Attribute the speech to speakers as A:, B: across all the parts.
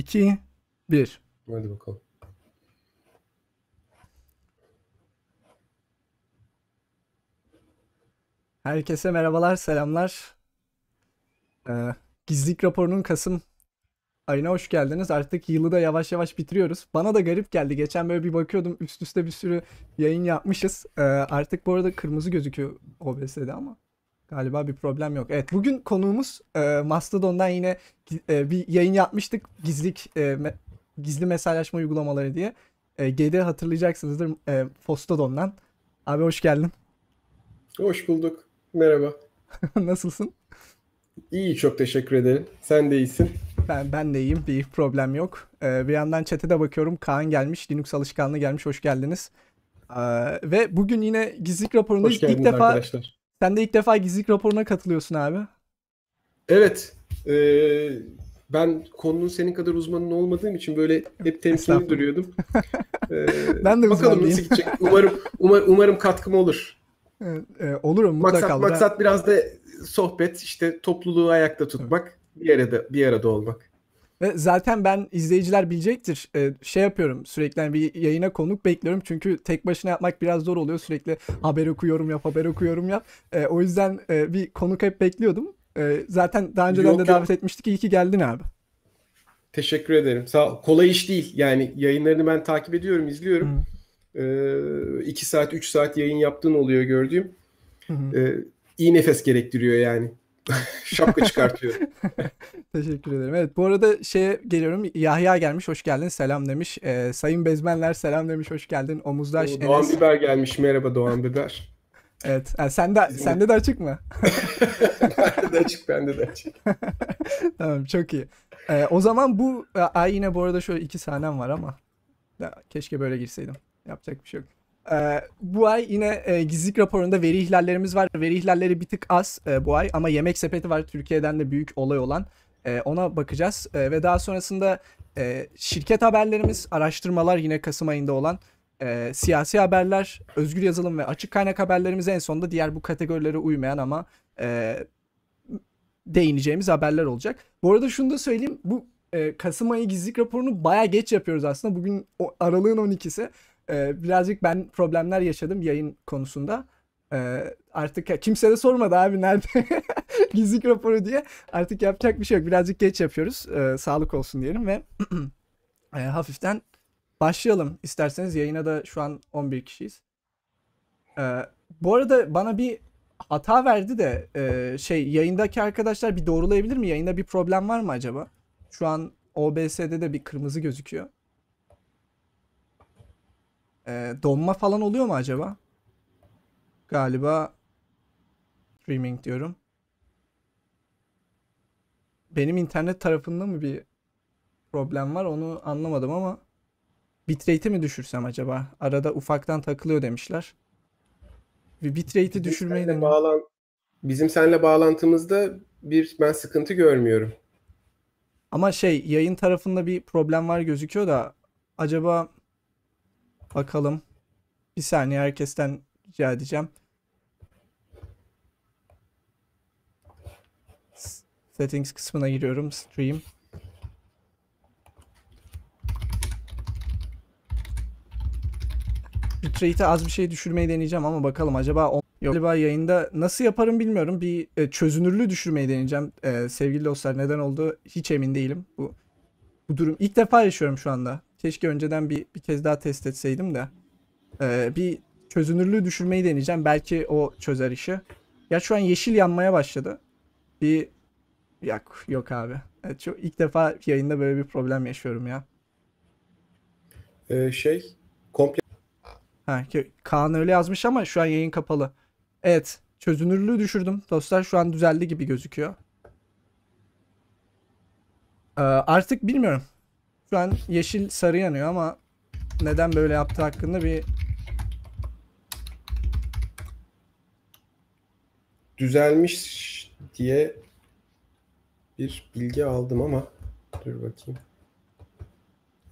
A: 2, 1.
B: Hadi bakalım.
A: Herkese merhabalar, selamlar. Ee, Gizlilik raporunun Kasım ayına hoş geldiniz. Artık yılı da yavaş yavaş bitiriyoruz. Bana da garip geldi. Geçen böyle bir bakıyordum üst üste bir sürü yayın yapmışız. Ee, artık bu arada kırmızı gözüküyor OBS'de ama galiba bir problem yok. Evet bugün konuğumuz e, Mastodon'dan yine e, bir yayın yapmıştık. Gizlik e, me- gizli mesajlaşma uygulamaları diye. E, GD hatırlayacaksınızdır e, Fostodon'dan. Abi hoş geldin.
B: Hoş bulduk. Merhaba.
A: Nasılsın?
B: İyi çok teşekkür ederim. Sen de iyisin.
A: Ben ben de iyiyim. Bir problem yok. Ee, bir yandan chat'e de bakıyorum. Kaan gelmiş. Linux alışkanlığı gelmiş. Hoş geldiniz. Ee, ve bugün yine gizlilik raporunda ilk defa
B: arkadaşlar.
A: Sen de ilk defa gizlilik raporuna katılıyorsun abi.
B: Evet. eee, ben konunun senin kadar uzmanın olmadığım için böyle hep temkinli duruyordum. Eee,
A: Ben de
B: bakalım nasıl gidecek. Umarım umar, umarım katkım olur.
A: Ee, e, olurum mutlaka.
B: Maksat, maksat biraz da sohbet, işte topluluğu ayakta tutmak, bir arada bir arada olmak.
A: Ve zaten ben izleyiciler bilecektir. Ee, şey yapıyorum sürekli hani bir yayına konuk bekliyorum. Çünkü tek başına yapmak biraz zor oluyor. Sürekli haber okuyorum yap, haber okuyorum yap. Ee, o yüzden e, bir konuk hep bekliyordum. Ee, zaten daha önceden
B: Yok,
A: de
B: yok.
A: davet etmiştik. İyi ki geldin abi.
B: Teşekkür ederim. Sağ ol. Kolay iş değil. Yani yayınlarını ben takip ediyorum, izliyorum. Ee, 2 saat, 3 saat yayın yaptığın oluyor gördüğüm.
A: Hı hı.
B: Ee, iyi nefes gerektiriyor yani. Şapka çıkartıyor.
A: Teşekkür ederim. Evet bu arada şeye geliyorum. Yahya gelmiş hoş geldin selam demiş. Ee, Sayın Bezmenler selam demiş hoş geldin. Omuzdaş
B: Oo, Doğan
A: Enes.
B: Biber gelmiş. Merhaba Doğan Biber.
A: Evet. Ha, sen de, sende de açık mı?
B: bende de açık, bende de açık.
A: tamam çok iyi. Ee, o zaman bu ay yine bu arada şöyle iki sahnem var ama ya, keşke böyle girseydim. Yapacak bir şey yok. Ee, bu ay yine e, gizlilik raporunda veri ihlallerimiz var. Veri ihlalleri bir tık az e, bu ay ama yemek sepeti var. Türkiye'den de büyük olay olan. E, ona bakacağız. E, ve daha sonrasında e, şirket haberlerimiz, araştırmalar yine Kasım ayında olan. e, siyasi haberler, özgür yazılım ve açık kaynak haberlerimiz en sonunda diğer bu kategorilere uymayan ama e, değineceğimiz haberler olacak. Bu arada şunu da söyleyeyim. Bu e, Kasım ayı gizlilik raporunu baya geç yapıyoruz aslında. Bugün o, aralığın 12'si. E, birazcık ben problemler yaşadım yayın konusunda. E, artık kimse de sormadı abi nerede gizlilik raporu diye. Artık yapacak bir şey yok. Birazcık geç yapıyoruz. E, sağlık olsun diyelim ve e, hafiften başlayalım. İsterseniz yayına da şu an 11 kişiyiz. Bu arada bana bir hata verdi de e, şey yayındaki arkadaşlar bir doğrulayabilir mi? Yayında bir problem var mı acaba? Şu an OBS'de de bir kırmızı gözüküyor. E, donma falan oluyor mu acaba? Galiba streaming diyorum. Benim internet tarafında mı bir problem var onu anlamadım ama bitrate'i mi düşürsem acaba? Arada ufaktan takılıyor demişler. Bir bitrate'i düşürmeyi deneyim.
B: bağlan Bizim seninle bağlantımızda bir ben sıkıntı görmüyorum.
A: Ama şey yayın tarafında bir problem var gözüküyor da acaba bakalım. Bir saniye herkesten rica edeceğim. Settings kısmına giriyorum. Stream. Bitrate'e az bir şey düşürmeyi deneyeceğim ama bakalım acaba o- Yok. Galiba yayında nasıl yaparım bilmiyorum. Bir e, çözünürlüğü düşürmeyi deneyeceğim. E, sevgili dostlar neden oldu hiç emin değilim. Bu bu durum ilk defa yaşıyorum şu anda. Keşke önceden bir bir kez daha test etseydim de. E, bir çözünürlüğü düşürmeyi deneyeceğim. Belki o çözer işi. Ya şu an yeşil yanmaya başladı. Bir yok yok abi. Evet, çok ilk defa yayında böyle bir problem yaşıyorum ya.
B: Ee, şey komple
A: Ha, Kaan öyle yazmış ama şu an yayın kapalı. Evet, çözünürlüğü düşürdüm. Dostlar şu an düzeldi gibi gözüküyor. Ee, artık bilmiyorum. Şu an yeşil sarı yanıyor ama neden böyle yaptığı hakkında bir
B: düzelmiş diye bir bilgi aldım ama dur bakayım.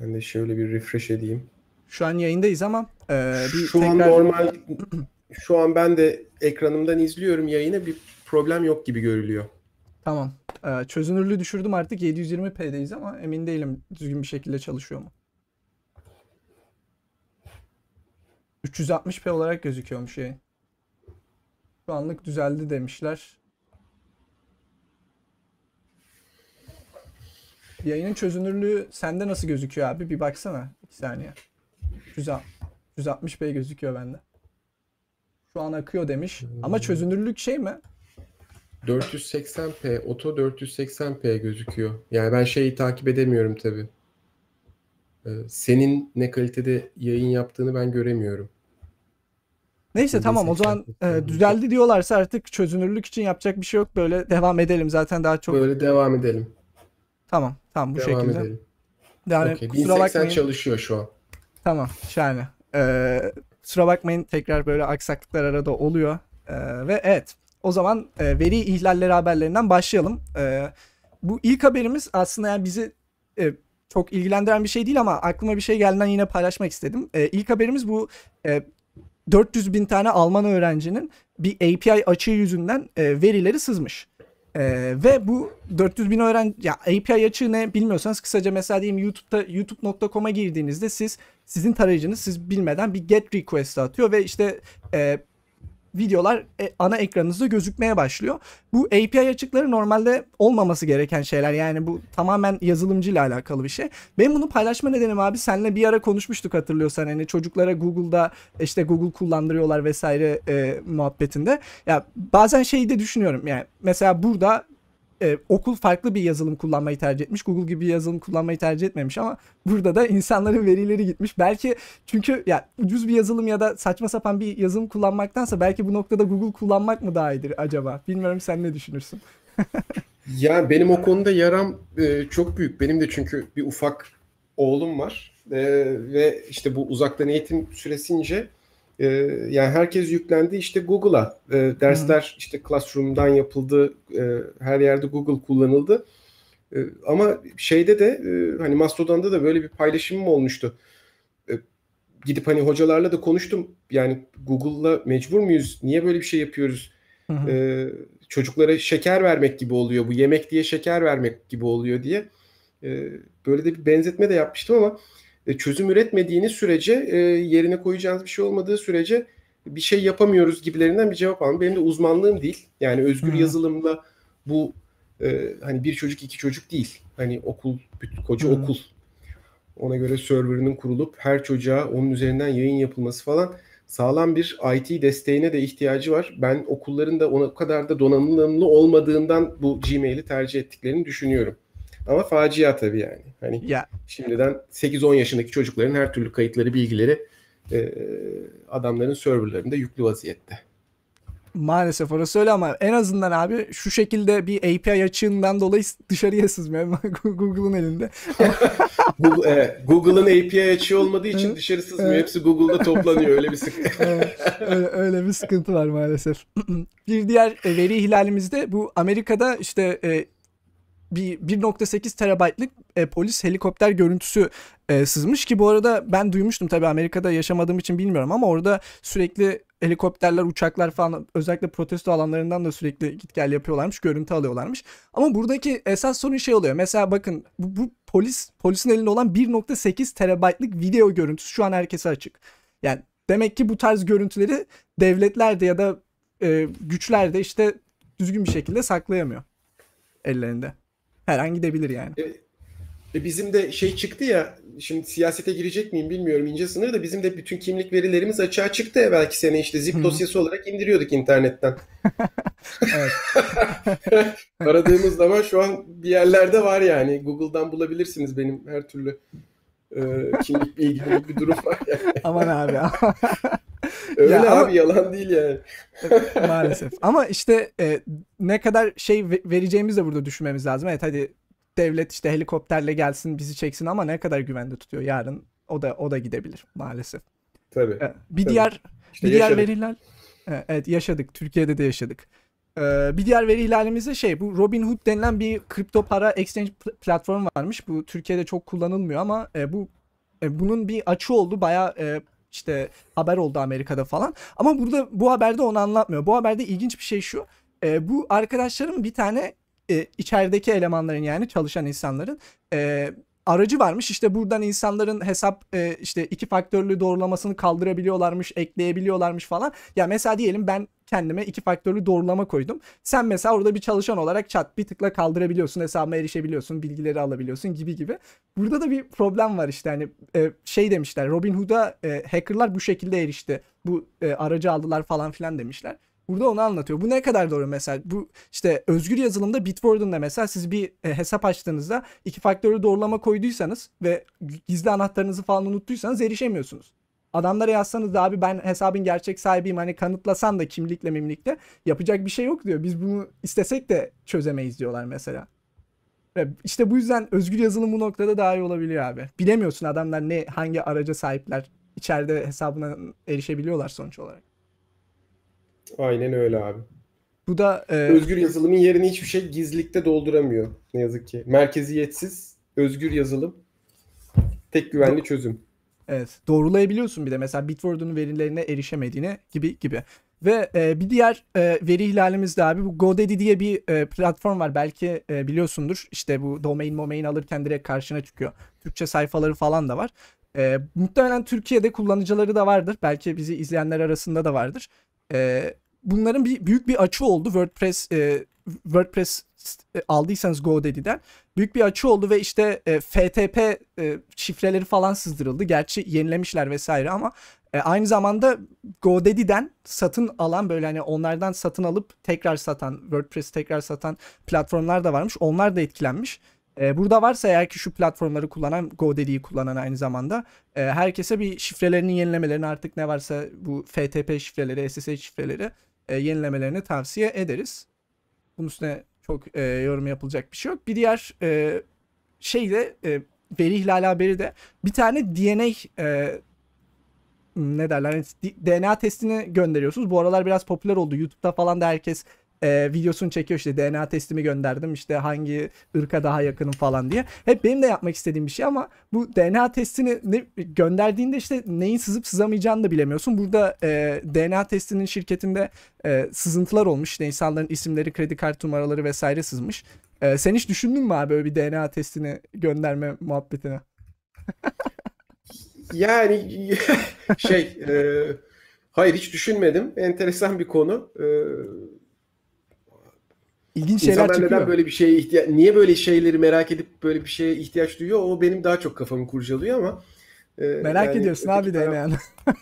B: Ben de şöyle bir refresh edeyim.
A: şu an yayındayız ama e, bir
B: Şu an
A: tekrar
B: normal şu an ben de ekranımdan izliyorum yayını bir problem yok gibi görülüyor.
A: Tamam. Ee, çözünürlüğü düşürdüm artık 720p'deyiz ama emin değilim düzgün bir şekilde çalışıyor mu. 360p olarak gözüküyormuş yayın. Şu anlık düzeldi demişler. Yayının çözünürlüğü sende nasıl gözüküyor abi? Bir baksana. 2 saniye. 160p gözüküyor bende. Şu an akıyor demiş. Ama çözünürlük şey mi?
B: 480p, oto 480p gözüküyor. Yani ben şeyi takip edemiyorum tabii. Ee, senin ne kalitede yayın yaptığını ben göremiyorum.
A: Neyse tamam o zaman e, düzeldi diyorlarsa artık çözünürlük için yapacak bir şey yok. Böyle devam edelim. Zaten daha çok
B: Böyle devam edelim.
A: tamam tamam bu
B: devam
A: şekilde.
B: edelim.
A: Yani
B: Okey,
A: kusura
B: 1080
A: bakmayın.
B: çalışıyor şu an.
A: Tamam şahane. Ee, kusura bakmayın tekrar böyle aksaklıklar arada oluyor. Ee, ve evet o zaman e, veri ihlalleri haberlerinden başlayalım. Ee, bu ilk haberimiz aslında yani bizi e, çok ilgilendiren bir şey değil ama aklıma bir şey geldiğinden yine paylaşmak istedim. Ee, ilk haberimiz bu e, 400 bin tane Alman öğrencinin bir API açığı yüzünden e, verileri sızmış. Ee, ve bu 400 bin öğrenci ya API açığı ne bilmiyorsanız kısaca mesela diyeyim YouTube'da youtube.com'a girdiğinizde siz sizin tarayıcınız siz bilmeden bir get request atıyor ve işte e, videolar e, ana ekranınızda gözükmeye başlıyor. Bu API açıkları normalde olmaması gereken şeyler. Yani bu tamamen yazılımcıyla alakalı bir şey. Benim bunu paylaşma nedenim abi seninle bir ara konuşmuştuk hatırlıyorsan hani çocuklara Google'da işte Google kullandırıyorlar vesaire e, muhabbetinde. Ya bazen şeyi de düşünüyorum yani mesela burada e, okul farklı bir yazılım kullanmayı tercih etmiş. Google gibi bir yazılım kullanmayı tercih etmemiş ama burada da insanların verileri gitmiş. Belki çünkü ya ucuz bir yazılım ya da saçma sapan bir yazılım kullanmaktansa belki bu noktada Google kullanmak mı daha iyidir acaba? Bilmiyorum sen ne düşünürsün?
B: Ya benim o konuda yaram e, çok büyük. Benim de çünkü bir ufak oğlum var. E, ve işte bu uzaktan eğitim süresince e, yani herkes yüklendi işte Google'a. E, dersler işte Classroom'dan yapıldı. E, her yerde Google kullanıldı. E, ama şeyde de e, hani Mastodon'da da böyle bir paylaşımım olmuştu. E, gidip hani hocalarla da konuştum. Yani Google'la mecbur muyuz? Niye böyle bir şey yapıyoruz?
A: Hı hı.
B: Ee, çocuklara şeker vermek gibi oluyor. Bu yemek diye şeker vermek gibi oluyor diye. Ee, böyle de bir benzetme de yapmıştım ama e, çözüm üretmediğiniz sürece e, yerine koyacağınız bir şey olmadığı sürece bir şey yapamıyoruz gibilerinden bir cevap aldım. Benim de uzmanlığım değil. Yani özgür
A: Hı.
B: yazılımla bu e, hani bir çocuk iki çocuk değil. Hani okul koca
A: Hı.
B: okul. Ona göre serverının kurulup her çocuğa onun üzerinden yayın yapılması falan sağlam bir IT desteğine de ihtiyacı var. Ben okulların da ona kadar da donanımlı olmadığından bu Gmail'i tercih ettiklerini düşünüyorum. Ama facia tabii yani. Hani
A: Ya
B: şimdiden 8-10 yaşındaki çocukların her türlü kayıtları, bilgileri e, adamların serverlarında yüklü vaziyette.
A: maalesef orası öyle ama en azından abi şu şekilde bir API açığından dolayı dışarıya sızmıyor. Google'un elinde.
B: Google, e, Google'ın API açığı olmadığı için dışarı sızmıyor. Hepsi Google'da toplanıyor. Öyle bir sıkıntı.
A: Öyle, öyle bir sıkıntı var maalesef. bir diğer e, veri ihlalimizde bu Amerika'da işte e, bir 1.8 terabaytlık e, polis helikopter görüntüsü e, sızmış ki bu arada ben duymuştum tabii Amerika'da yaşamadığım için bilmiyorum ama orada sürekli helikopterler, uçaklar falan özellikle protesto alanlarından da sürekli git gel yapıyorlarmış, görüntü alıyorlarmış. Ama buradaki esas sorun şey oluyor. Mesela bakın bu, bu polis polisin elinde olan 1.8 terabaytlık video görüntüsü şu an herkese açık. Yani demek ki bu tarz görüntüleri devletler de ya da e, güçler işte düzgün bir şekilde saklayamıyor ellerinde. Her an gidebilir yani.
B: E bizim de şey çıktı ya şimdi siyasete girecek miyim bilmiyorum ince sınır da bizim de bütün kimlik verilerimiz açığa çıktı ya belki sene işte zip dosyası olarak indiriyorduk internetten.
A: Evet.
B: Aradığımız zaman şu an bir yerlerde var yani Google'dan bulabilirsiniz benim her türlü e, kimlik bilgili bir durum var yani.
A: Aman abi.
B: Öyle
A: Ya ama-
B: abi yalan değil yani.
A: Maalesef. Ama işte e, ne kadar şey ve- vereceğimizi de burada düşünmemiz lazım. Evet hadi devlet işte helikopterle gelsin bizi çeksin ama ne kadar güvende tutuyor yarın o da o da gidebilir maalesef.
B: Tabii.
A: E, Bir
B: Tabii.
A: diğer
B: İşte
A: bir diğer veriler E, evet yaşadık. Türkiye'de de yaşadık. E, bir diğer veri ihlalimiz de şey bu Robinhood denilen bir kripto para exchange pl- platformu varmış. Bu Türkiye'de çok kullanılmıyor ama e, bu e, bunun bir açı oldu. Bayağı e, işte haber oldu Amerika'da falan. Ama burada bu haberde onu anlatmıyor. Bu haberde ilginç bir şey şu. E, bu arkadaşlarım bir tane e, içerideki elemanların yani çalışan insanların e, aracı varmış. İşte buradan insanların hesap e, işte iki faktörlü doğrulamasını kaldırabiliyorlarmış, ekleyebiliyorlarmış falan. Ya mesela diyelim ben kendime iki faktörlü doğrulama koydum. Sen mesela orada bir çalışan olarak çat bir tıkla kaldırabiliyorsun, hesabıma erişebiliyorsun, bilgileri alabiliyorsun gibi gibi. Burada da bir problem var işte hani e, şey demişler Robinhood'a e, hackerlar bu şekilde erişti. Bu e, aracı aldılar falan filan demişler. Burada onu anlatıyor. Bu ne kadar doğru mesela? Bu işte özgür yazılımda Bitwarden'da mesela siz bir e, hesap açtığınızda iki faktörlü doğrulama koyduysanız ve gizli anahtarınızı falan unuttuysanız erişemiyorsunuz. Adamlara yazsanız da abi ben hesabın gerçek sahibiyim hani kanıtlasan da kimlikle mimlikle yapacak bir şey yok diyor. Biz bunu istesek de çözemeyiz diyorlar mesela. Ve işte bu yüzden özgür yazılım bu noktada daha iyi olabiliyor abi. Bilemiyorsun adamlar ne hangi araca sahipler. içeride hesabına erişebiliyorlar sonuç olarak.
B: Aynen öyle abi.
A: Bu da e,
B: Özgür yazılımın yerini hiçbir şey gizlilikte dolduramıyor ne yazık ki. Merkeziyetsiz özgür yazılım tek güvenli çözüm.
A: Evet doğrulayabiliyorsun bir de mesela Bitwarden'ın verilerine erişemediğine gibi gibi. Ve e, bir diğer e, veri ihlalimiz de abi bu GoDaddy diye bir e, platform var. Belki e, biliyorsundur. İşte bu domain domain alırken direkt karşına çıkıyor. Türkçe sayfaları falan da var. E, muhtemelen Türkiye'de kullanıcıları da vardır. Belki bizi izleyenler arasında da vardır. E, bunların bir büyük bir açı oldu WordPress e, WordPress e, aldıysanız GoDaddy'den büyük bir açı oldu ve işte e, FTP e, şifreleri falan sızdırıldı. Gerçi yenilemişler vesaire ama e, aynı zamanda GoDaddy'den satın alan böyle hani onlardan satın alıp tekrar satan WordPress tekrar satan platformlar da varmış. Onlar da etkilenmiş. E, burada varsa eğer ki şu platformları kullanan GoDaddy'yi kullanan aynı zamanda e, herkese bir şifrelerinin yenilemelerini artık ne varsa bu FTP şifreleri, SSH şifreleri e, yenilemelerini tavsiye ederiz. Bunun üstüne çok e, yorum yapılacak bir şey yok. Bir diğer e, şey de e, veri ihlali haberi de bir tane DNA e, ne derler hani DNA testini gönderiyorsunuz. Bu aralar biraz popüler oldu. YouTube'da falan da herkes e, videosunu çekiyor işte DNA testimi gönderdim işte hangi ırka daha yakınım falan diye. Hep benim de yapmak istediğim bir şey ama bu DNA testini ne, gönderdiğinde işte neyin sızıp sızamayacağını da bilemiyorsun. Burada e, DNA testinin şirketinde e, sızıntılar olmuş. İşte insanların isimleri, kredi kart numaraları vesaire sızmış. E, sen hiç düşündün mü abi böyle bir DNA testini gönderme muhabbetine?
B: yani şey e, hayır hiç düşünmedim. Enteresan bir konu. E,
A: İlginç şeyler
B: İnsanlar
A: çıkıyor.
B: neden böyle bir şeye ihtiyaç, niye böyle şeyleri merak edip böyle bir şeye ihtiyaç duyuyor? O benim daha çok kafamı kurcalıyor ama. e,
A: Merak
B: yani
A: ediyorsun abi
B: taraf-
A: DNA'nı.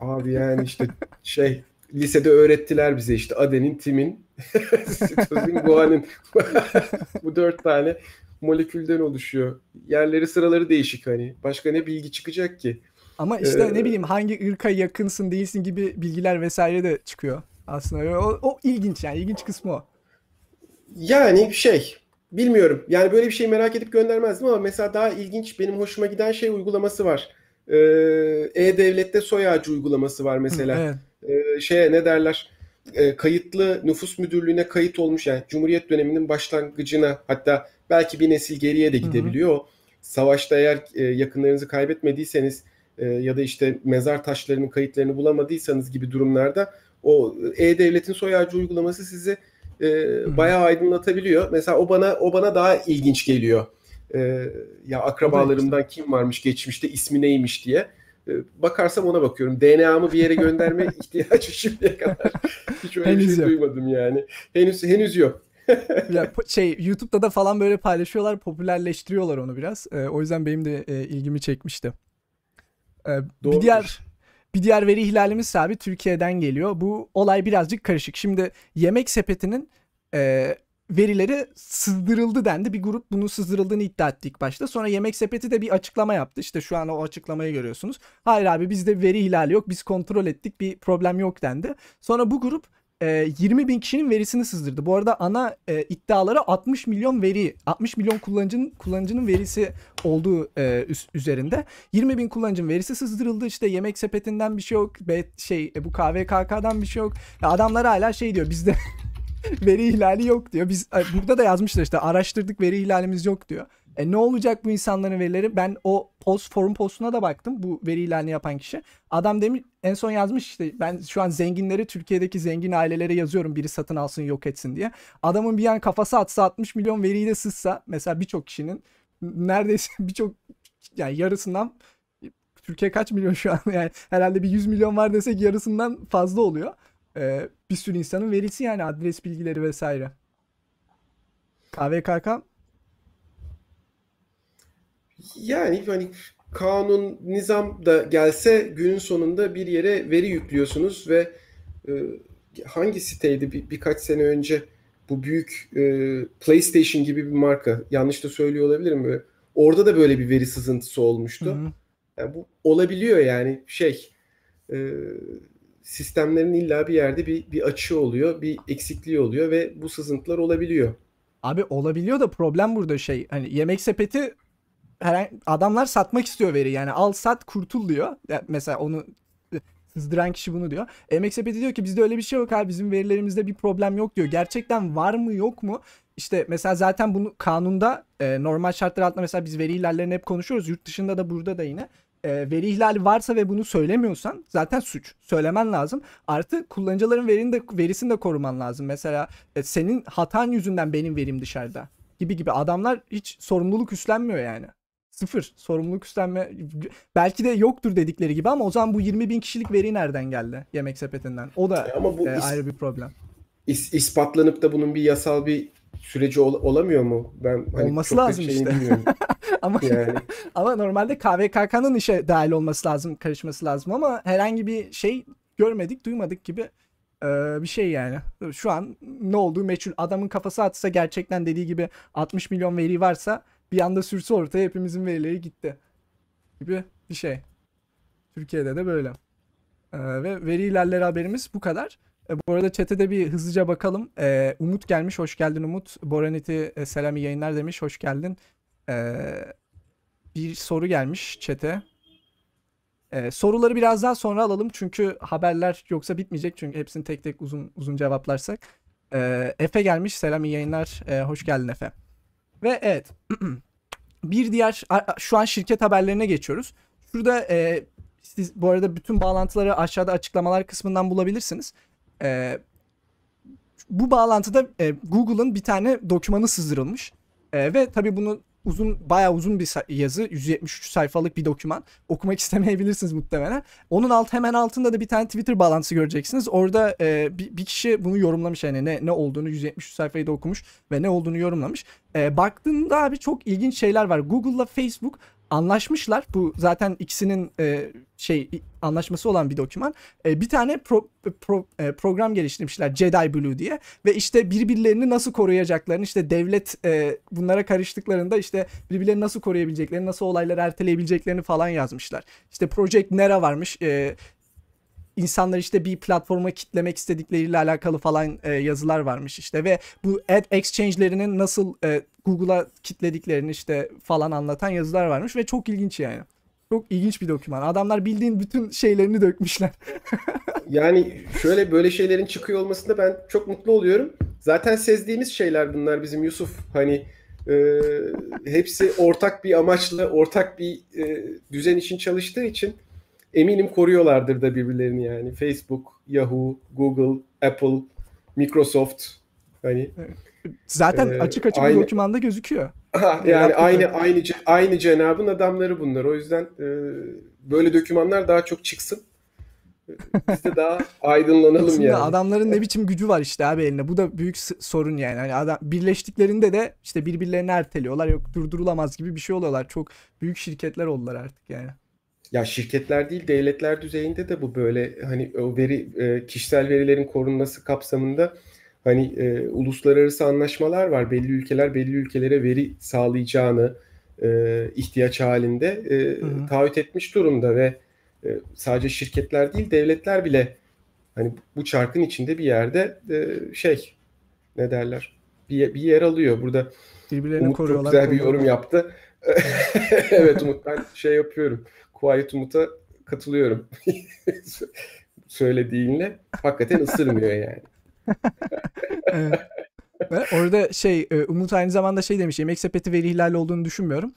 B: Abi yani işte şey lisede öğrettiler bize işte adenin, timin, sitozin, guanin. Bu dört tane molekülden oluşuyor. Yerleri sıraları değişik hani. Başka ne bilgi çıkacak ki?
A: Ama işte
B: Ee,
A: ne bileyim hangi ırka yakınsın değilsin gibi bilgiler vesaire de çıkıyor. Aslında o, o ilginç yani ilginç kısmı o.
B: Yani şey bilmiyorum. Yani böyle bir şey merak edip göndermezdim ama mesela daha ilginç benim hoşuma giden şey uygulaması var. Ee, E-Devlet'te soy ağacı uygulaması var mesela.
A: Evet.
B: Ee, şeye ne derler? Ee, kayıtlı nüfus müdürlüğüne kayıt olmuş yani Cumhuriyet döneminin başlangıcına hatta belki bir nesil geriye de
A: Hı hı.
B: gidebiliyor. O Savaşta eğer e, yakınlarınızı kaybetmediyseniz e, ya da işte mezar taşlarının kayıtlarını bulamadıysanız gibi durumlarda o E-Devlet'in soy ağacı uygulaması sizi e, bayağı aydınlatabiliyor. Mesela o bana o bana daha ilginç geliyor. E, ya akrabalarımdan kim varmış geçmişte ismi neymiş diye. E, bakarsam ona bakıyorum. DNA'mı bir yere gönderme ihtiyacı şimdiye kadar hiç öyle bir
A: Henüz
B: şey
A: yok.
B: duymadım yani. Henüz henüz yok.
A: Ya, şey YouTube'da da falan böyle paylaşıyorlar, popülerleştiriyorlar onu biraz. Ee, o yüzden benim de e, ilgimi çekmişti. Ee, bir diğer bir diğer veri ihlalimiz abi Türkiye'den geliyor. Bu olay birazcık karışık. Şimdi Yemek Sepeti'nin e, verileri sızdırıldı dendi. Bir grup bunu sızdırıldığını iddia etti ilk başta. Sonra Yemek Sepeti de bir açıklama yaptı. İşte şu an o açıklamayı görüyorsunuz. Hayır abi bizde veri ihlali yok. Biz kontrol ettik. Bir problem yok dendi. Sonra bu grup e, 20 bin kişinin verisini sızdırdı. Bu arada ana e, iddiaları 60 milyon veri, 60 milyon kullanıcının kullanıcının verisi olduğu e, üzerinde. 20 bin kullanıcının verisi sızdırıldı. İşte yemek sepetinden bir şey yok. Be, şey e, bu KVKK'dan bir şey yok. Ya adamlar hala şey diyor bizde veri ihlali yok diyor. Biz e, burada da yazmışlar işte araştırdık veri ihlalimiz yok diyor. E, ne olacak bu insanların verileri? Ben o post forum postuna da baktım. Bu veri ilanı yapan kişi. Adam demiş en son yazmış işte ben şu an zenginleri Türkiye'deki zengin ailelere yazıyorum biri satın alsın yok etsin diye. Adamın bir an kafası atsa 60 milyon veriyi de sızsa mesela birçok kişinin neredeyse birçok yani yarısından Türkiye kaç milyon şu an yani herhalde bir 100 milyon var desek yarısından fazla oluyor. Ee, bir sürü insanın verisi yani adres bilgileri vesaire. KVKK
B: Yani hani kanun, nizam da gelse günün sonunda bir yere veri yüklüyorsunuz ve e, hangi siteydi bir, birkaç sene önce bu büyük e, PlayStation gibi bir marka yanlış da söylüyor olabilirim böyle. Orada da böyle bir veri sızıntısı olmuştu. Hı hı. Yani bu olabiliyor yani şey e, sistemlerin illa bir yerde bir, bir açığı oluyor, bir eksikliği oluyor ve bu sızıntılar olabiliyor.
A: Abi olabiliyor da problem burada şey hani yemek sepeti adamlar satmak istiyor veri yani al sat kurtul diyor. Yani mesela onu sızdıran kişi bunu diyor. Sepeti diyor ki bizde öyle bir şey yok abi bizim verilerimizde bir problem yok diyor. Gerçekten var mı yok mu? İşte mesela zaten bunu kanunda e, normal şartlar altında mesela biz veri ihlallerini hep konuşuyoruz. Yurt dışında da burada da yine e, veri ihlali varsa ve bunu söylemiyorsan zaten suç. Söylemen lazım. Artı kullanıcıların verini de, verisini de koruman lazım. Mesela e, senin hatan yüzünden benim verim dışarıda gibi gibi adamlar hiç sorumluluk üstlenmiyor yani. Sıfır sorumluluk üstlenme belki de yoktur dedikleri gibi ama o zaman bu 20 bin kişilik veri nereden geldi yemek sepetinden? O da ama bu e, is, ayrı bir problem.
B: Is, ispatlanıp da bunun bir yasal bir süreci ol, olamıyor mu? Ben hani
A: olması lazım işte. ama yani. ama normalde KVKK'nın işe dahil olması lazım, karışması lazım ama herhangi bir şey görmedik, duymadık gibi ee, bir şey yani. Şu an ne olduğu meçhul. Adamın kafası atsa gerçekten dediği gibi 60 milyon veri varsa bir anda sürse ortaya hepimizin verileri gitti. Gibi bir şey. Türkiye'de de böyle. Ee, ve veri ilerleri haberimiz bu kadar. E, bu arada chat'e de bir hızlıca bakalım. E, Umut gelmiş. Hoş geldin Umut. Boraniti e, selam iyi yayınlar demiş. Hoş geldin. E, bir soru gelmiş chat'e. E, soruları biraz daha sonra alalım. Çünkü haberler yoksa bitmeyecek. Çünkü hepsini tek tek uzun uzun cevaplarsak. E, Efe gelmiş. Selam iyi yayınlar. E, hoş geldin Efe. Ve evet. bir diğer şu an şirket haberlerine geçiyoruz. Şurada e, siz bu arada bütün bağlantıları aşağıda açıklamalar kısmından bulabilirsiniz. E, bu bağlantıda e, Google'ın bir tane dokümanı sızdırılmış. E, ve tabii bunu uzun bayağı uzun bir yazı 173 sayfalık bir doküman okumak istemeyebilirsiniz muhtemelen. Onun alt hemen altında da bir tane Twitter bağlantısı göreceksiniz. Orada e, bir, bir kişi bunu yorumlamış yani ne ne olduğunu 173 sayfayı da okumuş ve ne olduğunu yorumlamış. E, baktığında abi çok ilginç şeyler var. Google'la Facebook anlaşmışlar. Bu zaten ikisinin e, şey anlaşması olan bir doküman. E, bir tane pro, pro, e, program geliştirmişler Jedi Blue diye ve işte birbirlerini nasıl koruyacaklarını işte devlet e, bunlara karıştıklarında işte birbirlerini nasıl koruyabileceklerini, nasıl olayları erteleyebileceklerini falan yazmışlar. İşte Project Nera varmış. E, insanlar işte bir platforma kitlemek istedikleriyle alakalı falan e, yazılar varmış işte ve bu ad exchange'lerinin nasıl e, Google'a kitlediklerini işte falan anlatan yazılar varmış ve çok ilginç yani. Çok ilginç bir doküman. Adamlar bildiğin bütün şeylerini dökmüşler.
B: yani şöyle böyle şeylerin çıkıyor olmasında ben çok mutlu oluyorum. Zaten sezdiğimiz şeyler bunlar bizim Yusuf. Hani e, hepsi ortak bir amaçla, ortak bir e, düzen için çalıştığı için eminim koruyorlardır da birbirlerini yani. Facebook, Yahoo, Google, Apple, Microsoft hani
A: zaten e, açık açık aynı, bir dokümanda gözüküyor.
B: Ha, yani aynı aynı aynı cenabın adamları bunlar. O yüzden e, böyle dokümanlar daha çok çıksın. Biz de daha aydınlanalım yani.
A: adamların ne biçim gücü var işte abi eline. Bu da büyük sorun yani. Hani adam birleştiklerinde de işte birbirlerini erteliyorlar. Yok durdurulamaz gibi bir şey oluyorlar. Çok büyük şirketler oldular artık yani.
B: Ya şirketler değil devletler düzeyinde de bu böyle hani o veri e, kişisel verilerin korunması kapsamında hani e, uluslararası anlaşmalar var. Belli ülkeler belli ülkelere veri sağlayacağını e, ihtiyaç halinde e, taahhüt etmiş durumda ve e, sadece şirketler değil devletler bile hani bu çarkın içinde bir yerde e, şey ne derler bir, bir yer alıyor. Burada
A: Birbirlerini Umut
B: çok güzel bir yorum yaptı. evet Umut ben şey yapıyorum. Quiet Umut'a katılıyorum. Söylediğinle hakikaten ısırmıyor yani.
A: evet. Ve orada şey e, Umut aynı zamanda şey demiş yemek sepeti veri ihlali olduğunu düşünmüyorum.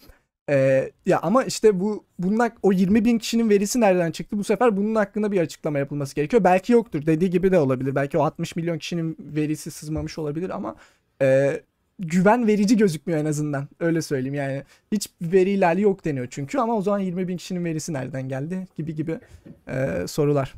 A: Ee, ya ama işte bu bunun o 20 bin kişinin verisi nereden çıktı? Bu sefer bunun hakkında bir açıklama yapılması gerekiyor. Belki yoktur. Dediği gibi de olabilir. Belki o 60 milyon kişinin verisi sızmamış olabilir ama e, güven verici gözükmüyor en azından. Öyle söyleyeyim yani. Hiç veri ihlali yok deniyor çünkü ama o zaman 20 bin kişinin verisi nereden geldi gibi gibi e, sorular.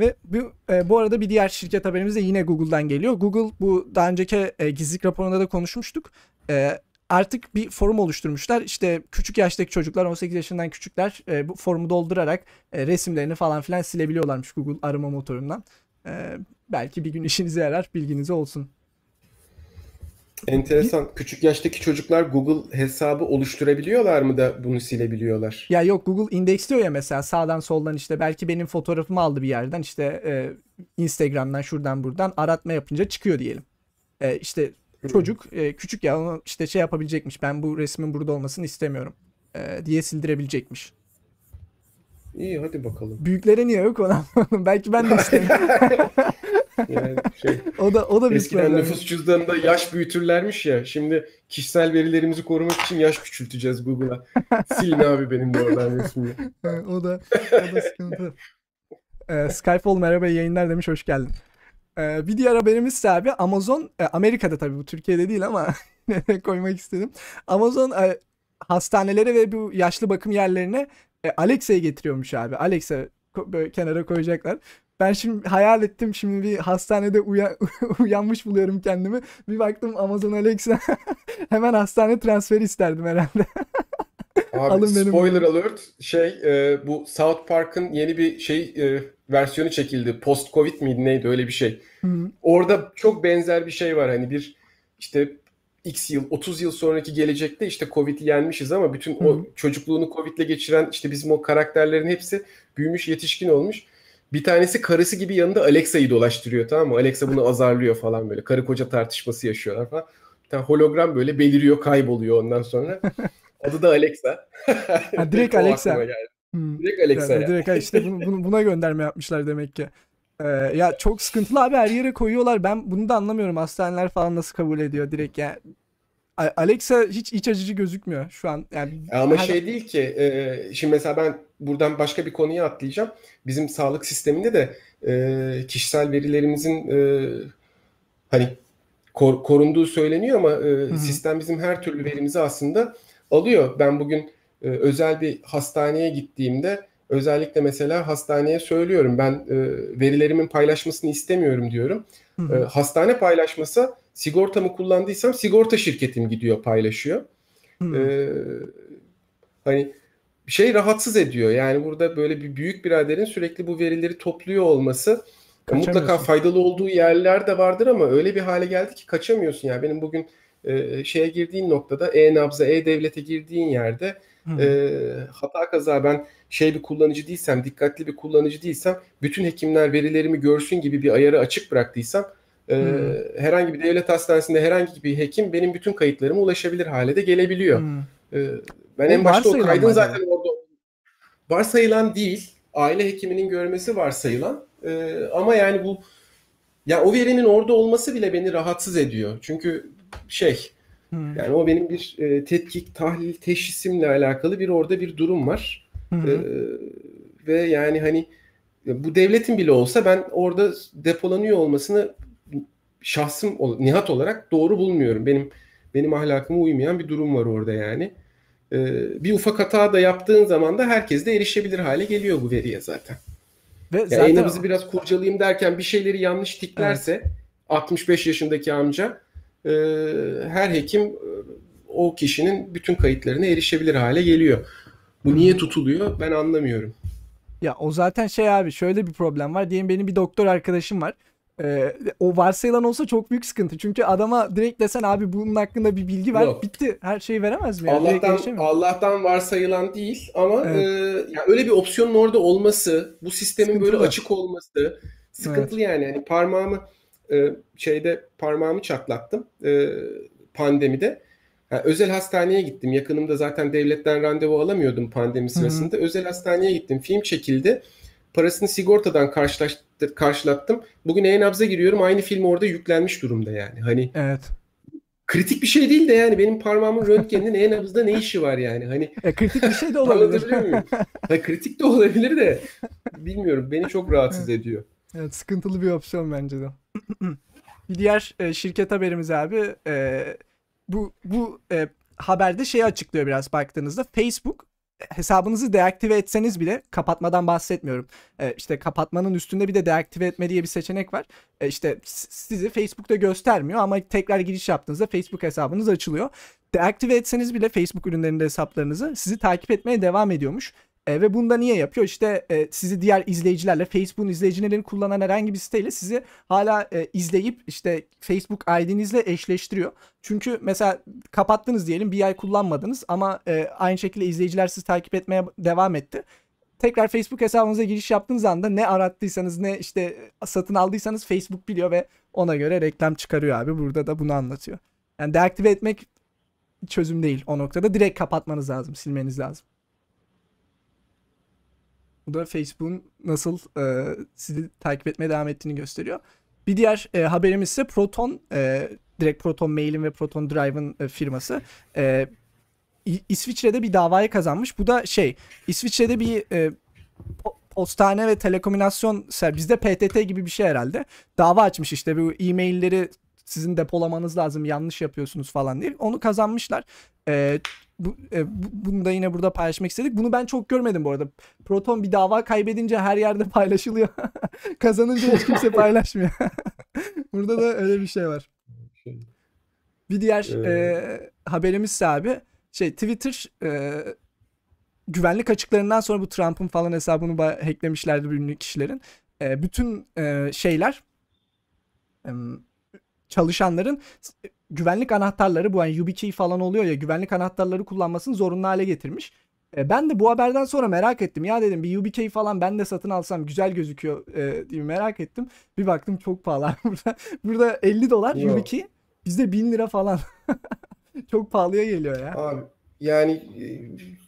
A: Ve bu, e, bu arada bir diğer şirket haberimiz de yine Google'dan geliyor. Google bu daha önceki e, gizlilik raporunda da konuşmuştuk. E, artık bir forum oluşturmuşlar. İşte küçük yaştaki çocuklar 18 yaşından küçükler e, bu forumu doldurarak e, resimlerini falan filan silebiliyorlarmış Google arama motorundan. E, belki bir gün işinize yarar bilginize olsun.
B: Enteresan. Küçük yaştaki çocuklar Google hesabı oluşturabiliyorlar mı da bunu silebiliyorlar?
A: Ya yok Google indeksliyor ya mesela sağdan soldan işte belki benim fotoğrafımı aldı bir yerden işte e, Instagram'dan şuradan buradan aratma yapınca çıkıyor diyelim. E, işte çocuk e, küçük ya onu işte şey yapabilecekmiş ben bu resmin burada olmasını istemiyorum e, diye sildirebilecekmiş.
B: İyi hadi bakalım.
A: Büyüklere niye yok ona? belki ben de istemiyorum.
B: Yani şey,
A: o da o da bir
B: eskiden nüfus cüzdanında yaş büyütürlermiş ya. Şimdi kişisel verilerimizi korumak için yaş küçülteceğiz Google'a. Silin abi benim de oradan resmimi.
A: o da o da sıkıntı. Ee, Skyfall merhaba yayınlar demiş hoş geldin. Ee, bir diğer haberimiz ise abi Amazon e, Amerika'da tabii bu Türkiye'de değil ama koymak istedim. Amazon e, hastanelere ve bu yaşlı bakım yerlerine e, Alexa'yı getiriyormuş abi. Alexa böyle kenara koyacaklar. Ben şimdi hayal ettim şimdi bir hastanede uya- uyanmış buluyorum kendimi. Bir baktım Amazon Alexa hemen hastane transferi isterdim herhalde.
B: Abi
A: Alın benim.
B: spoiler alert şey e, bu South Park'ın yeni bir şey e, versiyonu çekildi. Post Covid miydi neydi öyle bir şey.
A: Hı hı.
B: Orada çok benzer bir şey var. Hani bir işte X yıl 30 yıl sonraki gelecekte işte Covid'i yenmişiz ama bütün o çocukluğunu Covid'le geçiren işte bizim o karakterlerin hepsi büyümüş yetişkin olmuş. Bir tanesi karısı gibi yanında Alexa'yı dolaştırıyor tamam mı? Alexa bunu azarlıyor falan böyle. Karı koca tartışması yaşıyorlar falan. Bir tane hologram böyle beliriyor kayboluyor ondan sonra. Adı da Alexa.
A: Ha, direkt Alexa. Hmm.
B: Direkt Alexa
A: Yani
B: ya.
A: direkt işte bunu, bunu- buna gönderme yapmışlar demek ki. Ee, ya çok sıkıntılı abi her yere koyuyorlar. Ben bunu da anlamıyorum. Hastaneler falan nasıl kabul ediyor direkt yani. A- Alexa hiç iç açıcı gözükmüyor şu an. Yani
B: Ama
A: her-
B: şey değil ki e, şimdi mesela ben buradan başka bir konuya atlayacağım. Bizim sağlık sisteminde de e, kişisel verilerimizin e, hani kor- korunduğu söyleniyor ama e, sistem bizim her türlü verimizi aslında alıyor. Ben bugün e, özel bir hastaneye gittiğimde özellikle mesela hastaneye söylüyorum ben e, verilerimin paylaşmasını istemiyorum diyorum. E, hastane paylaşmasa sigortamı kullandıysam sigorta şirketim gidiyor paylaşıyor. Ee, hani şey rahatsız ediyor. Yani burada böyle bir büyük biraderin sürekli bu verileri topluyor olması e, mutlaka faydalı olduğu yerler de vardır ama öyle bir hale geldi ki kaçamıyorsun. Yani benim bugün e, şeye girdiğin noktada e-nabza, e-devlete girdiğin yerde
A: Hı.
B: e, hata kaza ben şey bir kullanıcı değilsem, dikkatli bir kullanıcı değilsem, bütün hekimler verilerimi görsün gibi bir ayarı açık bıraktıysam e,
A: Hmm.
B: herhangi bir devlet hastanesinde herhangi bir hekim benim bütün kayıtlarıma ulaşabilir hale de gelebiliyor.
A: Hı.
B: E, ben
A: O
B: en başta o kaydın zaten orada varsayılan değil, aile hekiminin görmesi varsayılan E, ama yani bu ya o verinin orada olması bile beni rahatsız ediyor. Çünkü şey
A: Hı.
B: yani o benim bir e, tetkik, tahlil, teşhisimle alakalı bir orada bir durum var.
A: Hı
B: ve yani hani bu devletin bile olsa ben orada depolanıyor olmasını şahsım nihat olarak doğru bulmuyorum. Benim benim ahlakıma uymayan bir durum var orada yani. Ee, bir ufak hata da yaptığın zaman da herkes de erişebilir hale geliyor bu veriye zaten.
A: Ve
B: Ya
A: zaten
B: e-nabızı biraz kurcalayayım derken bir şeyleri yanlış tiklerse 65 yaşındaki amca e, her hekim o kişinin bütün kayıtlarına erişebilir hale geliyor. Bu niye tutuluyor ben anlamıyorum.
A: Ya o zaten şey abi şöyle bir problem var. Diyelim benim bir doktor arkadaşım var. Ee, o varsayılan olsa çok büyük sıkıntı. Çünkü adama direkt desen abi bunun hakkında bir bilgi ver.
B: Yok.
A: Bitti. Her şeyi veremez mi?
B: Allah'tan. Allah'tan varsayılan değil ama
A: Evet.
B: e, ya öyle bir opsiyonun orada olması, bu sistemin böyle
A: Sıkıntılı.
B: açık olması sıkıntılı yani. Yani parmağımı e, şeyde parmağımı çatlattım e, pandemide. Ha, özel hastaneye gittim. Yakınımda zaten devletten randevu alamıyordum pandemi sırasında. Özel hastaneye gittim. Film çekildi. parasını sigortadan karşılattım. Bugün e-nabza giriyorum aynı film orada yüklenmiş durumda yani. Hani
A: Evet.
B: kritik bir şey değil de yani benim parmağımın röntgeninin e-nabızda ne işi var yani? Hani
A: Ya kritik bir şey de olabilir.
B: muyum? Ha, kritik de olabilir de bilmiyorum beni çok rahatsız ediyor.
A: Evet sıkıntılı bir opsiyon bence de. bir diğer e, şirket haberimiz abi e, bu bu e, haberde şeyi açıklıyor biraz baktığınızda Facebook hesabınızı deaktive etseniz bile kapatmadan bahsetmiyorum. E, işte kapatmanın üstünde bir de deaktive etme diye bir seçenek var. E, işte sizi Facebook'ta göstermiyor ama tekrar giriş yaptığınızda Facebook hesabınız açılıyor. Deaktive etseniz bile Facebook ürünlerinde hesaplarınızı sizi takip etmeye devam ediyormuş. E, ve bunda niye yapıyor? İşte e, sizi diğer izleyicilerle Facebook'un izleyicilerini kullanan herhangi bir siteyle sizi hala e, izleyip işte Facebook ID'nizle eşleştiriyor. Çünkü mesela kapattınız diyelim bir ay kullanmadınız ama e, aynı şekilde izleyiciler sizi takip etmeye devam etti. Tekrar Facebook hesabınıza giriş yaptığınız anda ne arattıysanız ne işte satın aldıysanız Facebook biliyor ve ona göre reklam çıkarıyor abi. Burada da bunu anlatıyor. Yani deaktive etmek çözüm değil o noktada. Direkt kapatmanız lazım, silmeniz lazım. Bu da Facebook'un nasıl e, sizi takip etmeye devam ettiğini gösteriyor. Bir diğer e, haberimiz ise Proton, e, direkt Proton Mail'in ve Proton Drive'ın e, firması. E, İsviçre'de bir davayı kazanmış. Bu da şey, İsviçre'de bir e, po- postane ve telekomünikasyon ser- bizde PTT gibi bir şey herhalde. Dava açmış işte bu e-mailleri sizin depolamanız lazım yanlış yapıyorsunuz falan diye. Onu kazanmışlar. E, bu, e, bu- bunu da yine burada paylaşmak istedik. Bunu ben çok görmedim bu arada. Proton bir dava kaybedince her yerde paylaşılıyor. Kazanınca hiç kimse paylaşmıyor. burada da öyle bir şey var. Bir diğer
B: Ee,
A: e, haberimiz ise abi şey Twitter e, güvenlik açıklarından sonra bu Trump'ın falan hesabını hacklemişlerdi ünlü kişilerin. E, bütün e, şeyler çalışanların s- güvenlik anahtarları bu hani YubiKey falan oluyor ya güvenlik anahtarları kullanmasını zorunlu hale getirmiş. E, ben de bu haberden sonra merak ettim. Ya dedim bir YubiKey falan ben de satın alsam güzel gözüküyor e, diye merak ettim. Bir baktım çok pahalı. burada burada 50 dolar
B: Yok.
A: YubiKey. Bizde 1000 lira falan. çok pahalıya geliyor ya.
B: Abi yani e,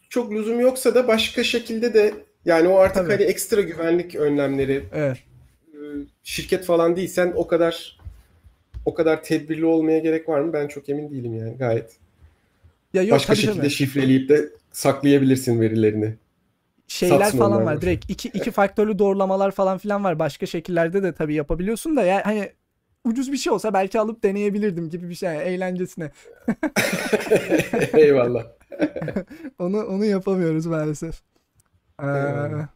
B: çok lüzum yoksa da başka şekilde de yani o artık
A: Tabii.
B: hani ekstra güvenlik önlemleri
A: Evet.
B: e, şirket falan değilsen o kadar o kadar tedbirli olmaya gerek var mı? Ben çok emin değilim yani gayet.
A: Ya yok
B: Başka şekilde
A: tabii.
B: şifreleyip de saklayabilirsin verilerini.
A: Şeyler
B: satsın
A: falan var. Direkt iki, iki faktörlü doğrulamalar falan filan var. Başka şekillerde de tabii yapabiliyorsun da ya hani ucuz bir şey olsa belki alıp deneyebilirdim gibi bir şey yani eğlencesine.
B: Eyvallah.
A: Onu onu yapamıyoruz maalesef. Ee,
B: Eyvallah.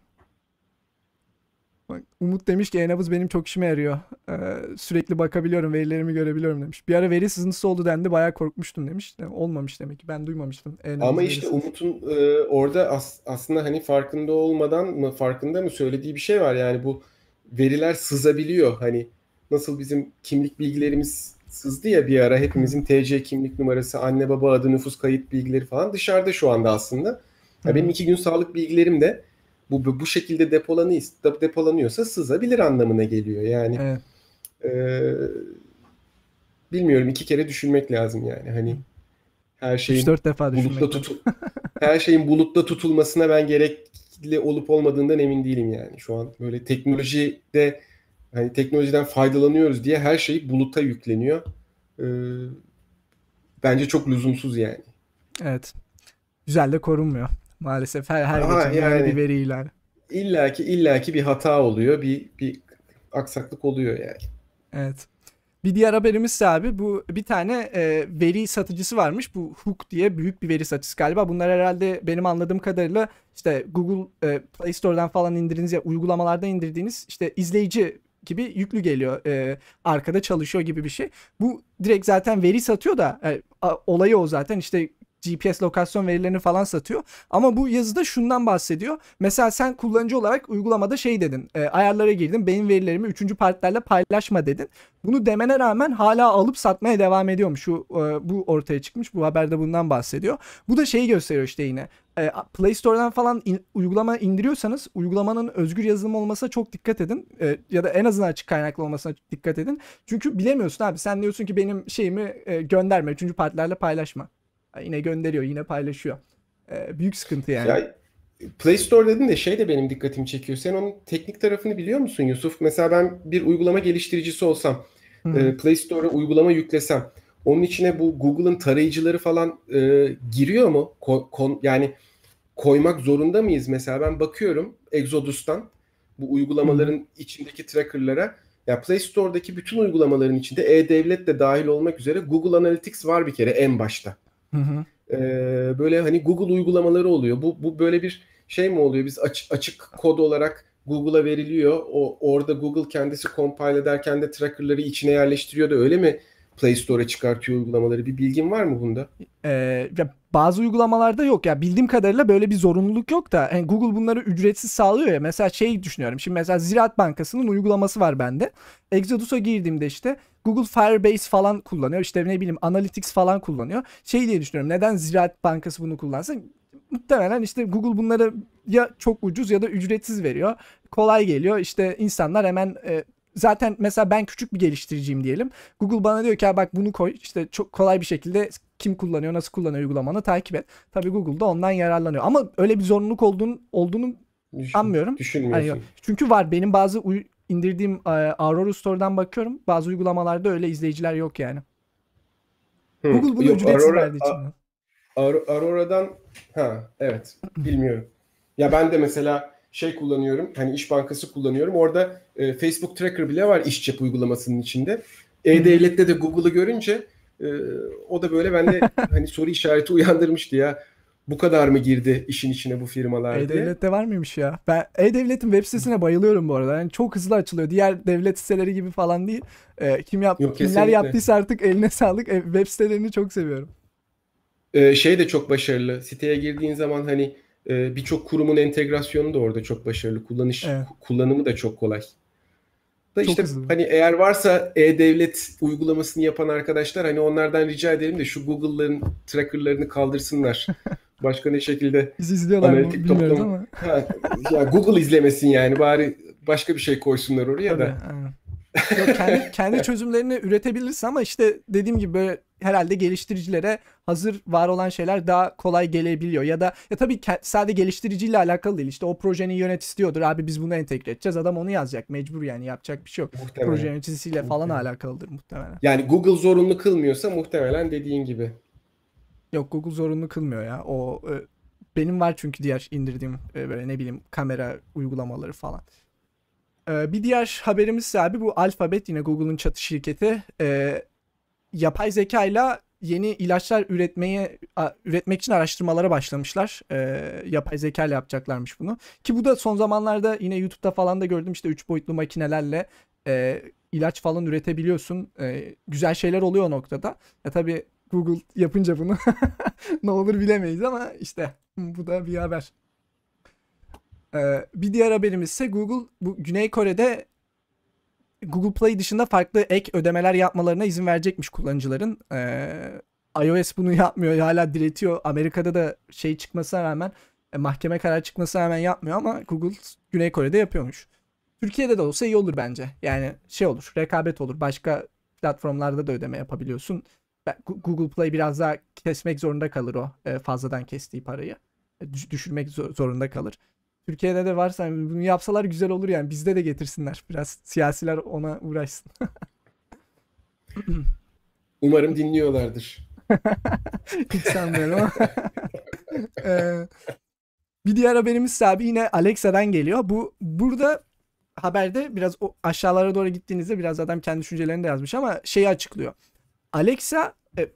A: Bak, Umut demiş ki e-nabız benim çok işime yarıyor. Ee, sürekli bakabiliyorum, verilerimi görebiliyorum demiş. Bir ara veri sızıntısı oldu dendi, bayağı korkmuştum demiş. Yani olmamış demek ki. Ben duymamıştım. e-nabız
B: Ama işte. Umut'un e, orada as- aslında hani farkında olmadan mı farkında mı söylediği bir şey var. Yani bu veriler sızabiliyor. Hani nasıl bizim kimlik bilgilerimiz sızdı ya bir ara hepimizin TC kimlik numarası, anne baba adı, nüfus kayıt bilgileri falan dışarıda şu anda aslında. Ya benim iki gün sağlık bilgilerim de bu bu şekilde depolanıyor, depolanıyorsa sızabilir anlamına geliyor. Yani
A: Evet.
B: e, bilmiyorum iki kere düşünmek lazım yani. Hani her şeyin
A: 3-4 defa
B: bulutta tutul her şeyin bulutta tutulmasına ben gerekli olup olmadığından emin değilim yani. Şu an böyle teknolojide hani teknolojiden faydalanıyoruz diye her şey buluta yükleniyor. Ee, bence çok lüzumsuz yani.
A: Evet. Güzel de korunmuyor. Maalesef her her
B: Aha,
A: geçen
B: yani.
A: bir veri ihlali.
B: İllaki illaki bir hata oluyor, bir bir aksaklık oluyor yani.
A: Evet. Bir diğer haberimiz ise abi bu bir tane e, veri satıcısı varmış. Bu Hook diye büyük bir veri satıcısı galiba. Bunlar herhalde benim anladığım kadarıyla işte Google e, Play Store'dan falan indirdiğiniz ya uygulamalardan indirdiğiniz işte izleyici gibi yüklü geliyor. E, arkada çalışıyor gibi bir şey. Bu direkt zaten veri satıyor da e, a- olayı o zaten işte GPS lokasyon verilerini falan satıyor. Ama bu yazıda şundan bahsediyor. Mesela sen kullanıcı olarak uygulamada şey dedin. e, ayarlara girdin. Benim verilerimi üçüncü partilerle paylaşma dedin. Bunu demene rağmen hala alıp satmaya devam ediyormuş. Şu e, bu ortaya çıkmış. Bu haberde bundan bahsediyor. Bu da şeyi gösteriyor işte yine. E, Play Store'dan falan in- uygulama indiriyorsanız uygulamanın özgür yazılım olmasına çok dikkat edin. E, ya da en azından açık kaynaklı olmasına dikkat edin. Çünkü bilemiyorsun abi. Sen diyorsun ki benim şeyimi e, gönderme. Üçüncü partilerle paylaşma. Yine gönderiyor, yine paylaşıyor. E, büyük sıkıntı yani.
B: Ya Play Store dedin de şey de benim dikkatimi çekiyor. Sen onun teknik tarafını biliyor musun Yusuf? Mesela ben bir uygulama geliştiricisi olsam, e, Play Store'a uygulama yüklesem, onun içine bu Google'ın tarayıcıları falan e, giriyor mu? Ko- kon- yani koymak zorunda mıyız? Mesela ben bakıyorum Exodus'tan bu uygulamaların içindeki tracker'lara. Ya Play Store'daki bütün uygulamaların içinde e-devlet de dahil olmak üzere Google Analytics var bir kere en başta.
A: Hı hı.
B: Ee, böyle hani Google uygulamaları oluyor. Bu bu böyle bir şey mi oluyor? Biz açık açık kod olarak Google'a veriliyor. O orada Google kendisi compile ederken de tracker'ları içine yerleştiriyor da öyle mi Play Store'a çıkartıyor uygulamaları? Bir bilgin var mı bunda?
A: Ee, bazı uygulamalarda yok. Ya bildiğim kadarıyla böyle bir zorunluluk yok da yani Google bunları ücretsiz sağlıyor ya. Mesela şey düşünüyorum. Şimdi mesela Ziraat Bankası'nın uygulaması var bende. Exodus'a girdiğimde işte Google Firebase falan kullanıyor. İşte ne bileyim Analytics falan kullanıyor. Şey diye düşünüyorum. Neden Ziraat Bankası bunu kullansın? Muhtemelen işte Google bunları ya çok ucuz ya da ücretsiz veriyor. Kolay geliyor. İşte insanlar hemen e, zaten mesela ben küçük bir geliştiriciyim diyelim. Google bana diyor ki bak bunu koy işte çok kolay bir şekilde kim kullanıyor nasıl kullanıyor uygulamanı takip et. Tabii Google da ondan yararlanıyor. Ama öyle bir zorunluluk olduğunu, olduğunu
B: Düşün,
A: sanmıyorum.
B: Düşünmüyorsun.
A: Hayır. Çünkü var benim bazı indirdiğim e, Aurora Store'dan bakıyorum. Bazı uygulamalarda öyle izleyiciler yok yani.
B: Hı.
A: Google bunu
B: Yok,
A: ücretsiz
B: Aurora-
A: verdiği için.
B: A- Aur- Aurora'dan ha evet bilmiyorum. Ya ben de mesela şey kullanıyorum. Hani İş Bankası kullanıyorum. Orada e, Facebook Tracker bile var iş cep uygulamasının içinde. E-Devlet'te de Google'ı görünce e, o da böyle bende hani soru işareti uyandırmıştı ya. Bu kadar mı girdi işin içine bu firmalar diye.
A: E-Devlet'te var mıymış ya? Ben E-Devlet'in web sitesine bayılıyorum bu arada. Yani çok hızlı açılıyor. Diğer devlet siteleri gibi falan değil. E, kim yap
B: Yok,
A: kimler
B: kesinlikle.
A: yaptıysa artık eline sağlık. E, web sitelerini çok seviyorum.
B: Ee, şey de çok başarılı. Siteye girdiğin zaman hani e, birçok kurumun entegrasyonu da orada çok başarılı. Kullanış
A: Evet.
B: kullanımı da çok kolay. Da
A: Çok
B: işte
A: hızlı.
B: hani eğer varsa e-devlet uygulamasını yapan arkadaşlar hani onlardan rica edelim de şu Google'ların tracker'larını kaldırsınlar. Başka ne şekilde
A: Bizi izliyorlar mı
B: Analitik
A: bilmiyoruz
B: toplum-
A: ama.
B: ha, ya Google izlemesin yani bari başka bir şey koysunlar oraya
A: Tabii,
B: da.
A: aynen. Yok, kendi, kendi çözümlerini üretebilirsin ama işte dediğim gibi böyle herhalde geliştiricilere hazır var olan şeyler daha kolay gelebiliyor. Ya da ya tabii sadece geliştiriciyle alakalı değil. İşte o projenin yönetici diyordur abi biz bunu entegre edeceğiz. Adam onu yazacak mecbur yani yapacak bir şey yok.
B: Muhtemelen.
A: Proje yöneticisiyle falan
B: Muhtemelen.
A: alakalıdır muhtemelen.
B: Yani Google zorunlu kılmıyorsa muhtemelen dediğin gibi.
A: Yok Google zorunlu kılmıyor ya. O e, benim var çünkü diğer indirdiğim e, böyle ne bileyim kamera uygulamaları falan. E, bir diğer haberimiz abi bu Alphabet yine Google'un çatı şirketi yapay zeka ile yeni ilaçlar üretmeye üretmek için araştırmalara başlamışlar. E, yapay zeka ile yapacaklarmış bunu. Ki bu da son zamanlarda yine YouTube'da falan da gördüm işte 3 boyutlu makinelerle e, ilaç falan üretebiliyorsun. E, güzel şeyler oluyor o noktada. Ya tabii Google yapınca bunu ne olur bilemeyiz ama işte bu da bir haber. Ee, bir diğer haberimiz ise Google bu Güney Kore'de Google Play dışında farklı ek ödemeler yapmalarına izin verecekmiş kullanıcıların. Ee, iOS bunu yapmıyor. Hala diretiyor. Amerika'da da şey çıkmasına rağmen e, mahkeme kararı çıkmasına rağmen yapmıyor ama Google Güney Kore'de yapıyormuş. Türkiye'de de olsa iyi olur bence. Yani şey olur, rekabet olur. Başka platformlarda da ödeme yapabiliyorsun. Google Play biraz daha kesmek zorunda kalır o e, fazladan kestiği parayı. E, düş- düşürmek zo- zorunda kalır. Türkiye'de de varsa hani bunu yapsalar güzel olur yani. Bizde de getirsinler. Biraz siyasiler ona uğraşsın.
B: Umarım dinliyorlardır.
A: Hiç sanmıyorum ama. Ee, bir diğer haberimiz ise abi yine Alexa'dan geliyor. Bu burada haberde biraz o aşağılara doğru gittiğinizde biraz adam kendi düşüncelerini de yazmış ama şeyi açıklıyor. Alexa e,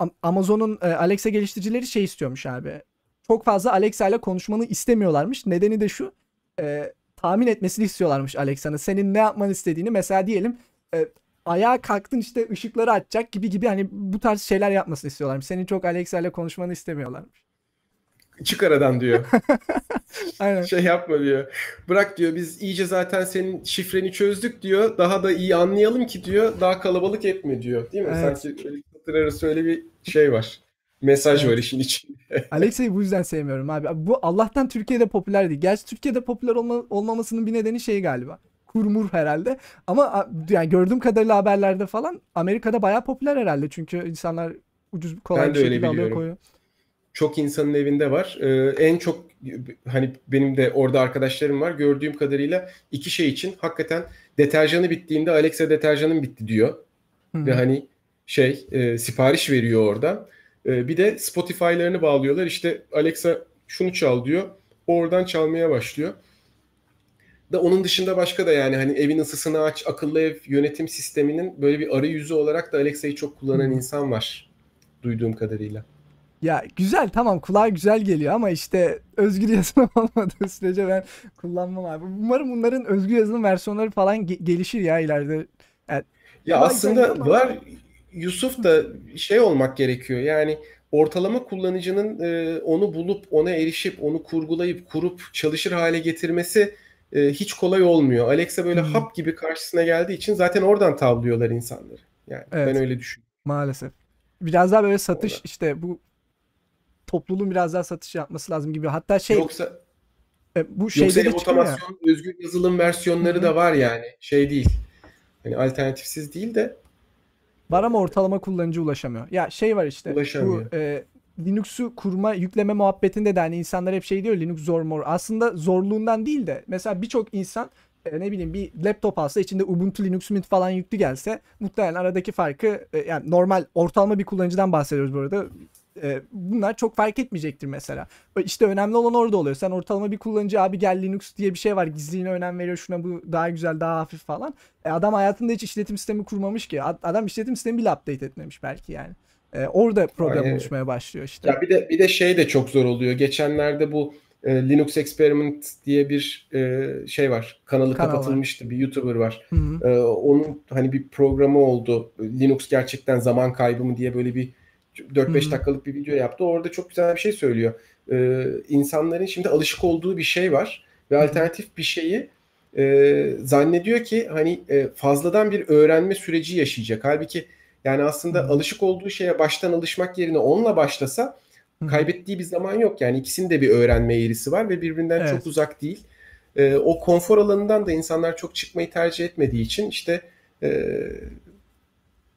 A: Am- Amazon'un e, Alexa geliştiricileri şey istiyormuş abi. Çok fazla Alexa ile konuşmanı istemiyorlarmış. Nedeni de şu. e, tahmin etmesini istiyorlarmış Alexa'nın. Senin ne yapmanı istediğini mesela diyelim e, ayağa kalktın işte ışıkları açacak gibi gibi hani bu tarz şeyler yapmasını istiyorlarmış. Senin çok Alexa ile konuşmanı istemiyorlarmış.
B: Çık aradan diyor.
A: Aynen.
B: şey yapma diyor. Bırak diyor biz iyice zaten senin şifreni çözdük diyor. Daha da iyi anlayalım ki diyor. Daha kalabalık etme diyor. Değil mi?
A: Evet.
B: Sanki satır arası öyle bir şey var. Mesaj
A: Evet.
B: var işin içinde.
A: Alexa'yı bu yüzden sevmiyorum abi. Bu Allah'tan Türkiye'de popüler değil. Gerçi Türkiye'de popüler olma, olmamasının bir nedeni şey galiba. Kurmur herhalde. Ama yani gördüğüm kadarıyla haberlerde falan Amerika'da bayağı popüler herhalde. Çünkü insanlar ucuz kolay
B: Ben
A: bir şekilde alıyor koyuyor.
B: çok insanın evinde var. Ee, en çok hani benim de orada arkadaşlarım var. Gördüğüm kadarıyla iki şey için hakikaten deterjanı bittiğinde Alexa deterjanım bitti diyor. Hı-hı. Ve hani şey e, sipariş veriyor orada. E, bir de Spotify'larını bağlıyorlar. İşte Alexa şunu çal diyor. Oradan çalmaya başlıyor. Da onun dışında başka da yani hani evin ısısını aç, akıllı ev yönetim sisteminin böyle bir arayüzü olarak da Alexa'yı çok kullanan insan var duyduğum kadarıyla.
A: Ya güzel tamam kulağa güzel geliyor ama işte özgür yazılım olmadığı sürece ben kullanmam abi. Umarım bunların özgür yazılım versiyonları falan ge- gelişir ya ileride.
B: Yani, ya aslında var Yusuf da şey olmak gerekiyor. Yani ortalama kullanıcının e, onu bulup ona erişip onu kurgulayıp kurup çalışır hale getirmesi e, hiç kolay olmuyor. Alexa böyle hmm. hap gibi karşısına geldiği için zaten oradan tavlıyorlar insanları. Yani evet. ben öyle düşünüyorum.
A: Maalesef. Biraz daha böyle satış Orada. işte bu topluluğun biraz daha satış yapması lazım gibi. Hatta şey
B: Yoksa e, bu şeyde Yoksa de otomasyon, ya. özgür yazılım versiyonları Hı-hı. da var yani. Şey değil. Hani alternatifsiz değil de
A: Var ama ortalama kullanıcı ulaşamıyor. Ya şey var işte. Ulaşamıyor. Bu e, Linux'u kurma, yükleme muhabbetinde de hani insanlar hep şey diyor Linux zor mor. Aslında zorluğundan değil de mesela birçok insan e, ne bileyim bir laptop alsa içinde Ubuntu Linux Mint falan yüklü gelse muhtemelen aradaki farkı e, yani normal ortalama bir kullanıcıdan bahsediyoruz bu arada e, bunlar çok fark etmeyecektir mesela. İşte önemli olan orada oluyor. Sen ortalama bir kullanıcı abi gel Linux diye bir şey var. Gizliliğine önem veriyor. Şuna bu daha güzel, daha hafif falan. E, adam hayatında hiç işletim sistemi kurmamış ki. Adam işletim sistemi bile update etmemiş belki yani. E, orada problem Aynen. oluşmaya başlıyor işte.
B: Ya bir de bir de şey de çok zor oluyor. Geçenlerde bu e, Linux Experiment diye bir e, şey var. Kanalı Kanal kapatılmıştı. Var. Bir YouTuber var. Hı E, onun hani bir programı oldu. Linux gerçekten zaman kaybı mı diye böyle bir 4-5 dakikalık bir video yaptı. Orada çok güzel bir şey söylüyor. Ee, insanların şimdi alışık olduğu bir şey var ve alternatif bir şeyi e, zannediyor ki hani e, fazladan bir öğrenme süreci yaşayacak. Halbuki yani aslında Hı-hı. alışık olduğu şeye baştan alışmak yerine onunla başlasa kaybettiği bir zaman yok. Yani ikisinin de bir öğrenme eğrisi var ve birbirinden evet. çok uzak değil. E, o konfor alanından da insanlar çok çıkmayı tercih etmediği için işte e,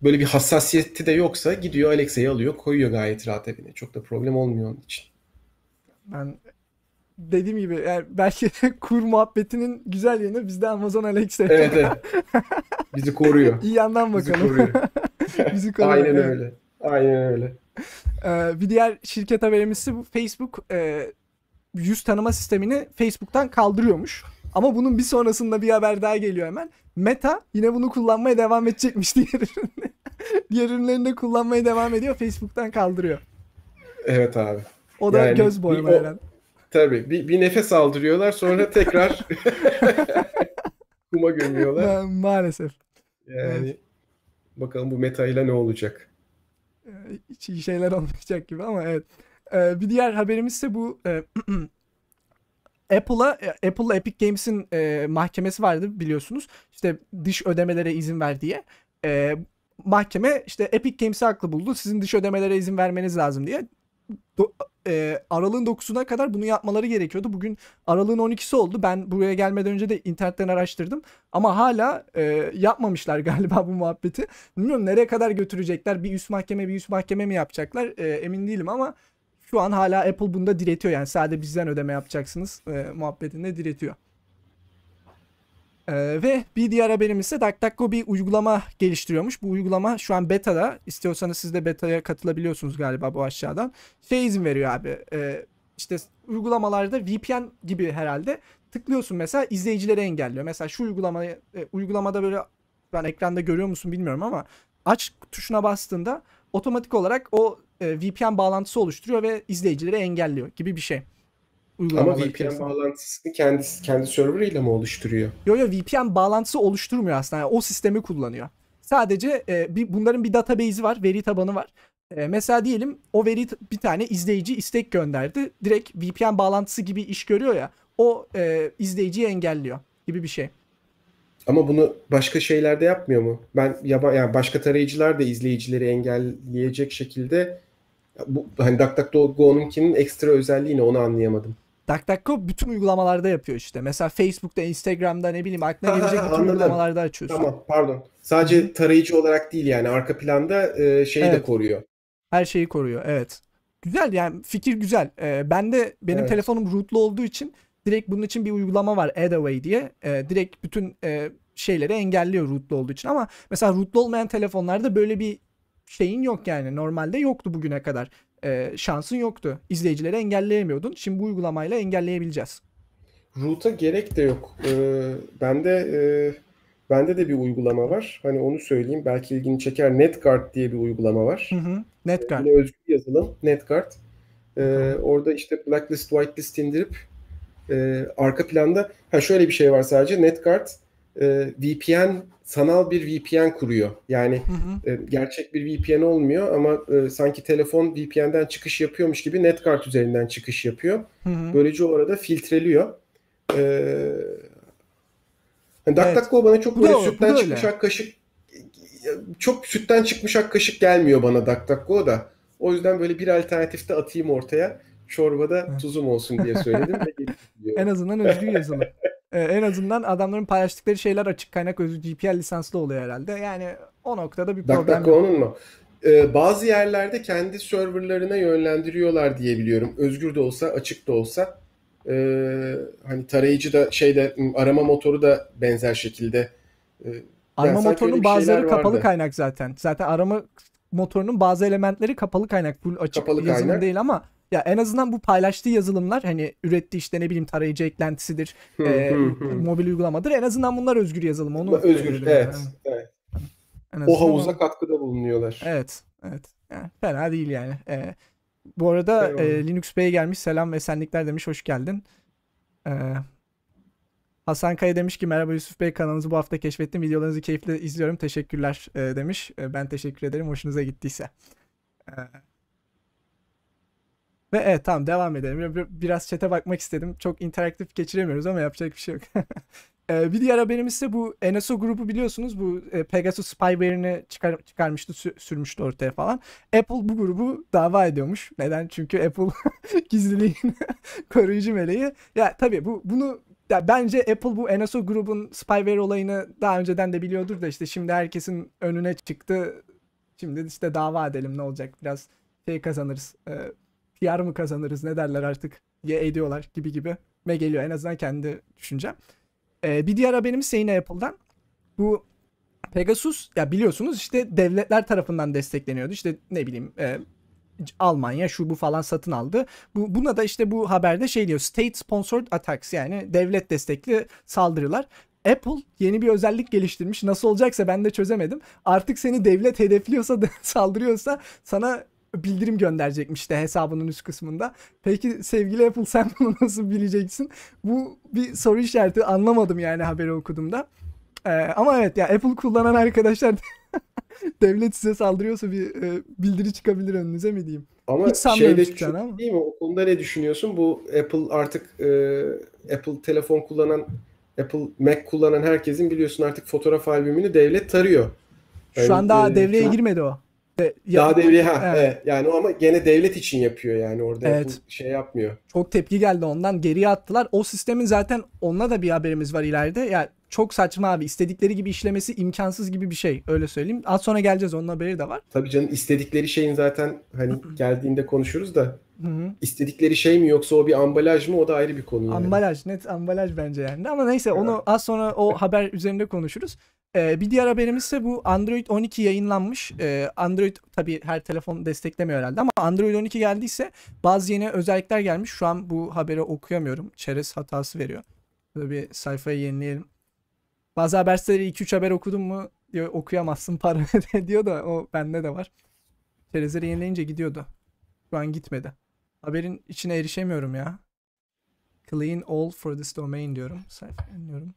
B: böyle bir hassasiyeti de yoksa gidiyor Alexa'yı alıyor koyuyor gayet rahat evine. Çok da problem olmuyor onun için.
A: Ben dediğim gibi yani belki kur muhabbetinin güzel yanı bizde Amazon Alexa.
B: Evet evet. Bizi koruyor.
A: İyi yandan bakalım. Bizi koruyor.
B: Bizi koruyor. Aynen öyle. Aynen öyle.
A: Ee, bir diğer şirket haberimiz bu Facebook e, yüz tanıma sistemini Facebook'tan kaldırıyormuş. Ama bunun bir sonrasında bir haber daha geliyor hemen. Meta yine bunu kullanmaya devam edecekmiş diğer ürünü. diğer ürünlerini de kullanmaya devam ediyor. Facebook'tan kaldırıyor.
B: Evet abi.
A: O da yani, göz boyama herhalde.
B: Tabii. Bir, bir nefes aldırıyorlar sonra tekrar kuma gömüyorlar. Ma-
A: maalesef.
B: Yani evet. bakalım bu meta ile ne olacak?
A: Ee, hiç iyi şeyler olmayacak gibi ama evet. Ee, bir diğer haberimiz ise bu e, Apple'a e, Apple Epic Games'in e, mahkemesi vardı biliyorsunuz. İşte dış ödemelere izin ver diye. E, mahkeme işte Epic Games'i haklı buldu. Sizin dış ödemelere izin vermeniz lazım diye. Do, e, aralığın 9'una kadar bunu yapmaları gerekiyordu. Bugün aralığın 12'si oldu. Ben buraya gelmeden önce de internetten araştırdım. Ama hala e, yapmamışlar galiba bu muhabbeti. Bilmiyorum nereye kadar götürecekler. Bir üst mahkeme bir üst mahkeme mi yapacaklar e, emin değilim ama şu an hala Apple bunda diretiyor. Yani sadece bizden ödeme yapacaksınız e, muhabbetinde diretiyor. Ee, ve bir diğer haberimiz ise DuckDuckGo bir uygulama geliştiriyormuş. Bu uygulama şu an beta'da. İstiyorsanız siz de beta'ya katılabiliyorsunuz galiba bu aşağıdan. Şey izin veriyor abi. E, işte uygulamalarda VPN gibi herhalde tıklıyorsun mesela izleyicileri engelliyor. Mesela şu uygulamayı e, uygulamada böyle ben ekranda görüyor musun bilmiyorum ama aç tuşuna bastığında otomatik olarak o e, VPN bağlantısı oluşturuyor ve izleyicileri engelliyor gibi bir şey.
B: Ama VPN içerisinde. bağlantısını kendi kendi serverıyla mı oluşturuyor?
A: Yok yok VPN bağlantısı oluşturmuyor aslında. Yani o sistemi kullanıyor. Sadece e, bir bunların bir database'i var, veri tabanı var. E, mesela diyelim o veri bir tane izleyici istek gönderdi. Direkt VPN bağlantısı gibi iş görüyor ya. O e, izleyiciyi engelliyor gibi bir şey.
B: Ama bunu başka şeylerde yapmıyor mu? Ben yaba yani başka tarayıcılar da izleyicileri engelleyecek şekilde bu hani DuckDuckGo'nunkinin ekstra özelliği ne onu anlayamadım.
A: DuckDuckGo bütün uygulamalarda yapıyor işte. Mesela Facebook'ta, Instagram'da ne bileyim aklına gelecek bütün anladım. uygulamalarda açıyorsun.
B: Tamam pardon. Sadece tarayıcı olarak değil yani arka planda e, şeyi evet. de koruyor.
A: Her şeyi koruyor evet. güzel yani fikir güzel. Ee, ben de benim
B: Evet.
A: telefonum rootlu olduğu için direkt bunun için bir uygulama var Adaway diye. Ee, direkt bütün e, şeyleri engelliyor rootlu olduğu için ama mesela rootlu olmayan telefonlarda böyle bir şeyin yok yani. Normalde yoktu bugüne kadar. Ee, şansın yoktu. İzleyicileri engelleyemiyordun. Şimdi bu uygulamayla engelleyebileceğiz.
B: Root'a gerek de yok. Ee, bende e, bende de bir uygulama var. Hani onu söyleyeyim. Belki ilgini çeker. NetGuard diye bir uygulama var.
A: Hı hı. Netguard.
B: Yine özgür yazılım. NetGuard. Ee, orada işte blacklist, whitelist indirip e, arka planda ha şöyle bir şey var sadece. NetGuard e, VPN sanal bir VPN kuruyor. Yani
A: Hı hı.
B: e, gerçek bir VPN olmuyor ama e, sanki telefon VPN'den çıkış yapıyormuş gibi NetGuard üzerinden çıkış yapıyor.
A: Hı hı.
B: Böylece o arada filtreliyor. Ee, hani
A: Evet.
B: DuckDuckGo bana çok
A: Bu
B: böyle
A: bu
B: sütten çıkmış
A: öyle.
B: ak kaşık çok sütten çıkmış ak kaşık gelmiyor bana DuckDuckGo da. O yüzden böyle bir alternatif de atayım ortaya. Çorbada tuzum olsun diye söyledim.
A: En azından özgür yazılım. Ee, en azından adamların paylaştıkları şeyler açık kaynak özgür GPL lisanslı oluyor herhalde. Yani o noktada bir problem yok.
B: DuckDuckGo'nun mu? Ee, bazı yerlerde kendi serverlarına yönlendiriyorlar diye biliyorum. Özgür de olsa, açık da olsa. Ee, hani tarayıcı da şeyde arama motoru da benzer şekilde. Ee,
A: Arama motorunun bazıları kapalı
B: vardı.
A: kaynak zaten. Zaten arama motorunun bazı elementleri kapalı kaynak. Full açık
B: Kapalı
A: yazılım
B: kaynak.
A: değil ama ya en azından bu paylaştığı yazılımlar hani ürettiği işte ne bileyim tarayıcı eklentisidir, e, mobil uygulamadır. En azından bunlar özgür yazılım. Onu
B: özgür, evet,
A: yani.
B: evet.
A: En
B: O havuza
A: o-
B: katkıda bulunuyorlar.
A: Evet, evet. Yani fena değil yani. Ee, bu arada
B: Eyvallah.
A: e, Linux Bey gelmiş. Selam ve senlikler demiş. Hoş geldin. Ee, Hasan Kaya demiş ki merhaba Yusuf Bey kanalınızı bu hafta keşfettim. Videolarınızı keyifle izliyorum. Teşekkürler e, demiş. E, ben teşekkür ederim. Hoşunuza gittiyse. Ve evet tamam devam edelim. Bir- bir- Biraz chat'e bakmak istedim. Çok interaktif geçiremiyoruz ama yapacak bir şey yok. Ee, bir diğer haberimiz ise bu NSO grubu biliyorsunuz bu e, Pegasus spyware'ini çıkar, çıkarmıştı, sü- sürmüştü ortaya falan. Apple bu grubu dava ediyormuş. Neden? Çünkü Apple gizliliğin koruyucu meleği. Ya tabii bu bunu ya bence Apple bu NSO grubun spyware olayını daha önceden de biliyordur da işte şimdi herkesin önüne çıktı. Şimdi işte dava edelim ne olacak? Biraz şey kazanırız. E, PR mı kazanırız ne derler artık ya ediyorlar gibi gibi. Me geliyor en azından kendi düşüncem. Ee, bir diğer haberimiz yine Apple'dan. Bu Pegasus ya biliyorsunuz işte devletler tarafından destekleniyordu. İşte ne bileyim e, Almanya şu bu falan satın aldı. Bu buna da işte bu haberde şey diyor. State sponsored attacks yani devlet destekli saldırılar. Apple yeni bir özellik geliştirmiş. Nasıl olacaksa ben de çözemedim. Artık seni devlet hedefliyorsa saldırıyorsa sana bildirim gönderecekmiş de hesabının üst kısmında. Peki sevgili Apple sen bunu nasıl bileceksin? Bu bir soru işareti anlamadım yani haberi okuduğumda. Ee, ama evet ya Apple kullanan arkadaşlar devlet size saldırıyorsa bir e, bildiri çıkabilir önünüze mi diyeyim?
B: Ama
A: Hiç
B: şeyde çok
A: ama.
B: değil mi? O konuda ne düşünüyorsun? Bu Apple artık e, Apple telefon kullanan Apple Mac kullanan herkesin biliyorsun artık fotoğraf albümünü devlet tarıyor.
A: Şu
B: Yani,
A: an daha
B: e,
A: devreye
B: şu
A: girmedi o. De- ya-
B: Daha devreye ha
A: Evet.
B: evet. Yani o ama gene devlet için yapıyor yani orada
A: Evet.
B: Şey yapmıyor.
A: Çok tepki geldi ondan. Geriye attılar. O sistemin zaten onunla da bir haberimiz var ileride. Ya çok saçma abi. İstedikleri gibi işlemesi imkansız gibi bir şey. Öyle söyleyeyim. Az sonra geleceğiz. Onun haberi de var.
B: Tabii canım istedikleri şeyin zaten hani geldiğinde konuşuruz da
A: Hı hı.
B: istedikleri şey mi yoksa o bir ambalaj mı o da ayrı bir konu yani.
A: Ambalaj. Net ambalaj bence yani. Ama neyse onu az sonra o haber üzerinde konuşuruz. Ee, bir diğer haberimiz ise bu Android 12 yayınlanmış. Ee, Android tabii her telefon desteklemiyor herhalde ama Android 12 geldiyse bazı yeni özellikler gelmiş. Şu an bu haberi okuyamıyorum. Çerez hatası veriyor. Böyle bir sayfayı yenileyelim. Bazı haber siteleri 2-3 haber okudun mu diyor okuyamazsın para diyor da o bende de var. Çerezleri yenileyince gidiyordu. Şu an gitmedi. Haberin içine erişemiyorum ya. Clean all for this domain diyorum. Sayfa yeniliyorum.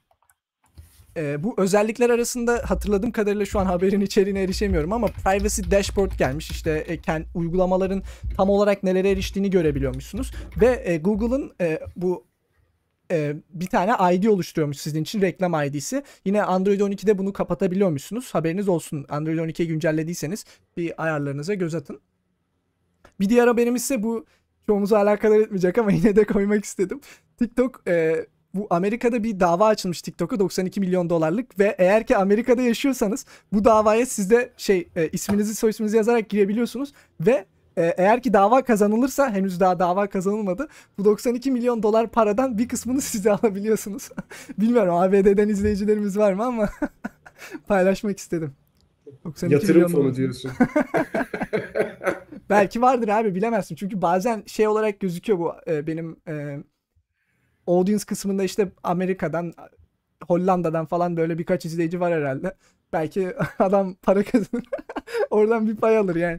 A: Ee, bu özellikler arasında hatırladığım kadarıyla şu an haberin içeriğine erişemiyorum ama Privacy Dashboard gelmiş. İşte e, kend- uygulamaların tam olarak nelere eriştiğini görebiliyormuşsunuz. Ve e, Google'ın e, bu e, bir tane ID oluşturuyormuş sizin için reklam ID'si. Yine Android 12'de bunu kapatabiliyormuşsunuz. Haberiniz olsun. Android 12'yi güncellediyseniz bir ayarlarınıza göz atın. Bir diğer haberimiz ise bu çoğumuzu alakadar etmeyecek ama yine de koymak istedim. TikTok e, bu Amerika'da bir dava açılmış TikTok'a 92 milyon dolarlık ve eğer ki Amerika'da yaşıyorsanız bu davaya sizde şey e, isminizi soy isminizi yazarak girebiliyorsunuz ve e, eğer ki dava kazanılırsa henüz daha dava kazanılmadı. Bu 92 milyon dolar paradan bir kısmını size alabiliyorsunuz. Bilmiyorum ABD'den izleyicilerimiz var mı ama paylaşmak istedim.
B: 92 Yatırım fonu diyorsun.
A: Belki vardır abi bilemezsin. Çünkü bazen şey olarak gözüküyor bu e, benim e, audience kısmında işte Amerika'dan Hollanda'dan falan böyle birkaç izleyici var herhalde. Belki adam para kazanır. Oradan bir pay alır yani.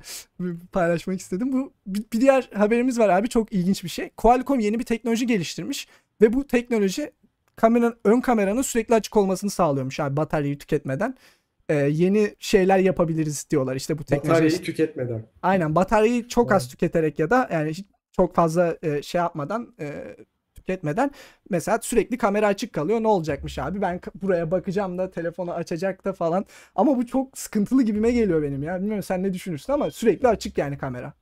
A: Paylaşmak istedim. Bu bir diğer haberimiz var abi çok ilginç bir şey. Qualcomm yeni bir teknoloji geliştirmiş ve bu teknoloji kameranın ön kameranın sürekli açık olmasını sağlıyormuş abi bataryayı tüketmeden. Ee, yeni şeyler yapabiliriz diyorlar işte bu teknoloji.
B: Bataryayı tüketmeden.
A: Aynen bataryayı çok az tüketerek ya da yani çok fazla e, şey yapmadan e, tüketmeden mesela sürekli kamera açık kalıyor. Ne olacakmış abi? Ben buraya bakacağım da telefonu açacak da falan. Ama bu çok sıkıntılı gibime geliyor benim ya. Bilmiyorum sen ne düşünürsün ama sürekli açık yani kamera.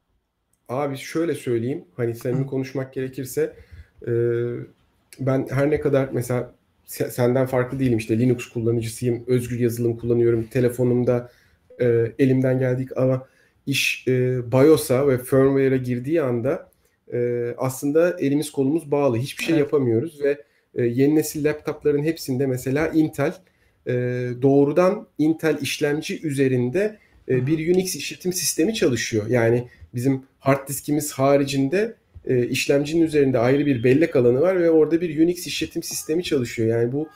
B: Abi şöyle söyleyeyim. Hani seninle konuşmak gerekirse e, ben her ne kadar mesela senden farklı değilim işte Linux kullanıcısıyım, özgür yazılım kullanıyorum, telefonumda e, elimden geldik ama iş e, BIOS'a ve firmware'a girdiği anda e, aslında elimiz kolumuz bağlı. Hiçbir şey evet. yapamıyoruz ve e, yeni nesil laptopların hepsinde mesela Intel e, doğrudan Intel işlemci üzerinde e, bir Unix işletim sistemi çalışıyor. Yani bizim hard diskimiz haricinde e, işlemcinin üzerinde ayrı bir bellek alanı var ve orada bir Unix işletim sistemi çalışıyor. Yani bu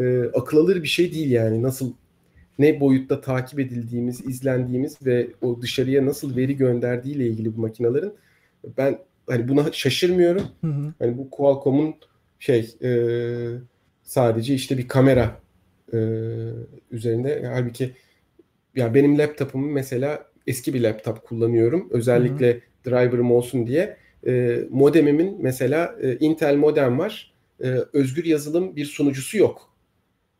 B: e, akıl alır bir şey değil yani nasıl ne boyutta takip edildiğimiz, izlendiğimiz ve o dışarıya nasıl veri gönderdiği ile ilgili bu makinelerin ben hani buna şaşırmıyorum. Hı hı. Hani bu Qualcomm'un şey e, sadece işte bir kamera e, üzerinde halbuki ya benim laptopumu mesela eski bir laptop kullanıyorum. Özellikle hı hı. driver'ım olsun diye. E, modemimin mesela e, Intel modem var. E, özgür yazılım bir sunucusu yok.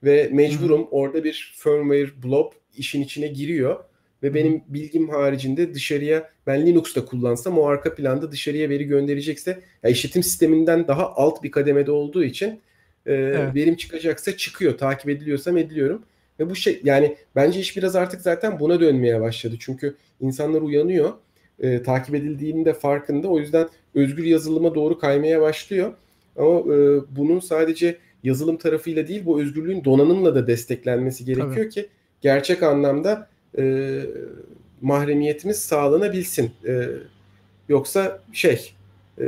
B: Ve mecburum hı orada bir firmware blob işin içine giriyor ve benim bilgim haricinde dışarıya ben Linux'ta kullansam o arka planda dışarıya veri gönderecekse ya işletim sisteminden daha alt bir kademede olduğu için e, evet. verim çıkacaksa çıkıyor. Takip ediliyorsam ediliyorum. Ve bu şey yani bence iş biraz artık zaten buna dönmeye başladı. Çünkü insanlar uyanıyor. E, takip edildiğinin de farkında. O yüzden özgür yazılıma doğru kaymaya başlıyor. Ama e, bunun sadece yazılım tarafıyla değil bu özgürlüğün donanımla da desteklenmesi gerekiyor Tabii. ki gerçek anlamda e, mahremiyetimiz sağlanabilsin. E, yoksa şey e,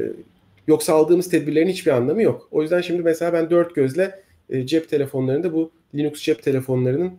B: yoksa aldığımız tedbirlerin hiçbir anlamı yok. O yüzden şimdi mesela ben dört gözle e, cep telefonlarında bu Linux cep telefonlarının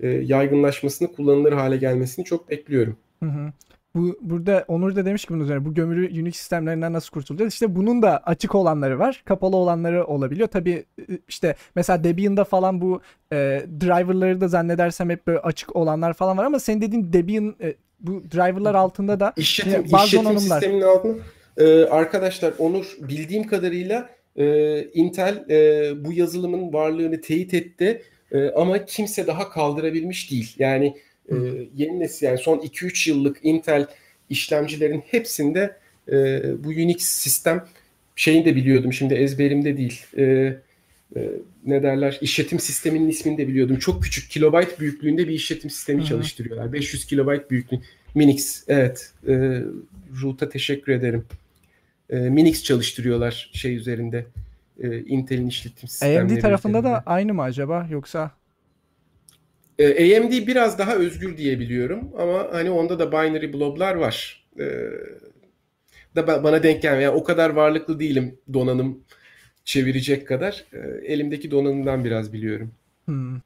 B: e, yaygınlaşmasını, kullanılır hale gelmesini çok bekliyorum.
A: Hı hı bu burada Onur da demiş ki bunun üzerine bu gömülü Unix sistemlerinden nasıl kurtulacağız? İşte bunun da açık olanları var, kapalı olanları olabiliyor. Tabii e, işte mesela Debian'da falan bu e, driverları da zannedersem hep böyle açık olanlar falan var ama senin dediğin Debian e, bu driverlar altında da
B: işletim, bazı işletim donanımlar. sisteminin altında ee, arkadaşlar Onur bildiğim kadarıyla e, Intel e, bu yazılımın varlığını teyit etti e, ama kimse daha kaldırabilmiş değil. Yani e, yeni nesil yani son 2-3 yıllık Intel işlemcilerin hepsinde e, bu Unix sistem şeyini de biliyordum şimdi ezberimde değil. E, e, ne derler işletim sisteminin ismini de biliyordum. Çok küçük kilobayt büyüklüğünde bir işletim sistemi Hı-hı. çalıştırıyorlar. 500 kilobayt büyüklüğü. Minix evet. E, Root'a teşekkür ederim. E, Minix çalıştırıyorlar şey üzerinde. E, Intel'in işletim sistemleri.
A: AMD tarafında üzerinde. da aynı mı acaba yoksa?
B: Ee, AMD biraz daha özgür diyebiliyorum ama hani onda da binary bloblar var. Ee, da bana denk gelmiyor. Yani o kadar varlıklı değilim donanım çevirecek kadar. Ee, elimdeki donanımdan biraz biliyorum.
A: Hmm.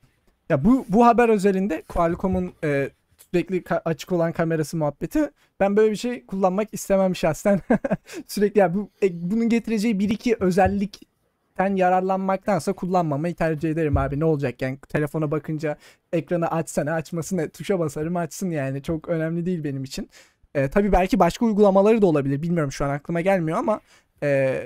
A: Ya bu bu haber özelinde Qualcomm'un e, sürekli açık olan kamerası muhabbeti. Ben böyle bir şey kullanmak istemem şahsen. sürekli ya bu e, bunun getireceği bir iki özellik ten yararlanmaktansa kullanmamayı tercih ederim abi. Ne olacak yani telefona bakınca ekranı açsana açmasın tuşa basarım açsın yani çok önemli değil benim için. E, tabii belki başka uygulamaları da olabilir bilmiyorum şu an aklıma gelmiyor ama e,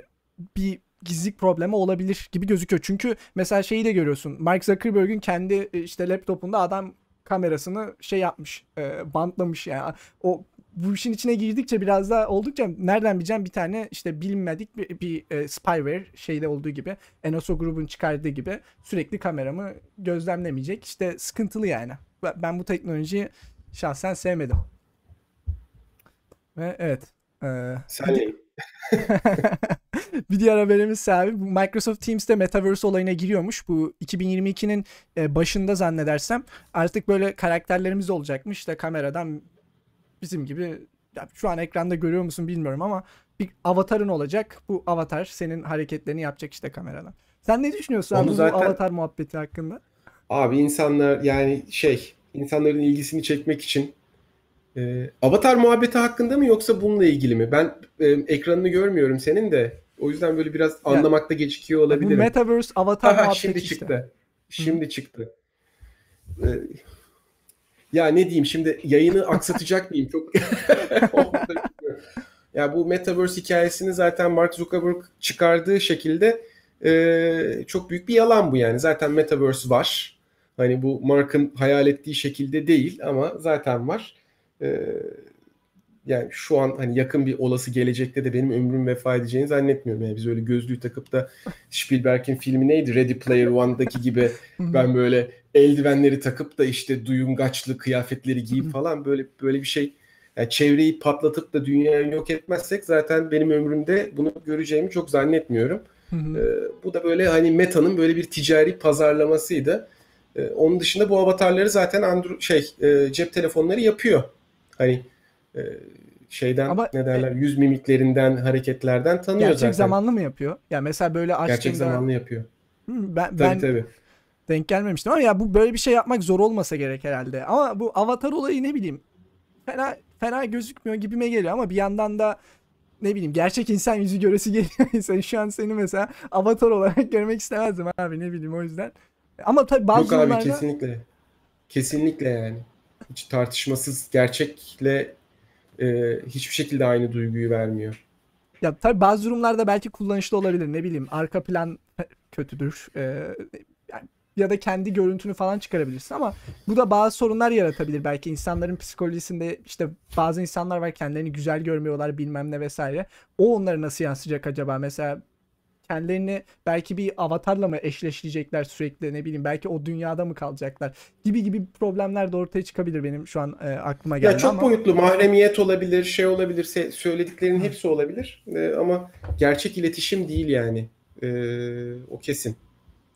A: bir gizlilik problemi olabilir gibi gözüküyor. Çünkü mesela şeyi de görüyorsun. Mark Zuckerberg'ün kendi e, işte laptopunda adam kamerasını şey yapmış, e, bantlamış yani. O bu işin içine girdikçe biraz daha oldukça nereden bileceğim bir tane işte bilinmedik bir, bir e, spyware şeyde olduğu gibi Enoso grubun çıkardığı gibi sürekli kameramı gözlemlemeyecek. İşte sıkıntılı yani. Ben bu teknolojiyi şahsen sevmedim. Ve evet. E,
B: Senleyim.
A: bir diğer haberimiz abi Microsoft Teams'te Metaverse olayına giriyormuş. Bu 2022'nin e, başında zannedersem artık böyle karakterlerimiz olacakmış. İşte kameradan bizim gibi ya şu an ekranda görüyor musun bilmiyorum ama bir avatarın olacak. Bu avatar senin hareketlerini yapacak işte kameradan. Sen ne düşünüyorsun
B: Onu
A: abi bu
B: zaten-
A: avatar muhabbeti hakkında?
B: Abi insanlar yani şey insanların ilgisini çekmek için e, avatar muhabbeti hakkında mı yoksa bununla ilgili mi? Ben e, ekranını görmüyorum senin de. O yüzden böyle biraz
A: Yani-
B: anlamakta gecikiyor
A: Bu
B: olabilirim.
A: Metaverse avatar
B: Aha,
A: muhabbeti
B: şimdi
A: işte.
B: çıktı. Şimdi çıktı. Ee, ya ne diyeyim şimdi yayını aksatacak mıyım? Çok ya bu Metaverse hikayesini zaten Mark Zuckerberg çıkardığı şekilde e, çok büyük bir yalan bu yani. Zaten Metaverse var. Hani bu Mark'ın hayal ettiği şekilde değil ama zaten var. E, yani şu an hani yakın bir olası gelecekte de benim ömrüm vefa edeceğini zannetmiyorum. Yani biz öyle gözlüğü takıp da Spielberg'in filmi neydi? Ready Player One'daki gibi ben böyle eldivenleri takıp da işte duyungaçlı kıyafetleri giyip falan böyle böyle bir şey yani çevreyi patlatıp da dünyayı yok etmezsek zaten benim ömrümde bunu göreceğimi çok zannetmiyorum.
A: Hı hı.
B: Ee, bu da böyle hani Meta'nın böyle bir ticari pazarlamasıydı. Ee, onun dışında bu avatarları zaten Android şey e, cep telefonları yapıyor. Hani e, şeyden
A: Ama-
B: ne derler yüz mimiklerinden hareketlerden tanıyor
A: Gerçek
B: zaten.
A: zamanlı mı yapıyor? Ya mesela böyle açtığında
B: Gerçek zamanlı yapıyor.
A: Hı, ben
B: Tabii
A: ben
B: tabii.
A: Denk gelmemiştim ama ya bu böyle bir şey yapmak zor olmasa gerek herhalde. Ama bu avatar olayı ne bileyim fena fena gözükmüyor gibime geliyor ama bir yandan da ne bileyim gerçek insan yüzü göresi geliyor. insan. Şu an seni mesela avatar olarak görmek istemezdim abi ne bileyim o yüzden. Ama tabii bazı
B: Yok abi
A: durumlarda
B: kesinlikle. Kesinlikle yani. Hiç tartışmasız gerçekle e, hiçbir şekilde aynı duyguyu vermiyor.
A: ya tabii bazı durumlarda belki kullanışlı olabilir ne bileyim arka plan kötüdür. Yani ya da kendi görüntünü falan çıkarabilirsin ama bu da bazı sorunlar yaratabilir belki insanların psikolojisinde işte bazı insanlar var kendilerini güzel görmüyorlar bilmem ne vesaire. O onlara nasıl yansıyacak acaba mesela kendilerini belki bir avatarla mı eşleştirecekler sürekli ne bileyim belki o dünyada mı kalacaklar gibi gibi problemler de ortaya çıkabilir benim şu an e, aklıma geldi
B: Ya çok
A: ama
B: boyutlu mahremiyet olabilir, şey olabilir, söylediklerinin hepsi olabilir. E, ama gerçek iletişim değil yani. E, o kesin.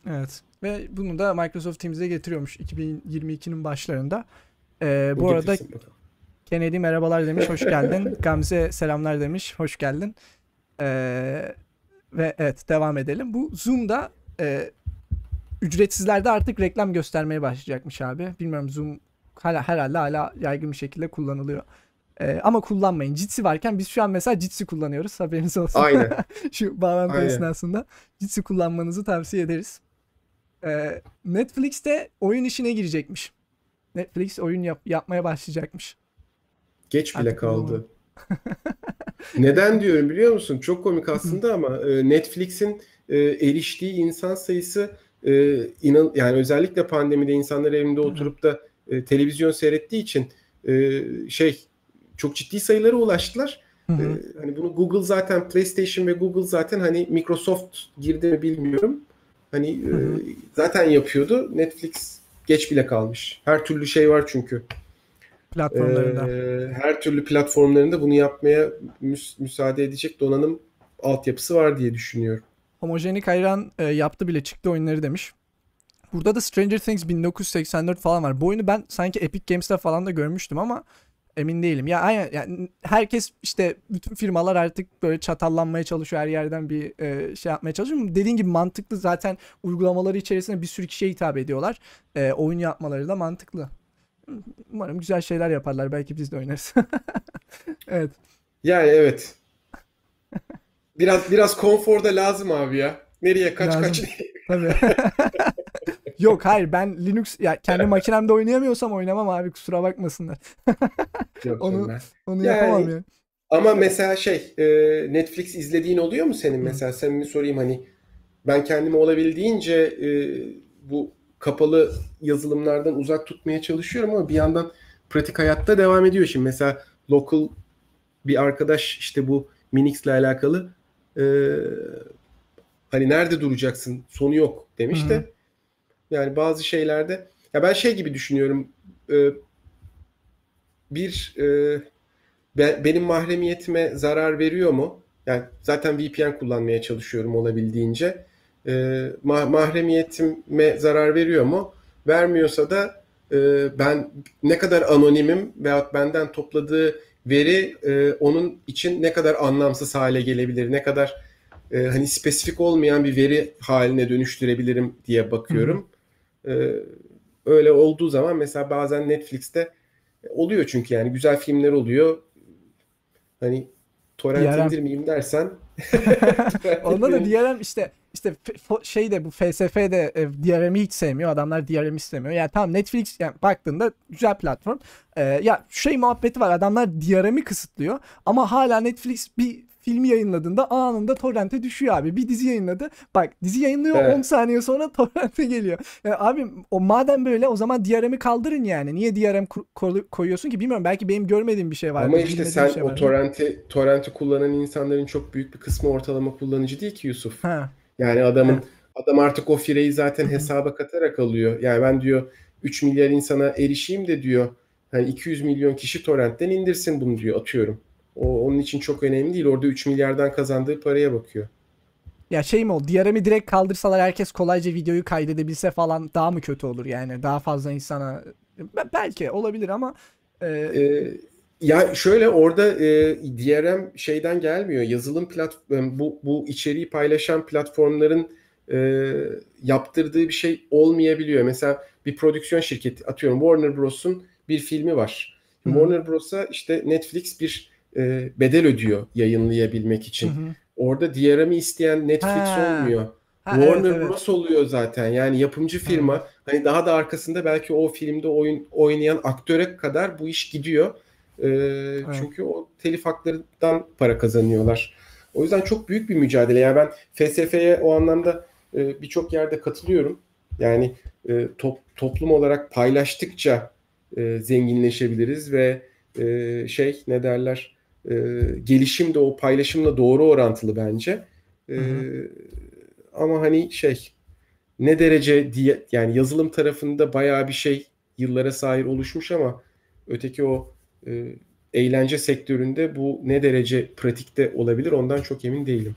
A: evet ve bunu da Microsoft Teams'e getiriyormuş 2022'nin başlarında. E, bu arada. Kennedy merhabalar demiş, hoş geldin. Gamze selamlar demiş, hoş geldin. Ee, ve evet devam edelim. Bu Zoom'da e, ücretsizlerde artık reklam göstermeye başlayacakmış abi. Bilmiyorum Zoom hala, herhalde hala yaygın bir şekilde kullanılıyor. Ee, ama kullanmayın. Jitsi varken biz şu an mesela Jitsi kullanıyoruz. Haberiniz olsun.
B: Aynen.
A: şu bağlantı
B: Aynen.
A: esnasında Jitsi kullanmanızı tavsiye ederiz. Ee, Netflix'te oyun işine girecekmiş. Netflix oyun yap- yapmaya başlayacakmış.
B: Geç bile
A: Artık
B: kaldı. Neden diyorum biliyor musun? Çok komik aslında ama e, Netflix'in e, eriştiği insan sayısı e, inan yani özellikle pandemide insanlar evinde oturup da televizyon seyrettiği için şey çok ciddi sayılara ulaştılar.
A: Hı hı.
B: Hani bunu Google zaten PlayStation ve Google zaten hani Microsoft girdi mi bilmiyorum. Hani e,
A: Hı
B: zaten yapıyordu. Netflix geç bile kalmış. Her türlü şey var çünkü.
A: platformlarında.
B: Ee, her türlü platformlarında bunu yapmaya müs- müsaade edecek donanım altyapısı var diye düşünüyorum.
A: Homojenik hayran e, yaptı bile çıktı oyunları demiş. Burada da Stranger Things 1984 falan var. Bu oyunu ben sanki Epic Games'te falan da görmüştüm ama emin değilim. Ya aynen yani herkes işte bütün firmalar artık böyle çatallanmaya çalışıyor her yerden bir e, şey yapmaya çalışıyor. Dediğin gibi mantıklı zaten uygulamaları içerisinde bir sürü kişiye hitap ediyorlar. E, oyun yapmaları da mantıklı. Umarım güzel şeyler yaparlar. Belki biz de oynarız. evet.
B: Yani evet. Biraz biraz konfor da lazım abi ya. Nereye kaç
A: Lazım.
B: kaç
A: Tabii. Yok hayır ben Linux ya kendi makinemde oynayamıyorsam oynamam abi kusura bakmasınlar.
B: Yok
A: Onu-
B: ben.
A: Onu
B: Yani-
A: yapamam yani.
B: Ama mesela şey e, Netflix izlediğin oluyor mu senin mesela samimi sorayım hani ben kendimi olabildiğince e, bu kapalı yazılımlardan uzak tutmaya çalışıyorum ama bir yandan pratik hayatta devam ediyor şimdi mesela local bir arkadaş işte bu Minix'le alakalı e, hani nerede duracaksın sonu yok demiş de yani bazı şeylerde ya ben şey gibi düşünüyorum e, bir e, be- benim mahremiyetime zarar veriyor mu? Yani zaten VPN kullanmaya çalışıyorum olabildiğince. E, ma- mahremiyetime zarar veriyor mu? Vermiyorsa da e, ben ne kadar anonimim veyahut benden topladığı veri e, onun için ne kadar anlamsız hale gelebilir, ne kadar e, hani spesifik olmayan bir veri haline dönüştürebilirim diye bakıyorum. Hı hı. E, öyle olduğu zaman mesela bazen Netflix'te oluyor çünkü yani güzel filmler oluyor. Hani torrent DRM. indirmeyeyim dersen.
A: Onda da DRM işte işte şey de bu FSF'de e, DRM'i hiç sevmiyor. Adamlar DRM istemiyor. Yani tamam Netflix yani baktığında güzel platform. E, ya şey muhabbeti var. Adamlar DRM'i kısıtlıyor ama hala Netflix bir filmi yayınladığında anında torrente düşüyor abi. Bir dizi yayınladı. Bak dizi yayınlıyor evet. 10 saniye sonra torrente geliyor. Yani abi o madem böyle o zaman DRM'i kaldırın yani. Niye DRM koyuyorsun ki bilmiyorum. Belki benim görmediğim bir şey var.
B: Ama işte sen şey o torrenti torrenti kullanan insanların çok büyük bir kısmı ortalama kullanıcı değil ki Yusuf. Ha. Yani adamın ha. adam artık o fireyi zaten hesaba katarak alıyor. Yani ben diyor 3 milyar insana erişeyim de diyor. Hani 200 milyon kişi torrentten indirsin bunu diyor atıyorum. O onun için çok önemli değil. Orada 3 milyardan kazandığı paraya bakıyor.
A: Ya şey mi o? DRM'i direkt kaldırsalar herkes kolayca videoyu kaydedebilse falan daha mı kötü olur yani? Daha fazla insana belki olabilir ama
B: e... Ee, ya şöyle orada e, DRM şeyden gelmiyor. Yazılım platform bu bu içeriği paylaşan platformların e, yaptırdığı bir şey olmayabiliyor. Mesela bir prodüksiyon şirketi atıyorum Warner Bros'un bir filmi var. Hı. Warner Bros'a işte Netflix bir e, bedel ödüyor yayınlayabilmek için. Hı hı. Orada DRM'i isteyen Netflix ha. olmuyor. Ha, Warner evet, evet. Bros oluyor zaten. Yani yapımcı firma. Hı. Hani daha da arkasında belki o filmde oyun oynayan aktöre kadar bu iş gidiyor. E, evet. Çünkü o telif haklarından para kazanıyorlar. O yüzden çok büyük bir mücadele. Yani ben FSF'ye o anlamda e, birçok yerde katılıyorum. Yani e, top, toplum olarak paylaştıkça e, zenginleşebiliriz ve e, şey ne derler e, gelişim de o paylaşımla doğru orantılı bence. E, ama hani şey ne derece diye yani yazılım tarafında bayağı bir şey yıllara sahip oluşmuş ama öteki o e, eğlence sektöründe bu ne derece pratikte olabilir ondan çok emin değilim.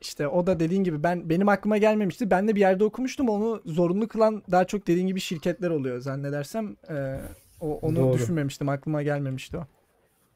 A: İşte o da dediğin gibi ben benim aklıma gelmemişti. Ben de bir yerde okumuştum. Onu zorunlu kılan daha çok dediğin gibi şirketler oluyor zannedersem. E, o, onu Doğru. düşünmemiştim. Aklıma gelmemişti o.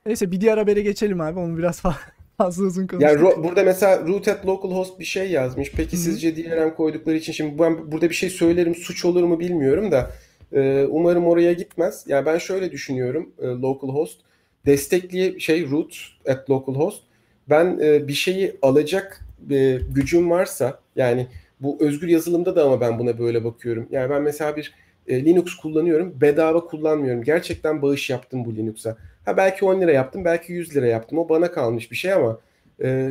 A: Neyse bir diğer habere geçelim abi. Onu biraz fazla uzun konuştuk.
B: Yani ro- burada mesela root at localhost bir şey yazmış. Peki Hı-hı. sizce DRM koydukları için şimdi ben burada bir şey söylerim suç olur mu bilmiyorum da e, umarım oraya gitmez. Ya yani ben şöyle düşünüyorum e, localhost destekliye şey root at localhost ben e, bir şeyi alacak e, gücüm varsa yani bu özgür yazılımda da ama ben buna böyle bakıyorum. Yani ben mesela bir e, Linux kullanıyorum. Bedava kullanmıyorum. Gerçekten bağış yaptım bu Linux'a. Ha belki 10 lira yaptım, belki 100 lira yaptım. O bana kalmış bir şey ama e,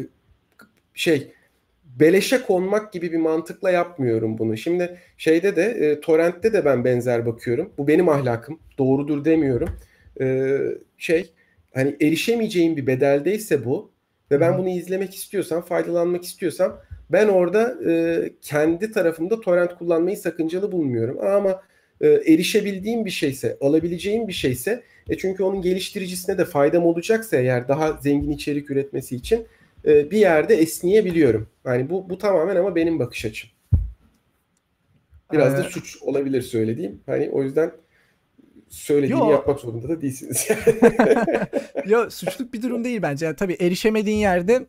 B: şey beleşe konmak gibi bir mantıkla yapmıyorum bunu. Şimdi şeyde de e, torrentte de ben benzer bakıyorum. Bu benim ahlakım. Doğrudur demiyorum. E, şey hani erişemeyeceğim bir bedeldeyse bu ve ben bunu izlemek istiyorsam, faydalanmak istiyorsam ben orada e, kendi tarafımda torrent kullanmayı sakıncalı bulmuyorum. Ama e, erişebildiğim bir şeyse, alabileceğim bir şeyse e çünkü onun geliştiricisine de faydam olacaksa eğer daha zengin içerik üretmesi için e, bir yerde esniyebiliyorum. Yani bu bu tamamen ama benim bakış açım. Biraz ee, da suç olabilir söylediğim. Hani o yüzden söylediğimi yo. yapmak zorunda da değilsiniz.
A: Yok suçluk bir durum değil bence. Yani, tabii erişemediğin yerde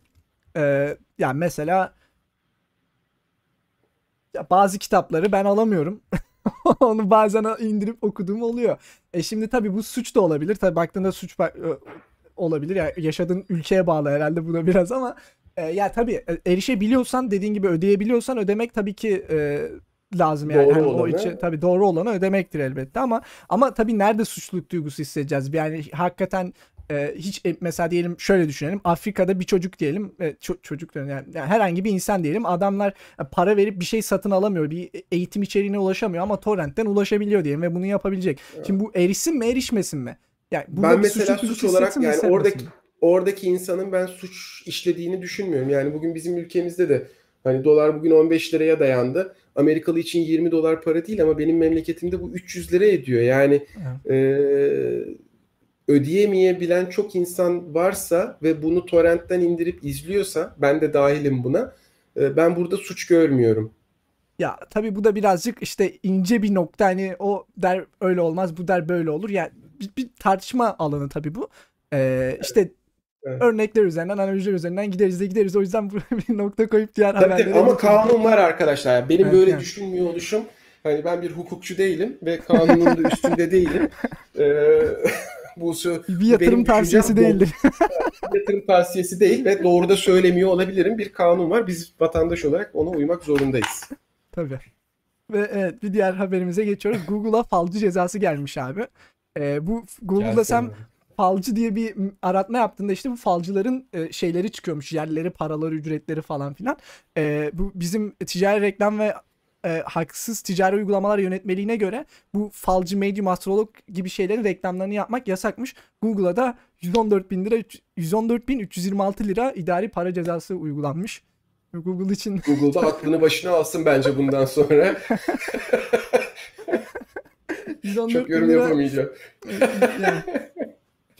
A: e, yani mesela ya bazı kitapları ben alamıyorum. Onu bazen indirip okuduğum oluyor. E şimdi tabii bu suç da olabilir. Tabii baktığında suç olabilir. Yani yaşadığın ülkeye bağlı herhalde buna biraz ama e, ya tabii e, erişebiliyorsan dediğin gibi ödeyebiliyorsan ödemek tabii ki e, lazım yani. Doğru yani o içi, tabii doğru olanı ödemektir elbette ama ama tabii nerede suçluluk duygusu hissedeceğiz? Yani hakikaten e, hiç e, mesela diyelim şöyle düşünelim Afrika'da bir çocuk diyelim e, ço- çocuk yani, yani herhangi bir insan diyelim adamlar e, para verip bir şey satın alamıyor bir eğitim içeriğine ulaşamıyor ama torrentten ulaşabiliyor diyelim ve bunu yapabilecek. Evet. Şimdi bu erişsin mi erişmesin mi?
B: Yani ben mesela suç olarak yani oradaki mi? oradaki insanın ben suç işlediğini düşünmüyorum. Yani bugün bizim ülkemizde de hani dolar bugün 15 liraya dayandı. Amerikalı için 20 dolar para değil ama benim memleketimde bu 300 lira ediyor. Yani evet. e, ödeyemeyebilen çok insan varsa ve bunu torrentten indirip izliyorsa ben de dahilim buna. E, ben burada suç görmüyorum.
A: Ya tabii bu da birazcık işte ince bir nokta hani o der öyle olmaz bu der böyle olur. Yani bir, bir tartışma alanı tabii bu. Ee, işte Evet. Örnekler üzerinden, analojiler üzerinden gideriz de gideriz. O yüzden bir nokta koyup diğer
B: tabii
A: haberlere...
B: Tabii, ama kanun var arkadaşlar. Benim evet, böyle yani. düşünmüyor oluşum Hani ben bir hukukçu değilim ve kanunun da üstünde değilim. Ee,
A: bu bir yatırım tavsiyesi değildir.
B: bir yatırım tavsiyesi değil ve doğru da söylemiyor olabilirim. Bir kanun var. Biz vatandaş olarak ona uymak zorundayız.
A: Tabii. Ve evet bir diğer haberimize geçiyoruz. Google'a falcı cezası gelmiş abi. Ee, bu Google'da sen falcı diye bir aratma yaptığında işte bu falcıların e, şeyleri çıkıyormuş. Yerleri, paraları, ücretleri falan filan. E, bu bizim ticari reklam ve e, haksız ticari uygulamalar yönetmeliğine göre bu falcı, medium, astrolog gibi şeylerin reklamlarını yapmak yasakmış. Google'a da 114 bin lira 114 bin 326 lira idari para cezası uygulanmış. Google için.
B: Google'da aklını başına alsın bence bundan sonra. Çok yorum lira... yapamayacağım.
A: yani,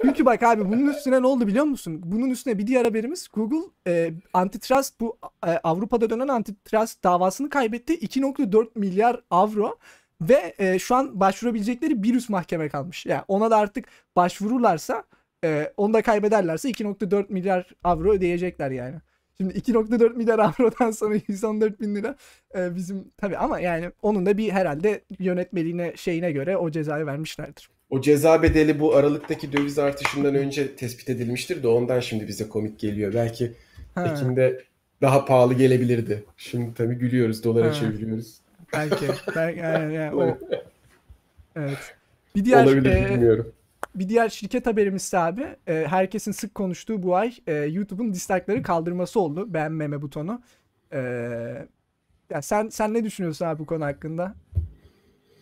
A: çünkü bak abi bunun üstüne ne oldu biliyor musun? Bunun üstüne bir diğer haberimiz Google e, antitrust bu e, Avrupa'da dönen antitrust davasını kaybetti. 2.4 milyar avro ve e, şu an başvurabilecekleri bir üst mahkeme kalmış. Yani ona da artık başvururlarsa e, onu da kaybederlerse 2.4 milyar avro ödeyecekler yani. Şimdi 2.4 milyar avrodan sonra 114 bin lira e, bizim tabi ama yani onun da bir herhalde yönetmeliğine şeyine göre o cezayı vermişlerdir.
B: O ceza bedeli bu Aralık'taki döviz artışından önce tespit edilmiştir de ondan şimdi bize komik geliyor. Belki ha. Ekim'de daha pahalı gelebilirdi. Şimdi tabii gülüyoruz, dolara ha. çeviriyoruz.
A: Belki. belki yani, yani, o. Evet. Bir diğer
B: Olabilir, e, bilmiyorum.
A: Bir diğer şirket haberimiz ise abi e, herkesin sık konuştuğu bu ay e, YouTube'un dislike'ları kaldırması oldu. Beğenmeme butonu. E, ya sen sen ne düşünüyorsun abi bu konu hakkında?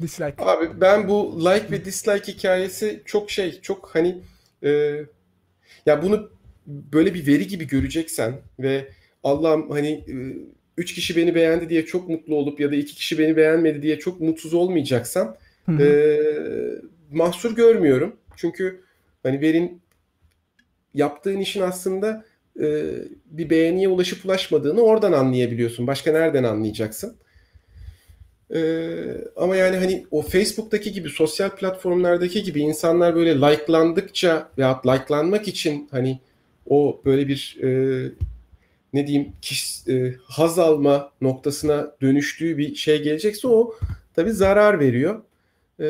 B: Dislike. Abi ben bu like ve dislike hikayesi çok şey, çok hani e, ya bunu böyle bir veri gibi göreceksen ve Allah'ım hani e, üç kişi beni beğendi diye çok mutlu olup ya da iki kişi beni beğenmedi diye çok mutsuz olmayacaksan e, mahsur görmüyorum. Çünkü hani verin yaptığın işin aslında e, bir beğeniye ulaşıp ulaşmadığını oradan anlayabiliyorsun. Başka nereden anlayacaksın? Ee, ama yani hani o Facebook'taki gibi sosyal platformlardaki gibi insanlar böyle like'landıkça veya like'lanmak için hani o böyle bir e, ne diyeyim kişi, e, haz alma noktasına dönüştüğü bir şey gelecekse o tabi zarar veriyor. E,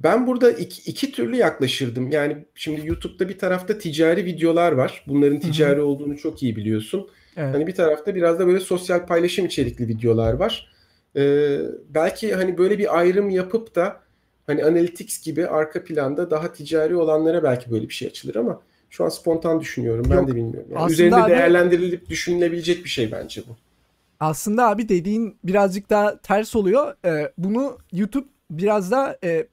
B: ben burada iki, iki türlü yaklaşırdım. Yani şimdi YouTube'da bir tarafta ticari videolar var. Bunların ticari Hı-hı. olduğunu çok iyi biliyorsun. Evet. Hani bir tarafta biraz da böyle sosyal paylaşım içerikli videolar var. Ee, belki hani böyle bir ayrım yapıp da hani Analytics gibi arka planda daha ticari olanlara belki böyle bir şey açılır ama şu an spontan düşünüyorum. Ben Yok, de bilmiyorum. Yani üzerinde abi, değerlendirilip düşünülebilecek bir şey bence bu.
A: Aslında abi dediğin birazcık daha ters oluyor. Ee, bunu YouTube biraz da e,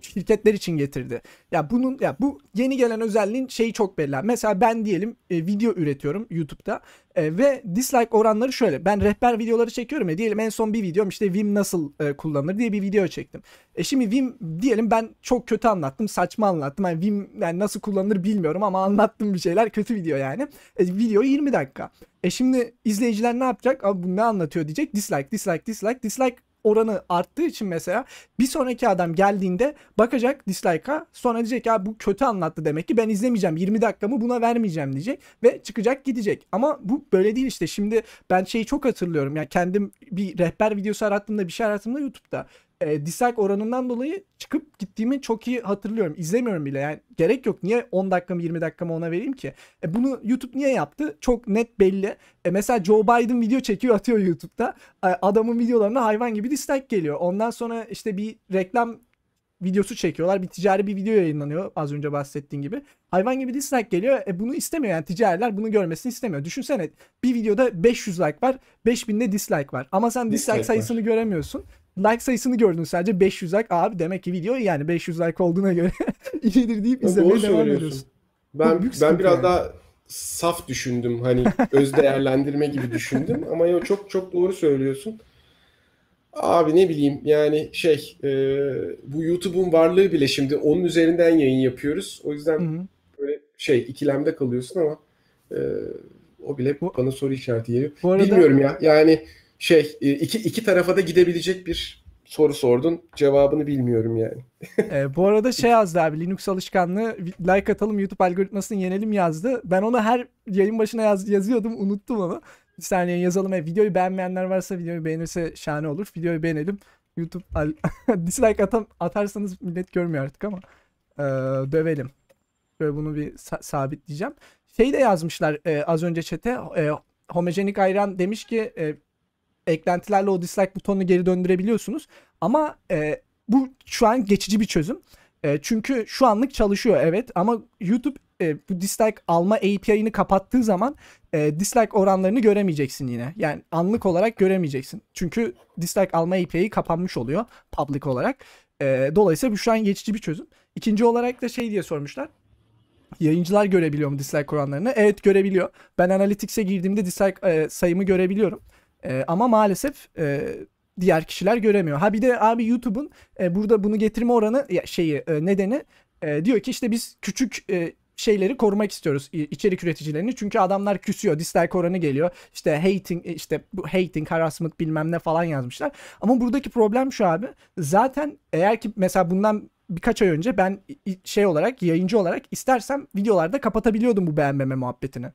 A: şirketler için getirdi. Ya bunun ya bu yeni gelen özelliğin şeyi çok belli. Mesela ben diyelim e, video üretiyorum YouTube'da e, ve dislike oranları şöyle. Ben rehber videoları çekiyorum ya diyelim en son bir videom işte Vim nasıl e, kullanılır diye bir video çektim. E şimdi Vim diyelim ben çok kötü anlattım, saçma anlattım. Yani Vim yani nasıl kullanılır bilmiyorum ama anlattım bir şeyler kötü video yani. E, video 20 dakika. E şimdi izleyiciler ne yapacak? Abi bu ne anlatıyor diyecek. Dislike, dislike, dislike, dislike oranı arttığı için mesela bir sonraki adam geldiğinde bakacak dislike'a sonra diyecek ya bu kötü anlattı demek ki ben izlemeyeceğim 20 dakikamı buna vermeyeceğim diyecek ve çıkacak gidecek. Ama bu böyle değil işte şimdi ben şeyi çok hatırlıyorum ya yani kendim bir rehber videosu arattığımda bir şey arattığımda YouTube'da e, dislike oranından dolayı çıkıp gittiğimi çok iyi hatırlıyorum. İzlemiyorum bile yani gerek yok. Niye 10 dakikamı 20 dakikamı ona vereyim ki? E, bunu YouTube niye yaptı? Çok net belli. E, mesela Joe Biden video çekiyor atıyor YouTube'da. E, adamın videolarına hayvan gibi dislike geliyor. Ondan sonra işte bir reklam videosu çekiyorlar. Bir ticari bir video yayınlanıyor az önce bahsettiğin gibi. Hayvan gibi dislike geliyor. E bunu istemiyor yani ticariler bunu görmesini istemiyor. Düşünsene bir videoda 500 like var, 5000'de dislike var. Ama sen dislike, dislike sayısını var. göremiyorsun like sayısını gördün sadece 500 like. Abi demek ki video yani 500 like olduğuna göre iyidir deyip izlemeye devam ediyorsun.
B: Ben ben biraz yani. daha saf düşündüm. Hani öz değerlendirme gibi düşündüm ama yo çok çok doğru söylüyorsun. Abi ne bileyim yani şey e, bu YouTube'un varlığı bile şimdi onun üzerinden yayın yapıyoruz. O yüzden
A: Hı hı.
B: böyle şey ikilemde kalıyorsun ama e, o bile
A: Bu-
B: bana soru işareti geliyor. Bilmiyorum ya yani şey e, iki, iki tarafa da gidebilecek bir soru sordun. Cevabını bilmiyorum yani.
A: e, bu arada şey yazdı abi Linux alışkanlığı like atalım YouTube algoritmasını yenelim yazdı. Ben onu her yayın başına yaz, yazıyordum unuttum onu. Bir saniye yazalım. E, videoyu beğenmeyenler varsa videoyu beğenirse şahane olur. Videoyu beğenelim. YouTube al- dislike atam, atarsanız millet görmüyor artık ama e, dövelim. Böyle bunu bir sa- sabitleyeceğim. Şey de yazmışlar e, az önce chat'e. E, homojenik ayran demiş ki e, eklentilerle o dislike butonunu geri döndürebiliyorsunuz. Ama e, bu şu an geçici bir çözüm. E, çünkü şu anlık çalışıyor evet ama YouTube e, bu dislike alma API'ını kapattığı zaman e, dislike oranlarını göremeyeceksin yine. Yani anlık olarak göremeyeceksin. Çünkü dislike alma API'yi kapanmış oluyor public olarak. E, dolayısıyla bu şu an geçici bir çözüm. İkinci olarak da şey diye sormuşlar. Yayıncılar görebiliyor mu dislike oranlarını? Evet görebiliyor. Ben Analytics'e girdiğimde dislike e, sayımı görebiliyorum. E, ama maalesef e, diğer kişiler göremiyor. Ha bir de abi YouTube'un e, burada bunu getirme oranı ya şeyi e, nedeni e, diyor ki işte biz küçük e, şeyleri korumak istiyoruz içerik üreticilerini. Çünkü adamlar küsüyor. Dislike oranı geliyor. İşte hating e, işte bu hating, harassment bilmem ne falan yazmışlar. Ama buradaki problem şu abi. Zaten eğer ki mesela bundan birkaç ay önce ben şey olarak yayıncı olarak istersem videolarda kapatabiliyordum bu beğenmeme muhabbetini.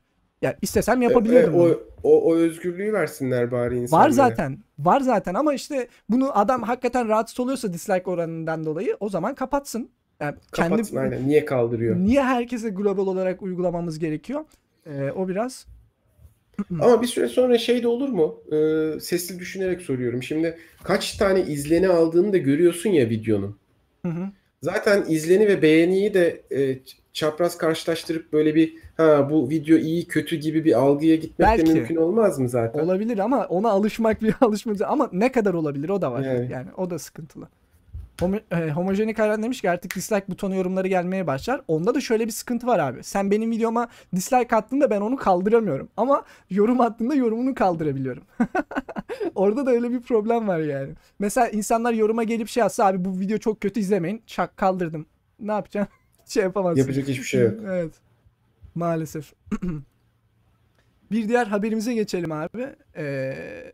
A: Yani istesem yapabiliyordum.
B: E,
A: bunu.
B: o, o, o özgürlüğü versinler bari insanlara.
A: Var zaten. Var zaten ama işte bunu adam hakikaten rahatsız oluyorsa dislike oranından dolayı o zaman kapatsın. Yani
B: Kapatsın aynen. Niye kaldırıyor?
A: Niye herkese global olarak uygulamamız gerekiyor? Ee, o biraz
B: Ama bir süre sonra şey de olur mu? Ee, sesli düşünerek soruyorum. Şimdi kaç tane izleni aldığını da görüyorsun ya videonun.
A: Hı hı.
B: Zaten izleni ve beğeniyi de e, çapraz karşılaştırıp böyle bir ha bu video iyi kötü gibi bir algıya gitmek de
A: Belki.
B: mümkün olmaz mı zaten?
A: olabilir ama ona alışmak bir alışmak ama ne kadar olabilir o da var.
B: Yani.
A: Yani o da sıkıntılı. Homo, e, homojenik hayran demiş ki artık dislike butonu yorumları gelmeye başlar. Onda da şöyle bir sıkıntı var abi. Sen benim videoma dislike attığında ben onu kaldıramıyorum. Ama yorum attığında yorumunu kaldırabiliyorum. Orada da öyle bir problem var yani. Mesela insanlar yoruma gelip şey yazsa abi bu video çok kötü izlemeyin. Çak kaldırdım. Ne yapacaksın? şey yapamazsın.
B: Yapacak hiçbir şey yok.
A: Evet. Maalesef. bir diğer haberimize geçelim abi. Ee,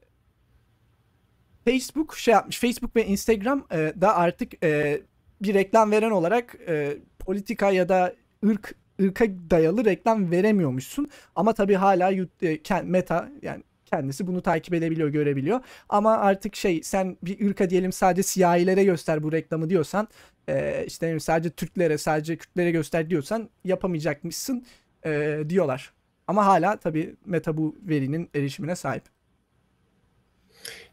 A: Facebook şey yapmış. Facebook ve Instagram e, da artık e, bir reklam veren olarak e, politika ya da ırk ırka dayalı reklam veremiyormuşsun. Ama tabii hala e, Meta yani kendisi bunu takip edebiliyor, görebiliyor. Ama artık şey sen bir ırka diyelim sadece siyahilere göster bu reklamı diyorsan e, işte sadece Türklere, sadece Kürtlere göster diyorsan yapamayacakmışsın e, diyorlar. Ama hala tabii Meta bu verinin erişimine sahip.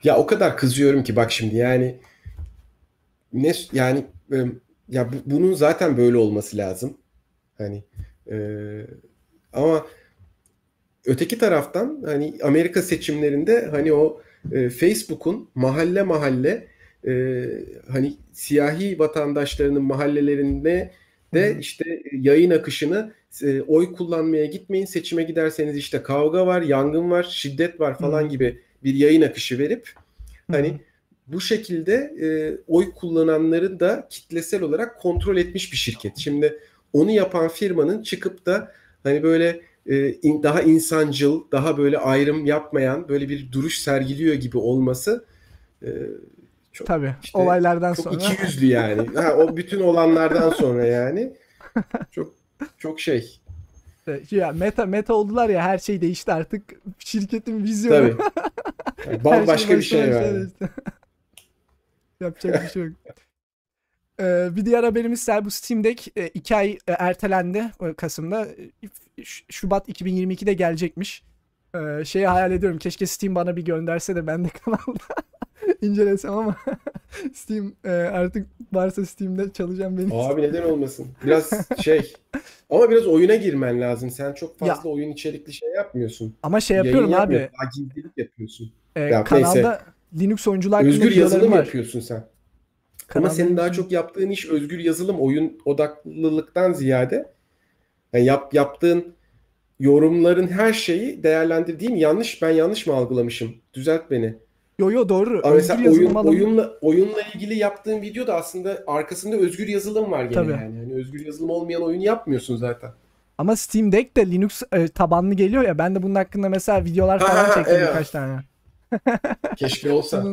B: Ya o kadar kızıyorum ki bak şimdi yani ne yani e, ya bu- bunun zaten böyle olması lazım. Hani e, ama öteki taraftan hani Amerika seçimlerinde hani o e, Facebook'un mahalle mahalle e, hani siyahi vatandaşlarının mahallelerinde de işte yayın akışını e, oy kullanmaya gitmeyin seçime giderseniz işte kavga var, yangın var, şiddet var falan
A: Hı.
B: gibi bir yayın akışı verip Hani
A: Hı hı.
B: bu şekilde e, oy kullananları da kitlesel olarak kontrol etmiş bir şirket. Şimdi onu yapan firmanın çıkıp da hani böyle e, in- daha insancıl, daha böyle ayrım yapmayan böyle bir duruş sergiliyor gibi olması e, çok
A: Tabii
B: işte
A: olaylardan
B: çok
A: sonra.
B: ikiyüzlü yani. Ha, o bütün olanlardan sonra yani çok çok şey.
A: Ya meta meta oldular ya her şey değişti artık şirketin vizyonu.
B: Tabii. Yani bambaşka bir şey
A: başka
B: var.
A: değişti. Yapacak bir şey yok. Ee, bir diğer haberimiz ise bu Steam Deck 2 ay e, ertelendi e, Kasım'da. E, Ş- Şubat 2022'de gelecekmiş. Ee, şeyi hayal ediyorum. Keşke Steam bana bir gönderse de ben de kanalda incelesem ama Steam e, artık varsa Steam'de çalışan benim.
B: Abi neden olmasın? Biraz şey ama biraz oyuna girmen lazım. Sen çok fazla oyun içerikli şey yapmıyorsun.
A: Ama şey
B: Yayın
A: yapıyorum abi.
B: yapmıyorsun. Daha yapıyorsun.
A: e,
B: Ya
A: kanalda Linux oyuncular
B: Özgür yazılım
A: var.
B: yapıyorsun sen. Ama
A: Kanalda
B: senin daha çok yaptığın iş özgür yazılım, oyun odaklılıktan ziyade yani yap, yaptığın yorumların her şeyi değerlendirdiğim yanlış ben yanlış mı algılamışım? Düzelt beni.
A: Yo yo doğru.
B: Ama mesela
A: Özgür
B: oyun,
A: yazılım alanı-
B: oyunla oyunla ilgili yaptığın video da aslında arkasında özgür yazılım var gene
A: Tabii.
B: yani. Yani özgür yazılım olmayan oyun yapmıyorsun zaten.
A: Ama Steam Deck de Linux e, tabanlı geliyor ya. Ben de bunun hakkında mesela videolar falan
B: ha,
A: çektim
B: evet.
A: birkaç tane.
B: Keşke olsa.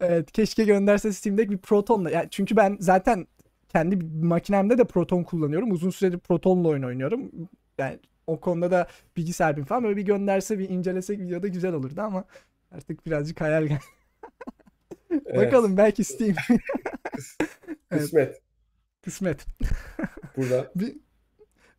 A: Evet keşke gönderse Steam Deck bir Proton'la. Yani çünkü ben zaten kendi makinemde de Proton kullanıyorum. Uzun süredir Proton'la oyun oynuyorum. Yani o konuda da bilgi sahibim falan. Böyle bir gönderse bir incelesek videoda güzel olurdu ama artık birazcık hayal gel.
B: Evet.
A: Bakalım belki Steam Evet.
B: Kısmet.
A: kısmet.
B: Burada.
A: Bir,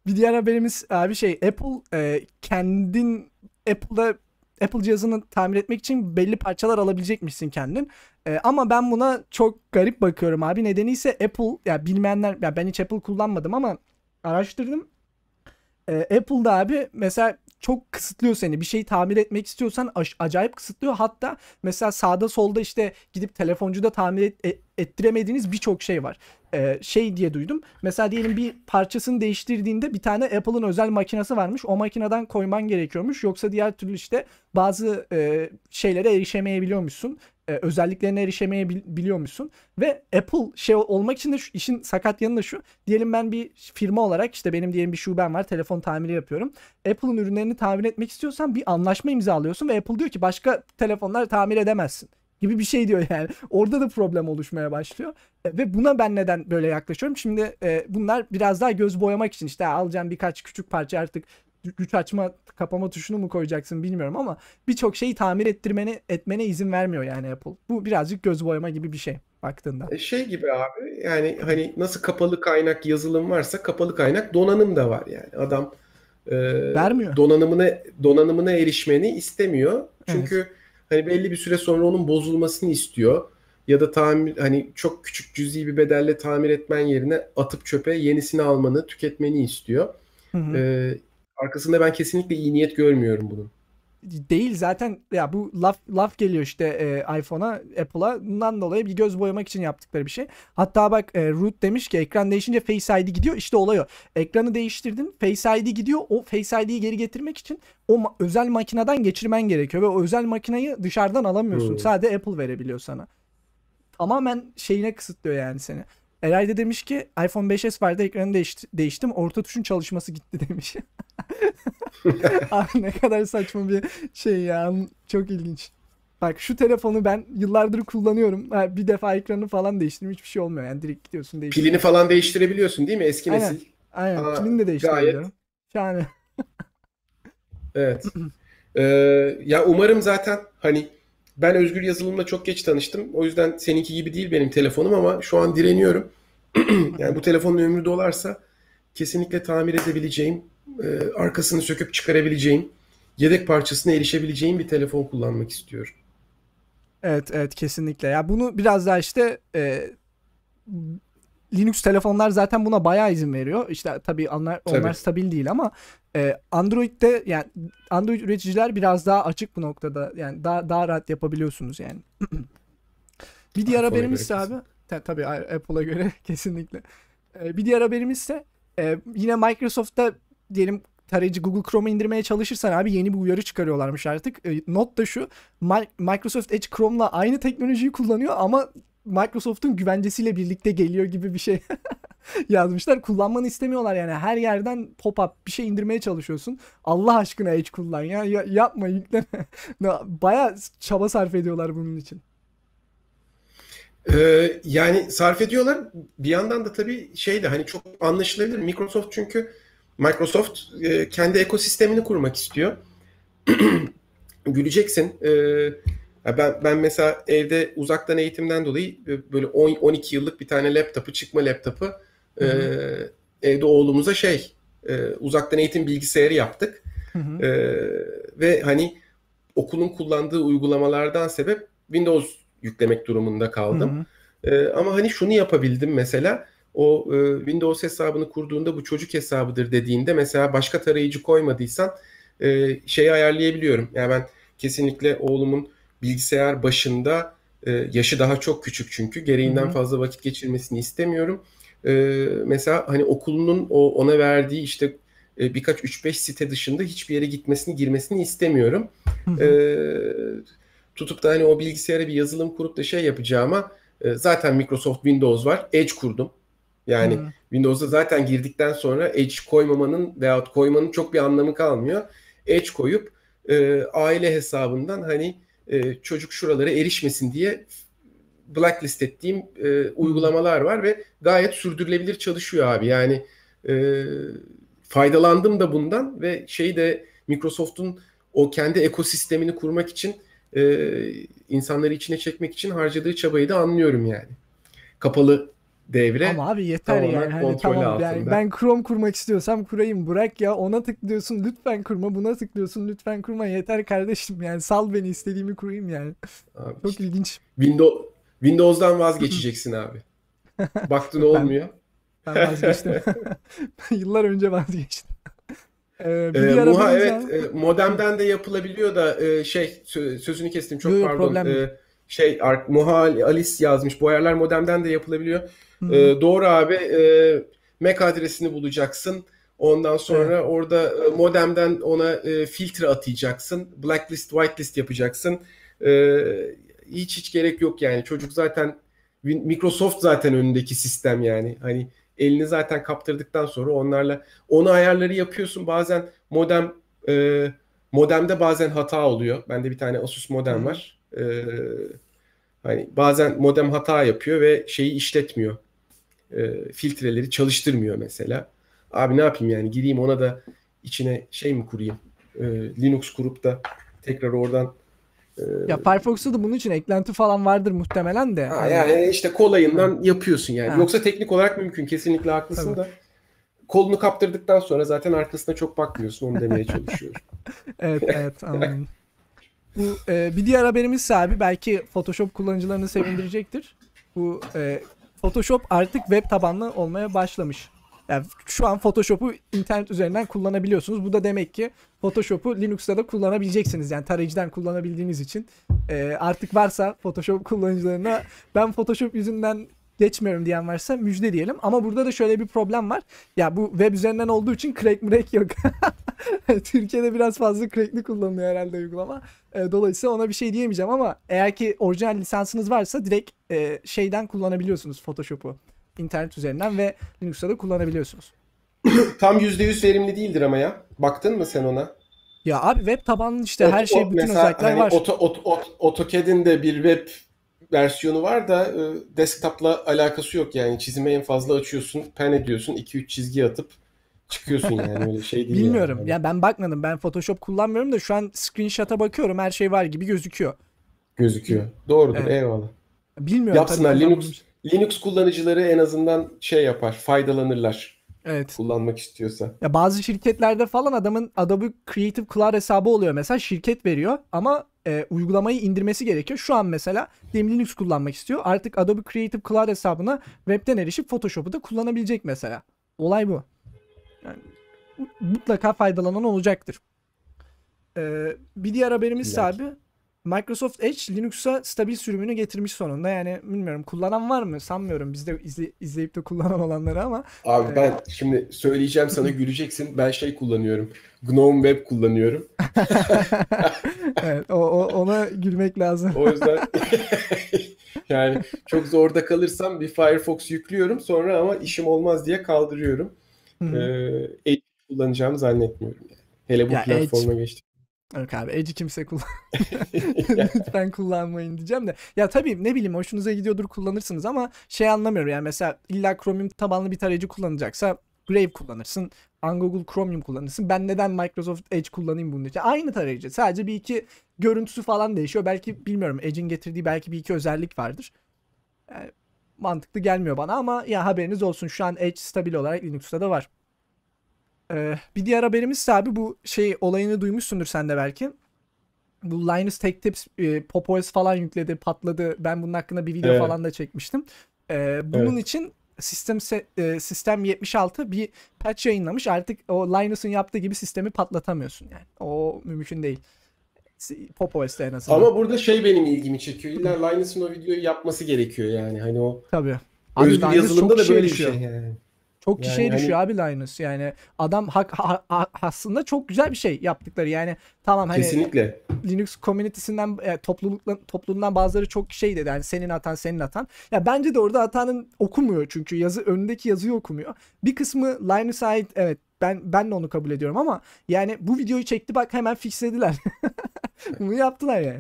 A: bir diğer haberimiz abi şey Apple e, kendin Apple'da Apple cihazını tamir etmek için belli parçalar alabilecekmişsin kendin. E, ama ben buna çok garip bakıyorum abi. Nedeni ise Apple ya bilmeyenler ya ben hiç Apple kullanmadım ama araştırdım. E, Apple'da abi mesela çok kısıtlıyor seni. Bir şeyi tamir etmek istiyorsan acayip kısıtlıyor. Hatta mesela sağda solda işte gidip telefoncuda tamir et- e- ettiremediğiniz birçok şey var. E, şey diye duydum. Mesela diyelim bir parçasını değiştirdiğinde bir tane Apple'ın özel makinesi varmış. O makineden koyman gerekiyormuş. Yoksa diğer türlü işte bazı e, şeylere erişemeyebiliyormuşsun. E, özelliklerine erişemeyebiliyormuşsun. Ve Apple şey olmak için de şu, işin sakat yanı da şu. Diyelim ben bir firma olarak işte benim diyelim bir şubem var. Telefon tamiri yapıyorum. Apple'ın ürünlerini tamir etmek istiyorsan bir anlaşma imzalıyorsun ve Apple diyor ki başka telefonlar tamir edemezsin gibi bir şey diyor yani. Orada da problem oluşmaya başlıyor. E, Ve buna ben neden böyle yaklaşıyorum? Şimdi e, bunlar biraz daha göz boyamak için işte alacağım birkaç küçük parça artık güç açma kapama tuşunu mu koyacaksın bilmiyorum ama birçok şeyi tamir ettirmeni etmene izin vermiyor yani Apple. Bu birazcık göz boyama gibi bir şey baktığında.
B: E, Şey gibi abi yani hani nasıl kapalı kaynak yazılım varsa kapalı kaynak donanım da var yani. Adam e,
A: Vermiyor.
B: donanımına donanımına erişmeni istemiyor. Çünkü hani belli bir süre sonra onun bozulmasını istiyor. Ya da tamir hani çok küçük cüzi bir bedelle tamir etmen yerine atıp çöpe yenisini almanı, tüketmeni istiyor.
A: Hı hı.
B: E, arkasında ben kesinlikle iyi niyet görmüyorum bunun.
A: değil zaten ya bu laf laf geliyor işte e, iPhone'a, Apple'a. Bundan dolayı bir göz boyamak için yaptıkları bir şey. Hatta bak e, Root demiş ki ekran değişince Face ID gidiyor. İşte olay o. Ekranı değiştirdin. Face ID gidiyor. O Face ID'yi geri getirmek için o ma- özel makineden geçirmen gerekiyor ve o özel makineyi dışarıdan alamıyorsun.
B: Hmm.
A: Sadece Apple verebiliyor sana. Tamamen şeyine kısıtlıyor yani seni. Eray da demiş ki iPhone 5s vardı ekranı değişti- değiştim. Orta tuşun çalışması gitti demiş. Abi ne kadar saçma bir şey ya. Çok ilginç. Bak şu telefonu ben yıllardır kullanıyorum. Ha, bir defa ekranı falan değiştirdim. Hiçbir şey olmuyor. Yani direkt gidiyorsun değiştiriyorsun.
B: Pilini falan değiştirebiliyorsun değil mi? Eski
A: Aynen.
B: nesil.
A: Aynen.
B: Aa,
A: Pilini de değiştirebiliyorum. Şahane.
B: Evet. Ee, ya umarım zaten hani ben özgür yazılımla çok geç tanıştım. O yüzden seninki gibi değil benim telefonum ama şu an direniyorum. yani bu telefonun ömrü dolarsa kesinlikle tamir edebileceğim, e, arkasını söküp çıkarabileceğim, yedek parçasına erişebileceğim bir telefon kullanmak istiyorum.
A: Evet evet kesinlikle. Ya bunu biraz daha işte e, Linux telefonlar zaten buna bayağı izin veriyor. İşte tabii onlar, onlar
B: Tabii.
A: stabil değil ama e, Android'de yani Android üreticiler biraz daha açık bu noktada. Yani daha daha rahat yapabiliyorsunuz yani. bir diğer haberimiz ise abi ta- tabii Apple'a göre kesinlikle. E, bir diğer haberimiz ise e, yine Microsoft'ta diyelim tarayıcı Google Chrome'u indirmeye çalışırsan abi yeni bir uyarı çıkarıyorlarmış artık. E, not da şu. Mi- Microsoft Edge Chrome'la aynı teknolojiyi kullanıyor ama Microsoft'un güvencesiyle birlikte geliyor gibi bir şey yazmışlar. Kullanmanı istemiyorlar yani. Her yerden pop-up bir şey indirmeye çalışıyorsun. Allah aşkına Edge kullan ya. Ya- yapma yükleme. Baya çaba sarf ediyorlar bunun için.
B: Ee, yani sarf ediyorlar. Bir yandan da tabii şey de hani çok anlaşılabilir. Microsoft çünkü Microsoft e, kendi ekosistemini kurmak istiyor. Güleceksin. Ee, ben ben mesela evde uzaktan eğitimden dolayı e, böyle 10 12 yıllık bir tane laptopu, çıkma laptopu e,
A: Hı
B: evde oğlumuza şey e, uzaktan eğitim bilgisayarı yaptık.
A: Hı hı.
B: Ee, ve hani okulun kullandığı uygulamalardan sebep Windows yüklemek durumunda kaldım.
A: Hı hı.
B: Ee, ama hani şunu yapabildim mesela o e, Windows hesabını kurduğunda bu çocuk hesabıdır dediğinde mesela başka tarayıcı koymadıysan e, şeyi ayarlayabiliyorum. Yani ben kesinlikle oğlumun bilgisayar başında e, yaşı daha çok küçük çünkü gereğinden
A: Hı hı.
B: fazla vakit geçirmesini istemiyorum. E, mesela hani okulunun o ona verdiği işte e, birkaç 3-5 site dışında hiçbir yere gitmesini girmesini istemiyorum.
A: Hı hı.
B: Ee, tutup da hani o bilgisayara bir yazılım kurup da şey yapacağıma e, zaten Microsoft Windows var. Edge kurdum. Yani
A: Hmm.
B: Windows'a zaten girdikten sonra Edge koymamanın veyahut koymanın çok bir anlamı kalmıyor. Edge koyup e, aile hesabından hani e, çocuk şuralara erişmesin diye blacklist ettiğim e, uygulamalar var ve gayet sürdürülebilir çalışıyor abi. Yani e, faydalandım da bundan ve şeyi de Microsoft'un o kendi ekosistemini kurmak için e, insanları içine çekmek için harcadığı çabayı da anlıyorum yani. Kapalı devre
A: Ama abi yeter yani. Hani tamam yani
B: altında.
A: ben Chrome kurmak istiyorsam kurayım. Bırak ya ona tıklıyorsun lütfen kurma. Buna tıklıyorsun lütfen kurma. Yeter kardeşim yani sal beni istediğimi kurayım yani.
B: Abi
A: Çok
B: işte
A: ilginç.
B: Windows Windows'dan vazgeçeceksin abi. Baktın olmuyor.
A: Ben vazgeçtim. Yıllar önce vazgeçtim. Ee, bir
B: Ee, Muha evet e, modemden de yapılabiliyor da e, şey sö- sözünü kestim çok
A: Yo, yo,
B: pardon.
A: problem değil.
B: E, şey Muha Alice yazmış. Bu ayarlar modemden de yapılabiliyor. E, doğru abi. E, MAC adresini bulacaksın. Ondan sonra orada e, modemden ona e, filtre atayacaksın. Blacklist, whitelist yapacaksın. E, hiç hiç gerek yok yani. Çocuk zaten Microsoft zaten önündeki sistem yani. Hani elini zaten kaptırdıktan sonra onlarla onu ayarları yapıyorsun. Bazen modem e, modemde bazen hata oluyor. Bende bir tane Asus modem var. E, hani bazen modem hata yapıyor ve şeyi işletmiyor. E, filtreleri çalıştırmıyor mesela. Abi ne yapayım yani gireyim ona da içine şey mi kurayım? E, Linux kurup da tekrar oradan
A: Ya Firefox'ta da bunun için eklenti falan vardır muhtemelen de.
B: Ha, yani işte kolayından yapıyorsun yani.
A: Ha.
B: Yoksa teknik olarak mümkün. Kesinlikle haklısın
A: Tabii.
B: da. Kolunu kaptırdıktan sonra zaten arkasına çok bakmıyorsun. Onu demeye çalışıyorum.
A: Evet evet anladım. Bu e, bir diğer haberimiz abi belki Photoshop kullanıcılarını sevindirecektir. Bu e, Photoshop artık web tabanlı olmaya başlamış. Yani şu an Photoshop'u internet üzerinden kullanabiliyorsunuz. Bu da demek ki Photoshop'u Linux'ta da kullanabileceksiniz. Yani tarayıcıdan kullanabildiğiniz için e, artık varsa Photoshop kullanıcılarına ben Photoshop yüzünden geçmiyorum diyen varsa müjde diyelim. Ama burada da şöyle bir problem var. Ya bu web üzerinden olduğu için crack mrack yok. Türkiye'de biraz fazla crackli kullanılıyor herhalde uygulama. E, dolayısıyla ona bir şey diyemeyeceğim ama eğer ki orijinal lisansınız varsa direkt e, şeyden kullanabiliyorsunuz Photoshop'u. internet üzerinden ve Linux'ta da kullanabiliyorsunuz.
B: Tam %100 verimli değildir ama ya. Baktın mı sen ona?
A: Ya abi web tabanlı işte her
B: Ot-
A: şey
B: ot-
A: bütün
B: mesela
A: özellikler
B: hani
A: var.
B: Auto, ot, ot, AutoCAD'in de bir web versiyonu var da e, desktop'la alakası yok yani. Çizime en fazla açıyorsun, pen ediyorsun, 2-3 çizgi atıp çıkıyorsun yani öyle şey değil
A: Bilmiyorum.
B: yani.
A: Ya ben bakmadım. Ben Photoshop kullanmıyorum da şu an screenshot'a bakıyorum. Her şey var gibi gözüküyor.
B: Gözüküyor. Doğrudur,
A: Evet.
B: eyvallah.
A: Bilmiyorum
B: Yapsınlar
A: tabii
B: Linux. Linux kullanıcıları en azından şey yapar, faydalanırlar
A: Evet.
B: kullanmak istiyorsa.
A: Ya bazı şirketlerde falan adamın Adobe Creative Cloud hesabı oluyor mesela şirket veriyor ama e, uygulamayı indirmesi gerekiyor. Şu an mesela diyelim Linux kullanmak istiyor. Artık Adobe Creative Cloud hesabına webten erişip Photoshop'u da kullanabilecek mesela. Olay bu. Yani mutlaka faydalanan olacaktır. Ee, bir diğer haberimiz
B: İlla
A: abi Microsoft Edge Linux'a stabil sürümünü getirmiş sonunda. Yani bilmiyorum kullanan var mı? Sanmıyorum bizde izle- izleyip de kullanan olanları ama
B: Abi ben şimdi söyleyeceğim sana güleceksin. Ben şey kullanıyorum. GNOME Web kullanıyorum.
A: evet, o, o- ona gülmek lazım.
B: O yüzden yani çok zorda kalırsam bir Firefox yüklüyorum sonra ama işim olmaz diye kaldırıyorum.
A: Hı hı.
B: Ee, Edge kullanacağımı zannetmiyorum yani. Hele bu
A: Ya
B: platforma geçtik.
A: Yok abi Edge'i kimse kullan. Lütfen kullanmayın diyeceğim de. Ya tabii ne bileyim hoşunuza gidiyordur kullanırsınız ama şey anlamıyorum yani mesela illa Chromium tabanlı bir tarayıcı kullanacaksa Brave kullanırsın. Google Chromium kullanırsın. Ben neden Microsoft Edge kullanayım bunun için? Aynı tarayıcı. Sadece bir iki görüntüsü falan değişiyor. Belki bilmiyorum Edge'in getirdiği belki bir iki özellik vardır. Yani mantıklı gelmiyor bana ama ya haberiniz olsun şu an Edge stabil olarak Linux'ta da var. Ee, bir diğer haberimiz ise abi bu şey olayını duymuşsundur sen de belki. Bu Linus Tech Tips e, Pop OS falan yükledi, patladı. Ben bunun hakkında bir video
B: Evet.
A: falan da çekmiştim. Ee, bunun
B: Evet.
A: için sistem se- e, sistem 76 bir patch yayınlamış. Artık o Linus'un yaptığı gibi sistemi patlatamıyorsun yani. O mümkün değil. Pop OS'te en azından.
B: Ama burada şey benim ilgimi çekiyor. İlla Linus'un o videoyu yapması gerekiyor yani. Hani o
A: Tabii.
B: özgür
A: Linus
B: yazılımda da böyle bir şey yani.
A: Çok kişiye
B: Yani
A: düşüyor
B: hani-
A: abi Linus. Yani adam hak, ha- ha- aslında çok güzel bir şey yaptıkları. Yani tamam hani
B: Kesinlikle.
A: Linux community'sinden e, toplulukla, topluluğundan bazıları çok şey dedi. Yani senin atan senin atan. Ya bence de orada hatanın okumuyor çünkü yazı önündeki yazıyı okumuyor. Bir kısmı Linus'a ait evet ben ben de onu kabul ediyorum ama yani bu videoyu çekti bak hemen fixlediler. Bunu yaptılar yani.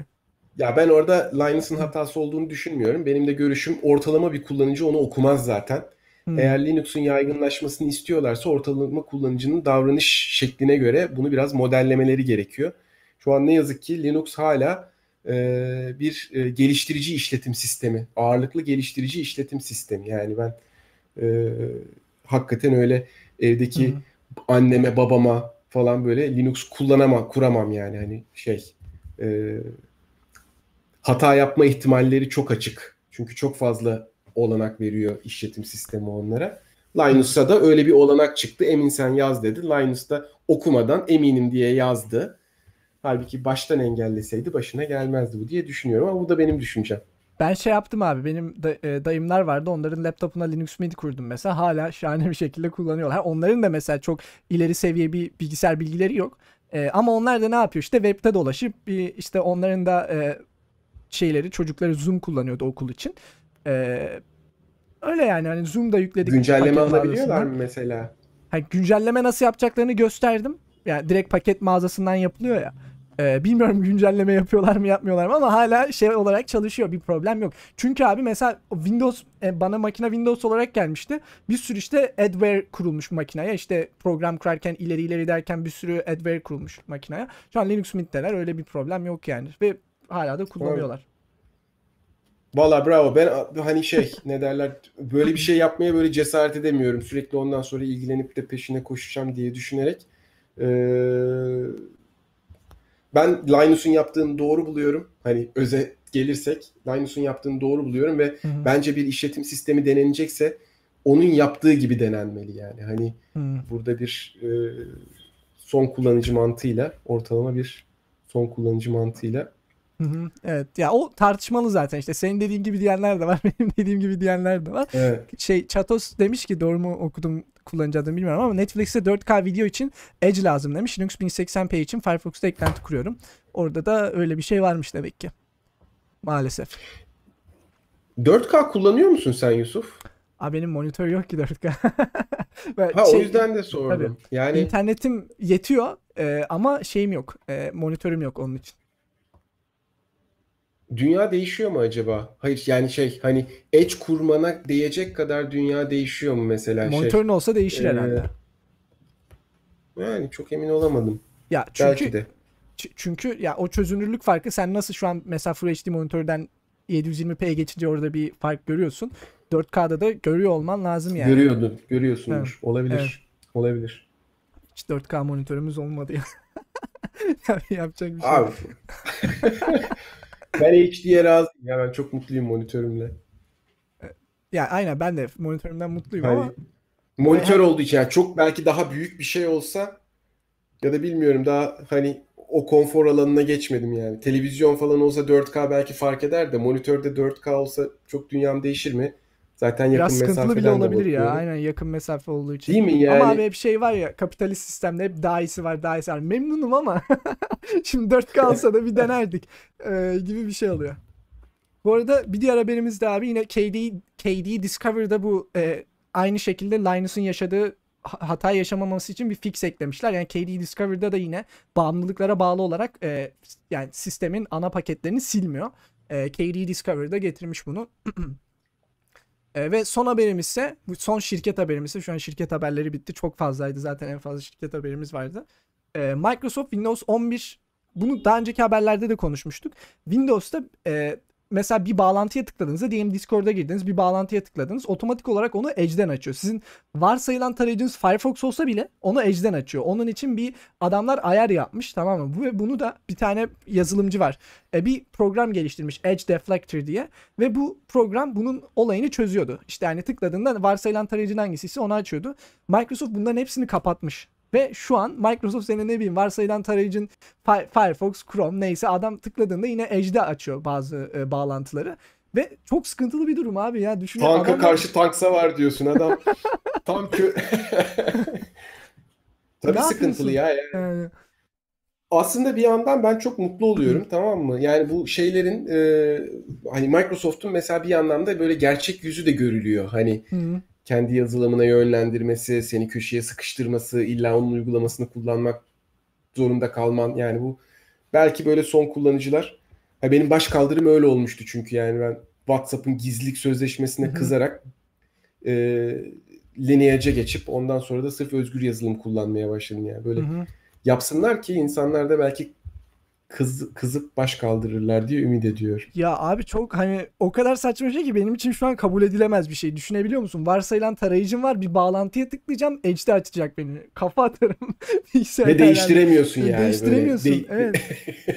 B: Ya ben orada Linus'ın hatası olduğunu düşünmüyorum. Benim de görüşüm ortalama bir kullanıcı onu okumaz zaten.
A: Hmm.
B: Eğer Linux'un yaygınlaşmasını istiyorlarsa ortalama kullanıcının davranış şekline göre bunu biraz modellemeleri gerekiyor. Şu an ne yazık ki Linux hala e, bir e, geliştirici işletim sistemi, ağırlıklı geliştirici işletim sistemi. Yani ben e, hakikaten öyle evdeki
A: Hı.
B: anneme, babama falan böyle Linux kullanamam, kuramam yani hani şey e, hata yapma ihtimalleri çok açık. Çünkü çok fazla olanak veriyor işletim sistemi onlara. Linus'a da öyle bir olanak çıktı. Emin sen yaz dedi. Linus da okumadan eminim diye yazdı. Halbuki baştan engelleseydi başına gelmezdi bu diye düşünüyorum ama bu da benim düşüncem.
A: Ben şey yaptım abi. Benim e, dayımlar vardı. Onların laptopuna Linux Mint kurdum mesela. Hala şahane bir şekilde kullanıyorlar. Onların da mesela çok ileri seviye bir bilgisayar bilgileri yok. E, ama onlar da ne yapıyor? İşte webde dolaşıp işte onların da e, şeyleri çocukları Zoom kullanıyordu okul için. Öyle yani hani Zoom'da yükledik.
B: Güncelleme alabiliyorlar mı mesela?
A: Ha, güncelleme nasıl yapacaklarını gösterdim. Yani direkt paket mağazasından yapılıyor ya. Ee, bilmiyorum güncelleme yapıyorlar mı yapmıyorlar mı ama hala şey olarak çalışıyor. Bir problem yok. Çünkü abi mesela Windows e, bana makine Windows olarak gelmişti. Bir sürü işte adware kurulmuş makineye. İşte program kurarken ileri ileri derken bir sürü adware kurulmuş makineye. Şu an Linux Mint'teler öyle bir problem yok yani. Ve hala da kullanıyorlar.
B: Valla bravo. Ben hani şey ne derler böyle bir şey yapmaya böyle cesaret edemiyorum. Sürekli ondan sonra ilgilenip de peşine koşacağım diye düşünerek. Ee, ben Linus'un yaptığını doğru buluyorum. Hani öze gelirsek Linus'un yaptığını doğru buluyorum ve
A: Hı hı.
B: bence bir işletim sistemi denenecekse onun yaptığı gibi denenmeli yani. Hani
A: Hı.
B: burada bir e, son kullanıcı mantığıyla ortalama bir son kullanıcı mantığıyla
A: Hı hı. Evet ya o tartışmalı zaten işte senin dediğin gibi diyenler de var benim dediğim gibi diyenler de var.
B: evet.
A: şey Chatos demiş ki doğru mu okudum kullanıcı adını bilmiyorum ama Netflix'te 4K video için Edge lazım demiş. Linux 1080p için Firefox'ta eklenti kuruyorum. Orada da öyle bir şey varmış demek ki. Maalesef.
B: 4K kullanıyor musun sen Yusuf?
A: Aa benim monitör yok ki 4K. Ben
B: Ha
A: şey,
B: o yüzden de sordum. Yani
A: internetim yetiyor e, ama şeyim yok. E, monitörüm yok onun için.
B: Dünya değişiyor mu acaba? Hayır yani şey hani Edge kurmana değecek kadar dünya değişiyor mu mesela şey?
A: Monitörün olsa değişir
B: e,
A: herhalde.
B: Yani çok emin olamadım.
A: Ya çünkü
B: Belki de.
A: Çünkü ya o çözünürlük farkı sen nasıl şu an mesela Full HD monitörden 720p'ye geçince orada bir fark görüyorsun. 4K'da da görüyor olman lazım yani.
B: Görüyordun, görüyorsundur.
A: Evet.
B: Olabilir.
A: Evet.
B: Olabilir.
A: Hiç 4K monitörümüz olmadı ya. Tabii yapacak bir şey.
B: Abi. ben HD'ye razıyım. Ya ben çok mutluyum monitörümle.
A: Ya aynen ben de monitörümden mutluyum
B: Hani
A: ama
B: monitör olduğu için yani çok belki daha büyük bir şey olsa ya da bilmiyorum daha hani o konfor alanına geçmedim yani. Televizyon falan olsa 4K belki fark eder de monitörde 4K olsa çok dünyam değişir mi? Zaten yakın
A: biraz sıkıntılı bile olabilir ya.
B: bakıyorum.
A: Aynen yakın mesafe olduğu için.
B: Değil mi yani?
A: Ama abi hep şey var ya kapitalist sistemde hep daha iyisi var daha iyisi var. Memnunum ama şimdi 4K olsa da bir denerdik ee, gibi bir şey oluyor. Bu arada bir diğer haberimiz de abi yine KD, KD Discover'da bu e, aynı şekilde Linus'un yaşadığı ha- hata yaşamaması için bir fix eklemişler. Yani KD Discover'da da yine bağımlılıklara bağlı olarak e, yani sistemin ana paketlerini silmiyor. E, KD Discover'da getirmiş bunu. E, ve son haberimiz ise son şirket haberimiz ise şu an şirket haberleri bitti. Çok fazlaydı zaten en fazla şirket haberimiz vardı. E, Microsoft Windows 11 bunu daha önceki haberlerde de konuşmuştuk. Windows'ta e, mesela bir bağlantıya tıkladığınızda diyelim Discord'a girdiniz bir bağlantıya tıkladınız otomatik olarak onu Edge'den açıyor. Sizin varsayılan tarayıcınız Firefox olsa bile onu Edge'den açıyor. Onun için bir adamlar ayar yapmış tamam mı? Bu ve bunu da bir tane yazılımcı var. E, bir program geliştirmiş Edge Deflector diye ve bu program bunun olayını çözüyordu. İşte hani tıkladığında varsayılan tarayıcın hangisiyse onu açıyordu. Microsoft bunların hepsini kapatmış. Ve şu an Microsoft senin ne bileyim varsayılan tarayıcın Fi- Firefox, Chrome neyse adam tıkladığında yine Edge'de açıyor bazı e, bağlantıları. Ve çok sıkıntılı bir durum abi ya. Düşünüyor
B: Tanka
A: adam
B: karşı tanksa var diyorsun adam. Tam kö... Tabii
A: Ne
B: sıkıntılı ya. yani.
A: yani,
B: Aslında bir yandan ben çok mutlu oluyorum tamam mı? Yani bu şeylerin e, hani Microsoft'un mesela bir yandan da böyle gerçek yüzü de görülüyor. Hani
A: Hı.
B: Kendi yazılımına yönlendirmesi, seni köşeye sıkıştırması, illa onun uygulamasını kullanmak zorunda kalman. Yani bu belki böyle son kullanıcılar. Ha benim baş kaldırım öyle olmuştu çünkü yani ben WhatsApp'ın gizlilik sözleşmesine
A: Hı hı.
B: kızarak e, Lineage'e geçip ondan sonra da sırf özgür yazılım kullanmaya başladım yani. Böyle
A: hı.
B: yapsınlar ki insanlar da belki kız, kızıp baş kaldırırlar diye ümit ediyorum.
A: Ya abi çok hani o kadar saçma şey ki benim için şu an kabul edilemez bir şey. Düşünebiliyor musun? Varsayılan tarayıcım var. Bir bağlantıya tıklayacağım. Edge'de açacak beni. Kafa atarım.
B: Ve değiştiremiyorsun yani. Böyle
A: Değiştiremiyorsun.
B: de-
A: Evet.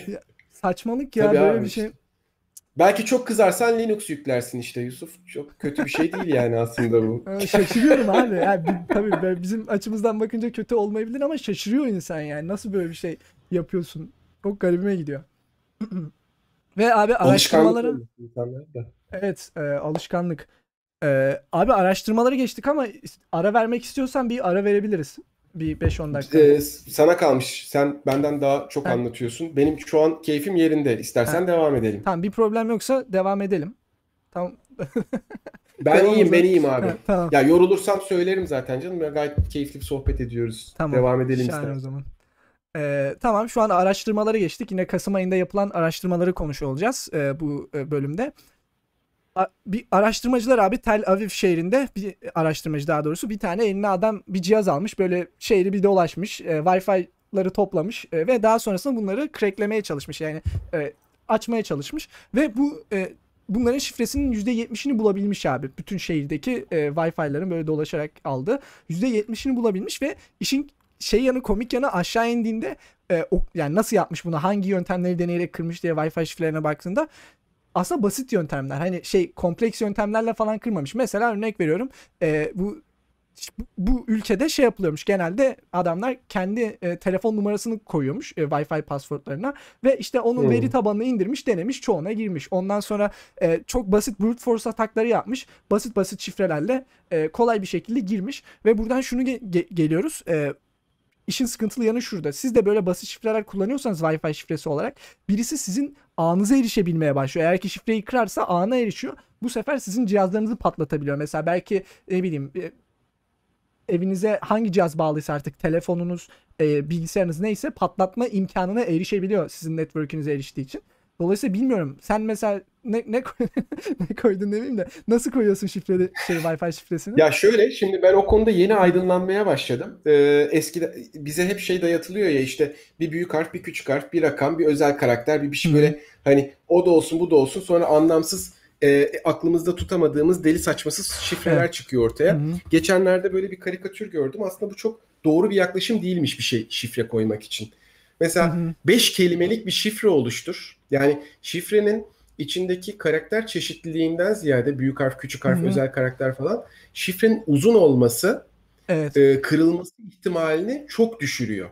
A: Saçmalık ya
B: Tabii
A: böyle
B: abi
A: bir şey.
B: Belki çok kızarsan Linux yüklersin işte Yusuf. Çok kötü bir şey değil yani aslında bu.
A: Ee, Şaşırıyorum abi. Yani bi- tabii böyle bizim açımızdan bakınca kötü olmayabilir ama şaşırıyor insan yani. Nasıl böyle bir şey yapıyorsun? Çok garibime gidiyor. Ve abi araştırmaları evet e, alışkanlık. E, abi araştırmaları geçtik ama ara vermek istiyorsan bir ara verebiliriz. Bir 5-10 dakika.
B: Ee, sana kalmış. Sen benden daha çok
A: Ha.
B: anlatıyorsun. Benim şu an keyfim yerinde. İstersen devam edelim.
A: Tamam bir problem yoksa devam edelim. Tamam.
B: Ben iyiyim, ben iyiyim abi.
A: Ha, tamam.
B: Ya yorulursam söylerim zaten canım. Ya gayet keyifli bir sohbet ediyoruz.
A: Tamam.
B: Devam edelim
A: Şahane o
B: istersen.
A: zaman. Ee, tamam şu an araştırmaları geçtik. Yine Kasım ayında yapılan araştırmaları konuşuyor olacağız e, bu e, bölümde. A- bir araştırmacılar abi Tel Aviv şehrinde bir araştırmacı daha doğrusu bir tane eline adam bir cihaz almış böyle şehri bir dolaşmış e, Wi-Fi'ları toplamış e, ve daha sonrasında bunları cracklemeye çalışmış yani e, açmaya çalışmış ve bu e, bunların şifresinin %70'ini bulabilmiş abi bütün şehirdeki e, Wi-Fi'ların böyle dolaşarak aldı %70'ini bulabilmiş ve işin şey yanı komik yanı aşağı indiğinde e, o, yani nasıl yapmış bunu hangi yöntemleri deneyerek kırmış diye Wi-Fi şifrelerine baktığında aslında basit yöntemler. Hani şey kompleks yöntemlerle falan kırmamış. Mesela örnek veriyorum. e, bu bu ülkede şey yapılıyormuş. Genelde adamlar kendi e, telefon numarasını koyuyormuş e, Wi-Fi passwordlarına ve işte onun
B: Hmm.
A: veri tabanını indirmiş, denemiş, çoğuna girmiş. Ondan sonra e, çok basit brute force atakları yapmış. Basit basit şifrelerle e, kolay bir şekilde girmiş ve buradan şunu ge- ge- geliyoruz. E, İşin sıkıntılı yanı şurada. Siz de böyle basit şifreler kullanıyorsanız Wi-Fi şifresi olarak birisi sizin ağınıza erişebilmeye başlıyor. Eğer ki şifreyi kırarsa ağına erişiyor. Bu sefer sizin cihazlarınızı patlatabiliyor. Mesela belki ne bileyim e, evinize hangi cihaz bağlıysa artık telefonunuz, e, bilgisayarınız neyse patlatma imkanına erişebiliyor sizin network'ünüze eriştiği için. Dolayısıyla bilmiyorum. Sen mesela ne ne, koy- ne koydun demeyeyim de nasıl koyuyorsun şifreli şey Wi-Fi şifresini?
B: Ya şöyle şimdi ben o konuda yeni aydınlanmaya başladım. Ee, eskide bize hep şey dayatılıyor ya işte bir büyük harf, bir küçük harf, bir rakam, bir özel karakter, bir bir şey böyle hani o da olsun bu da olsun sonra anlamsız e, aklımızda tutamadığımız deli saçmasız şifreler
A: Evet.
B: çıkıyor ortaya.
A: Hı hı.
B: Geçenlerde böyle bir karikatür gördüm. Aslında bu çok doğru bir yaklaşım değilmiş bir şey şifre koymak için. Mesela
A: hı.
B: 5 kelimelik bir şifre oluştur. Yani şifrenin içindeki karakter çeşitliliğinden ziyade büyük harf, küçük harf,
A: Hı hı.
B: özel karakter falan şifrenin uzun olması
A: Evet.
B: e, kırılması ihtimalini çok düşürüyor.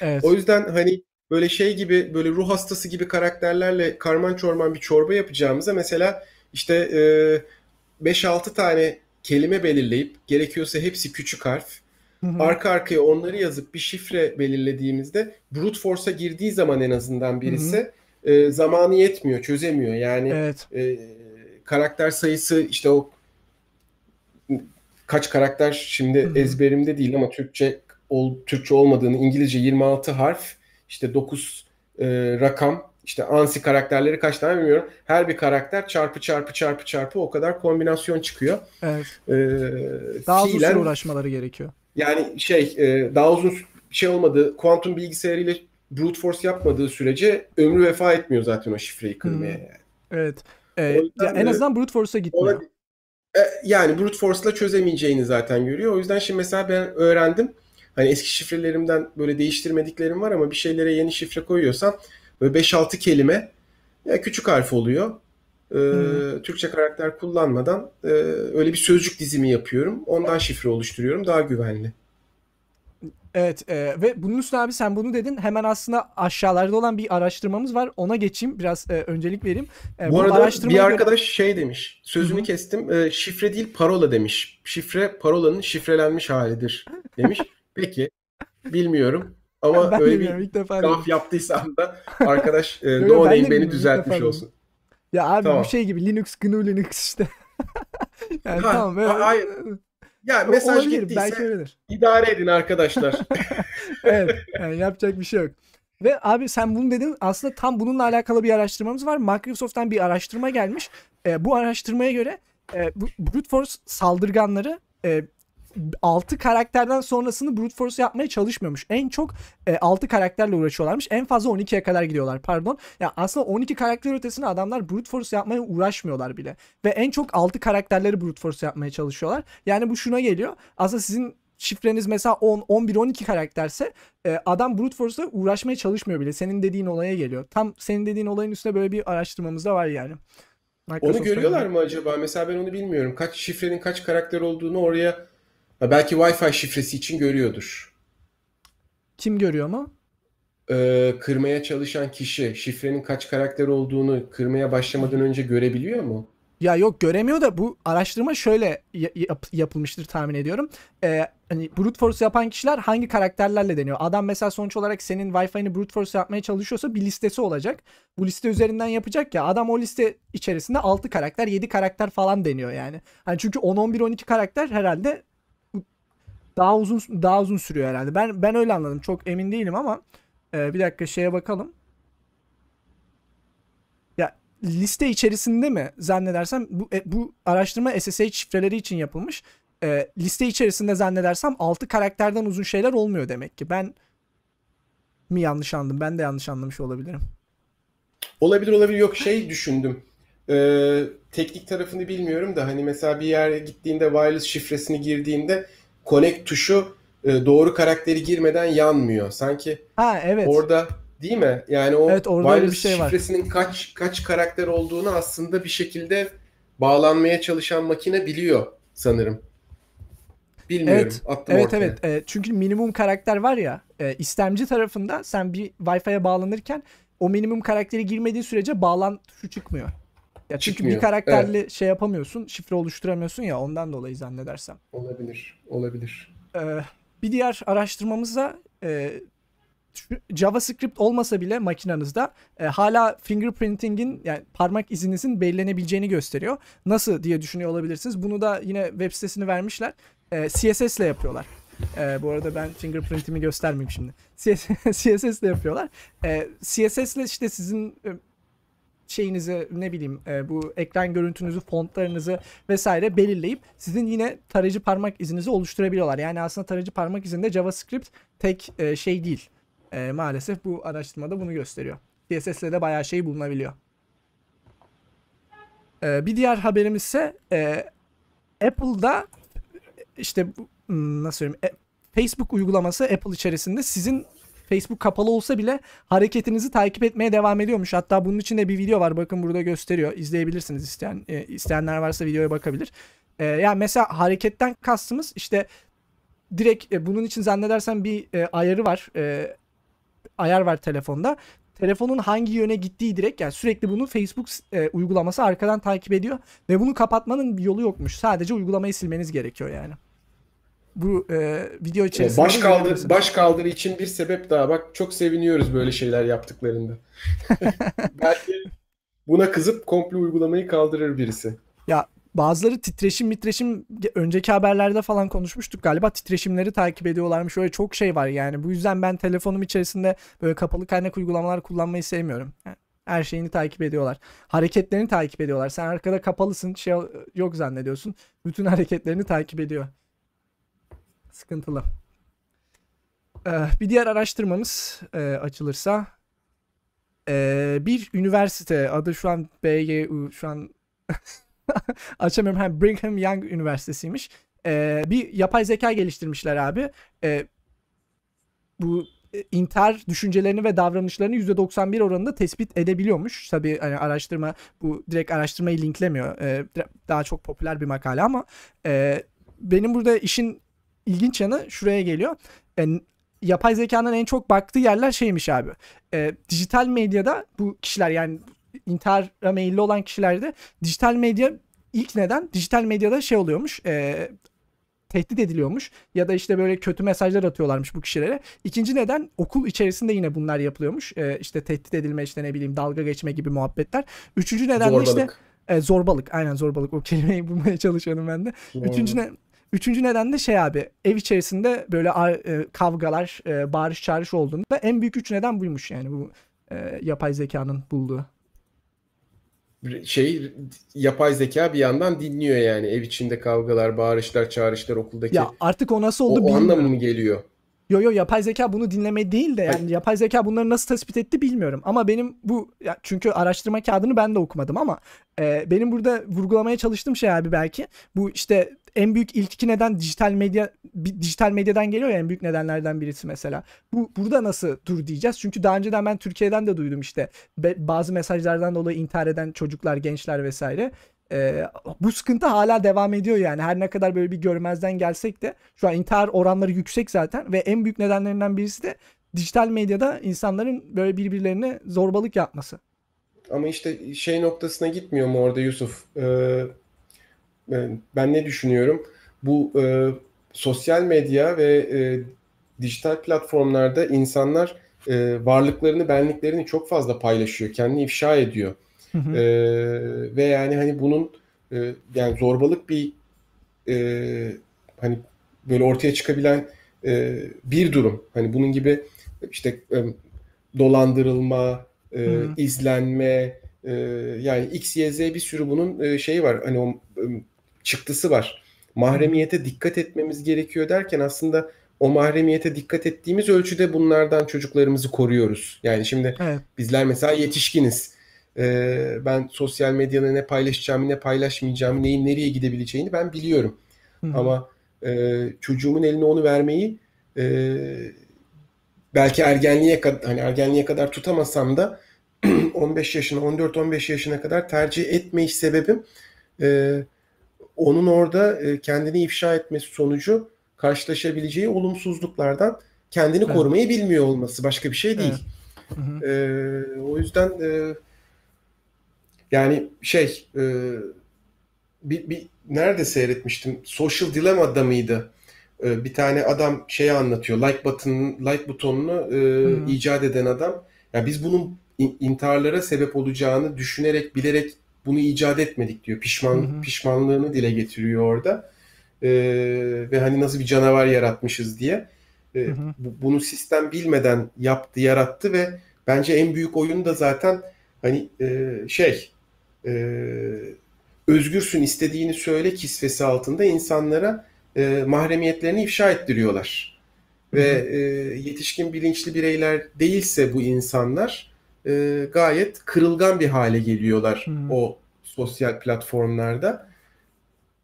A: Evet.
B: O yüzden hani böyle şey gibi böyle ruh hastası gibi karakterlerle karman çorman bir çorba yapacağımıza mesela işte e, 5-6 tane kelime belirleyip gerekiyorsa hepsi küçük harf
A: Hı hı.
B: arka arkaya onları yazıp bir şifre belirlediğimizde brute force'a girdiği zaman en azından birisi e, zamanı yetmiyor, çözemiyor. Yani
A: Evet.
B: e, karakter sayısı işte o kaç karakter şimdi
A: Hı hı.
B: ezberimde değil ama Türkçe ol, Türkçe olmadığını İngilizce 26 harf işte 9 e, rakam işte ansi karakterleri kaç tane bilmiyorum. Her bir karakter çarpı çarpı çarpı çarpı o kadar kombinasyon çıkıyor.
A: Evet.
B: E,
A: Daha uzun
B: fiilen-
A: süre uğraşmaları gerekiyor.
B: yani şey e, daha uzun şey olmadı. Kuantum bilgisayarıyla brute force yapmadığı sürece ömrü vefa etmiyor zaten o şifreyi kırmaya.
A: Hı.
B: Yani.
A: Evet. Ee, ya en azından brute force'a gitmiyor.
B: Ona, e, yani brute force'la çözemeyeceğini zaten görüyor. O yüzden şimdi mesela ben öğrendim. Hani eski şifrelerimden böyle değiştirmediklerim var ama bir şeylere yeni şifre koyuyorsam böyle 5-6 kelime ya küçük harf oluyor. Ee,
A: Hı.
B: Türkçe karakter kullanmadan e, öyle bir sözcük dizimi yapıyorum. Ondan şifre oluşturuyorum. Daha güvenli.
A: Evet e, ve bunun üstüne abi sen bunu dedin. Hemen aslında aşağılarda olan bir araştırmamız var. Ona geçeyim. Biraz e, öncelik vereyim. E,
B: Bu arada
A: araştırmaya
B: bir
A: göre-
B: arkadaş şey demiş. Sözünü
A: Hı hı.
B: kestim. e, şifre değil parola demiş. Şifre parolanın şifrelenmiş halidir demiş. Peki. Bilmiyorum. Ama
A: ben
B: öyle bir
A: ilk defa
B: gaf yaptıysam da arkadaş e, no name beni düzeltmiş olsun.
A: Ya abi
B: Tamam.
A: bu şey gibi Linux, GNU Linux işte. yani
B: Ha,
A: tamam. evet.
B: hayır. Ya mesaj
A: Olabilir,
B: gittiyse
A: belki öyledir.
B: idare edin arkadaşlar.
A: evet. Yani yapacak bir şey yok. Ve abi sen bunu dedin. Aslında tam bununla alakalı bir araştırmamız var. Microsoft'tan bir araştırma gelmiş. E, bu araştırmaya göre e, brute force saldırganları e, 6 karakterden sonrasını brute force yapmaya çalışmıyormuş. En çok e, 6 karakterle uğraşıyorlarmış. En fazla 12'ye kadar gidiyorlar pardon. Ya aslında 12 karakter ötesinde adamlar brute force yapmaya uğraşmıyorlar bile. Ve en çok 6 karakterleri brute force yapmaya çalışıyorlar. Yani bu şuna geliyor. Aslında sizin şifreniz mesela 10, 11, 12 karakterse e, adam brute force'la uğraşmaya çalışmıyor bile. Senin dediğin olaya geliyor. Tam senin dediğin olayın üstüne böyle bir araştırmamız da var yani.
B: Onu
A: Microsoft'tan-
B: görüyorlar mı acaba? Mesela ben onu bilmiyorum. Kaç şifrenin kaç karakter olduğunu oraya Ha, belki Wi-Fi şifresi için görüyordur.
A: Kim görüyor mu?
B: Ee, kırmaya çalışan kişi şifrenin kaç karakter olduğunu kırmaya başlamadan önce görebiliyor mu?
A: Ya yok göremiyor da bu araştırma şöyle ya- yap- yapılmıştır tahmin ediyorum. Ee, hani brute force yapan kişiler hangi karakterlerle deniyor? Adam mesela sonuç olarak senin Wi-Fi'ni brute force yapmaya çalışıyorsa bir listesi olacak. Bu liste üzerinden yapacak ya adam o liste içerisinde 6 karakter 7 karakter falan deniyor yani. Hani çünkü 10 11 12 karakter herhalde daha uzun daha uzun sürüyor herhalde. Ben ben öyle anladım. Çok emin değilim ama e, bir dakika şeye bakalım. Ya liste içerisinde mi zannedersem bu e, bu araştırma SSH şifreleri için yapılmış. E, liste içerisinde zannedersem 6 karakterden uzun şeyler olmuyor demek ki. Ben mi yanlış anladım? Ben de yanlış anlamış olabilirim.
B: Olabilir olabilir yok şey düşündüm. Ee, teknik tarafını bilmiyorum da hani mesela bir yere gittiğinde wireless şifresini girdiğinde connect tuşu e, doğru karakteri girmeden yanmıyor. Sanki
A: Ha evet.
B: orada değil mi? Yani o
A: Evet, orada öyle bir şey var.
B: şifresinin kaç kaç karakter olduğunu aslında bir şekilde bağlanmaya çalışan makine biliyor sanırım. Bilmiyorum.
A: Evet,
B: Attım
A: Evet
B: ortaya.
A: evet. E, çünkü minimum karakter var ya e, istemci tarafında sen bir Wi-Fi'ye bağlanırken o minimum karakteri girmediği sürece bağlan tuşu çıkmıyor. Ya çünkü
B: Çıkmıyor,
A: bir karakterli şey yapamıyorsun, şifre oluşturamıyorsun ya ondan dolayı zannedersem.
B: Olabilir. Olabilir.
A: Ee, bir diğer araştırmamızda e, JavaScript olmasa bile makinenizde e, hala fingerprinting'in yani parmak izinizin belirlenebileceğini gösteriyor. Nasıl diye düşünüyor olabilirsiniz. Bunu da yine web sitesini vermişler. E, CSS ile yapıyorlar. E, bu arada ben fingerprintimi göstermeyeyim şimdi. CSS ile yapıyorlar. E, CSS ile işte sizin e, şeyinizi ne bileyim e, bu ekran görüntünüzü, fontlarınızı vesaire belirleyip sizin yine tarayıcı parmak izinizi oluşturabiliyorlar. Yani aslında tarayıcı parmak izinde JavaScript tek e, şey değil. E, maalesef bu araştırmada bunu gösteriyor. CSS ile de bayağı şey bulunabiliyor. E, bir diğer haberimiz ise e, Apple'da işte hmm, nasıl söyleyeyim e, Facebook uygulaması Apple içerisinde sizin Facebook kapalı olsa bile hareketinizi takip etmeye devam ediyormuş. Hatta bunun için de bir video var. Bakın burada gösteriyor. İzleyebilirsiniz isteyen e, isteyenler varsa videoya bakabilir. E, yani mesela hareketten kastımız işte direkt e, bunun için zannedersem bir e, ayarı var. E, ayar var telefonda. Telefonun hangi yöne gittiği direkt yani sürekli bunu Facebook e, uygulaması arkadan takip ediyor ve bunu kapatmanın bir yolu yokmuş. Sadece uygulamayı silmeniz gerekiyor yani. Bu e, video içerisinde
B: Baş kaldır baş kaldırı için bir sebep daha. Bak çok seviniyoruz böyle şeyler yaptıklarında. Belki buna kızıp komple uygulamayı kaldırır birisi.
A: Bazıları titreşim mitreşim önceki haberlerde falan konuşmuştuk galiba titreşimleri takip ediyorlarmış öyle çok şey var yani bu yüzden ben telefonum içerisinde böyle kapalı kaynak uygulamalar kullanmayı sevmiyorum. Yani her şeyini takip ediyorlar. Hareketlerini takip ediyorlar. Sen arkada kapalısın şey yok zannediyorsun. Bütün hareketlerini takip ediyor. Sıkıntılı. Ee, bir diğer araştırmamız e, açılırsa e, bir üniversite adı şu an BYU şu an açamıyorum. Ha, Brigham Young Üniversitesi'ymiş. Ee, bir yapay zeka geliştirmişler abi. Ee, bu e, intihar düşüncelerini ve davranışlarını %91 oranında tespit edebiliyormuş. Tabii hani araştırma bu direkt araştırmayı linklemiyor. Ee, daha çok popüler bir makale ama e, benim burada işin ilginç yanı şuraya geliyor. E, yapay zekanın en çok baktığı yerler şeymiş abi. E, dijital medyada bu kişiler yani intihara meyilli olan kişilerde dijital medya ilk neden dijital medyada şey oluyormuş. E, tehdit ediliyormuş ya da işte böyle kötü mesajlar atıyorlarmış bu kişilere. İkinci neden okul içerisinde yine bunlar yapılıyormuş. E, işte tehdit edilme işte ne bileyim dalga geçme gibi muhabbetler. Üçüncü neden de işte e, zorbalık. Aynen zorbalık. O kelimeyi bulmaya çalışıyorum ben de. Zorbalık. Üçüncü ne Üçüncü neden de şey abi ev içerisinde böyle e, kavgalar, e, bağırış çağrış olduğunda en büyük üç neden buymuş yani bu e, yapay zekanın bulduğu
B: şey yapay zeka bir yandan dinliyor yani ev içinde kavgalar, bağırışlar, çağrışlar okuldaki.
A: Ya artık o nasıl oldu
B: o, o anlamı mı geliyor?
A: Yo yo yapay zeka bunu dinleme değil de yani Hayır. yapay zeka bunları nasıl tespit etti bilmiyorum. Ama benim bu ya çünkü araştırma kağıdını ben de okumadım ama e, benim burada vurgulamaya çalıştığım şey abi belki bu işte en büyük ilk iki neden dijital medya dijital medyadan geliyor ya en büyük nedenlerden birisi mesela. Bu burada nasıl dur diyeceğiz? Çünkü daha önceden ben Türkiye'den de duydum işte bazı mesajlardan dolayı intihar eden çocuklar, gençler vesaire. Ee, bu sıkıntı hala devam ediyor yani. Her ne kadar böyle bir görmezden gelsek de şu an intihar oranları yüksek zaten ve en büyük nedenlerinden birisi de dijital medyada insanların böyle birbirlerine zorbalık yapması.
B: Ama işte şey noktasına gitmiyor mu orada Yusuf? Ee, ben ne düşünüyorum? Bu e, sosyal medya ve e, dijital platformlarda insanlar e, varlıklarını, benliklerini çok fazla paylaşıyor, kendini ifşa ediyor. Hı hı. E, ve yani hani bunun e, yani zorbalık bir e, hani böyle ortaya çıkabilen e, bir durum. Hani bunun gibi işte e, dolandırılma, e, izlenme, e, yani X, Y, Z bir sürü bunun e, şeyi var. Hani o e, çıktısı var. Mahremiyete dikkat etmemiz gerekiyor derken aslında o mahremiyete dikkat ettiğimiz ölçüde bunlardan çocuklarımızı koruyoruz. Yani şimdi evet. bizler mesela yetişkiniz. Ee, ben sosyal medyada ne paylaşacağımı ne paylaşmayacağımı neyin nereye gidebileceğini ben biliyorum. Hı-hı. Ama e, çocuğumun eline onu vermeyi e, belki ergenliğe kadar hani ergenliğe kadar tutamasam da 15 yaşına 14-15 yaşına kadar tercih etmeyiş sebebim e, onun orada e, kendini ifşa etmesi sonucu karşılaşabileceği olumsuzluklardan kendini evet. korumayı bilmiyor olması başka bir şey değil. Evet. E, o yüzden e, yani şey e, bir, bir nerede seyretmiştim? Social Dilemma'da mıydı? E, bir tane adam şeyi anlatıyor. Like button like butonunu e, icat eden adam. Ya yani biz bunun intiharlara sebep olacağını düşünerek, bilerek bunu icat etmedik diyor. Pişman hı hı. pişmanlığını dile getiriyor orada. E, ve hani nasıl bir canavar yaratmışız diye. E, hı hı. Bu, bunu sistem bilmeden yaptı, yarattı ve bence en büyük oyun da zaten hani e, şey e, özgürsün istediğini söyle kisvesi altında insanlara e, mahremiyetlerini ifşa ettiriyorlar. Hı hı. Ve e, yetişkin bilinçli bireyler değilse bu insanlar e, gayet kırılgan bir hale geliyorlar hmm. o sosyal platformlarda.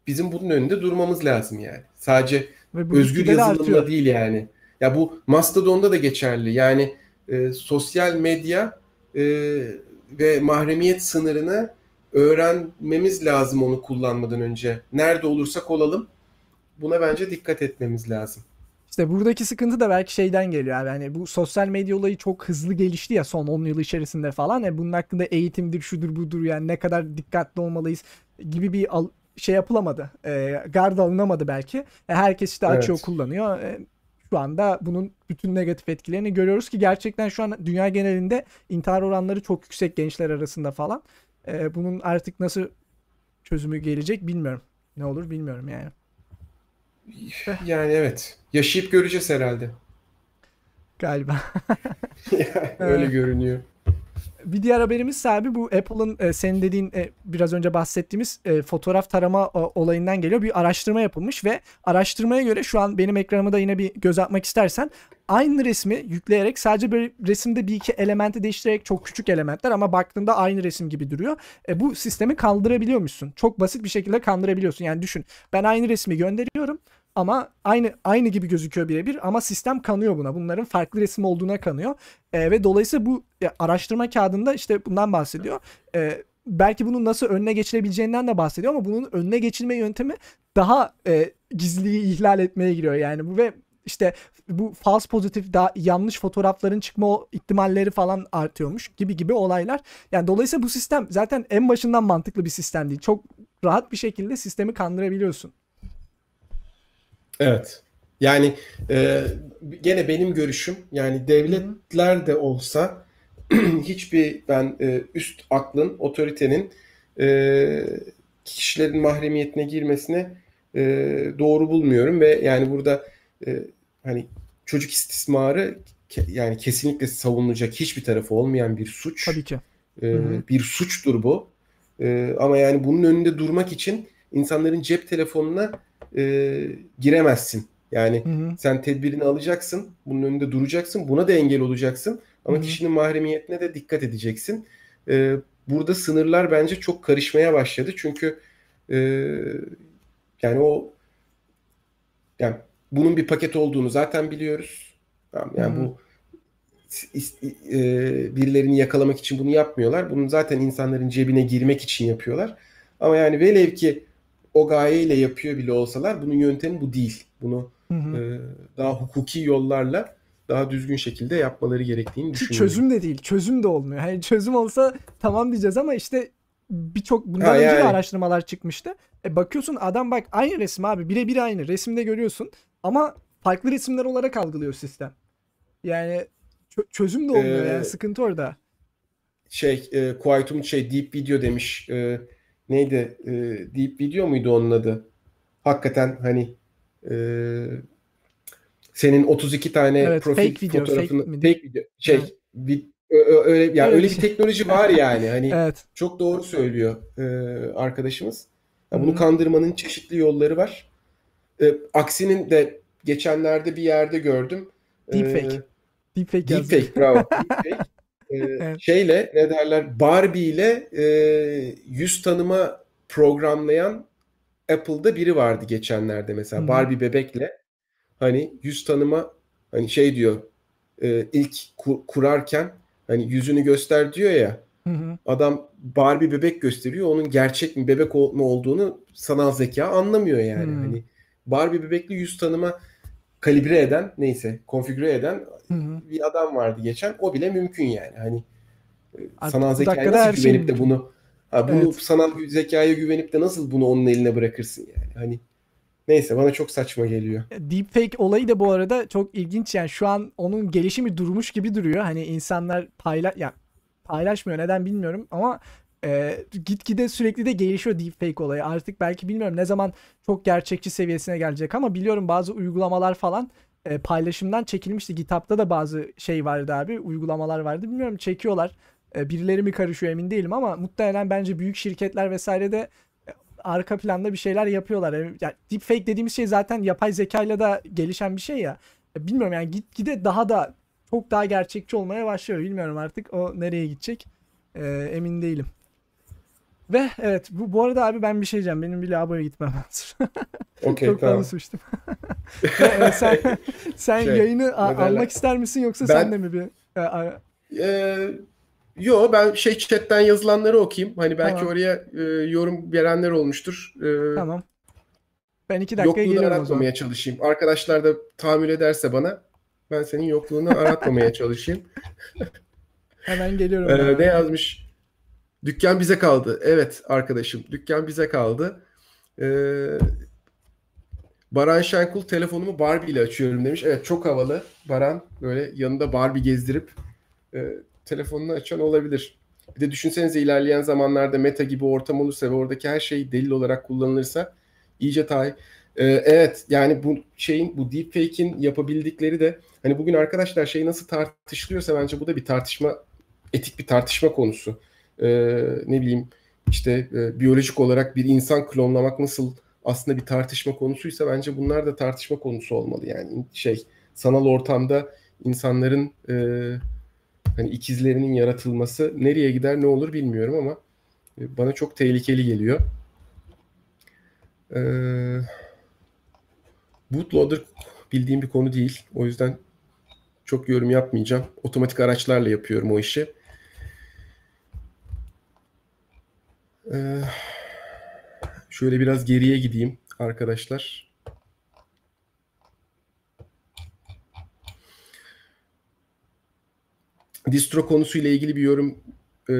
B: Bizim bunun önünde durmamız lazım yani. Sadece özgür yazılımla değil yani. Ya bu Mastodon'da da geçerli. Yani e, sosyal medya e, ve mahremiyet sınırını öğrenmemiz lazım onu kullanmadan önce. Nerede olursak olalım buna bence dikkat etmemiz lazım.
A: İşte buradaki sıkıntı da belki şeyden geliyor abi. Yani bu sosyal medya olayı çok hızlı gelişti ya son 10 yıl içerisinde falan. Yani bunun hakkında eğitimdir, şudur budur yani ne kadar dikkatli olmalıyız gibi bir al- şey yapılamadı. E, gard alınamadı belki. E, herkes işte açıyor, evet. kullanıyor. E, şu anda bunun bütün negatif etkilerini görüyoruz ki gerçekten şu an dünya genelinde intihar oranları çok yüksek gençler arasında falan. E, bunun artık nasıl çözümü gelecek bilmiyorum. Ne olur bilmiyorum yani.
B: Yani evet. Yaşayıp göreceğiz herhalde.
A: Galiba.
B: öyle görünüyor.
A: Bir diğer haberimiz sahibi bu Apple'ın e, senin dediğin e, biraz önce bahsettiğimiz e, fotoğraf tarama e, olayından geliyor. Bir araştırma yapılmış ve araştırmaya göre şu an benim ekranıma da yine bir göz atmak istersen aynı resmi yükleyerek sadece böyle resimde bir iki elementi değiştirerek çok küçük elementler ama baktığında aynı resim gibi duruyor. E, bu sistemi kaldırabiliyormuşsun. Çok basit bir şekilde kandırabiliyorsun. Yani düşün ben aynı resmi gönderiyorum ama aynı aynı gibi gözüküyor birebir ama sistem kanıyor buna. Bunların farklı resim olduğuna kanıyor. E, ve dolayısıyla bu ya, araştırma kağıdında işte bundan bahsediyor. E, belki bunun nasıl önüne geçilebileceğinden de bahsediyor ama bunun önüne geçilme yöntemi daha e, gizliliği ihlal etmeye giriyor. Yani bu ve işte bu false pozitif daha yanlış fotoğrafların çıkma ihtimalleri falan artıyormuş gibi gibi olaylar. Yani dolayısıyla bu sistem zaten en başından mantıklı bir sistem değil. Çok rahat bir şekilde sistemi kandırabiliyorsun.
B: Evet. Yani e, gene benim görüşüm yani devletler de olsa hiçbir ben e, üst aklın, otoritenin e, kişilerin mahremiyetine girmesine e, doğru bulmuyorum ve yani burada e, hani çocuk istismarı ke, yani kesinlikle savunulacak hiçbir tarafı olmayan bir suç.
A: Tabii ki.
B: E, bir suçtur bu. E, ama yani bunun önünde durmak için insanların cep telefonuna e, giremezsin. Yani hı hı. sen tedbirini alacaksın, bunun önünde duracaksın, buna da engel olacaksın. Ama hı hı. kişinin mahremiyetine de dikkat edeceksin. E, burada sınırlar bence çok karışmaya başladı. Çünkü e, yani o yani bunun bir paket olduğunu zaten biliyoruz. Yani hı. bu e, birilerini yakalamak için bunu yapmıyorlar. Bunu zaten insanların cebine girmek için yapıyorlar. Ama yani velev ki o gayeyle yapıyor bile olsalar bunun yöntemi bu değil. Bunu hı hı. E, daha hukuki yollarla daha düzgün şekilde yapmaları gerektiğini düşünüyorum.
A: Çözüm de değil. Çözüm de olmuyor. Hani çözüm olsa tamam diyeceğiz ama işte birçok bundan ha, önce yani. de araştırmalar çıkmıştı. E bakıyorsun adam bak aynı resim abi birebir aynı. Resimde görüyorsun ama farklı resimler olarak algılıyor sistem. Yani çö- çözüm de olmuyor ee, yani sıkıntı orada.
B: Şey e, Kuaytum şey Deep Video demiş. E, neydi? E, Deep Video muydu onun adı? Hakikaten hani e, senin 32 tane evet, profil fake video, fotoğrafını fake, fake video şey vid, öyle yani öyle, öyle bir şey. teknoloji var yani hani evet. çok doğru söylüyor e, arkadaşımız. Yani bunu kandırmanın çeşitli yolları var. E, aksinin de geçenlerde bir yerde gördüm.
A: Deepfake.
B: E, deepfake Deepfake bravo. Deepfake. E, evet. Şeyle ne derler Barbie ile e, yüz tanıma programlayan Apple'da biri vardı geçenlerde mesela hmm. Barbie bebekle hani yüz tanıma hani şey diyor e, ilk kur, kurarken hani yüzünü göster diyor ya hı hı. adam Barbie bebek gösteriyor onun gerçek mi bebek mu olduğunu sanal zeka anlamıyor yani. Hı. Hani Barbie bebekli yüz tanıma kalibre eden neyse konfigüre eden hı hı. bir adam vardı geçen o bile mümkün yani. Hani e, Artık sanal zekaya nasıl güvenip şey de bunu ha, bunu evet. sanal zekaya güvenip de nasıl bunu onun eline bırakırsın yani. Hani Neyse bana çok saçma geliyor.
A: Deepfake olayı da bu arada çok ilginç yani şu an onun gelişimi durmuş gibi duruyor. Hani insanlar payla ya paylaşmıyor neden bilmiyorum ama e, gitgide sürekli de gelişiyor deepfake olayı. Artık belki bilmiyorum ne zaman çok gerçekçi seviyesine gelecek ama biliyorum bazı uygulamalar falan e, paylaşımdan çekilmişti. GitHub'da da bazı şey vardı abi uygulamalar vardı. Bilmiyorum çekiyorlar. E, birileri mi karışıyor emin değilim ama muhtemelen bence büyük şirketler vesaire de arka planda bir şeyler yapıyorlar. Yani deepfake dediğimiz şey zaten yapay zekayla da gelişen bir şey ya. E, bilmiyorum yani gitgide daha da çok daha gerçekçi olmaya başlıyor. Bilmiyorum artık o nereye gidecek. Ee, emin değilim. Ve evet bu, bu arada abi ben bir şey diyeceğim. Benim bir lavaboya gitmem lazım.
B: Okay,
A: Çok
B: tamam.
A: konuşmuştum. e, sen sen şey, yayını almak ister misin yoksa ben, sen de mi bir? E,
B: e, Yo ben şey chatten yazılanları okuyayım. Hani belki tamam. oraya e, yorum verenler olmuştur. E,
A: tamam. Ben iki dakika geliyorum
B: aratmamaya çalışayım. Arkadaşlar da tahammül ederse bana ben senin yokluğunu aratmamaya çalışayım.
A: Hemen geliyorum.
B: ee, ne yazmış? Dükkan bize kaldı. Evet arkadaşım dükkan bize kaldı. Ee, Baran Şenkul telefonumu Barbie ile açıyorum demiş. Evet çok havalı. Baran böyle yanında Barbie gezdirip e, telefonunu açan olabilir. Bir de düşünsenize ilerleyen zamanlarda meta gibi ortam olursa ve oradaki her şey delil olarak kullanılırsa iyice tay. Ee, evet yani bu şeyin bu deepfake'in yapabildikleri de hani bugün arkadaşlar şey nasıl tartışılıyorsa bence bu da bir tartışma etik bir tartışma konusu. Ee, ne bileyim işte e, biyolojik olarak bir insan klonlamak nasıl aslında bir tartışma konusuysa bence bunlar da tartışma konusu olmalı yani şey sanal ortamda insanların e, hani ikizlerinin yaratılması nereye gider ne olur bilmiyorum ama e, bana çok tehlikeli geliyor. Ee, bootloader bildiğim bir konu değil. O yüzden çok yorum yapmayacağım. Otomatik araçlarla yapıyorum o işi. Eh, şöyle biraz geriye gideyim arkadaşlar. Distro konusuyla ilgili bir yorum e,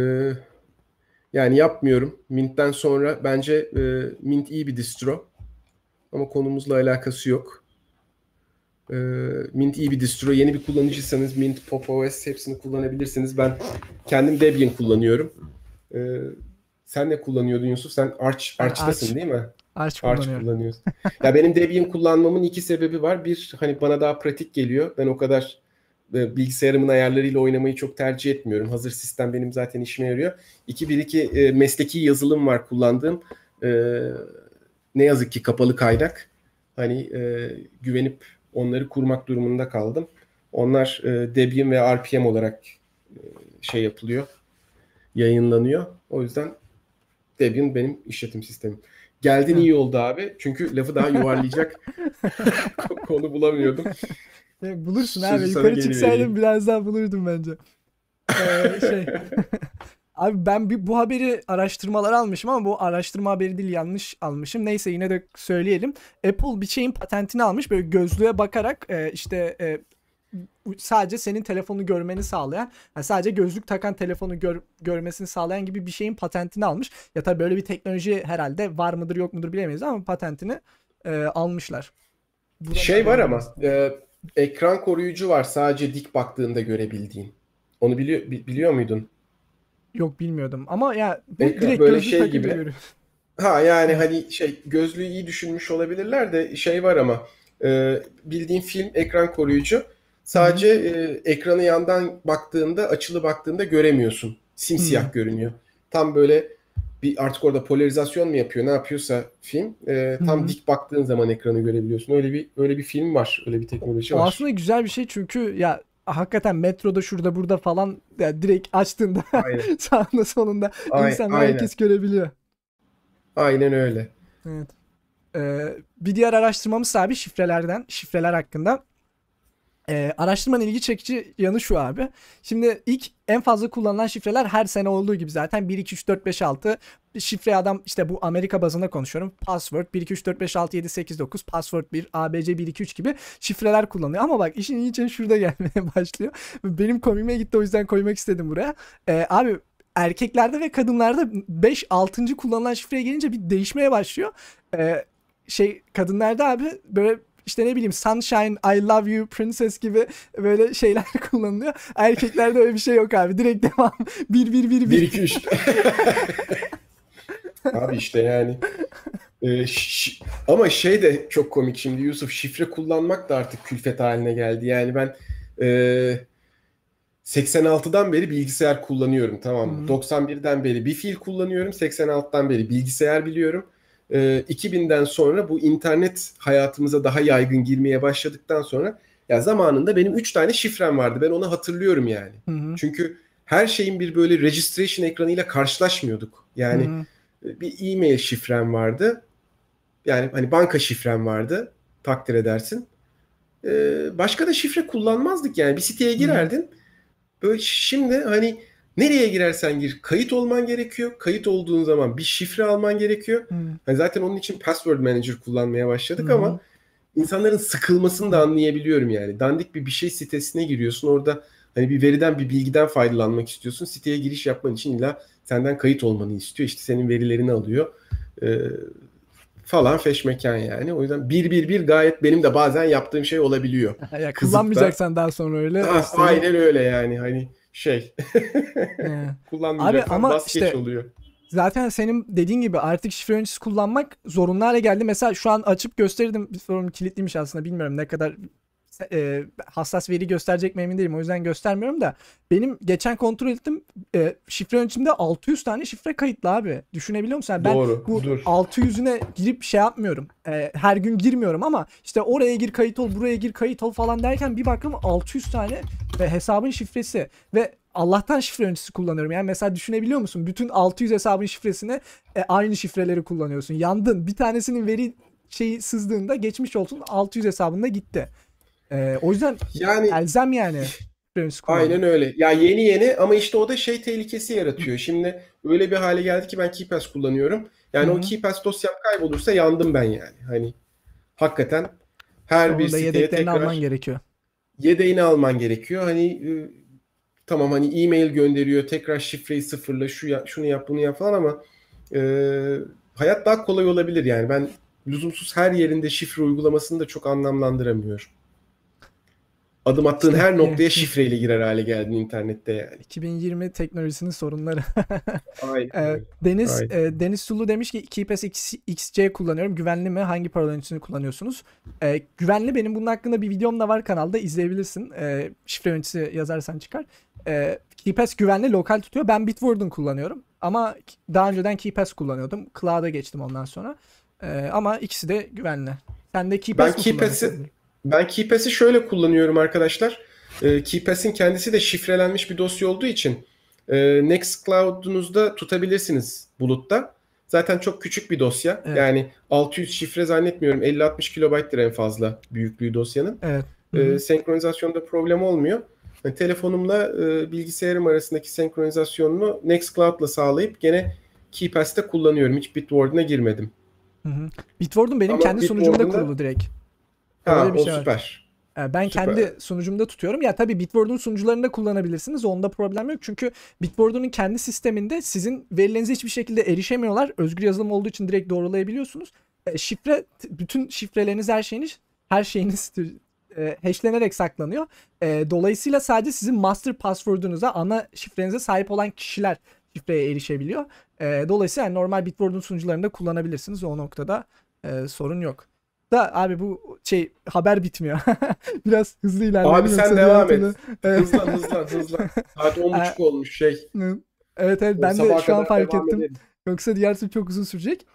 B: yani yapmıyorum. Mint'ten sonra bence e, Mint iyi bir distro. Ama konumuzla alakası yok. E, Mint iyi bir distro. Yeni bir kullanıcıysanız Mint, Pop OS hepsini kullanabilirsiniz. Ben kendim Debian kullanıyorum. E, sen ne kullanıyordun Yusuf? Sen Arch, Arch'tasın
A: Arch.
B: değil mi?
A: Arch
B: Arch kullanıyorsun. ya benim Debian kullanmamın iki sebebi var. Bir hani bana daha pratik geliyor. Ben o kadar e, bilgisayarımın ayarlarıyla oynamayı çok tercih etmiyorum. Hazır sistem benim zaten işime yarıyor. İki bir iki e, mesleki yazılım var kullandığım. E, ne yazık ki kapalı kaynak. Hani e, güvenip onları kurmak durumunda kaldım. Onlar e, Debian ve RPM olarak e, şey yapılıyor. Yayınlanıyor. O yüzden Debian benim işletim sistemim. Geldin iyi oldu abi. Çünkü lafı daha yuvarlayacak konu bulamıyordum.
A: Bulursun
B: Sözü
A: abi. Yukarı çıksaydım biraz daha bulurdum bence. Ee, şey. Abi ben bir bu haberi araştırmalara almışım ama bu araştırma haberi değil yanlış almışım. Neyse yine de söyleyelim. Apple bir şeyin patentini almış. Böyle gözlüğe bakarak e, işte e, sadece senin telefonu görmeni sağlayan, yani sadece gözlük takan telefonu gör- görmesini sağlayan gibi bir şeyin patentini almış. Ya tabii böyle bir teknoloji herhalde var mıdır yok mudur bilemeyiz ama patentini e, almışlar. Buradan
B: Şey var ama e, ekran koruyucu var sadece dik baktığında görebildiğin. Onu biliyor bi- biliyor muydun?
A: Yok bilmiyordum ama ya bu
B: Ekran
A: direkt
B: böyle şey gibi.
A: görüyorum.
B: Ha yani hani şey gözlüğü iyi düşünmüş olabilirler de şey var ama e, bildiğin film ekran koruyucu sadece e, ekranı yandan baktığında açılı baktığında göremiyorsun. Simsiyah
A: Hı.
B: görünüyor. Tam böyle bir artık orada polarizasyon mu yapıyor ne yapıyorsa film e, tam
A: Hı.
B: dik baktığın zaman ekranı görebiliyorsun. Öyle bir öyle bir film var. Öyle bir teknoloji
A: O
B: var.
A: aslında güzel bir şey çünkü ya hakikaten metroda şurada burada falan ya direkt açtığında
B: Aynen.
A: sağında solunda
B: Ay-
A: insanlar
B: aynen.
A: herkes görebiliyor.
B: Aynen öyle.
A: Evet. Ee, bir diğer araştırmamız abi şifrelerden, şifreler hakkında. Ee, araştırmanın ilgi çekici yanı şu abi. Şimdi ilk en fazla kullanılan şifreler her sene olduğu gibi zaten 1 2 3 4 5 6 şifre adam işte bu Amerika bazında konuşuyorum. Password 1 2 3 4 5 6 7 8 9 password 1 ABC 1 2 3 gibi şifreler kullanıyor. Ama bak işin ilginç şurada gelmeye başlıyor. Benim komiğime gitti o yüzden koymak istedim buraya. Ee, abi erkeklerde ve kadınlarda 5 6. kullanılan şifreye gelince bir değişmeye başlıyor. Ee, şey kadınlarda abi böyle işte ne bileyim Sunshine, I love you, Princess gibi böyle şeyler kullanılıyor. Erkeklerde öyle bir şey yok abi. Direkt devam. 1 1 1
B: 1
A: 1.
B: 2 3. Abi işte yani. Ee, ama şey de çok komik şimdi Yusuf şifre kullanmak da artık külfet haline geldi. Yani ben e, 86'dan beri bilgisayar kullanıyorum tamam mı?
A: Hı.
B: 91'den beri bir fiil kullanıyorum. 86'dan beri bilgisayar biliyorum. E, 2000'den sonra bu internet hayatımıza daha yaygın girmeye başladıktan sonra ya zamanında benim 3 tane şifrem vardı. Ben onu hatırlıyorum yani.
A: Hı hı.
B: Çünkü her şeyin bir böyle registration ekranıyla karşılaşmıyorduk. Yani
A: Hı hı.
B: bir e-mail şifrem vardı. Yani hani banka şifrem vardı. Takdir edersin. Ee, başka da şifre kullanmazdık yani. Bir siteye girerdin. Böyle şimdi hani nereye girersen gir kayıt olman gerekiyor. Kayıt olduğun zaman bir şifre alman gerekiyor.
A: Hı.
B: Hani zaten onun için password manager kullanmaya başladık
A: hı.
B: ama insanların sıkılmasını da anlayabiliyorum yani. Dandik bir bir şey sitesine giriyorsun. Orada hani bir veriden bir bilgiden faydalanmak istiyorsun. Siteye giriş yapman için illa senden kayıt olmanı istiyor. İşte senin verilerini alıyor. Ee, falan feşmekan yani. O yüzden bir bir bir gayet benim de bazen yaptığım şey olabiliyor.
A: Ya kullanmayacaksan daha sonra öyle.
B: Ah,
A: işte-
B: aynen öyle yani hani şey
A: He.
B: kullanmayacaksan
A: ama işte-
B: oluyor.
A: Zaten senin dediğin gibi artık şifre öncesi kullanmak zorunlu hale geldi. Mesela şu an açıp gösterdim. Forum kilitliymiş aslında. Bilmiyorum ne kadar e, hassas veri gösterecek mi emin değilim. O yüzden göstermiyorum da. Benim geçen kontrol ettim. E, şifre öncümde 600 tane şifre kayıtlı abi. Düşünebiliyor musun? Yani ben
B: Doğru.
A: bu
B: Dur.
A: 600'üne girip şey yapmıyorum. E, her gün girmiyorum ama işte oraya gir kayıt ol, buraya gir kayıt ol falan derken bir baktım 600 tane ve hesabın şifresi ve Allah'tan şifre öncesi kullanıyorum. Yani mesela düşünebiliyor musun? Bütün 600 hesabın şifresine e, aynı şifreleri kullanıyorsun. Yandın. Bir tanesinin veri şeyi sızdığında geçmiş olsun 600 hesabında gitti. E, o yüzden
B: Yani
A: elzem yani.
B: Aynen öyle. Ya yeni yeni ama işte o da şey tehlikesi yaratıyor. Şimdi öyle bir hale geldi ki ben KeyPass kullanıyorum. Yani
A: Hı
B: o. KeyPass dosyam kaybolursa yandım ben yani. Hani hakikaten her bir siteye
A: yedeklerini
B: tekrar
A: alman gerekiyor.
B: yedeğini alman gerekiyor. Hani e, tamam hani e-mail gönderiyor tekrar şifreyi sıfırla şu ya, şunu yap bunu yap falan ama e, hayat daha kolay olabilir yani ben lüzumsuz her yerinde şifre uygulamasını da çok anlamlandıramıyorum. Adım attığın
A: İşte,
B: her noktaya şifreyle girer hale geldin internette yani.
A: 2020 teknolojisinin sorunları.
B: Aynen.
A: Ee. Deniz
B: Aynen.
A: e, Deniz Sulu demiş ki KeePass XC kullanıyorum. Güvenli mi? Hangi parolanın kullanıyorsunuz? Ee, güvenli benim bunun hakkında bir videom da var kanalda izleyebilirsin. Ee, şifre yöneticisi yazarsan çıkar. Ee, KeePass güvenli lokal tutuyor. Ben Bitwarden kullanıyorum. Ama daha önceden KeePass kullanıyordum. Cloud'a geçtim ondan sonra. Ee, ama ikisi de güvenli. Sen de KeePass
B: Ben KeePass'i
A: kullanıyorsun?
B: Ben KeePass'i şöyle kullanıyorum arkadaşlar. Ee, KeePass'in kendisi de şifrelenmiş bir dosya olduğu için e, Nextcloud'unuzda tutabilirsiniz bulutta. Zaten çok küçük bir dosya.
A: Evet.
B: Yani 600 şifre zannetmiyorum. 50-60 kilobayttır en fazla büyüklüğü dosyanın.
A: Evet. Hı hı.
B: senkronizasyonda problem olmuyor. Yani telefonumla e, bilgisayarım arasındaki senkronizasyonunu Nextcloud'la sağlayıp gene KeePass'te kullanıyorum. Hiç Bitwarden'a girmedim.
A: Hı hı. Bitwarden benim
B: Ama
A: kendi sunucumda
B: Bitwarden'da-
A: kurulu direkt.
B: Ha,
A: Öyle bir
B: o
A: şey var.
B: süper.
A: Ee, Ben
B: Süper.
A: kendi sunucumda tutuyorum. Ya tabii Bitwarden'ın sunucularını da kullanabilirsiniz. Onda problem yok. Çünkü Bitwarden'ın kendi sisteminde sizin verilerinize hiçbir şekilde erişemiyorlar. Özgür yazılım olduğu için direkt doğrulayabiliyorsunuz. E, şifre, bütün şifreleriniz, her şeyiniz, her şeyiniz e, hashlenerek saklanıyor. E, dolayısıyla sadece sizin master password'unuza, ana şifrenize sahip olan kişiler şifreye erişebiliyor. E, dolayısıyla yani normal Bitwarden sunucularında kullanabilirsiniz. O noktada e, sorun yok. Da abi bu şey haber bitmiyor. Biraz hızlı ilerleyelim.
B: Abi sen devam
A: diğer
B: et. Hızlan hızlan hızlan. Saat 10.30 olmuş şey.
A: evet evet ben de şu an fark ettim.
B: edelim.
A: Yoksa diğer türlü çok uzun sürecek.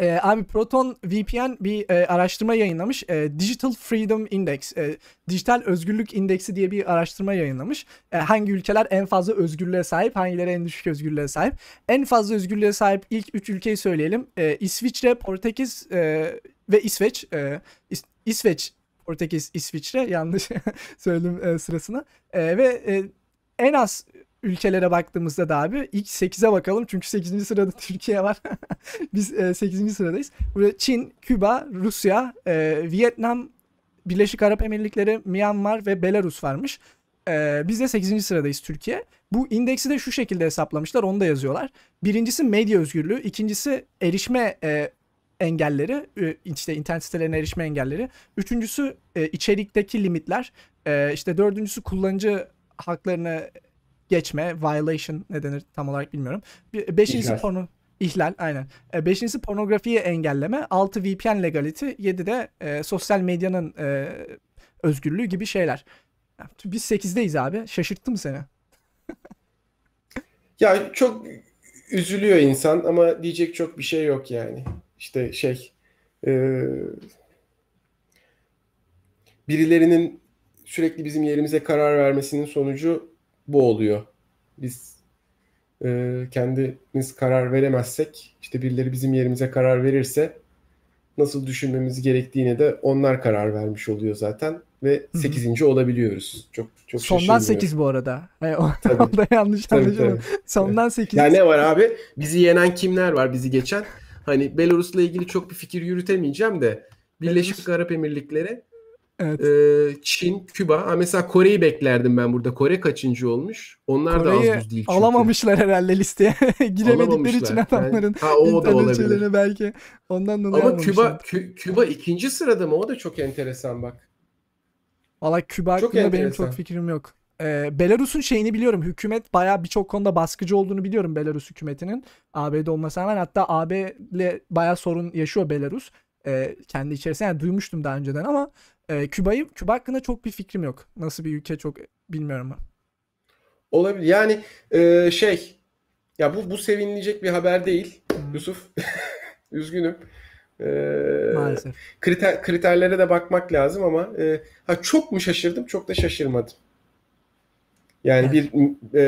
A: Ee, abi Proton VPN bir e, araştırma yayınlamış. E, Digital Freedom Index, e, Dijital Özgürlük İndeksi diye bir araştırma yayınlamış. E, hangi ülkeler en fazla özgürlüğe sahip, hangileri en düşük özgürlüğe sahip. En fazla özgürlüğe sahip ilk 3 ülkeyi söyleyelim. E, İsviçre, Portekiz e, ve İsveç. E, İs- İsveç, Portekiz, İsviçre yanlış söyledim e, sırasına. E, ve e, en az ülkelere baktığımızda da abi ilk 8'e bakalım çünkü 8. sırada Türkiye var. Biz e, 8. sıradayız. Burada Çin, Küba, Rusya, e, Vietnam, Birleşik Arap Emirlikleri, Myanmar ve Belarus varmış. E, biz de 8. sıradayız Türkiye. Bu indeksi de şu şekilde hesaplamışlar. Onu da yazıyorlar. Birincisi medya özgürlüğü. ikincisi erişme e, engelleri. e, işte internet sitelerine erişme engelleri. Üçüncüsü e, içerikteki limitler. E, işte dördüncüsü kullanıcı haklarını geçme. Violation ne denir tam olarak bilmiyorum. Bir- Beşincisi
B: İhlal.
A: porno ihlal aynen. E, beşincisi pornografiyi engelleme. Altı VPN legality. Yedi de e, sosyal medyanın e, özgürlüğü gibi şeyler. Biz 8'deyiz abi. Şaşırttı mı seni?
B: Ya çok üzülüyor insan ama diyecek çok bir şey yok yani. İşte şey e, birilerinin sürekli bizim yerimize karar vermesinin sonucu bu oluyor. Biz e, kendimiz karar veremezsek işte birileri bizim yerimize karar verirse nasıl düşünmemiz gerektiğine de onlar karar vermiş oluyor zaten ve
A: hı.
B: 8. olabiliyoruz. Çok çok
A: Sondan
B: şaşırmıyorum.
A: 8 bu arada. E, o,
B: Tabii.
A: o da yanlış anlaşılma. Sondan 8.
B: Ya ne var abi? Bizi yenen kimler var bizi geçen? Hani Belarus'la ilgili çok bir fikir yürütemeyeceğim de Birleşik Arap Emirlikleri,
A: Evet.
B: e, Çin, Küba. Ha mesela Kore'yi beklerdim ben burada. Kore kaçıncı olmuş? Onlar da
A: Kore'yi
B: az buz değil çünkü.
A: alamamışlar herhalde listeye. Giremedikleri için
B: Yani-
A: adamların
B: ha o da olabilir.
A: belki ondan dolayı
B: Ama. Küba Kü- Küba ikinci sırada mı? O da çok enteresan bak.
A: Valla Küba
B: Çok
A: hakkında benim
B: enteresan.
A: çok fikrim yok. Ee, Belarus'un şeyini biliyorum. Hükümet bayağı birçok konuda baskıcı olduğunu biliyorum Belarus hükümetinin. ABD olmasına rağmen hatta AB ile bayağı sorun yaşıyor Belarus. Ee, kendi içerisinde yani duymuştum daha önceden ama e, Küba'yı Küba hakkında çok bir fikrim yok. Nasıl bir ülke çok bilmiyorum ben.
B: Olabilir. Yani e, şey ya bu bu sevinilecek bir haber değil
A: Hmm.
B: Yusuf. Üzgünüm. E,
A: Maalesef.
B: kriter, kriterlere de bakmak lazım ama e, ha çok mu şaşırdım? Çok da şaşırmadım. Yani
A: Evet.
B: bir e,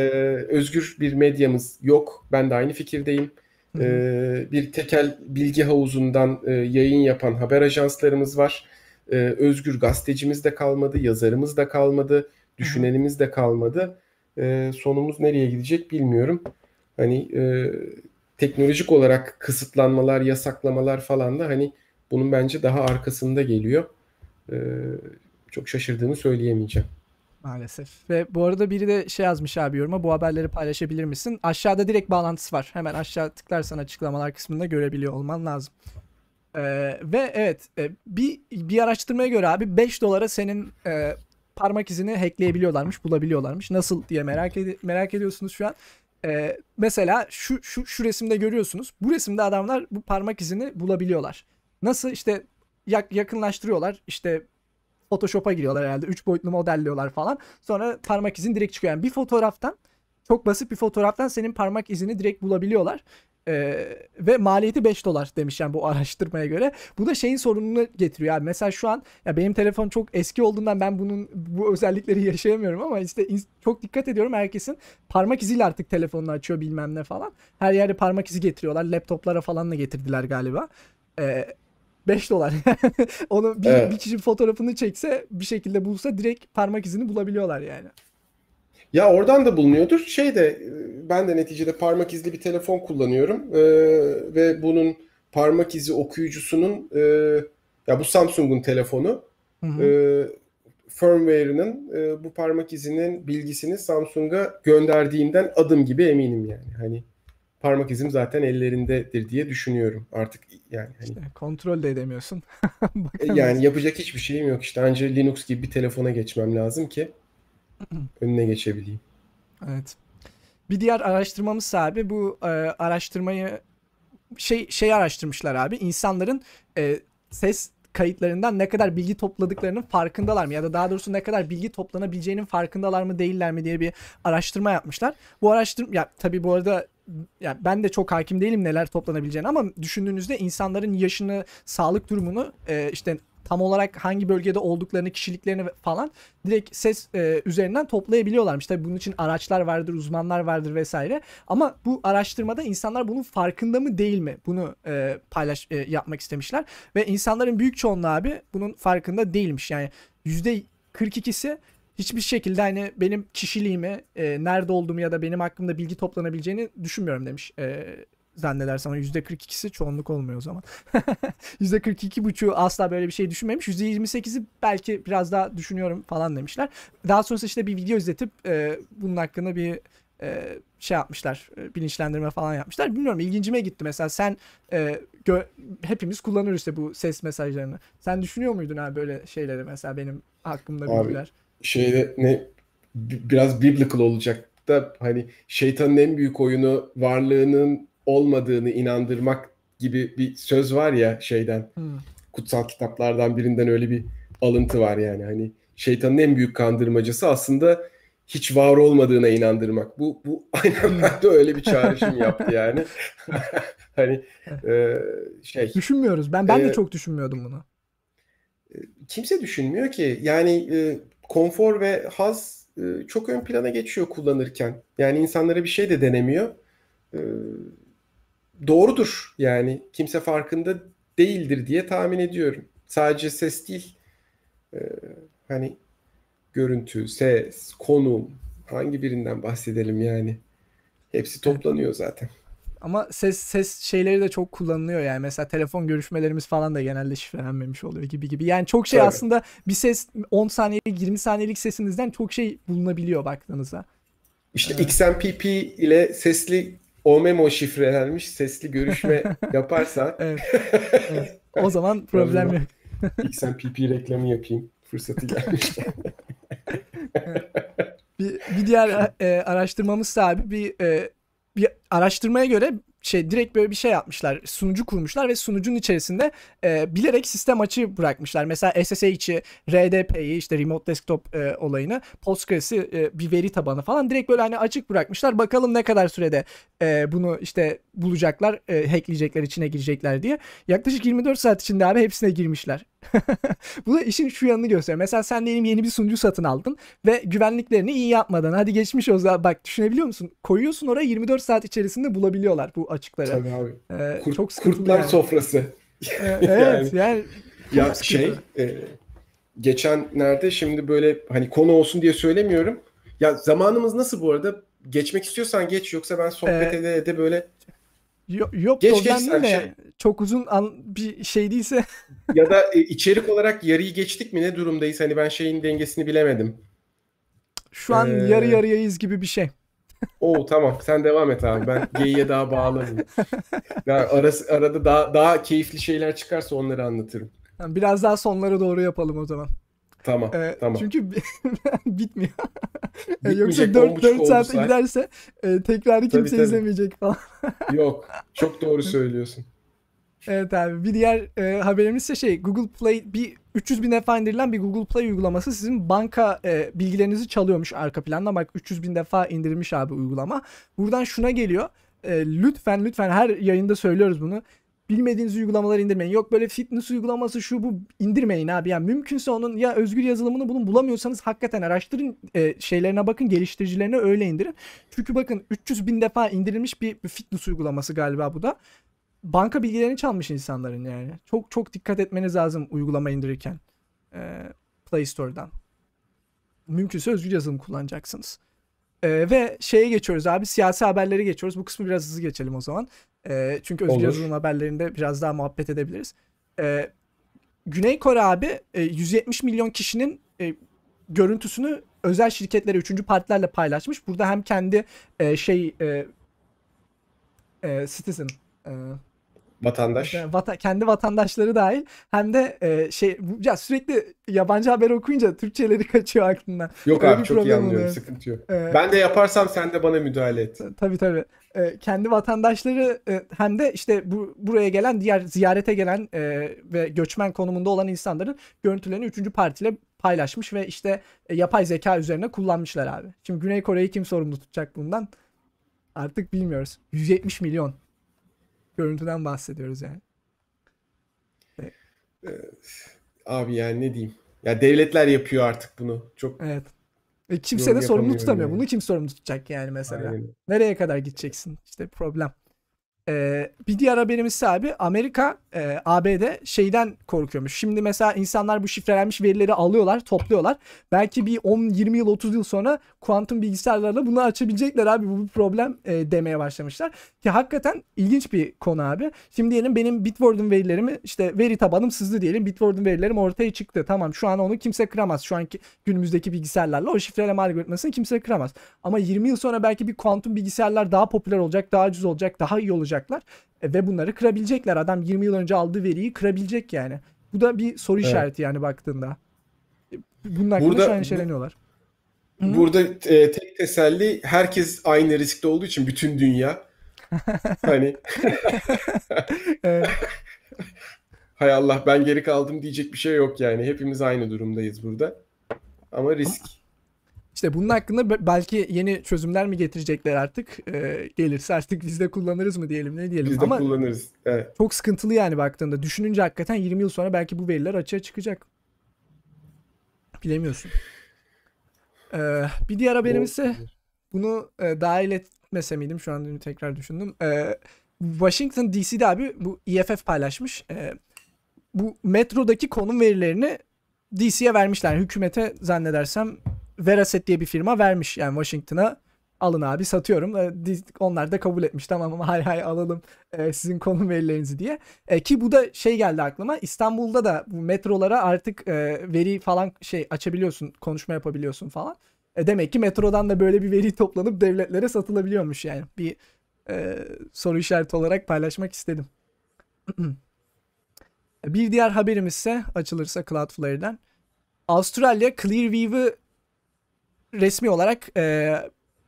B: özgür bir medyamız yok. Ben de aynı fikirdeyim.
A: Hı.
B: E, bir tekel bilgi havuzundan e, yayın yapan haber ajanslarımız var. E, özgür gazetecimiz de kalmadı, yazarımız da kalmadı, düşünenimiz de kalmadı. E, sonumuz nereye gidecek bilmiyorum. Hani e, teknolojik olarak kısıtlanmalar, yasaklamalar falan da hani bunun bence daha arkasında geliyor. E, çok şaşırdığımı söyleyemeyeceğim.
A: Maalesef. Ve bu arada biri de şey yazmış abi yoruma bu haberleri paylaşabilir misin? Aşağıda direkt bağlantısı var. Hemen aşağı tıklarsan açıklamalar kısmında görebiliyor olman lazım. Ee, ve evet e, bir bir araştırmaya göre abi 5 dolara senin e, parmak izini hackleyebiliyorlarmış, bulabiliyorlarmış. Nasıl diye merak ed- merak ediyorsunuz şu an. Ee, mesela şu şu şu resimde görüyorsunuz. Bu resimde adamlar bu parmak izini bulabiliyorlar. Nasıl işte yak- yakınlaştırıyorlar. İşte Photoshop'a giriyorlar herhalde. 3 boyutlu modelliyorlar falan. Sonra parmak izin direkt çıkıyor. Yani bir fotoğraftan çok basit bir fotoğraftan senin parmak izini direkt bulabiliyorlar. Ee, ve maliyeti 5 dolar demiş yani bu araştırmaya göre. Bu da şeyin sorununu getiriyor abi. Mesela şu an ya benim telefon çok eski olduğundan ben bunun bu özellikleri yaşayamıyorum ama işte çok dikkat ediyorum herkesin parmak iziyle artık telefonunu açıyor bilmem ne falan. Her yerde parmak izi getiriyorlar. Laptoplara falan da getirdiler galiba. Ee, 5 dolar. Onu bir,
B: Evet.
A: bir kişi fotoğrafını çekse bir şekilde bulsa direkt parmak izini bulabiliyorlar yani.
B: Ya oradan da bulunuyordur. Şey de e, ben de neticede parmak izli bir telefon kullanıyorum Ee, ve bunun parmak izi okuyucusunun e, ya bu Samsung'un telefonu
A: Hı hı.
B: e, firmware'ının e, bu parmak izinin bilgisini Samsung'a gönderdiğinden adım gibi eminim yani. Hani parmak izim zaten ellerindedir diye düşünüyorum artık yani hani
A: İşte kontrol de edemiyorsun.
B: e, yani yapacak hiçbir şeyim yok işte anca Linux gibi bir telefona geçmem lazım ki önüne geçebileyim.
A: Evet. Bir diğer araştırmamız abi bu e, araştırmayı şey şey araştırmışlar abi. İnsanların e, ses kayıtlarından ne kadar bilgi topladıklarının farkındalar mı? Ya da daha doğrusu ne kadar bilgi toplanabileceğinin farkındalar mı değiller mi diye bir araştırma yapmışlar. Bu araştırma ya tabii bu arada ya ben de çok hakim değilim neler toplanabileceğini ama düşündüğünüzde insanların yaşını, sağlık durumunu e, işte tam olarak hangi bölgede olduklarını, kişiliklerini falan direkt ses e, üzerinden toplayabiliyorlarmış. Tabii bunun için araçlar vardır, uzmanlar vardır vesaire. Ama bu araştırmada insanlar bunun farkında mı değil mi? Bunu e, paylaş e, yapmak istemişler ve insanların büyük çoğunluğu abi bunun farkında değilmiş. Yani yüzde 42'si hiçbir şekilde hani benim kişiliğimi, e, nerede olduğumu ya da benim hakkımda bilgi toplanabileceğini düşünmüyorum demiş. E, zannedersem ama %42'si çoğunluk olmuyor o zaman. %42,5'u asla böyle bir şey düşünmemiş. %28'i belki biraz daha düşünüyorum falan demişler. Daha sonrasında işte bir video izletip e, bunun hakkında bir e, şey yapmışlar. e, bilinçlendirme falan yapmışlar. Bilmiyorum ilgincime gitti. Mesela sen e, gö- hepimiz kullanıyoruz işte bu ses mesajlarını. Sen düşünüyor muydun abi böyle şeyleri mesela benim hakkımda bilgiler?
B: Şeyde ne bi- biraz biblical olacak da hani şeytanın en büyük oyunu varlığının olmadığını inandırmak gibi bir söz var ya şeyden
A: Hmm.
B: kutsal kitaplardan birinden öyle bir alıntı var yani hani şeytanın en büyük kandırmacası aslında hiç var olmadığına inandırmak. Bu bu aynen ben de öyle bir çağrışım yaptı yani. Hani e, şey
A: Düşünmüyoruz. Ben ben de
B: Ee,
A: çok düşünmüyordum bunu.
B: kimse düşünmüyor ki. Yani e, konfor ve haz e, çok ön plana geçiyor kullanırken. Yani insanlara bir şey de denemiyor. E, doğrudur yani. Kimse farkında değildir diye tahmin ediyorum. Sadece ses değil. e, hani görüntü, ses, konum hangi birinden bahsedelim yani. Hepsi toplanıyor zaten.
A: Ama ses ses şeyleri de çok kullanılıyor yani. Mesela telefon görüşmelerimiz falan da genelde şifrelenmemiş oluyor gibi gibi. Yani çok şey
B: Tabii.
A: aslında bir ses 10 saniyelik 20 saniyelik sesinizden çok şey bulunabiliyor baktığınızda.
B: İşte
A: Evet.
B: XMPP ile sesli OMEMO şifrelenmiş sesli görüşme yaparsan
A: Evet. evet. O zaman problem yok.
B: XMPP reklamı yapayım. Fırsatı gelmişken.
A: Bir, bir diğer e, araştırmamız abi bir e, bir araştırmaya göre şey direkt böyle bir şey yapmışlar. Sunucu kurmuşlar ve sunucunun içerisinde e, bilerek sistem açığı bırakmışlar. Mesela SSH'i, RDP'yi işte Remote Desktop e, olayını, Postgres'i e, bir veri tabanı falan direkt böyle hani açık bırakmışlar. Bakalım ne kadar sürede e, bunu işte bulacaklar, e, hackleyecekler, içine girecekler diye. Yaklaşık 24 saat içinde abi hepsine girmişler. Bu da işin şu yanını gösteriyor. Mesela sen diyelim yeni bir sunucu satın aldın ve güvenliklerini iyi yapmadan hadi geçmiş o zaman bak düşünebiliyor musun? Koyuyorsun oraya 24 saat içerisinde bulabiliyorlar bu açıkları.
B: Tabii abi.
A: Ee,
B: Kurt-
A: çok
B: kurtlar
A: yani.
B: sofrası.
A: Ee, evet yani çok
B: Ya şey e, geçenlerde şimdi böyle hani konu olsun diye söylemiyorum. Ya zamanımız nasıl bu arada? Geçmek istiyorsan geç yoksa ben sohbet
A: Ee,
B: ede ede böyle
A: Yok, yok
B: Geç,
A: problem
B: geç
A: değil
B: sen
A: de
B: şey.
A: çok uzun an, bir şey değilse
B: ya da e, içerik olarak yarıyı geçtik mi ne durumdayız? Hani ben şeyin dengesini bilemedim.
A: Şu an
B: Ee,
A: yarı yarıyayız gibi bir şey.
B: Oo tamam sen devam et abi. Ben geyiğe daha bağlanayım. Ya arası, arada daha daha keyifli şeyler çıkarsa onları anlatırım.
A: Yani Biraz daha sonlara doğru yapalım o zaman.
B: Tamam
A: Ee,
B: tamam.
A: Çünkü bitmiyor. Ee,
B: Bitmeyecek,
A: Yoksa
B: on
A: 4,
B: buçuk
A: 4
B: oldu
A: saate
B: saat.
A: giderse e, tekrarı
B: Tabii,
A: kimse
B: tabii.
A: izlemeyecek falan.
B: Yok çok doğru söylüyorsun.
A: Evet abi bir diğer e, haberimiz ise şey Google Play bir 300 bin defa indirilen bir Google Play uygulaması sizin banka e, bilgilerinizi çalıyormuş arka planda. Bak 300 bin defa indirilmiş abi uygulama. Buradan şuna geliyor. E, lütfen lütfen her yayında söylüyoruz bunu. Bilmediğiniz uygulamaları indirmeyin. Yok böyle fitness uygulaması şu bu indirmeyin abi. Yani mümkünse onun ya özgür yazılımını bulun bulamıyorsanız hakikaten araştırın e, şeylerine bakın geliştiricilerine öyle indirin. Çünkü bakın 300 bin defa indirilmiş bir, bir fitness uygulaması galiba bu da banka bilgilerini çalmış insanların yani. Çok çok dikkat etmeniz lazım uygulama indirirken. Ee, Play Store'dan. Mümkünse özgür yazılım kullanacaksınız. Ee, ve şeye geçiyoruz abi siyasi haberleri geçiyoruz. Bu kısmı biraz hızlı geçelim o zaman. Ee, çünkü özgür yazılım haberlerinde biraz daha muhabbet edebiliriz. Ee, Güney Kore abi e, 170 milyon kişinin e, görüntüsünü özel şirketlere, üçüncü partilerle paylaşmış. Burada hem kendi e, şey e, e, citizen e,
B: Vatandaş.
A: yani vata- kendi vatandaşları dahil hem de e, şey ya sürekli yabancı haber okuyunca Türkçeleri kaçıyor aklımdan.
B: Yok
A: Öyle
B: abi çok iyi anlıyorum.
A: oluyor.
B: Sıkıntı yok.
A: E,
B: Ben de yaparsam sen de bana müdahale et.
A: tabii tabii. E, kendi vatandaşları e, hem de işte bu buraya gelen diğer ziyarete gelen e, ve göçmen konumunda olan insanların görüntülerini üçüncü partiyle paylaşmış ve işte e, yapay zeka üzerine kullanmışlar abi. Şimdi Güney Kore'yi kim sorumlu tutacak bundan? Artık bilmiyoruz. 170 milyon görüntüden bahsediyoruz yani.
B: Abi yani ne diyeyim. Ya devletler yapıyor artık bunu. Çok
A: Evet. E, kimse de sorumlu tutamıyor.
B: yani.
A: Bunu kim sorumlu tutacak yani mesela?
B: aynen.
A: Nereye kadar gideceksin? İşte problem. Ee, bir diğer haberimiz abi Amerika e, ABD şeyden korkuyormuş. Şimdi mesela insanlar bu şifrelenmiş verileri alıyorlar, topluyorlar. Belki bir 10, 20 yıl, 30 yıl sonra kuantum bilgisayarlarla bunu açabilecekler abi. Bu bir problem e, demeye başlamışlar. Ki hakikaten ilginç bir konu abi. Şimdi diyelim benim Bitwarden verilerimi işte veri tabanım sızdı diyelim. Bitwarden verilerim ortaya çıktı. Tamam şu an onu kimse kıramaz. Şu anki günümüzdeki bilgisayarlarla o şifreleme algoritmasını kimse kıramaz. Ama 20 yıl sonra belki bir kuantum bilgisayarlar daha popüler olacak, daha ucuz olacak, daha iyi olacaklar. E, ve bunları kırabilecekler. Adam 20 yıl önce aldığı veriyi kırabilecek yani. Bu da bir soru
B: Evet.
A: işareti yani baktığında. E, Bunun hakkında
B: Burada-
A: şu an endişeleniyorlar. Hı.
B: Burada e, tek teselli herkes aynı riskte olduğu için bütün dünya. Hani hay Allah ben geri kaldım diyecek bir şey yok yani. Hepimiz aynı durumdayız burada. Ama risk.
A: İşte bunun hakkında be- belki yeni çözümler mi getirecekler artık? E, gelirse artık biz de kullanırız mı diyelim ne diyelim.
B: Biz de
A: Ama
B: kullanırız. Evet.
A: çok sıkıntılı yani baktığında. Düşününce hakikaten 20 yıl sonra belki bu veriler açığa çıkacak. Bilemiyorsun. Ee, bir diğer haberimiz ise bunu e, dahil etmese miydim? Şu an tekrar düşündüm. Ee, Washington DC'de abi bu EFF paylaşmış. Ee, bu metrodaki konum verilerini DC'ye vermişler. Hükümete zannedersem Veraset diye bir firma vermiş yani Washington'a alın abi satıyorum. Di- Onlar da kabul etmiş tamam ama hay hay alalım e, sizin konum verilerinizi diye. E, ki bu da şey geldi aklıma İstanbul'da da bu metrolara artık e, veri falan şey açabiliyorsun konuşma yapabiliyorsun falan. E, demek ki metrodan da böyle bir veri toplanıp devletlere satılabiliyormuş yani. Bir e, soru işareti olarak paylaşmak istedim. bir diğer haberimiz ise açılırsa Cloudflare'den. Avustralya Clearview'ı resmi olarak e,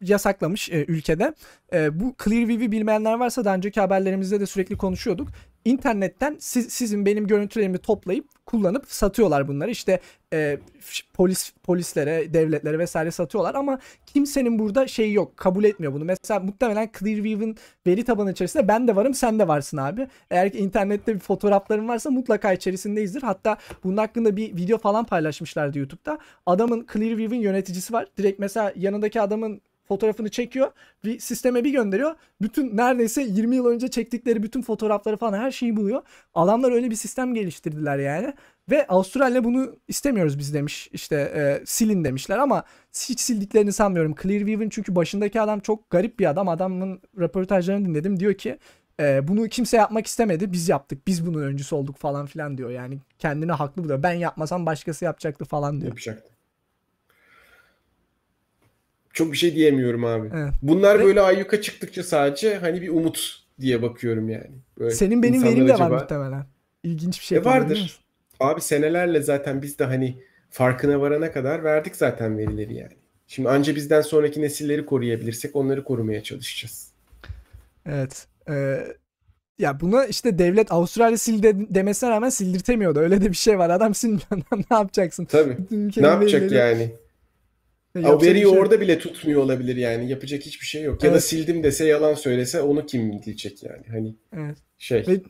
A: yasaklamış e, ülkede. E, bu Clearview'i bilmeyenler varsa daha önceki haberlerimizde de sürekli konuşuyorduk. İnternetten siz, sizin benim görüntülerimi toplayıp kullanıp satıyorlar bunları. İşte e, polis polislere, devletlere vesaire satıyorlar ama kimsenin burada şeyi yok. Kabul etmiyor bunu. Mesela muhtemelen Clearview'in veri tabanı içerisinde ben de varım, sen de varsın abi. Eğer ki internette bir fotoğrafların varsa mutlaka içerisindeyizdir. Hatta bunun hakkında bir video falan paylaşmışlardı YouTube'da. Adamın Clearview'in yöneticisi var. Direkt mesela yanındaki adamın fotoğrafını çekiyor. Bir sisteme bir gönderiyor. Bütün neredeyse 20 yıl önce çektikleri bütün fotoğrafları falan her şeyi buluyor. Adamlar öyle bir sistem geliştirdiler yani. Ve Avustralya bunu istemiyoruz biz demiş. İşte e, silin demişler ama hiç sildiklerini sanmıyorum. Clearview'in çünkü başındaki adam çok garip bir adam. Adamın röportajlarını dinledim. Diyor ki e, bunu kimse yapmak istemedi. Biz yaptık. Biz bunun öncüsü olduk falan filan diyor. Yani kendine haklı buluyor. Ben yapmasam başkası yapacaktı falan diyor.
B: Yapacaktı. Çok bir şey diyemiyorum abi.
A: Evet.
B: Bunlar
A: Ve-
B: böyle ayyuka çıktıkça sadece hani bir umut diye bakıyorum yani. Böyle
A: Senin benim verim de
B: acaba-
A: var muhtemelen. İlginç bir şey
B: E vardır. Abi senelerle zaten biz de hani farkına varana kadar verdik zaten verileri yani. Şimdi anca bizden sonraki nesilleri koruyabilirsek onları korumaya çalışacağız.
A: Evet. Ee, ya buna işte devlet Avustralya sil de- demesine rağmen sildirtemiyordu. Öyle de bir şey var. Adam silmiyor. ne yapacaksın?
B: Tabii. Ne yapacak
A: verileri-
B: yani?
A: Yapacak
B: O veriyi
A: bir şey
B: orada bile tutmuyor olabilir yani. Yapacak hiçbir şey yok. Ya da
A: Evet.
B: sildim dese yalan söylese onu kim diyecek yani? Hani
A: Evet.
B: şey.
A: Ve,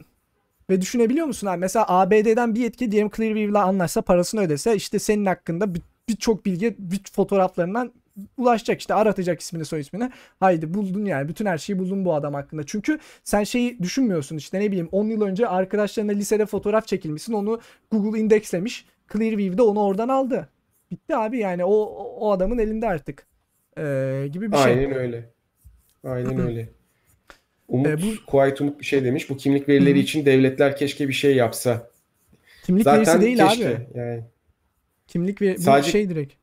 A: ve düşünebiliyor musun abi? Mesela ABD'den bir yetki diyelim Clearview'la anlaşsa parasını ödese işte senin hakkında bir- birçok bilgi bir fotoğraflarından ulaşacak işte aratacak ismini soy ismini. Haydi buldun yani bütün her şeyi buldun bu adam hakkında. Çünkü sen şeyi düşünmüyorsun işte ne bileyim 10 yıl önce arkadaşlarına lisede fotoğraf çekilmişsin onu Google indekslemiş. Clearview'de onu oradan aldı. Bitti abi yani o o adamın elinde artık. Ee, gibi bir şey.
B: Aynen öyle. Aynen öyle. Umut,
A: E, bu-
B: Kuayt Umut bir şey demiş. Bu kimlik verileri için devletler keşke bir şey yapsa.
A: Kimlik
B: Zaten
A: verisi değil
B: keşke.
A: abi.
B: Yani
A: Kimlik ve
B: Sadece-
A: şey direkt.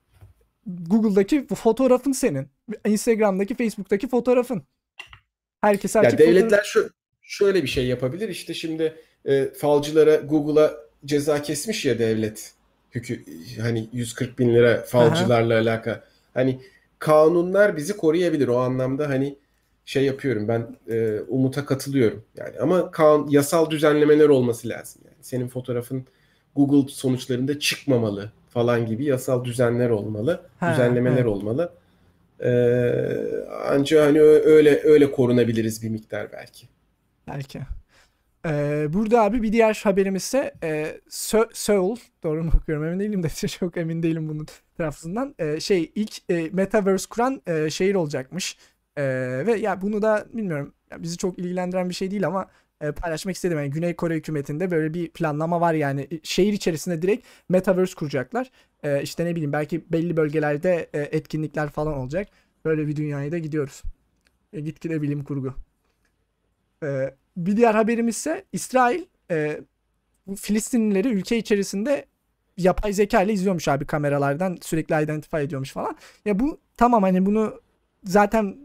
A: Google'daki fotoğrafın senin. Instagram'daki, Facebook'taki fotoğrafın. Herkes
B: ya
A: açıp
B: devletler şu şöyle bir şey yapabilir. İşte şimdi e, falcılara Google'a ceza kesmiş ya devlet. Hükü, hani 140 bin lira falcılarla alakalı. Hani kanunlar bizi koruyabilir. O anlamda hani şey yapıyorum ben e, Umut'a katılıyorum. Yani ama kan, yasal düzenlemeler olması lazım. Yani senin fotoğrafın Google sonuçlarında çıkmamalı falan gibi yasal düzenler olmalı.
A: Ha,
B: düzenlemeler
A: evet.
B: olmalı. Ee, anca hani öyle öyle korunabiliriz bir miktar belki.
A: Belki. Ee, burada abi bir diğer haberimiz ise e, Seoul doğru mu okuyorum emin değilim de çok emin değilim bunun tarafından. Ee, şey ilk e, Metaverse kuran e, şehir olacakmış. Ee, ve ya bunu da bilmiyorum ya bizi çok ilgilendiren bir şey değil ama e, paylaşmak istedim. Yani Güney Kore hükümetinde böyle bir planlama var yani E, şehir içerisinde direkt Metaverse kuracaklar. Ee, işte ne bileyim belki belli bölgelerde e, etkinlikler falan olacak. Böyle bir dünyaya da gidiyoruz. E, gitgide bilim kurgu. Ee, bir diğer haberimiz ise İsrail e, Filistinlileri ülke içerisinde yapay zeka ile izliyormuş abi kameralardan sürekli identify ediyormuş falan. Ya bu tamam hani bunu zaten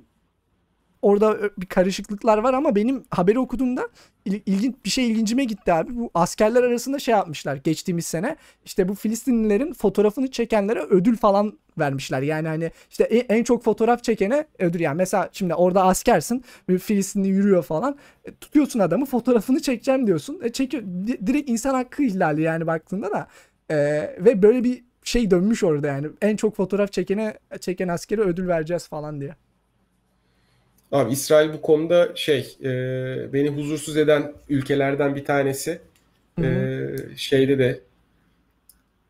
A: orada bir karışıklıklar var ama benim haberi okuduğumda il- ilginç bir şey ilgincime gitti abi. Bu askerler arasında şey yapmışlar geçtiğimiz sene. İşte bu Filistinlilerin fotoğrafını çekenlere ödül falan vermişler. Yani hani işte en, en çok fotoğraf çekene ödül yani. Mesela şimdi orada askersin. Bir Filistinli yürüyor falan. E, tutuyorsun adamı fotoğrafını çekeceğim diyorsun. E, çekiyor. Di- direkt insan hakkı ihlali yani baktığında da. E, ve böyle bir şey dönmüş orada yani. En çok fotoğraf çekene çeken askere ödül vereceğiz falan diye.
B: Abi İsrail bu konuda şey e, beni huzursuz eden ülkelerden bir tanesi.
A: Hı hı.
B: E, şeyde de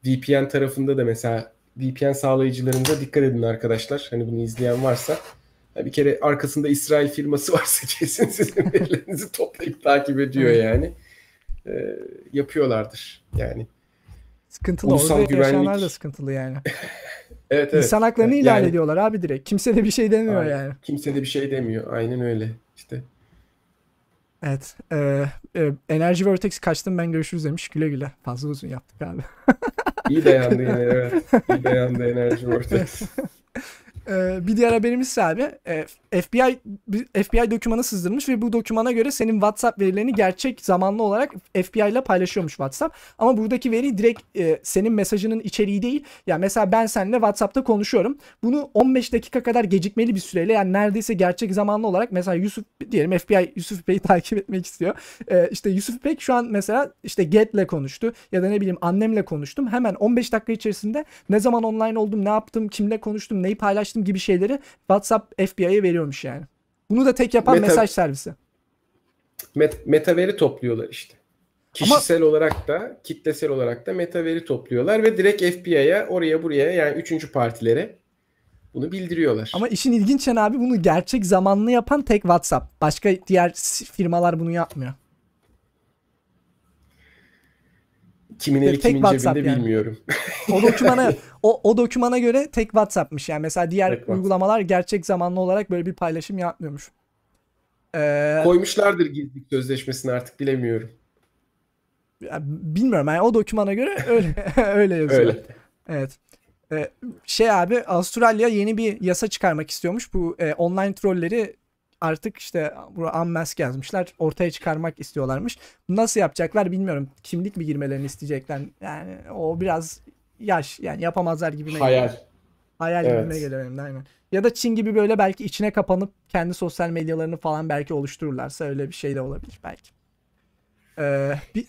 B: VPN tarafında da mesela VPN sağlayıcılarınıza dikkat edin arkadaşlar. Hani bunu izleyen varsa bir kere arkasında İsrail firması varsa kesin sizin verilerinizi toplayıp takip ediyor yani. E, yapıyorlardır yani.
A: Sıkıntılı.
B: Ulusal
A: Orada
B: güvenlik-
A: da sıkıntılı yani.
B: Evet evet.
A: İnsan haklarını
B: Evet,
A: ihlal
B: yani-
A: ediyorlar abi direkt. Kimse de bir şey demiyor
B: Aynen.
A: yani.
B: Kimse de bir şey demiyor. Aynen öyle. İşte
A: Evet. Ee, e, Enerji Vortex kaçtım ben görüşürüz demiş. Güle güle. Fazla uzun yaptık abi.
B: iyi dayandı yine evet. İyi dayandı enerji vortex.
A: Ee, bir diğer haberimiz ise abi e, FBI FBI dokümanı sızdırmış ve bu dokümana göre senin WhatsApp verilerini gerçek zamanlı olarak FBI ile paylaşıyormuş WhatsApp. Ama buradaki veri direkt e, senin mesajının içeriği değil. Ya mesela ben seninle WhatsApp'ta konuşuyorum. Bunu 15 dakika kadar gecikmeli bir süreyle yani neredeyse gerçek zamanlı olarak mesela Yusuf diyelim FBI Yusuf İpek'i takip etmek istiyor. Ee, işte Yusuf İpek şu an mesela işte Get'le konuştu ya da ne bileyim annemle konuştum. Hemen 15 dakika içerisinde ne zaman online oldum, ne yaptım, kimle konuştum, neyi paylaştım gibi şeyleri WhatsApp FBI'ye veriyormuş yani. Bunu da tek yapan
B: Meta-
A: mesaj servisi.
B: Met- meta veri topluyorlar işte. Kişisel olarak da kitlesel olarak da meta veri topluyorlar ve direkt FBI'ya oraya buraya yani üçüncü partilere bunu bildiriyorlar.
A: Ama işin ilginç yanı abi bunu gerçek zamanlı yapan tek WhatsApp. Başka diğer firmalar bunu yapmıyor.
B: Kimin eli
A: tek
B: kimin
A: WhatsApp
B: cebinde
A: yani.
B: bilmiyorum.
A: O dokümana o, o dokümana göre tek WhatsApp'mış yani. Mesela diğer
B: Tek WhatsApp.
A: uygulamalar gerçek zamanlı olarak böyle bir paylaşım yapmıyormuş. Ee,
B: Koymuşlardır gizlilik sözleşmesini artık bilemiyorum.
A: ya bilmiyorum yani o dokümana göre öyle öyle yazıyor.
B: Öyle.
A: Evet. E, şey abi Avustralya yeni bir yasa çıkarmak istiyormuş. Bu e, online trolleri artık işte bu unmask yazmışlar. Ortaya çıkarmak istiyorlarmış. Nasıl yapacaklar bilmiyorum. Kimlik mi girmelerini isteyecekler. Yani o biraz yaş yani yapamazlar gibi.
B: Hayal.
A: Hayal evet. gibime geliyor benim de aynen. Ya da Çin gibi böyle belki içine kapanıp kendi sosyal medyalarını falan belki oluştururlarsa öyle bir şey de olabilir belki. Ee, bir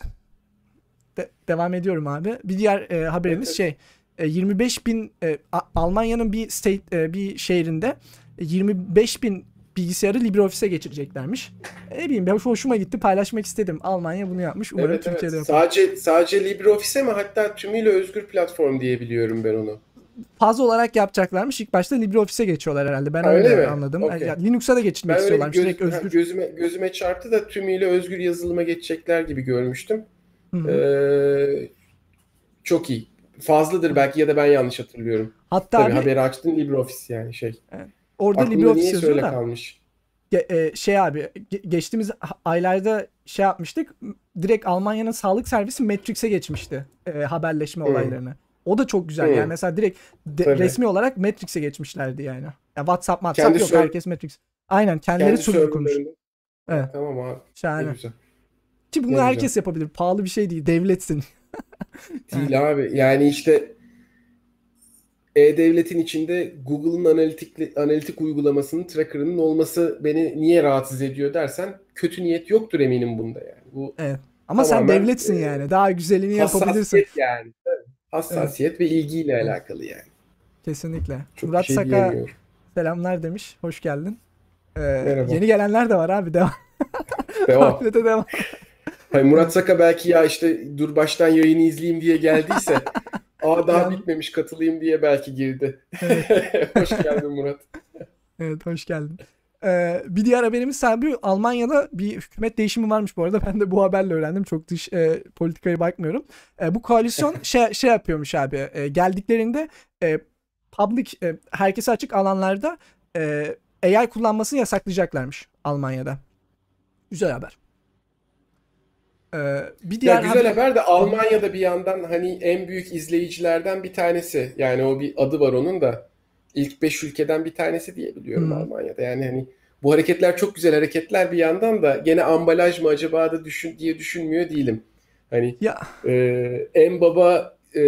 A: de, devam ediyorum abi. Bir diğer e, haberimiz evet. şey e, 25 bin e, Almanya'nın bir state e, bir şehrinde 25 bin bilgisayarı LibreOffice'e geçireceklermiş. Ne bileyim ben hoşuma gitti paylaşmak istedim. Almanya bunu yapmış. Umarım evet, Türkiye'de evet.
B: yapar. Sadece, sadece LibreOffice'e mi hatta tümüyle özgür platform diye biliyorum ben onu.
A: Faz olarak yapacaklarmış. İlk başta LibreOffice'e geçiyorlar herhalde. Ben öyle, öyle anladım. Okay. Yani Linux'a da geçirmek ben istiyorlarmış. Göz, Direkt özgür.
B: Gözüme, gözüme çarptı da tümüyle özgür yazılıma geçecekler gibi görmüştüm. Ee, çok iyi. Fazladır belki ya da ben yanlış hatırlıyorum. Hatta Tabii abi, haberi açtın LibreOffice yani şey. Evet.
A: Orada Aklımda LibreOffice yazıyor da. kalmış. E, şey abi geçtiğimiz aylarda şey yapmıştık. Direkt Almanya'nın sağlık servisi Matrix'e geçmişti e, haberleşme hmm. olaylarını. O da çok güzel. Hmm. Yani mesela direkt de, resmi olarak Matrix'e geçmişlerdi yani. yani WhatsApp, WhatsApp Kendi yok herkes Matrix. Aynen kendileri Kendi server kurmuş.
B: Evet. Tamam abi.
A: Şahane. Ki bunu ne herkes güzel. yapabilir. Pahalı bir şey değil. Devletsin.
B: değil abi. Yani işte e-Devlet'in içinde Google'ın analitik, analitik uygulamasının tracker'ının olması beni niye rahatsız ediyor dersen kötü niyet yoktur eminim bunda yani. Bu
A: evet. Ama sen devletsin e, yani. Daha güzelini yapabilirsin.
B: yani. Hassasiyet evet. ve ilgiyle evet. alakalı yani.
A: Kesinlikle. Çok Murat şey Saka selamlar demiş. Hoş geldin. Ee, Merhaba. Yeni gelenler de var abi. Devam.
B: Devam. devam. Hayır, Murat Saka belki ya işte dur baştan yayını izleyeyim diye geldiyse Aa daha yani... bitmemiş katılayım diye belki girdi. Evet. hoş geldin Murat.
A: evet hoş geldin. Ee, bir diğer haberimiz sahibi Almanya'da bir hükümet değişimi varmış bu arada. Ben de bu haberle öğrendim. Çok dış e, politikaya bakmıyorum. E, bu koalisyon şey, şey yapıyormuş abi. E, geldiklerinde e, public e, herkese açık alanlarda e, AI kullanmasını yasaklayacaklarmış Almanya'da. Güzel haber.
B: Ee, bir diğer ya güzel haber... haber de Almanya'da bir yandan hani en büyük izleyicilerden bir tanesi. Yani o bir adı var onun da. İlk 5 ülkeden bir tanesi diye biliyorum hmm. Almanya'da. Yani hani bu hareketler çok güzel hareketler bir yandan da gene ambalaj mı acaba da düşün diye düşünmüyor değilim. Hani ya. E, en baba e,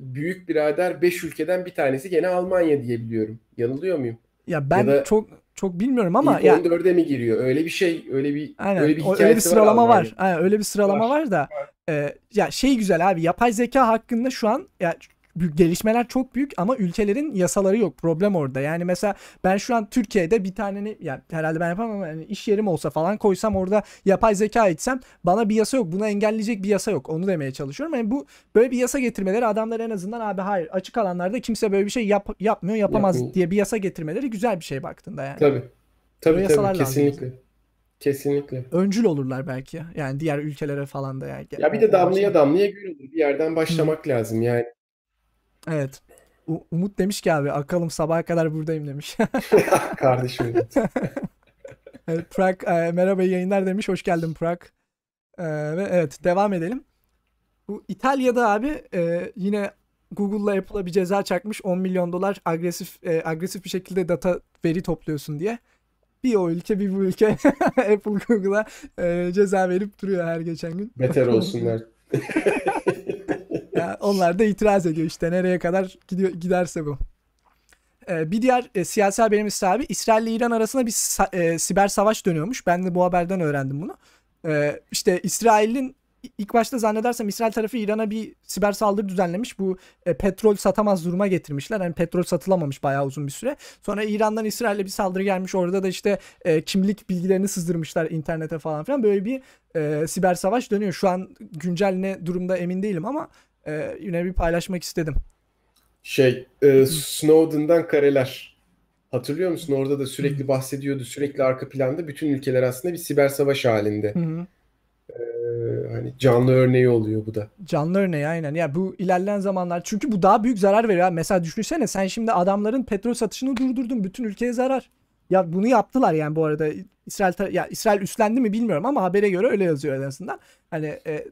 B: büyük birader 5 ülkeden bir tanesi gene Almanya diye biliyorum. Yanılıyor muyum?
A: Ya ben ya çok çok bilmiyorum ama
B: ilk ya 14'e mi giriyor? Öyle bir şey, öyle bir
A: Aynen. öyle bir öyle bir sıralama var. var. Aynen, öyle bir sıralama var, var da var. E, ya şey güzel abi. Yapay zeka hakkında şu an ya gelişmeler çok büyük ama ülkelerin yasaları yok. Problem orada. Yani mesela ben şu an Türkiye'de bir tane ne yani herhalde ben yapamam ama yani iş yerim olsa falan koysam orada yapay zeka etsem bana bir yasa yok. Bunu engelleyecek bir yasa yok. Onu demeye çalışıyorum. Yani bu böyle bir yasa getirmeleri adamlar en azından abi hayır açık alanlarda kimse böyle bir şey yap, yapmıyor yapamaz Yapmayın. diye bir yasa getirmeleri güzel bir şey baktığında yani.
B: Tabii. Tabii tabii kesinlikle. Lazım. Kesinlikle.
A: Öncül olurlar belki. Yani diğer ülkelere falan da yani.
B: Ya bir de damlaya damlaya gül olur. Bir yerden başlamak Hı. lazım yani.
A: Evet. U- Umut demiş ki abi akalım sabaha kadar buradayım demiş.
B: Kardeşim.
A: evet, Prag e, merhaba yayınlar demiş. Hoş geldin Prag. E, ve evet devam edelim. Bu İtalya'da abi e, yine Google'la Apple'a bir ceza çakmış 10 milyon dolar agresif e, agresif bir şekilde data veri topluyorsun diye. Bir o ülke bir bu ülke Apple Google'a e, ceza verip duruyor her geçen gün.
B: Beter olsunlar.
A: Ya onlar da itiraz ediyor işte nereye kadar gidiyor giderse bu. Ee, bir diğer e, siyasi haberimiz sahibi İsrail ile İran arasında bir e, siber savaş dönüyormuş. Ben de bu haberden öğrendim bunu. Ee, işte İsrail'in ilk başta zannedersem İsrail tarafı İran'a bir siber saldırı düzenlemiş. Bu e, petrol satamaz duruma getirmişler. Yani petrol satılamamış bayağı uzun bir süre. Sonra İran'dan İsrail'e bir saldırı gelmiş. Orada da işte e, kimlik bilgilerini sızdırmışlar internete falan filan. Böyle bir e, siber savaş dönüyor. Şu an güncel ne durumda emin değilim ama e, yine bir paylaşmak istedim.
B: Şey, e, Snowden'dan kareler. Hatırlıyor musun? Orada da sürekli bahsediyordu. Sürekli arka planda bütün ülkeler aslında bir siber savaş halinde. Hı hı. Ee, hani canlı örneği oluyor bu da.
A: Canlı örneği aynen. Ya bu ilerleyen zamanlar çünkü bu daha büyük zarar veriyor. Mesela düşünsene sen şimdi adamların petrol satışını durdurdun. Bütün ülkeye zarar. Ya bunu yaptılar yani bu arada. İsrail ya İsrail üstlendi mi bilmiyorum ama habere göre öyle yazıyor en azından. Hani e,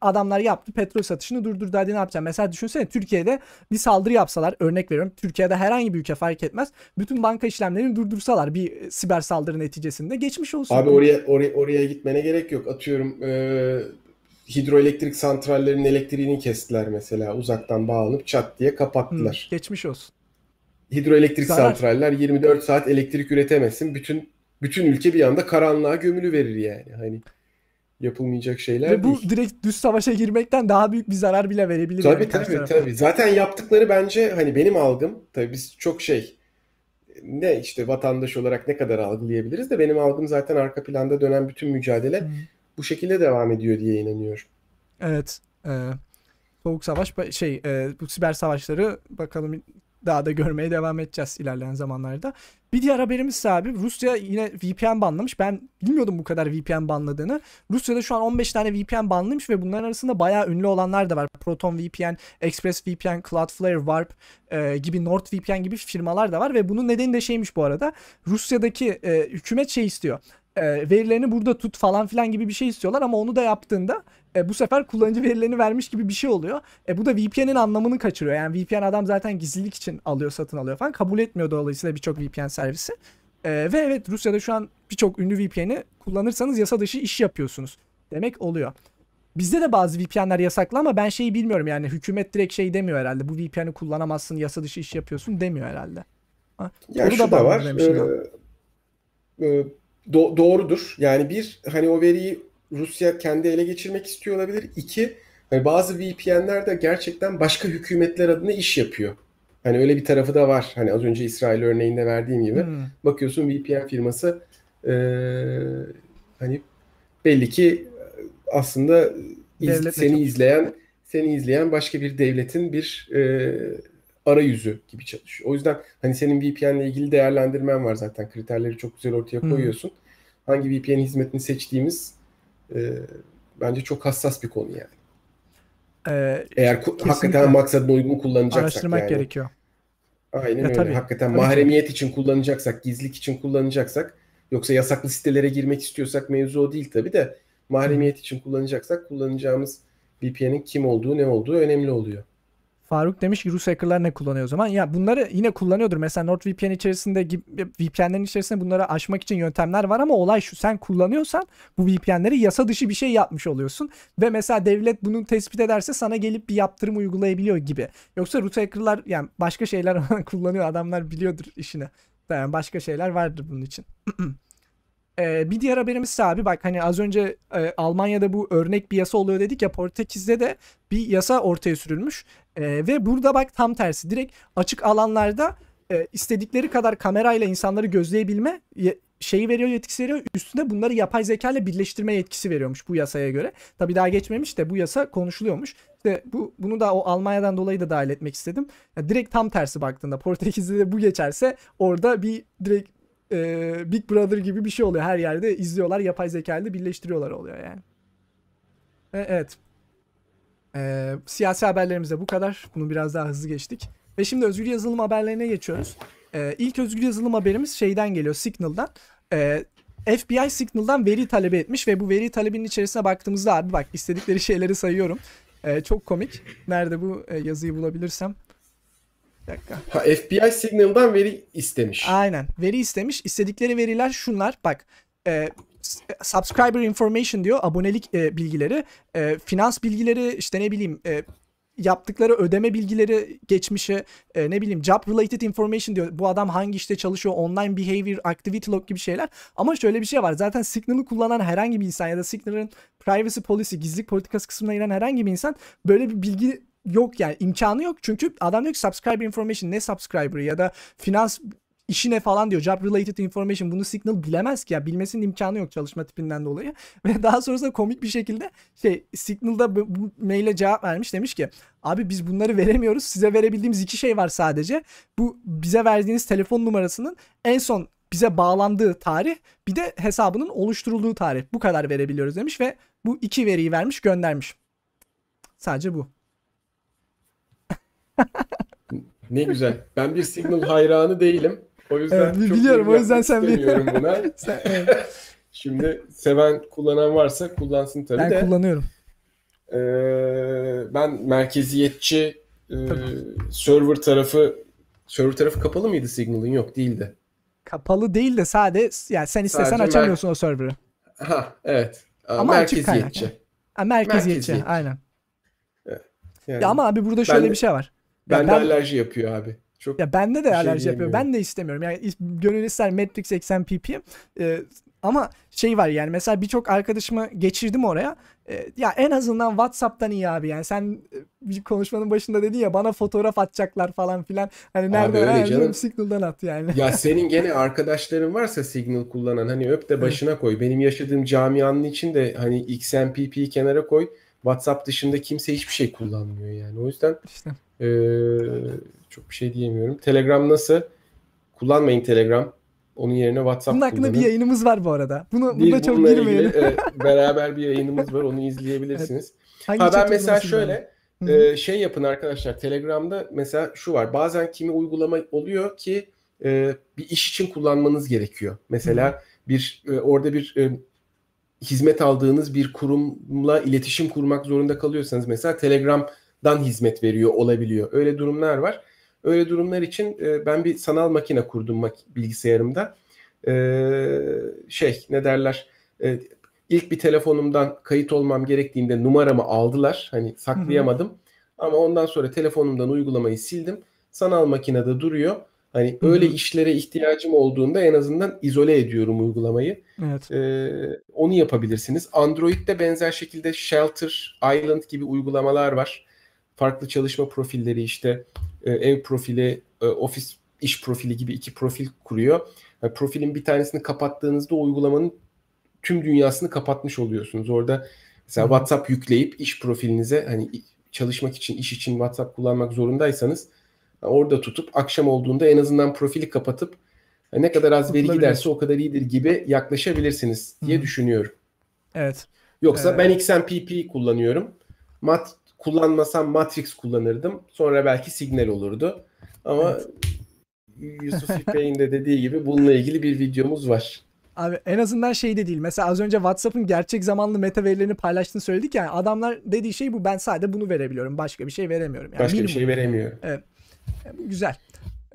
A: adamlar yaptı petrol satışını durdurdu hadi ne yapacağım? Mesela düşünsene Türkiye'de bir saldırı yapsalar örnek veriyorum. Türkiye'de herhangi bir ülke fark etmez. Bütün banka işlemlerini durdursalar bir e, siber saldırı neticesinde geçmiş olsun.
B: Abi oraya oraya, oraya gitmene gerek yok. Atıyorum e, hidroelektrik santrallerinin elektriğini kestiler mesela. Uzaktan bağlanıp çat diye kapattılar.
A: Hı, geçmiş olsun.
B: Hidroelektrik
A: Zarar.
B: santraller 24 saat elektrik üretemesin. Bütün bütün ülke bir anda karanlığa gömülü verir yani. Hani yapılmayacak şeyler
A: Ve bu
B: değil.
A: direkt düz savaşa girmekten daha büyük bir zarar bile verebilir.
B: Tabii
A: yani
B: tabii tabii. Zaten yaptıkları bence hani benim algım tabii biz çok şey ne işte vatandaş olarak ne kadar algılayabiliriz de benim algım zaten arka planda dönen bütün mücadele
A: Hı.
B: bu şekilde devam ediyor diye inanıyorum.
A: Evet. E, soğuk savaş şey e, bu siber savaşları bakalım daha da görmeye devam edeceğiz ilerleyen zamanlarda. Bir diğer haberimiz ise abi Rusya yine VPN banlamış. Ben bilmiyordum bu kadar VPN banladığını. Rusya'da şu an 15 tane VPN banlamış ve bunların arasında bayağı ünlü olanlar da var. Proton VPN, Express VPN, Cloudflare, Warp e, gibi NordVPN gibi firmalar da var ve bunun nedeni de şeymiş bu arada. Rusya'daki e, hükümet şey istiyor. E, verilerini burada tut falan filan gibi bir şey istiyorlar ama onu da yaptığında e, bu sefer kullanıcı verilerini vermiş gibi bir şey oluyor. E, bu da VPN'in anlamını kaçırıyor. Yani VPN adam zaten gizlilik için alıyor, satın alıyor falan. Kabul etmiyor dolayısıyla birçok VPN servisi. E, ve evet Rusya'da şu an birçok ünlü VPN'i kullanırsanız yasa dışı iş yapıyorsunuz. Demek oluyor. Bizde de bazı VPN'ler yasaklı ama ben şeyi bilmiyorum yani hükümet direkt şey demiyor herhalde. Bu VPN'i kullanamazsın, yasa dışı iş yapıyorsun demiyor herhalde. Ha, onu
B: şu da
A: banladı
B: var. e,
A: abi.
B: e, do- doğrudur. Yani bir hani o veriyi Rusya kendi ele geçirmek istiyor olabilir. İki hani bazı VPN'ler de gerçekten başka hükümetler adına iş yapıyor. Hani öyle bir tarafı da var. Hani az önce İsrail örneğinde verdiğim gibi.
A: Hmm.
B: Bakıyorsun VPN firması e, hani belli ki aslında iz- seni
A: çalışıyor.
B: izleyen seni izleyen başka bir devletin bir e, arayüzü gibi çalışıyor. O yüzden hani senin VPN ile ilgili değerlendirmen var zaten. Kriterleri çok güzel ortaya
A: Hı.
B: koyuyorsun. Hangi VPN hizmetini seçtiğimiz e, bence çok hassas bir konu yani.
A: E,
B: Eğer
A: Kesinlikle.
B: hakikaten maksadına uygun kullanacaksak
A: araştırmak
B: yani.
A: gerekiyor.
B: Aynen
A: Ya
B: öyle.
A: tabii,
B: Hakikaten
A: tabii
B: mahremiyet için kullanacaksak, gizlilik için kullanacaksak, yoksa yasaklı sitelere girmek istiyorsak mevzu o değil tabii de mahremiyet için kullanacaksak kullanacağımız VPN'in kim olduğu, ne olduğu önemli oluyor.
A: Faruk demiş ki Rus hackerlar ne kullanıyor o zaman? Ya bunları yine kullanıyordur. Mesela NordVPN içerisinde VPN'lerin içerisinde bunları aşmak için yöntemler var ama olay şu sen kullanıyorsan bu VPN'leri yasa dışı bir şey yapmış oluyorsun ve mesela devlet bunu tespit ederse sana gelip bir yaptırım uygulayabiliyor gibi. Yoksa Rus hackerlar yani başka şeyler kullanıyor adamlar biliyordur işini. Yani başka şeyler vardır bunun için. Ee, bir diğer haberimiz ise abi bak hani az önce e, Almanya'da bu örnek bir yasa oluyor dedik ya Portekiz'de de bir yasa ortaya sürülmüş. Ee, ve burada bak tam tersi direkt açık alanlarda e, istedikleri kadar kamerayla insanları gözleyebilme ye- şeyi veriyor yetkisi veriyor. Üstüne bunları yapay zeka ile birleştirme yetkisi veriyormuş bu yasaya göre. Tabii daha geçmemiş de bu yasa konuşuluyormuş. İşte bu bunu da o Almanya'dan dolayı da dahil etmek istedim. Ya direkt tam tersi baktığında Portekiz'de de bu geçerse orada bir direkt e, Big Brother gibi bir şey oluyor. Her yerde izliyorlar yapay zeka ile birleştiriyorlar oluyor yani. E, evet. E, siyasi haberlerimiz de bu kadar. Bunu biraz daha hızlı geçtik. Ve şimdi özgür yazılım haberlerine geçiyoruz. E, ilk özgür yazılım haberimiz şeyden geliyor Signal'dan. E, FBI Signal'dan veri talebi etmiş ve bu veri talebinin içerisine baktığımızda abi bak istedikleri şeyleri sayıyorum. E, çok komik. Nerede bu e, yazıyı bulabilirsem. Dakika.
B: Ha, FBI Signal'dan veri istemiş.
A: Aynen. Veri istemiş. İstedikleri veriler şunlar. Bak e, s- subscriber information diyor. Abonelik e, bilgileri. E, finans bilgileri işte ne bileyim e, yaptıkları ödeme bilgileri geçmişi e, ne bileyim job related information diyor. Bu adam hangi işte çalışıyor online behavior activity log gibi şeyler. Ama şöyle bir şey var. Zaten Signal'ı kullanan herhangi bir insan ya da Signal'ın privacy policy gizlilik politikası kısmına giren herhangi bir insan böyle bir bilgi yok yani imkanı yok. Çünkü adam diyor ki subscriber information ne subscriber'ı ya da finans işi ne falan diyor. Job related information bunu Signal bilemez ki ya. Bilmesinin imkanı yok çalışma tipinden dolayı. Ve daha sonrasında komik bir şekilde şey Signal'da bu, bu maile cevap vermiş demiş ki abi biz bunları veremiyoruz. Size verebildiğimiz iki şey var sadece. Bu bize verdiğiniz telefon numarasının en son bize bağlandığı tarih bir de hesabının oluşturulduğu tarih. Bu kadar verebiliyoruz demiş ve bu iki veriyi vermiş göndermiş. Sadece bu.
B: Ne güzel. Ben bir Signal hayranı değilim. O yüzden
A: Evet,
B: çok
A: biliyorum.
B: yorum
A: O yüzden sen
B: istemiyorum buna.
A: Sen- evet,
B: Şimdi seven kullanan varsa kullansın tabii
A: ben
B: de.
A: kullanıyorum.
B: e, ben merkeziyetçi e, server tarafı server tarafı kapalı mıydı Signal'ın? Yok değildi.
A: Kapalı değil de sade yani sen istesen
B: Sadece
A: açamıyorsun o server'ı.
B: Ha evet.
A: Ama açık kaynak
B: merkeziyetçi.
A: Ha, merkeziyetçi.
B: Merkeziyetçi.
A: Aynen.
B: Yani
A: Ya ama abi burada şöyle
B: de-
A: bir şey var.
B: Bende
A: ben-
B: alerji yapıyor abi. Çok
A: Ya bende de
B: şey
A: alerji yapıyor. Ben de istemiyorum. Yani gönül ister Matrix XMPP. Ee, ama şey var yani mesela birçok arkadaşımı geçirdim oraya. Ee, ya en azından WhatsApp'tan iyi abi. Yani sen e, bir konuşmanın başında dedin ya bana fotoğraf atacaklar falan filan. Hani nereden
B: canım.
A: diyorum, Signal'dan at yani.
B: Ya senin gene arkadaşların varsa Signal kullanan hani öp de başına koy. Benim yaşadığım camianın içinde hani XMPP'yi kenara koy. WhatsApp dışında kimse hiçbir şey kullanmıyor yani. O yüzden
A: İşte.
B: eee, çok bir şey diyemiyorum. Telegram nasıl? Kullanmayın Telegram. Onun yerine WhatsApp
A: Bunun hakkında bir
B: kullanın.
A: yayınımız var bu arada. Bunu
B: Bir
A: buna çok
B: bununla ilgili,
A: girmeyelim.
B: e, beraber bir yayınımız var. Onu izleyebilirsiniz.
A: Hangi
B: Ha ben mesela şöyle e, şey yapın arkadaşlar. Telegram'da mesela şu var. Bazen kimi uygulama oluyor ki e, bir iş için kullanmanız gerekiyor. Mesela bir e, orada bir e, hizmet aldığınız bir kurumla iletişim kurmak zorunda kalıyorsanız mesela Telegram'dan hizmet veriyor olabiliyor. Öyle durumlar var. Öyle durumlar için e, ben bir sanal makine kurdum mak- bilgisayarımda. E, şey ne derler? E, ilk bir telefonumdan kayıt olmam gerektiğinde numaramı aldılar. Hani saklayamadım. Ama ondan sonra telefonumdan uygulamayı sildim. Sanal makinede duruyor. Hani
A: Hı hı.
B: öyle işlere ihtiyacım olduğunda en azından izole ediyorum uygulamayı.
A: Evet.
B: Ee, onu yapabilirsiniz. Android'de benzer şekilde Shelter, Island gibi uygulamalar var. Farklı çalışma profilleri işte e, ev profili, e, ofis iş profili gibi iki profil kuruyor. Yani profilin bir tanesini kapattığınızda o uygulamanın tüm dünyasını kapatmış oluyorsunuz. Orada mesela
A: Hı hı.
B: WhatsApp yükleyip iş profilinize hani çalışmak için, iş için WhatsApp kullanmak zorundaysanız orada tutup akşam olduğunda en azından profili kapatıp ne kadar az veri giderse o kadar iyidir gibi yaklaşabilirsiniz diye
A: Hı.
B: düşünüyorum.
A: Evet.
B: Yoksa
A: Ee,
B: ben XMPP kullanıyorum. Mat kullanmasam Matrix kullanırdım. Sonra belki Signal olurdu. Ama Yusuf Bey'in de dediği gibi bununla ilgili bir videomuz var.
A: Abi en azından şey de değil. Mesela az önce WhatsApp'ın gerçek zamanlı meta verilerini paylaştığını söyledik ya. Adamlar dediği şey bu. Ben sadece bunu verebiliyorum. Başka bir şey veremiyorum. Yani
B: Başka bir şey veremiyorum.
A: E, bu Güzel.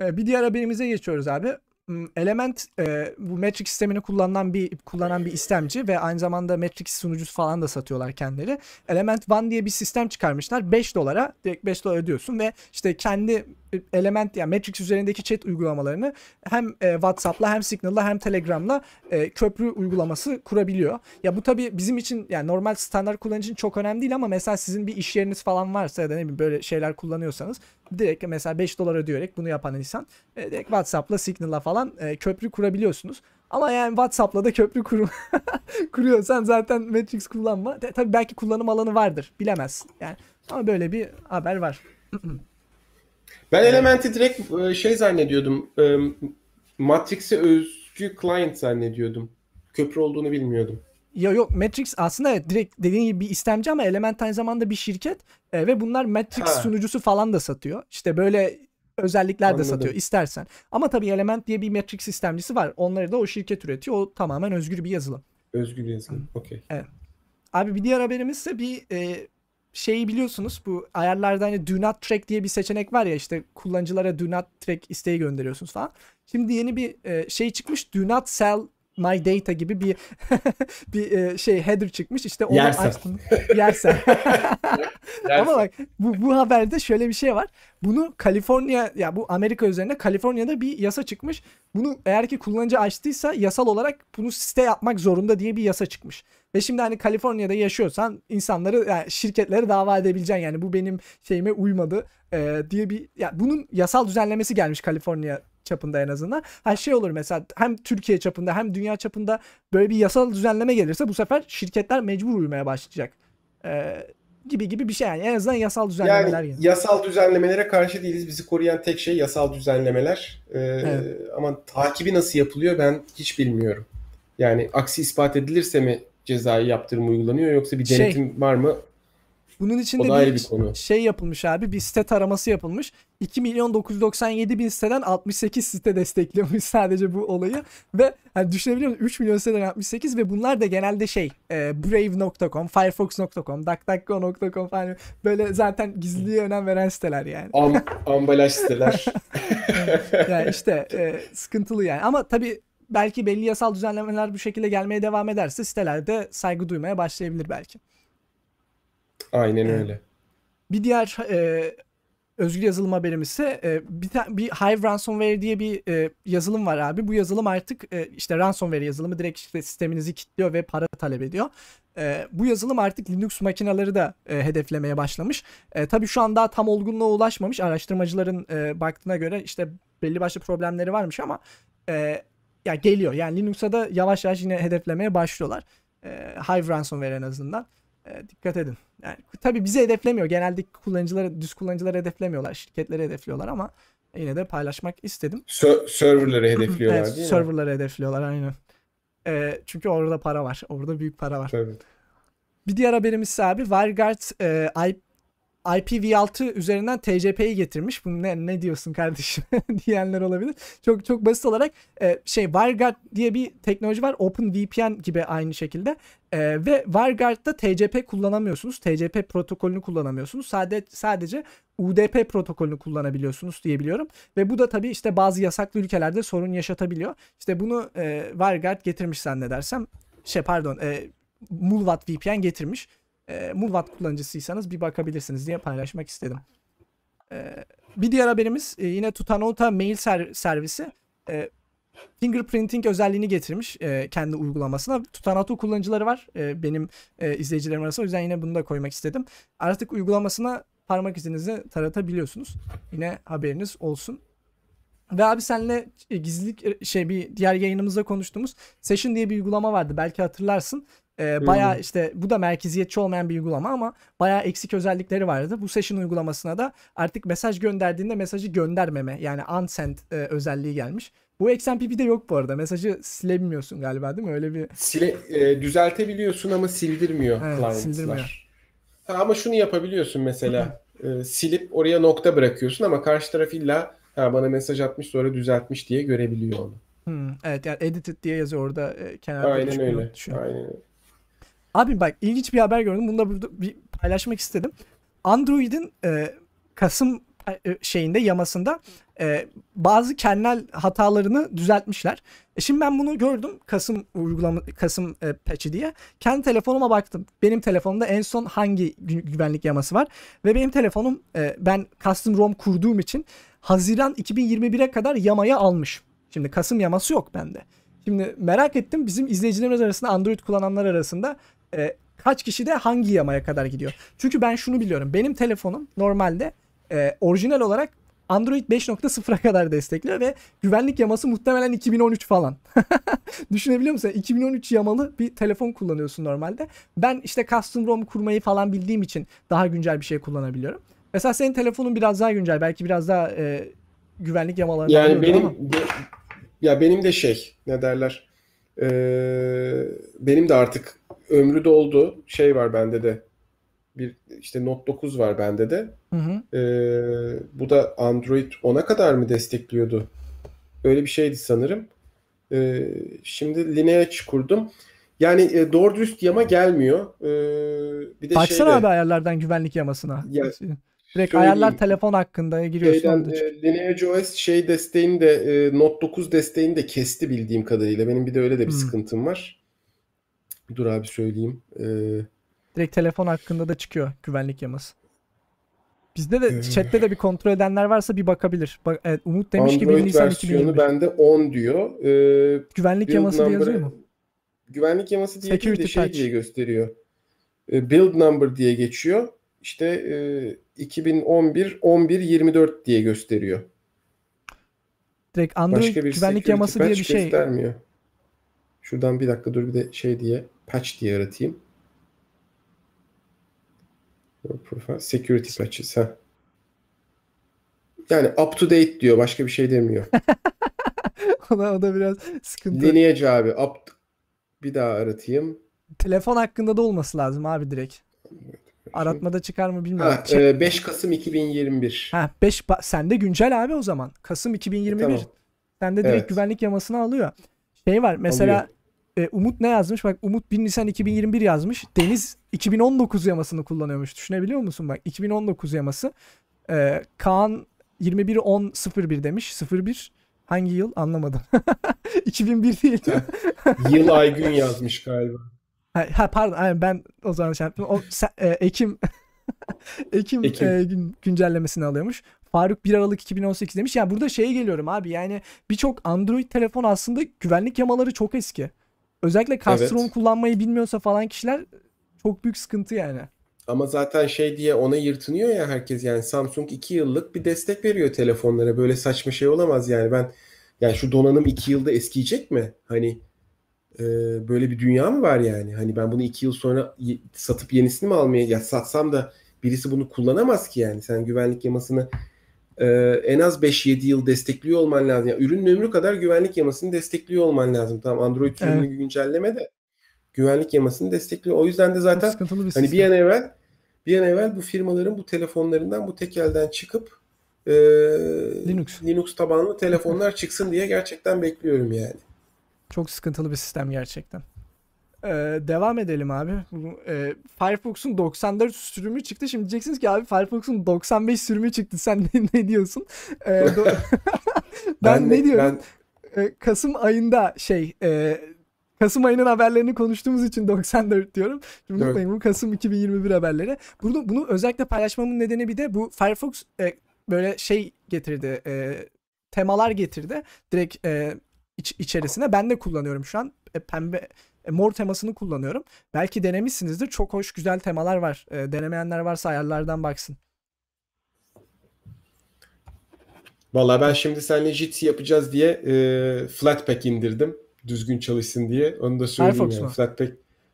A: E, Bir diğer haberimize geçiyoruz abi. Hmm, Element e, bu Matrix sistemini kullanan bir kullanan bir istemci ve aynı zamanda Matrix sunucusu falan da satıyorlar kendileri. Element One diye bir sistem çıkarmışlar. 5 dolara direkt 5 dolar ödüyorsun ve işte kendi Element yani Matrix üzerindeki chat uygulamalarını hem e, WhatsApp'la hem Signal'la hem Telegram'la e, köprü uygulaması kurabiliyor. Ya bu tabii bizim için yani normal standart kullanıcı için çok önemli değil ama mesela sizin bir iş yeriniz falan varsa ya da ne bileyim böyle şeyler kullanıyorsanız direkt mesela 5 dolar ödeyerek bunu yapan insan e, direkt WhatsApp'la Signal'la falan e, köprü kurabiliyorsunuz. Ama yani WhatsApp'la da köprü kurum kuruyorsan zaten Matrix kullanma. Tabii belki kullanım alanı vardır. Bilemezsin. Yani ama böyle bir haber var.
B: Ben Element'i direkt e, şey zannediyordum. e, Matrix'e özgü client zannediyordum. Köprü olduğunu bilmiyordum.
A: Ya yok Matrix aslında evet, direkt dediğin gibi bir istemci ama Element aynı zamanda bir şirket e, ve bunlar Matrix
B: Ha.
A: sunucusu falan da satıyor. İşte böyle özellikler de
B: Anladım.
A: satıyor istersen. Ama tabii Element diye bir Matrix istemcisi var. Onları da o şirket üretiyor. O tamamen özgür bir yazılım.
B: Özgür yazılım. Okey.
A: Abi bir diğer haberimiz ise bir e, şeyi biliyorsunuz bu ayarlarda hani do not track diye bir seçenek var ya işte kullanıcılara do not track isteği gönderiyorsunuz falan. Şimdi yeni bir e, şey çıkmış do not sell my data gibi bir bir e, şey header çıkmış işte onu
B: Yersen.
A: açtım. Yersen. Ama bak bu, bu haberde şöyle bir şey var. Bunu Kaliforniya ya bu Amerika üzerinde Kaliforniya'da bir yasa çıkmış. Bunu eğer ki kullanıcı açtıysa yasal olarak bunu site yapmak zorunda diye bir yasa çıkmış. Ve şimdi hani Kaliforniya'da yaşıyorsan insanları yani şirketleri dava edebileceksin yani bu benim şeyime uymadı e, diye bir ya bunun yasal düzenlemesi gelmiş Kaliforniya çapında en azından. Ha şey olur mesela hem Türkiye çapında hem dünya çapında böyle bir yasal düzenleme gelirse bu sefer şirketler mecbur uymaya başlayacak. E, gibi gibi bir şey yani en azından yasal düzenlemeler
B: Yani
A: yani.
B: yasal düzenlemelere karşı değiliz. Bizi koruyan tek şey yasal düzenlemeler. Ee,
A: Evet.
B: Ama takibi nasıl yapılıyor ben hiç bilmiyorum. Yani aksi ispat edilirse mi cezai yaptırım uygulanıyor yoksa bir
A: Şey-
B: denetim var mı?
A: Bunun için de bir
B: bir konu.
A: şey yapılmış abi. Bir site taraması yapılmış. 2 milyon 997 bin siteden 68 site destekliyormuş sadece bu olayı. Ve hani düşünebiliyor musun? 3 milyon siteden 68 ve bunlar da genelde şey e, brave.com, firefox.com, duckduckgo.com falan böyle zaten gizliliğe önem veren siteler yani.
B: Am, ambalaj siteler.
A: yani işte e, sıkıntılı yani. Ama tabii belki belli yasal düzenlemeler bu şekilde gelmeye devam ederse sitelerde saygı duymaya başlayabilir belki.
B: Aynen öyle.
A: Bir diğer e, özgür yazılım haberimiz ise e, bir, bir Hive Ransomware diye bir e, yazılım var abi. Bu yazılım artık e, işte ransomware yazılımı direkt işte sisteminizi kilitliyor ve para talep ediyor. E, bu yazılım artık Linux makineleri de e, hedeflemeye başlamış. E, tabii şu an daha tam olgunluğa ulaşmamış. Araştırmacıların e, baktığına göre işte belli başlı problemleri varmış ama e, ya geliyor. Yani Linux'a da yavaş yavaş yine hedeflemeye başlıyorlar. E, Hive Ransomware en azından. E, dikkat edin. Yani tabii bizi hedeflemiyor. Genelde kullanıcıları, düz kullanıcıları hedeflemiyorlar. Şirketleri hedefliyorlar ama yine de paylaşmak istedim.
B: Sö- serverları hedefliyorlar
A: evet,
B: değil mi?
A: serverları hedefliyorlar aynen. E, çünkü orada para var. Orada büyük para var.
B: Tabii.
A: Bir diğer haberimiz ise abi WireGuard e, I- IPv6 üzerinden TCP'yi getirmiş. Bu ne ne diyorsun kardeşim diyenler olabilir. Çok çok basit olarak e, şey WireGuard diye bir teknoloji var. OpenVPN gibi aynı şekilde. E, ve WireGuard'da TCP kullanamıyorsunuz. TCP protokolünü kullanamıyorsunuz. Sadece sadece UDP protokolünü kullanabiliyorsunuz diye biliyorum. Ve bu da tabii işte bazı yasaklı ülkelerde sorun yaşatabiliyor. İşte bunu e, WireGuard getirmiş zannedersem. Şey pardon, e, Mulvat VPN getirmiş. E, Mulvat kullanıcısıysanız bir bakabilirsiniz diye paylaşmak istedim. E, bir diğer haberimiz e, yine Tutanota mail ser- servisi e, fingerprinting özelliğini getirmiş e, kendi uygulamasına. Tutanota kullanıcıları var e, benim e, izleyicilerim arasında. O yüzden yine bunu da koymak istedim. Artık uygulamasına parmak izinizi taratabiliyorsunuz. Yine haberiniz olsun. Ve abi senle e, gizlilik e, şey bir diğer yayınımızda konuştuğumuz Session diye bir uygulama vardı. Belki hatırlarsın. Ee, bayağı işte bu da merkeziyetçi olmayan bir uygulama ama bayağı eksik özellikleri vardı. Bu Session uygulamasına da artık mesaj gönderdiğinde mesajı göndermeme yani unsend e, özelliği gelmiş. Bu XMPP'de yok bu arada. Mesajı silebilmiyorsun galiba değil mi? Öyle bir
B: Sile, e, düzeltebiliyorsun ama sildirmiyor
A: Evet,
B: clients'lar.
A: sildirmiyor.
B: Ha, ama şunu yapabiliyorsun mesela. e, silip oraya nokta bırakıyorsun ama karşı taraf illa ha, bana mesaj atmış sonra düzeltmiş diye görebiliyor onu.
A: Hmm, evet yani edited diye yazıyor orada e, kenarda
B: Aynen öyle. Aynen öyle.
A: Abi bak ilginç bir haber gördüm. Bunu da burada bir paylaşmak istedim. Android'in e, Kasım e, şeyinde yamasında e, bazı kernel hatalarını düzeltmişler. E şimdi ben bunu gördüm Kasım uygulama Kasım e, patch'i diye. Kendi telefonuma baktım. Benim telefonumda en son hangi gü- güvenlik yaması var ve benim telefonum e, ben custom ROM kurduğum için Haziran 2021'e kadar yamayı almış. Şimdi Kasım yaması yok bende. Şimdi merak ettim bizim izleyicilerimiz arasında Android kullananlar arasında e, kaç kişi de hangi yamaya kadar gidiyor. Çünkü ben şunu biliyorum. Benim telefonum normalde e, orijinal olarak Android 5.0'a kadar destekliyor ve güvenlik yaması muhtemelen 2013 falan. Düşünebiliyor musun? 2013 yamalı bir telefon kullanıyorsun normalde. Ben işte custom ROM kurmayı falan bildiğim için daha güncel bir şey kullanabiliyorum. Mesela senin telefonun biraz daha güncel. Belki biraz daha e, güvenlik yamalarını
B: Yani benim
A: ama.
B: be- ya benim de şey ne derler e, benim de artık ömrü doldu. Şey var bende de. Bir işte Note 9 var bende de.
A: Hı hı.
B: E, bu da Android 10'a kadar mı destekliyordu? Öyle bir şeydi sanırım. E, şimdi Lineage kurdum. Yani e, doğru dürüst yama gelmiyor. E, bir de
A: Baksana
B: şeyde
A: abi ayarlardan güvenlik yamasına.
B: Ya,
A: Direkt
B: şöyle
A: ayarlar
B: diyeyim.
A: telefon hakkında giriyorsun.
B: Şeyden, e, Lineage OS şey desteğini de e, Note 9 desteğini de kesti bildiğim kadarıyla. Benim bir de öyle de bir
A: Hmm.
B: sıkıntım var. Dur abi söyleyeyim. E,
A: Direkt telefon hakkında da çıkıyor güvenlik yaması. Bizde de
B: Ee.
A: chatte de bir kontrol edenler varsa bir bakabilir. Bak, evet, Umut demiş ki 1
B: Android
A: Nisan
B: versiyonu
A: 2021.
B: bende 10 diyor. E,
A: Güvenlik
B: build
A: yaması diye yazıyor mu?
B: güvenlik yaması diye değil de
A: Security
B: şey
A: patch.
B: diye gösteriyor. E, build number diye geçiyor. İşte e, 2011 11 24 diye gösteriyor.
A: Direkt Android
B: Başka bir
A: güvenlik yaması diye bir şey.
B: göstermiyor. Şuradan bir dakika dur bir de şey diye patch diye yaratayım. Security patches ha. Yani up to date diyor başka bir şey demiyor.
A: o, da, o da biraz sıkıntı.
B: Lineage abi up bir daha aratayım.
A: Telefon hakkında da olması lazım abi direkt. Aratmada çıkar mı bilmiyorum.
B: Ha, e, 5 Kasım 2021.
A: Ha 5 sende güncel abi o zaman. Kasım 2021.
B: Tamam.
A: Sende direkt
B: Evet.
A: güvenlik yamasını alıyor. Şey var mesela e, Umut ne yazmış? Bak Umut 1 Nisan 2021 yazmış. Deniz 2019 yamasını kullanıyormuş. Düşünebiliyor musun bak 2019 yaması. E, Kaan 21 10 01 demiş. 01 hangi yıl anlamadım. 2001 değil.
B: Yıl ay gün yazmış galiba.
A: Ha, ha, pardon aynen ben o zaman şey yaptım. O sen- e, Ekim Ekim,
B: Ekim.
A: e, gün- güncellemesini alıyormuş. Faruk 1 Aralık 2018 demiş. Yani burada şeye geliyorum abi. Yani birçok Android telefon aslında güvenlik yamaları çok eski. Özellikle Castron
B: Evet.
A: kullanmayı bilmiyorsa falan kişiler çok büyük sıkıntı yani.
B: Ama zaten şey diye ona yırtınıyor ya herkes yani Samsung 2 yıllık bir destek veriyor telefonlara. Böyle saçma şey olamaz yani ben yani şu donanım 2 yılda eskiyecek mi? Hani e, böyle bir dünya mı var yani? Hani ben bunu 2 yıl sonra satıp yenisini mi almaya ya satsam da birisi bunu kullanamaz ki yani. Sen güvenlik yamasını e, en az 5-7 yıl destekliyor olman lazım. Yani ürünün ömrü kadar güvenlik yamasını destekliyor olman lazım. Tamam Android sürümünü güncelleme de güvenlik yamasını destekliyor. O yüzden de zaten
A: bir
B: Hani bir
A: sistem.
B: an evvel bir an evvel bu firmaların bu telefonlarından bu tekelden çıkıp e,
A: Linux.
B: Linux tabanlı telefonlar çıksın diye gerçekten bekliyorum yani.
A: Çok sıkıntılı bir sistem gerçekten. Ee, devam edelim abi. Bu, e, Firefox'un 94 sürümü çıktı. Şimdi diyeceksiniz ki abi Firefox'un 95 sürümü çıktı. Sen ne, ne diyorsun? Ee, do- ben, ne
B: de-
A: diyorum? E, Kasım ayında şey e, Kasım ayının haberlerini konuştuğumuz için 94 diyorum. Şimdi
B: Evet.
A: unutmayın bu Kasım 2021 haberleri. Bunu, bunu özellikle paylaşmamın nedeni bir de bu Firefox e, böyle şey getirdi. e, temalar getirdi. Direkt e, iç- içerisine. Ben de kullanıyorum şu an. E, pembe e, mor temasını kullanıyorum. Belki denemişsinizdir. Çok hoş güzel temalar var. E, denemeyenler varsa ayarlardan baksın.
B: Valla ben şimdi seninle Jitsi yapacağız diye e, Flatpak indirdim. Düzgün çalışsın diye. Onu da söyleyeyim
A: Firefox
B: yani.
A: mu?
B: Flatpak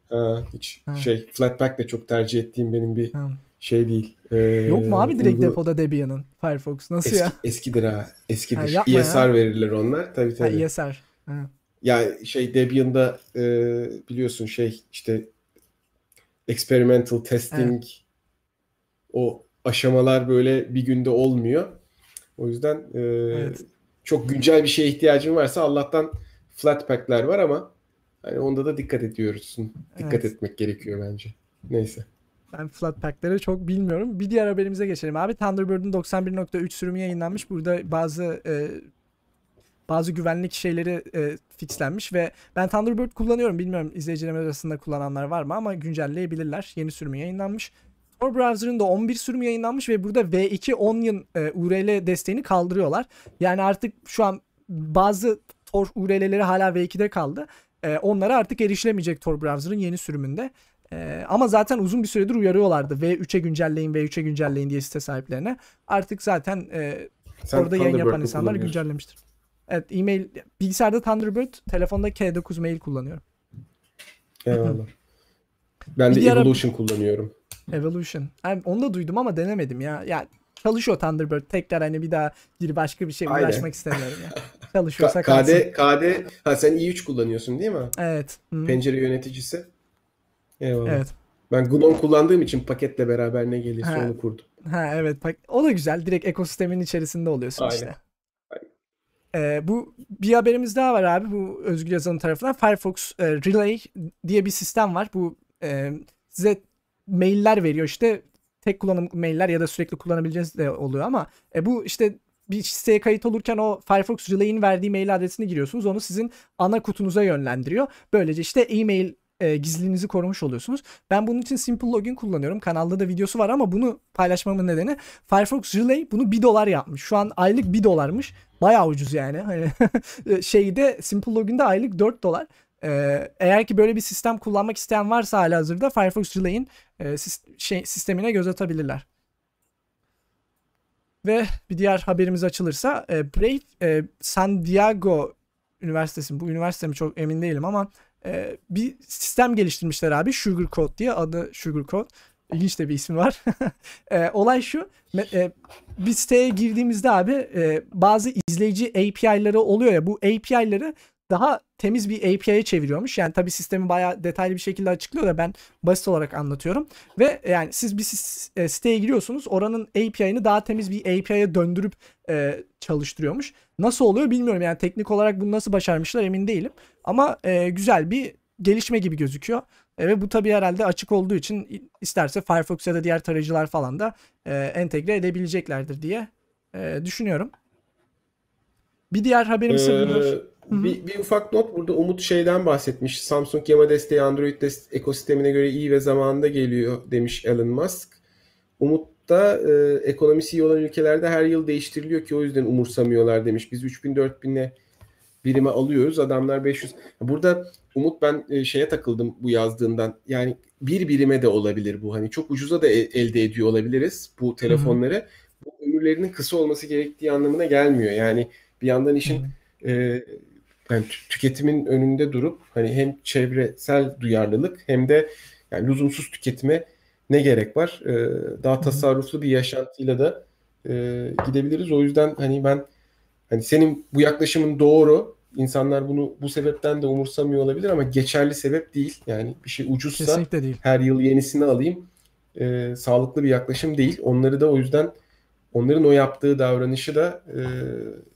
B: ha, hiç
A: Ha.
B: şey Flatpak da çok tercih ettiğim benim bir
A: Ha.
B: şey değil. E,
A: Yok mu abi direkt
B: uygula-
A: depoda Debian'ın Firefox? Nasıl
B: Eski,
A: ya?
B: eskidir ha. Eskidir.
A: Ha, yapma ya.
B: ESR verirler onlar. Tabii
A: Ha,
B: tabii.
A: ESR. Ha.
B: Ya şey Debian'da e, biliyorsun şey işte experimental testing o aşamalar böyle bir günde olmuyor. O yüzden e,
A: Evet.
B: çok güncel bir şeye ihtiyacın varsa Allah'tan Flatpak'ler var ama hani onda da dikkat ediyorsun. Dikkat
A: Evet.
B: etmek gerekiyor bence. Neyse.
A: Ben Flatpak'ları çok bilmiyorum. Bir diğer haberimize geçelim abi. Thunderbird'ün 91.3 sürümü yayınlanmış. Burada bazı e, bazı güvenlik şeyleri e, fixlenmiş ve ben Thunderbird kullanıyorum. Bilmiyorum izleyicilerim arasında kullananlar var mı ama güncelleyebilirler. Yeni sürümü yayınlanmış. Tor Browser'ın da 11 sürümü yayınlanmış ve burada V2 Onion e, URL desteğini kaldırıyorlar. Yani artık şu an bazı Tor URL'leri hala V2'de kaldı. E, onlara artık erişilemeyecek Tor Browser'ın yeni sürümünde. Ee, ama zaten uzun bir süredir uyarıyorlardı. V3'e güncelleyin, V3'e güncelleyin diye site sahiplerine. Artık zaten e,
B: Sen
A: orada yayın yapan insanlar güncellemiştir. Evet, e-mail bilgisayarda Thunderbird, telefonda K9 mail kullanıyorum.
B: Eyvallah. Ben de
A: Bir diğer-
B: Evolution kullanıyorum.
A: Evolution. Yani onu da duydum ama denemedim ya. Ya çalışıyor Thunderbird. Tekrar hani bir daha bir başka bir şey
B: Aynen.
A: uğraşmak istemiyorum ya. Çalışıyorsa
B: Ka-
A: kalsın.
B: KD, KD, ha sen i3 kullanıyorsun değil mi?
A: Evet. Hı.
B: Pencere yöneticisi. Eyvallah.
A: Evet.
B: Ben GNOME kullandığım için paketle beraber ne gelirse
A: Ha.
B: onu kurdum.
A: Ha evet o da güzel. Direkt ekosistemin içerisinde oluyorsun
B: Aynen.
A: işte. Ee, bu bir haberimiz daha var abi bu Özgür Yazan'ın tarafından. Firefox e, Relay diye bir sistem var. Bu e, size mailler veriyor işte tek kullanım mailler ya da sürekli kullanabileceğiniz de oluyor ama e, bu işte bir siteye kayıt olurken o Firefox Relay'in verdiği mail adresini giriyorsunuz. Onu sizin ana kutunuza yönlendiriyor. Böylece işte e-mail e, gizliliğinizi korumuş oluyorsunuz. Ben bunun için Simple Login kullanıyorum. Kanalda da videosu var ama bunu paylaşmamın nedeni Firefox Relay bunu 1 dolar yapmış. Şu an aylık 1 dolarmış. Bayağı ucuz yani. Hani şeyde Simple Login'de aylık 4 dolar. Ee, eğer ki böyle bir sistem kullanmak isteyen varsa hala hazırda Firefox Relay'in e, şey, sistemine göz atabilirler. Ve bir diğer haberimiz açılırsa e, Brave e, San Diego Üniversitesi bu üniversite mi çok emin değilim ama e, bir sistem geliştirmişler abi Sugarcoat diye adı Sugarcoat. İlginç de bir ismi var. E, olay şu e, bir siteye girdiğimizde abi e, bazı izleyici API'ları oluyor ya bu API'ları daha temiz bir API'ye çeviriyormuş. Yani tabii sistemi bayağı detaylı bir şekilde açıklıyor da ben basit olarak anlatıyorum. Ve yani siz bir e, siteye giriyorsunuz. Oranın API'ını daha temiz bir API'ye döndürüp e, çalıştırıyormuş. Nasıl oluyor bilmiyorum. Yani teknik olarak bunu nasıl başarmışlar emin değilim. Ama e, güzel bir gelişme gibi gözüküyor. E, ve bu tabii herhalde açık olduğu için isterse Firefox ya da diğer tarayıcılar falan da e, entegre edebileceklerdir diye e, düşünüyorum. Bir diğer haberimiz
B: ee, bir, bir ufak not burada Umut şeyden bahsetmiş. Samsung yama desteği Android dest ekosistemine göre iyi ve zamanında geliyor demiş Elon Musk. Umut da e, ekonomisi iyi olan ülkelerde her yıl değiştiriliyor ki o yüzden umursamıyorlar demiş. Biz 3000 4000'e birime alıyoruz. Adamlar 500. Burada Umut ben e, şeye takıldım bu yazdığından. Yani bir birime de olabilir bu. Hani çok ucuza da e, elde ediyor olabiliriz bu telefonları. Hı-hı. Bu ömürlerinin kısa olması gerektiği anlamına gelmiyor. Yani bir yandan işin e, yani tüketimin önünde durup hani hem çevresel duyarlılık hem de yani lüzumsuz tüketime ne gerek var? E, daha tasarruflu bir yaşantıyla da e, gidebiliriz. O yüzden hani ben hani senin bu yaklaşımın doğru. İnsanlar bunu bu sebepten de umursamıyor olabilir ama geçerli sebep değil. Yani bir şey ucuzsa değil. her yıl yenisini alayım. E, sağlıklı bir yaklaşım değil. Onları da o yüzden onların o yaptığı davranışı da e,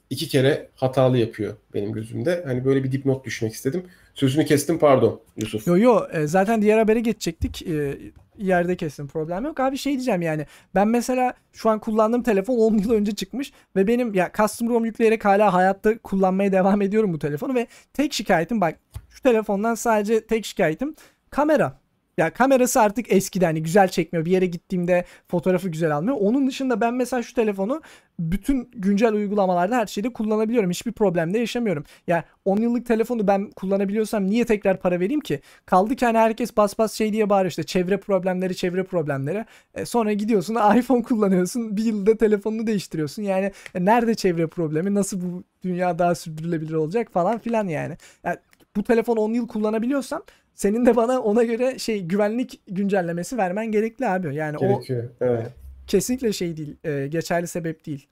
B: iki kere hatalı yapıyor benim gözümde. Hani böyle bir dipnot düşmek istedim. Sözünü kestim pardon Yusuf.
A: Yo yo e, zaten diğer habere geçecektik. E, yerde kestim problem yok. Abi şey diyeceğim yani ben mesela şu an kullandığım telefon 10 yıl önce çıkmış ve benim ya custom ROM yükleyerek hala hayatta kullanmaya devam ediyorum bu telefonu ve tek şikayetim bak şu telefondan sadece tek şikayetim kamera. Ya kamerası artık eskiden hani güzel çekmiyor. Bir yere gittiğimde fotoğrafı güzel almıyor. Onun dışında ben mesela şu telefonu bütün güncel uygulamalarda her şeyde kullanabiliyorum. Hiçbir problem de yaşamıyorum. Ya 10 yıllık telefonu ben kullanabiliyorsam niye tekrar para vereyim ki? Kaldı ki hani herkes bas bas şey diye bağırıyor işte çevre problemleri çevre problemleri. E sonra gidiyorsun iPhone kullanıyorsun bir yılda telefonunu değiştiriyorsun. Yani e, nerede çevre problemi nasıl bu dünya daha sürdürülebilir olacak falan filan yani. yani bu telefon 10 yıl kullanabiliyorsam senin de bana ona göre şey güvenlik güncellemesi vermen gerekli abi. Yani
B: Gerekiyor. o evet.
A: kesinlikle şey değil. E, geçerli sebep değil.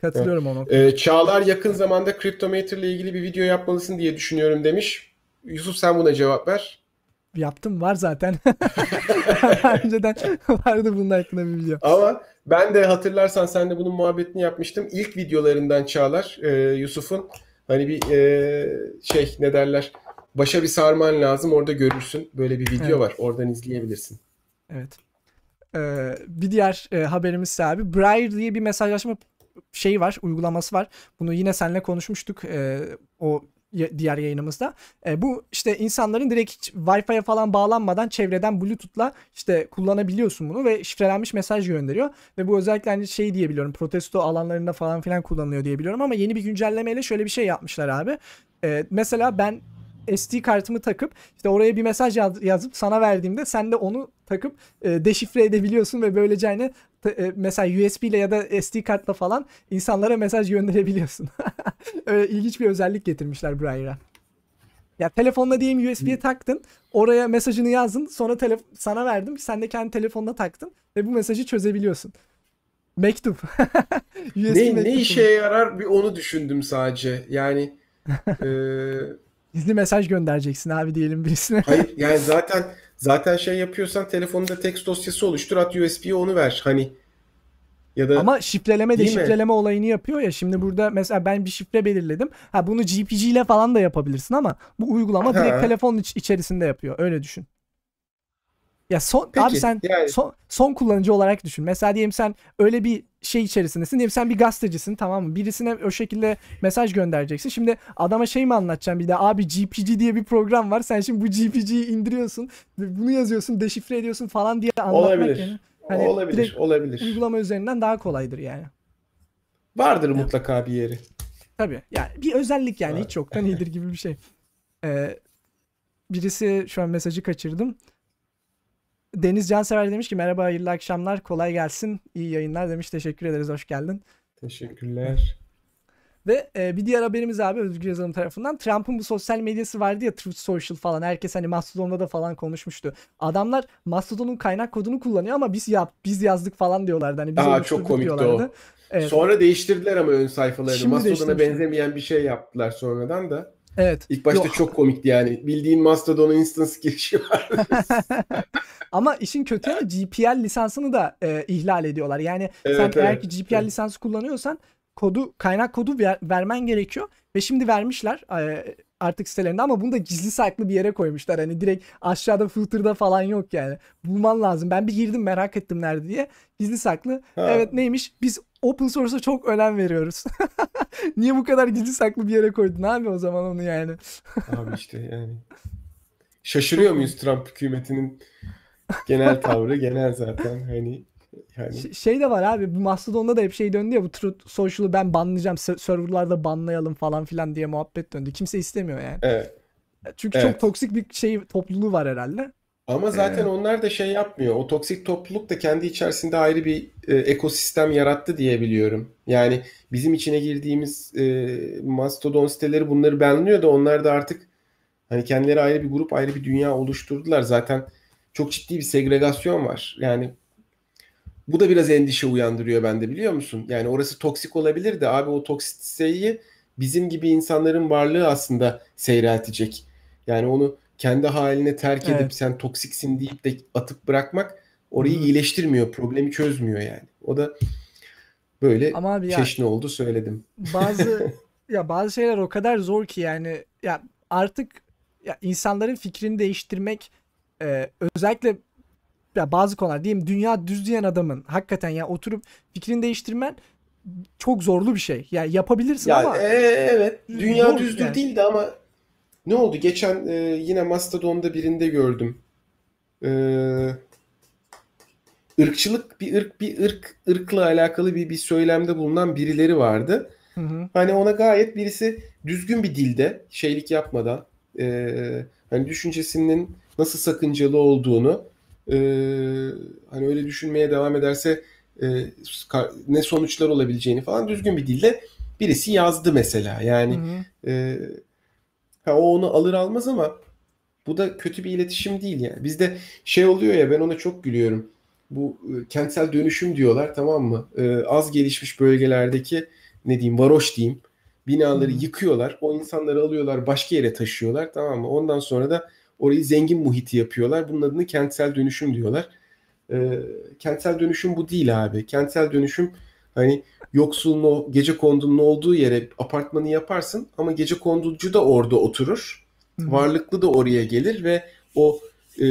A: Katılıyorum evet.
B: ona. Ee, Çağlar yakın zamanda Cryptometer ile ilgili bir video yapmalısın diye düşünüyorum demiş. Yusuf sen buna cevap ver.
A: Yaptım var zaten. Önceden vardı bunun hakkında bir video.
B: Ama ben de hatırlarsan sen de bunun muhabbetini yapmıştım. İlk videolarından Çağlar e, Yusuf'un hani bir e, şey ne derler başa bir sarman lazım orada görürsün. Böyle bir video evet. var oradan izleyebilirsin.
A: Evet. Ee, bir diğer e, haberimiz ise abi Braille diye bir mesajlaşma şeyi var, uygulaması var. Bunu yine seninle konuşmuştuk e, o diğer yayınımızda. E, bu işte insanların direkt Wi-Fi'ye falan bağlanmadan çevreden Bluetooth'la işte kullanabiliyorsun bunu ve şifrelenmiş mesaj gönderiyor. Ve bu özellikle hani şey diyebiliyorum protesto alanlarında falan filan kullanılıyor diyebiliyorum ama yeni bir güncellemeyle şöyle bir şey yapmışlar abi. E, mesela ben SD kartımı takıp işte oraya bir mesaj yaz, yazıp sana verdiğimde sen de onu takıp e, deşifre edebiliyorsun ve böylece hani mesela USB ile ya da SD kartla falan insanlara mesaj gönderebiliyorsun. Öyle ilginç bir özellik getirmişler Briar'a. Ya telefonla diyeyim USB'ye taktın. Oraya mesajını yazdın. Sonra telef- sana verdim. Sen de kendi telefonuna taktın ve bu mesajı çözebiliyorsun. Mektup.
B: ne, ne işe yarar bir onu düşündüm sadece. Yani e,
A: Gizli mesaj göndereceksin abi diyelim birisine.
B: Hayır yani zaten zaten şey yapıyorsan telefonunda text dosyası oluştur at USB'ye onu ver. Hani
A: ya da Ama şifreleme de şifreleme olayını yapıyor ya. Şimdi burada mesela ben bir şifre belirledim. Ha bunu GPG ile falan da yapabilirsin ama bu uygulama ha. direkt telefonun iç- içerisinde yapıyor. Öyle düşün. Ya son Peki, abi sen yani... son, son kullanıcı olarak düşün. Mesela diyelim sen öyle bir şey içerisindesin. Diyelim sen bir gazetecisin tamam mı? Birisine o şekilde mesaj göndereceksin. Şimdi adama şey mi anlatacağım bir de abi GPG diye bir program var. Sen şimdi bu GPG'yi indiriyorsun. Bunu yazıyorsun, deşifre ediyorsun falan diye anlatmak
B: olabilir. yani. Hani olabilir, olabilir.
A: Uygulama üzerinden daha kolaydır yani.
B: Vardır yani. mutlaka bir yeri.
A: Tabii. Yani bir özellik yani hiç yoktan iyidir gibi bir şey. Ee, birisi şu an mesajı kaçırdım. Deniz Cansever demiş ki merhaba hayırlı akşamlar kolay gelsin iyi yayınlar demiş teşekkür ederiz hoş geldin.
B: Teşekkürler.
A: Ve e, bir diğer haberimiz abi Özgür Yazılım tarafından Trump'ın bu sosyal medyası vardı ya Truth Social falan herkes hani Mastodon'da da falan konuşmuştu. Adamlar Mastodon'un kaynak kodunu kullanıyor ama biz yap biz yazdık falan diyorlardı. Hani biz
B: Aa, çok komikti diyorlardı. o. Evet. Sonra değiştirdiler ama ön sayfalarını. Şimdi Mastodon'a benzemeyen bir şey yaptılar sonradan da.
A: Evet.
B: İlk başta
A: Yok.
B: çok komikti yani. Bildiğin Mastodon'un instance girişi var.
A: Ama işin kötü yanı GPL lisansını da e, ihlal ediyorlar. Yani
B: Evet,
A: sen eğer
B: evet.
A: ki GPL lisansı kullanıyorsan kodu kaynak kodu ver- vermen gerekiyor ve şimdi vermişler e, artık sitelerinde ama bunu da gizli saklı bir yere koymuşlar. Hani direkt aşağıda footer'da falan yok yani. Bulman lazım. Ben bir girdim merak ettim nerede diye. Gizli saklı.
B: Ha.
A: Evet neymiş? Biz open source'a çok önem veriyoruz. Niye bu kadar gizli saklı bir yere koydun abi o zaman onu yani?
B: Abi işte yani. Şaşırıyor muyuz Trump hükümetinin genel tavrı genel zaten hani yani
A: Şey de var abi bu Mastodon'da da hep şey döndü ya bu Truth Social'ı ben banlayacağım se- serverlarda banlayalım falan filan diye muhabbet döndü. Kimse istemiyor yani.
B: evet.
A: Çünkü
B: Evet.
A: çok toksik bir şey topluluğu var herhalde.
B: Ama zaten onlar da şey yapmıyor. O toksik topluluk da kendi içerisinde ayrı bir e, ekosistem yarattı diye biliyorum. Yani bizim içine girdiğimiz e, Mastodon siteleri bunları banlıyor da onlar da artık hani kendileri ayrı bir grup, ayrı bir dünya oluşturdular. Zaten çok ciddi bir segregasyon var. Yani bu da biraz endişe uyandırıyor bende biliyor musun? Yani orası toksik olabilir de abi o toksiteyi bizim gibi insanların varlığı aslında seyreltecek. Yani onu kendi haline terk edip
A: Evet.
B: sen toksiksin deyip de atıp bırakmak orayı
A: Hı.
B: iyileştirmiyor, problemi çözmüyor yani. O da böyle
A: Ama abi ya
B: çeşni oldu söyledim.
A: bazı ya bazı şeyler o kadar zor ki yani ya artık ya insanların fikrini değiştirmek e, özellikle ya bazı konular diyeyim dünya düz diyen adamın hakikaten ya oturup fikrini değiştirmen çok zorlu bir şey. Yani yapabilirsin
B: Ya
A: ama
B: e, evet dünya
A: zor
B: düzdür
A: yani.
B: değildi ama ne oldu? Geçen e, yine Mastodon'da birinde gördüm. E, ırkçılık bir ırk bir ırk ırkla alakalı bir bir söylemde bulunan birileri vardı.
A: Hı hı.
B: Hani ona gayet birisi düzgün bir dilde şeylik yapmadan e, hani düşüncesinin nasıl sakıncalı olduğunu e, hani öyle düşünmeye devam ederse e, ne sonuçlar olabileceğini falan düzgün bir dilde birisi yazdı mesela.
A: Hı
B: Yani
A: hı.
B: e, ha, o onu alır almaz ama bu da kötü bir iletişim değil yani. Bizde şey oluyor ya ben ona çok gülüyorum. Bu e, kentsel dönüşüm diyorlar tamam mı? E, az gelişmiş bölgelerdeki ne diyeyim varoş diyeyim binaları
A: Hı.
B: yıkıyorlar. O insanları alıyorlar başka yere taşıyorlar tamam mı? Ondan sonra da orayı zengin muhiti yapıyorlar. Bunun adını kentsel dönüşüm diyorlar. E, kentsel dönüşüm bu değil abi. Kentsel dönüşüm hani yoksulun o gece kondunun olduğu yere apartmanı yaparsın ama gece konducu da orada oturur.
A: Hı hı.
B: Varlıklı da oraya gelir ve o e,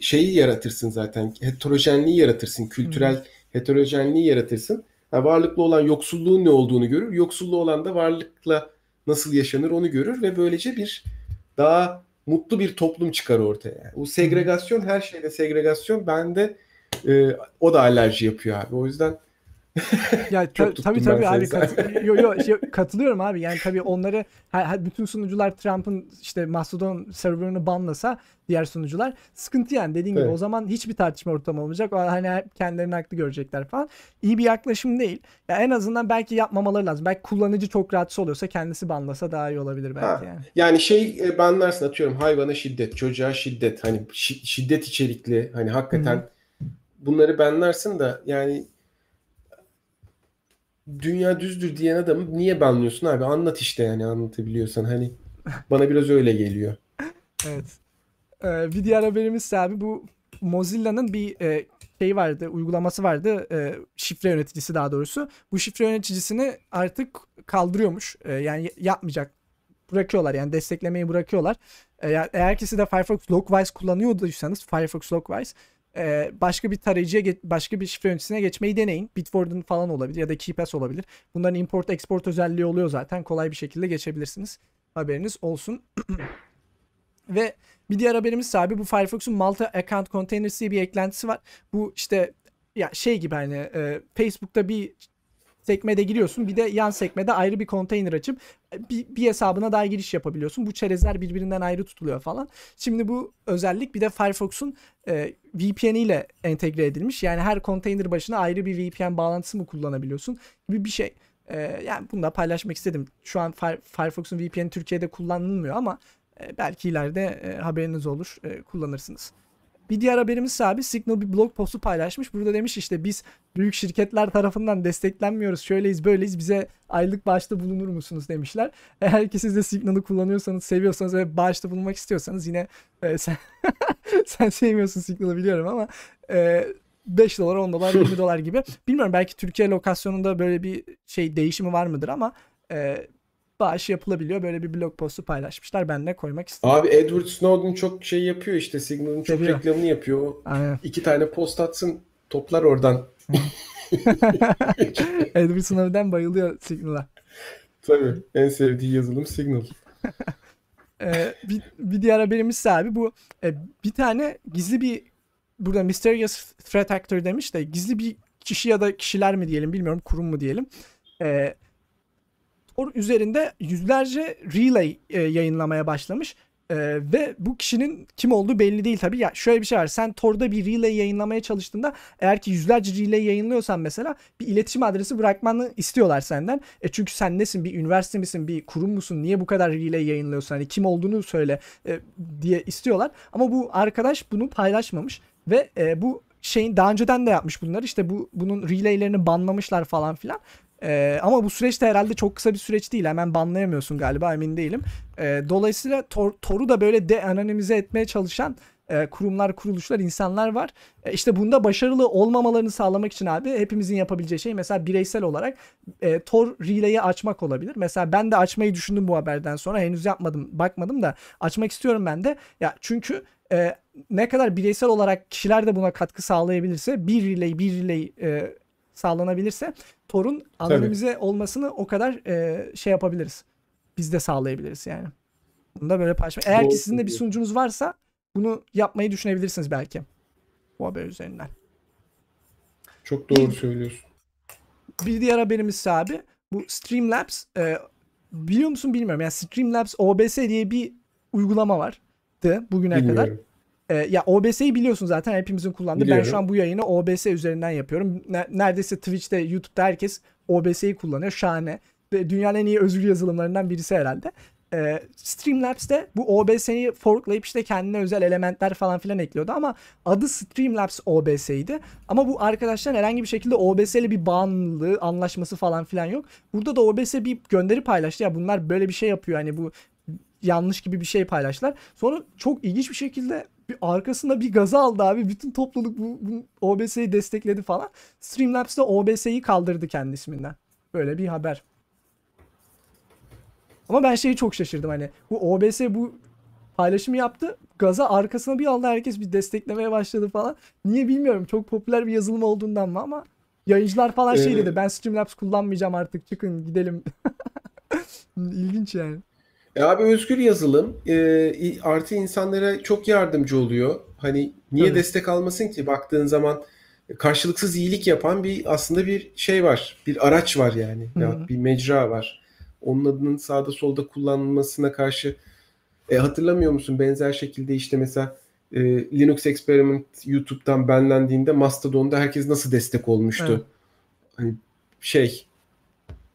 B: şeyi yaratırsın zaten. Heterojenliği yaratırsın. Kültürel heterojenliği yaratırsın. Ha, varlıklı olan yoksulluğun ne olduğunu görür. Yoksullu olan da varlıkla nasıl yaşanır onu görür ve böylece bir daha mutlu bir toplum çıkar ortaya. Bu segregasyon her şeyde segregasyon bende e, o da alerji yapıyor abi. O yüzden
A: Ya ta- tabii tabii abi kat- yo, yo, şey, katılıyorum abi. Yani tabii onları her- bütün sunucular Trump'ın işte Mastodon serverını banlasa diğer sunucular sıkıntı yani. Dediğin gibi
B: Evet.
A: o zaman hiçbir tartışma ortamı olmayacak. Hani kendilerini haklı görecekler falan. İyi bir yaklaşım değil. Ya en azından belki yapmamaları lazım. Belki kullanıcı çok rahatsız oluyorsa kendisi banlasa daha iyi olabilir belki
B: Ha,
A: yani.
B: yani şey e, banlarsın atıyorum hayvana şiddet, çocuğa şiddet hani şi- şiddet içerikli hani hakikaten bunları banlarsın da yani dünya düzdür diyen adamı niye banlıyorsun abi? Anlat işte yani anlatabiliyorsan hani bana biraz öyle geliyor.
A: Evet. Ee, bir diğer haberimiz abi bu Mozilla'nın bir e, şey vardı, uygulaması vardı. e, şifre yöneticisi daha doğrusu. Bu şifre yöneticisini artık kaldırıyormuş. E, yani yapmayacak. Bırakıyorlar yani desteklemeyi bırakıyorlar. E, ya- eğer ki siz de Firefox Logwise kullanıyorduysanız Firefox Logwise e, başka bir tarayıcıya başka bir şifre yöneticisine geçmeyi deneyin. Bitwarden falan olabilir ya da KeePass olabilir. Bunların import export özelliği oluyor zaten. Kolay bir şekilde geçebilirsiniz. Haberiniz olsun. Ve bir diğer haberimiz abi bu Firefox'un Multi Account Containers diye bir eklentisi var. Bu işte ya şey gibi hani e, Facebook'ta bir sekmede giriyorsun bir de yan sekmede ayrı bir konteyner açıp e, bir, bir hesabına daha giriş yapabiliyorsun. Bu çerezler birbirinden ayrı tutuluyor falan. Şimdi bu özellik bir de Firefox'un e, VPN ile entegre edilmiş. Yani her konteyner başına ayrı bir VPN bağlantısı mı kullanabiliyorsun gibi bir şey. E, yani bunu da paylaşmak istedim. Şu an Fire- Firefox'un VPN Türkiye'de kullanılmıyor ama e, belki ileride e, haberiniz olur, e, kullanırsınız. Bir diğer haberimiz abi Signal bir blog postu paylaşmış. Burada demiş işte biz büyük şirketler tarafından desteklenmiyoruz. Şöyleyiz böyleyiz bize aylık bağışta bulunur musunuz demişler. Eğer ki siz de Signal'ı kullanıyorsanız seviyorsanız ve bağışta bulunmak istiyorsanız yine e, sen, sen sevmiyorsun Signal'ı biliyorum ama e, 5 dolar 10 dolar 20 dolar gibi. Bilmiyorum belki Türkiye lokasyonunda böyle bir şey değişimi var mıdır ama e, bağış yapılabiliyor. Böyle bir blog postu paylaşmışlar. Ben de koymak istedim.
B: Abi Edward Snowden çok şey yapıyor işte Signal'ın çok
A: Yapıyor.
B: reklamını yapıyor.
A: Aynen.
B: iki tane post atsın toplar oradan.
A: Edward Snowden bayılıyor Signal'a.
B: Tabii en sevdiği yazılım Signal.
A: Ee, bir, bir diğer haberimiz abi bu e, bir tane gizli bir burada Mysterious Threat Actor demiş de gizli bir kişi ya da kişiler mi diyelim bilmiyorum kurum mu diyelim. Ee, Tor üzerinde yüzlerce relay e, yayınlamaya başlamış. Ee, ve bu kişinin kim olduğu belli değil tabii. Ya şöyle bir şey var. Sen Tor'da bir relay yayınlamaya çalıştığında eğer ki yüzlerce relay yayınlıyorsan mesela bir iletişim adresi bırakmanı istiyorlar senden. E çünkü sen nesin? Bir üniversite misin? Bir kurum musun? Niye bu kadar relay yayınlıyorsun? Hani kim olduğunu söyle e, diye istiyorlar. Ama bu arkadaş bunu paylaşmamış ve e, bu şeyin daha önceden de yapmış bunlar. İşte bu bunun relaylerini banlamışlar falan filan. Ee, ama bu süreçte herhalde çok kısa bir süreç değil. Hemen banlayamıyorsun galiba emin değilim. Ee, dolayısıyla Tor, Tor'u da böyle de-anonimize etmeye çalışan e, kurumlar, kuruluşlar, insanlar var. E, işte bunda başarılı olmamalarını sağlamak için abi hepimizin yapabileceği şey mesela bireysel olarak e, Tor Relay'i açmak olabilir. Mesela ben de açmayı düşündüm bu haberden sonra. Henüz yapmadım, bakmadım da açmak istiyorum ben de. Ya çünkü e, ne kadar bireysel olarak kişiler de buna katkı sağlayabilirse bir relay, bir relay e, sağlanabilirse Tor'un anonimize olmasını o kadar e, şey yapabiliriz. Biz de sağlayabiliriz yani. Bunu da böyle paylaşmak. Eğer
B: Doğru
A: ki sizin de bir sunucunuz varsa bunu yapmayı düşünebilirsiniz belki. Bu haber üzerinden.
B: Çok doğru
A: Bir-
B: söylüyorsun.
A: Bir diğer haberimiz abi bu Streamlabs e, biliyor musun bilmiyorum. Yani Streamlabs OBS diye bir uygulama vardı bugüne kadar. E, ya OBS'yi biliyorsun zaten hepimizin kullandığı. Ben
B: Biliyorum.
A: şu an bu yayını OBS üzerinden yapıyorum. Ne- neredeyse Twitch'te, YouTube'da herkes OBS'yi kullanıyor. Şahane. Ve dünyanın en iyi özgür yazılımlarından birisi herhalde. E, Streamlabs'te bu OBS'yi forklayıp işte kendine özel elementler falan filan ekliyordu ama adı Streamlabs OBS'ydi. Ama bu arkadaşlar herhangi bir şekilde OBS ile bir bağımlılığı, anlaşması falan filan yok. Burada da OBS bir gönderi paylaştı ya bunlar böyle bir şey yapıyor hani bu yanlış gibi bir şey paylaştılar. Sonra çok ilginç bir şekilde bir arkasında bir gaza aldı abi. Bütün topluluk bu, bu OBS'yi destekledi falan. Streamlabs de OBS'yi kaldırdı kendi isminden. Böyle bir haber. Ama ben şeyi çok şaşırdım hani bu OBS bu paylaşımı yaptı. Gaza arkasına bir aldı herkes bir desteklemeye başladı falan. Niye bilmiyorum. Çok popüler bir yazılım olduğundan mı ama yayıncılar falan şey
B: Ee,
A: dedi. Ben Streamlabs kullanmayacağım artık. Çıkın gidelim. İlginç yani.
B: E abi özgür yazılım e, artı insanlara çok yardımcı oluyor. Hani niye
A: Tabii.
B: destek almasın ki? Baktığın zaman karşılıksız iyilik yapan bir aslında bir şey var. Bir araç var yani.
A: Hı
B: Ya bir mecra var. Onun adının sağda solda kullanılmasına karşı e, hatırlamıyor musun? Benzer şekilde işte mesela e, Linux Experiment YouTube'dan banlendiğinde Mastodon'da herkes nasıl destek olmuştu?
A: Evet.
B: Hani şey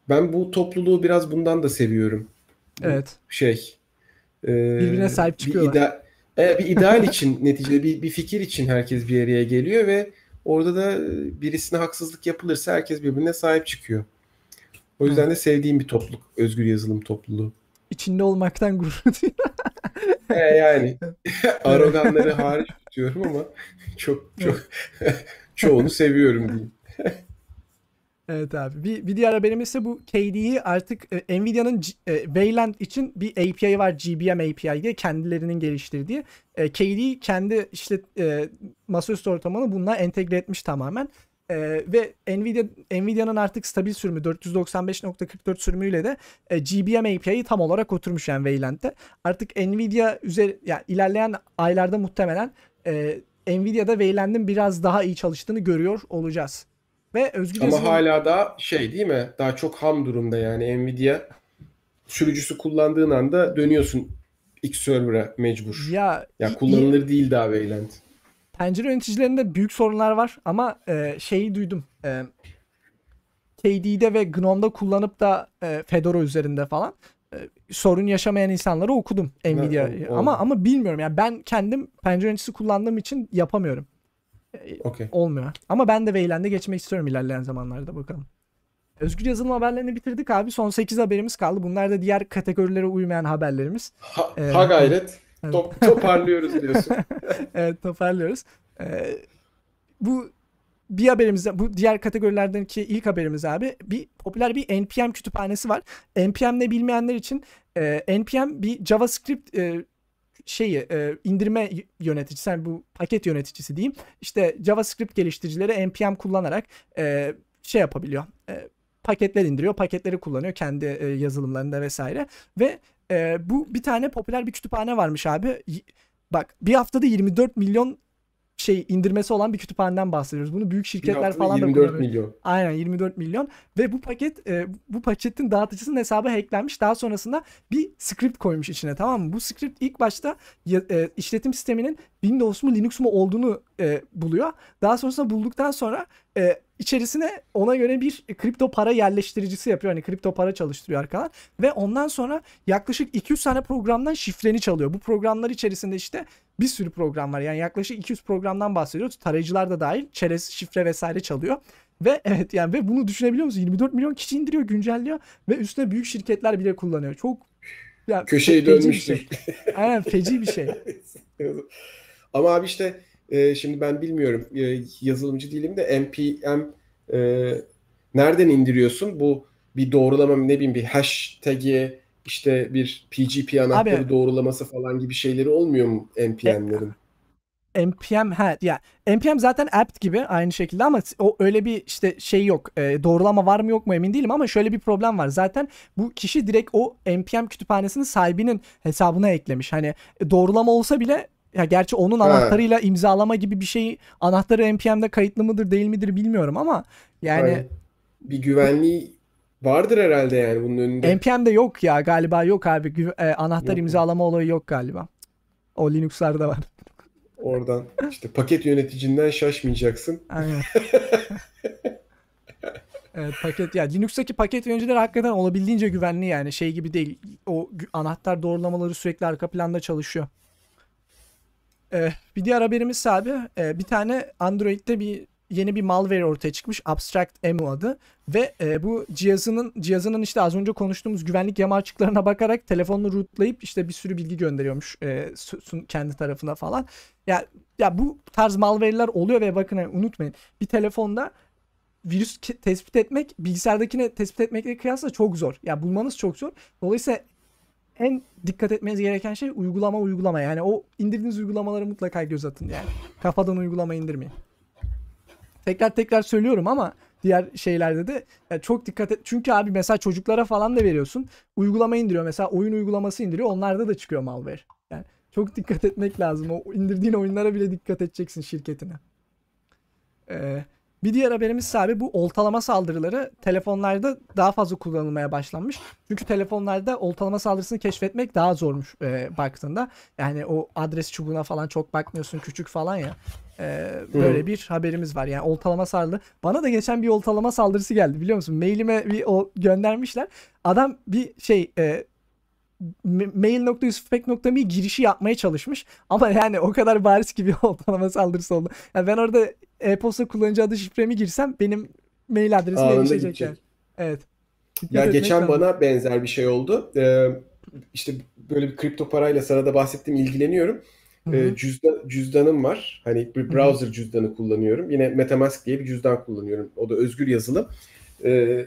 B: ben bu topluluğu biraz bundan da seviyorum.
A: Evet.
B: şey e,
A: Birbirine sahip
B: bir
A: çıkıyorlar.
B: ida- e, bir ideal için neticede bir, bir fikir için herkes bir araya geliyor ve orada da birisine haksızlık yapılırsa herkes birbirine sahip çıkıyor. O yüzden de sevdiğim bir topluluk, özgür yazılım topluluğu.
A: İçinde olmaktan gurur duyuyorum.
B: E, yani aroganları hariç tutuyorum ama çok çok çoğunu seviyorum diyeyim.
A: Evet abi. Bir, bir diğer haberimiz ise bu KD'yi artık e, Nvidia'nın e, Wayland için bir API var. GBM API diye kendilerinin geliştirdiği. E, KD kendi işte e, masaüstü ortamını bununla entegre etmiş tamamen. E, ve Nvidia Nvidia'nın artık stabil sürümü 495.44 sürümüyle de e, GBM API'yi tam olarak oturmuş yani Wayland'de. Artık Nvidia üzeri yani ilerleyen aylarda muhtemelen e, Nvidia'da Wayland'in biraz daha iyi çalıştığını görüyor olacağız. Ve özgür
B: Ama
A: yazılım-
B: hala da şey değil mi? Daha çok ham durumda yani Nvidia sürücüsü kullandığın anda dönüyorsun X server'a mecbur.
A: Ya,
B: Ya
A: i-
B: kullanılır değil daha Wayland.
A: pencere yöneticilerinde büyük sorunlar var ama e, şeyi duydum. E, KD'de ve GNOME'da kullanıp da e, Fedora üzerinde falan e, sorun yaşamayan insanları okudum Nvidia ama ama bilmiyorum yani ben kendim pencere yöneticisi kullandığım için yapamıyorum. E,
B: Okey.
A: Olmuyor. Ama ben de Wayland'e geçmek istiyorum ilerleyen zamanlarda bakalım. Özgür yazılım haberlerini bitirdik abi. Son 8 haberimiz kaldı. Bunlar da diğer kategorilere uymayan haberlerimiz.
B: Ha,
A: Evet.
B: ha gayret.
A: Evet.
B: Top, toparlıyoruz diyorsun.
A: evet toparlıyoruz. Ee, bu bir haberimizde bu diğer kategorilerdeki ilk haberimiz abi bir popüler bir npm kütüphanesi var. npm ne bilmeyenler için e, npm bir javascript e, şeyi e, indirme yöneticisi yani bu paket yöneticisi diyeyim. İşte javascript geliştiricileri npm kullanarak e, şey yapabiliyor. E, paketler indiriyor, paketleri kullanıyor kendi e, yazılımlarında vesaire ve e, bu bir tane popüler bir kütüphane varmış abi. Bak bir haftada 24 milyon şey indirmesi olan bir kütüphaneden bahsediyoruz. Bunu büyük şirketler falan da
B: 24
A: kullanıyor.
B: milyon.
A: Aynen 24 milyon ve bu paket e, bu paketin dağıtıcısının hesabı hacklenmiş. Daha sonrasında bir script koymuş içine tamam mı? Bu script ilk başta e, işletim sisteminin Windows mu Linux mu olduğunu e, buluyor. Daha sonrasında bulduktan sonra e, içerisine ona göre bir kripto para yerleştiricisi yapıyor. Hani kripto para çalıştırıyor arkadan. Ve ondan sonra yaklaşık 200 tane programdan şifreni çalıyor. Bu programlar içerisinde işte bir sürü program var. Yani yaklaşık 200 programdan bahsediyoruz. Tarayıcılar da dahil. Çerez, şifre vesaire çalıyor. Ve evet yani ve bunu düşünebiliyor musun? 24 milyon kişi indiriyor, güncelliyor ve üstüne büyük şirketler bile kullanıyor. Çok ya,
B: Köşeyi dönmüştür.
A: şey. Aynen feci bir şey.
B: Ama abi işte e, şimdi ben bilmiyorum e, yazılımcı değilim de npm e, nereden indiriyorsun? Bu bir doğrulama ne bileyim bir hashtag'e işte bir PGP anahtarı
A: Abi-
B: doğrulaması falan gibi şeyleri olmuyor mu npm'lerin?
A: npm ha ya npm zaten apt gibi aynı şekilde ama o öyle bir işte şey yok. E, doğrulama var mı yok mu emin değilim ama şöyle bir problem var. Zaten bu kişi direkt o npm kütüphanesinin sahibinin hesabına eklemiş. Hani e, doğrulama olsa bile ya gerçi onun
B: Ha.
A: anahtarıyla imzalama gibi bir şey anahtarı npm'de kayıtlı mıdır değil midir bilmiyorum ama yani
B: Yani bir güvenliği vardır herhalde yani bunun önünde.
A: npm'de yok ya galiba yok abi. Gü- e, anahtar
B: Yok
A: imzalama olayı yok galiba. O Linux'larda var.
B: Oradan işte paket yöneticinden şaşmayacaksın.
A: Aynen. Evet paket ya Linux'taki paket yöneticileri hakikaten olabildiğince güvenli yani şey gibi değil. O anahtar doğrulamaları sürekli arka planda çalışıyor. Ee, bir diğer haberimiz abi e, bir tane Android'de bir yeni bir malware ortaya çıkmış Abstract Emu adı ve e, bu cihazının cihazının işte az önce konuştuğumuz güvenlik yama açıklarına bakarak telefonunu rootlayıp işte bir sürü bilgi gönderiyormuş e, kendi tarafına falan. Ya ya bu tarz malware'ler oluyor ve bakın hani unutmayın bir telefonda virüs tespit etmek bilgisayardakine tespit etmekle kıyasla çok zor. Ya bulmanız çok zor. Dolayısıyla en dikkat etmeniz gereken şey uygulama uygulama. Yani o indirdiğiniz uygulamaları mutlaka göz atın yani. Kafadan uygulama indirmeyin. Tekrar tekrar söylüyorum ama diğer şeylerde de ya çok dikkat et. Çünkü abi mesela çocuklara falan da veriyorsun. Uygulama indiriyor. Mesela oyun uygulaması indiriyor. Onlarda da çıkıyor malware. Yani çok dikkat etmek lazım. O indirdiğin oyunlara bile dikkat edeceksin şirketine. Ee, bir diğer haberimiz abi bu oltalama saldırıları telefonlarda daha fazla kullanılmaya başlanmış. Çünkü telefonlarda oltalama saldırısını keşfetmek daha zormuş e, baktığında. Yani o adres çubuğuna falan çok bakmıyorsun küçük falan ya. Ee, böyle bir haberimiz var. Yani oltalama saldırı. Bana da geçen bir oltalama saldırısı geldi biliyor musun? Mailime bir o göndermişler. Adam bir şey e, ma- mail.yusufpek.me girişi yapmaya çalışmış. Ama yani o kadar bariz ki bir oltalama saldırısı oldu. Yani ben orada e-posta kullanıcı adı şifremi girsem benim mail adresim
B: Anında gidecek.
A: Evet. Dikkat
B: Ya geçen
A: lazım.
B: bana benzer bir şey oldu. Ee, işte böyle bir kripto parayla sana da bahsettim ilgileniyorum. Ee, cüzdan, cüzdanım var. Hani bir browser cüzdanı kullanıyorum. Yine MetaMask diye bir cüzdan kullanıyorum. O da özgür yazılım. Ee,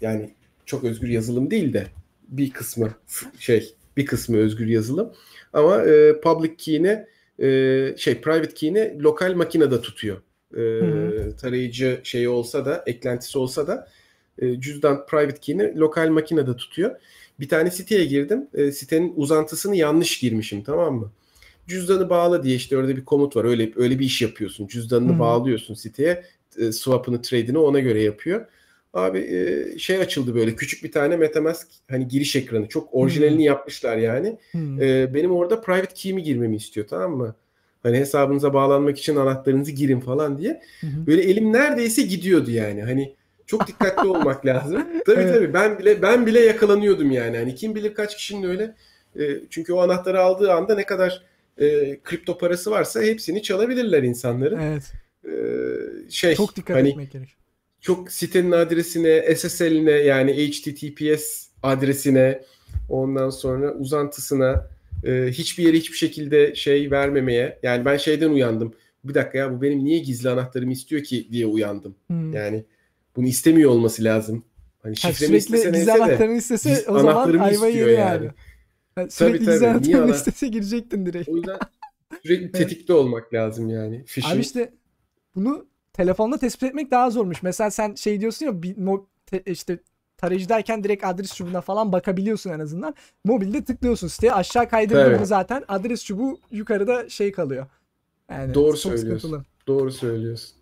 B: yani çok özgür yazılım değil de bir kısmı şey bir kısmı özgür yazılım. Ama e, public key'ini e, şey private key'ini lokal makinede tutuyor. E, tarayıcı şeyi olsa da eklentisi olsa da e, cüzdan private key'ini lokal makinede tutuyor. Bir tane siteye girdim. E, sitenin uzantısını yanlış girmişim tamam mı? Cüzdanı bağla diye işte orada bir komut var. Öyle öyle bir iş yapıyorsun. Cüzdanını
A: Hı hı.
B: bağlıyorsun siteye. E, swap'ını, trade'ini ona göre yapıyor. Abi e, şey açıldı böyle küçük bir tane MetaMask hani giriş ekranı. Çok orijinalini yapmışlar yani.
A: Hmm.
B: E, benim orada private key'imi girmemi istiyor tamam mı? Hani hesabınıza bağlanmak için anahtarınızı girin falan diye.
A: Hı.
B: Böyle elim neredeyse gidiyordu yani. Hani Çok dikkatli olmak lazım. Tabii
A: Evet.
B: tabii ben bile ben bile yakalanıyordum yani. Hani kim bilir kaç kişinin öyle. E, çünkü o anahtarı aldığı anda ne kadar e, kripto parası varsa hepsini çalabilirler insanların.
A: Evet.
B: E, şey
A: Çok dikkat
B: hani
A: etmek gerek.
B: Çok sitenin adresine, SSL'ine yani HTTPS adresine, ondan sonra uzantısına e, hiçbir yere hiçbir şekilde şey vermemeye. Yani ben şeyden uyandım. Bir dakika ya bu benim niye gizli anahtarımı istiyor ki diye uyandım.
A: Hmm.
B: Yani bunu istemiyor olması lazım. Hani
A: Ha,
B: şifremi
A: sürekli
B: istese
A: gizli anahtarını istese o zaman ayva yeri
B: yani.
A: yani. Ha, sürekli
B: Tabii,
A: gizli
B: tabii. Niye
A: anahtarını
B: ana-
A: istese girecektin direkt.
B: O yüzden sürekli tetikte olmak lazım yani. Phishing.
A: Abi işte bunu telefonda tespit etmek daha zormuş. Mesela sen şey diyorsun ya bir mo- te- işte tarayıcıdayken direkt adres çubuğuna falan bakabiliyorsun en azından. Mobilde tıklıyorsun siteye aşağı kaydırdığında
B: Tabii.
A: zaten adres çubuğu yukarıda şey kalıyor. Yani
B: Doğru söylüyorsun.
A: sıkıntılı.
B: Doğru söylüyorsun.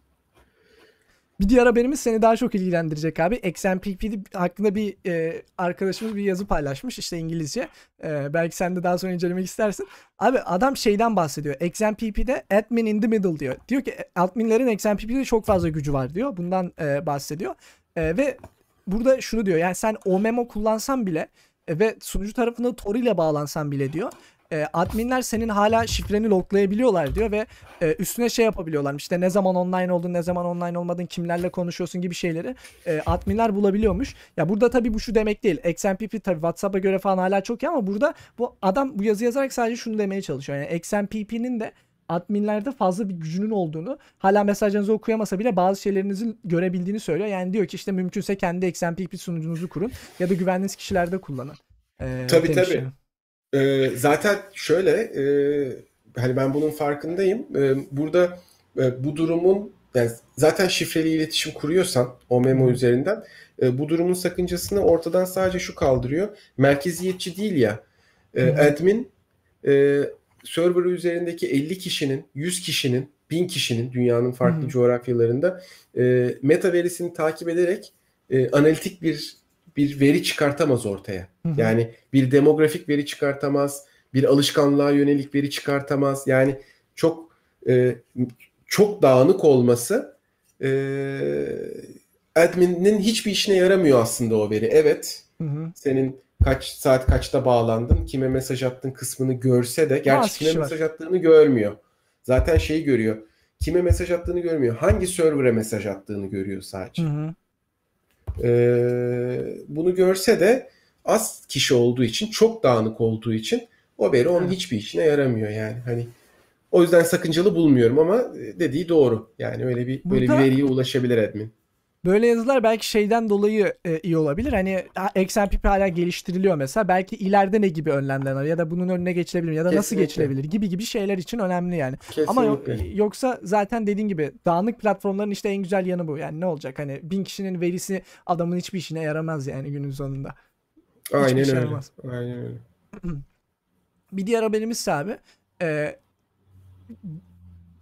A: Bir diğer haberimiz seni daha çok ilgilendirecek abi. XMPP hakkında bir e, arkadaşımız bir yazı paylaşmış işte İngilizce. E, belki sen de daha sonra incelemek istersin. Abi adam şeyden bahsediyor. XMPP'de admin in the middle diyor. Diyor ki adminlerin XMPP'de çok fazla gücü var diyor. Bundan e, bahsediyor. E, ve burada şunu diyor. Yani sen OMEMO kullansan bile e, ve sunucu tarafında Tor ile bağlansan bile diyor. E, adminler senin hala şifreni loglayabiliyorlar diyor ve e, üstüne şey yapabiliyorlar. İşte ne zaman online oldun, ne zaman online olmadın, kimlerle konuşuyorsun gibi şeyleri e, adminler bulabiliyormuş. Ya burada tabii bu şu demek değil. XMPP tabii WhatsApp'a göre falan hala çok iyi ama burada bu adam bu yazı yazarak sadece şunu demeye çalışıyor. Yani XMPP'nin de adminlerde fazla bir gücünün olduğunu hala mesajlarınızı okuyamasa bile bazı şeylerinizi görebildiğini söylüyor. Yani diyor ki işte mümkünse kendi XMPP sunucunuzu kurun ya da güvendiğiniz kişilerde kullanın. E,
B: Tabii,
A: demiş
B: tabii.
A: yani.
B: Ee, zaten şöyle e, hani ben bunun farkındayım. Ee, burada e, bu durumun yani zaten şifreli iletişim kuruyorsan o memo
A: Hı.
B: üzerinden e, bu durumun sakıncasını ortadan sadece şu kaldırıyor. Merkeziyetçi değil ya. E,
A: hı.
B: admin e, server üzerindeki 50 kişinin, 100 kişinin, 1000 kişinin dünyanın farklı
A: hı.
B: coğrafyalarında e, meta verisini takip ederek e, analitik bir bir veri çıkartamaz ortaya.
A: Hı hı.
B: Yani bir demografik veri çıkartamaz, bir alışkanlığa yönelik veri çıkartamaz. Yani çok e, çok dağınık olması e, admin'in hiçbir işine yaramıyor aslında o veri. Evet,
A: Hı hı.
B: senin kaç saat kaçta bağlandın, kime mesaj attın kısmını görse de gerçi kime
A: var.
B: mesaj attığını görmüyor. Zaten şeyi görüyor. Kime mesaj attığını görmüyor. Hangi server'a mesaj attığını görüyor sadece.
A: Hı hı.
B: Ee, bunu görse de az kişi olduğu için, çok dağınık olduğu için o veri onun hiçbir işine yaramıyor yani. Hani o yüzden sakıncalı bulmuyorum ama dediği doğru. Yani öyle bir böyle bir veriye ulaşabilir admin.
A: Böyle yazılar belki şeyden dolayı e, iyi olabilir. Hani ha, XMPP hala geliştiriliyor mesela. Belki ileride ne gibi önlemler var ya da bunun önüne geçilebilir ya da nasıl
B: Kesinlikle.
A: geçilebilir gibi gibi şeyler için önemli yani. Ama yok-
B: Kesinlikle.
A: yoksa zaten dediğin gibi dağınık platformların işte en güzel yanı bu. Yani ne olacak? Hani bin kişinin verisi adamın hiçbir işine yaramaz yani günün sonunda.
B: Aynen öyle.
A: yaramaz.
B: Aynen öyle.
A: Bir diğer haberimiz abi e,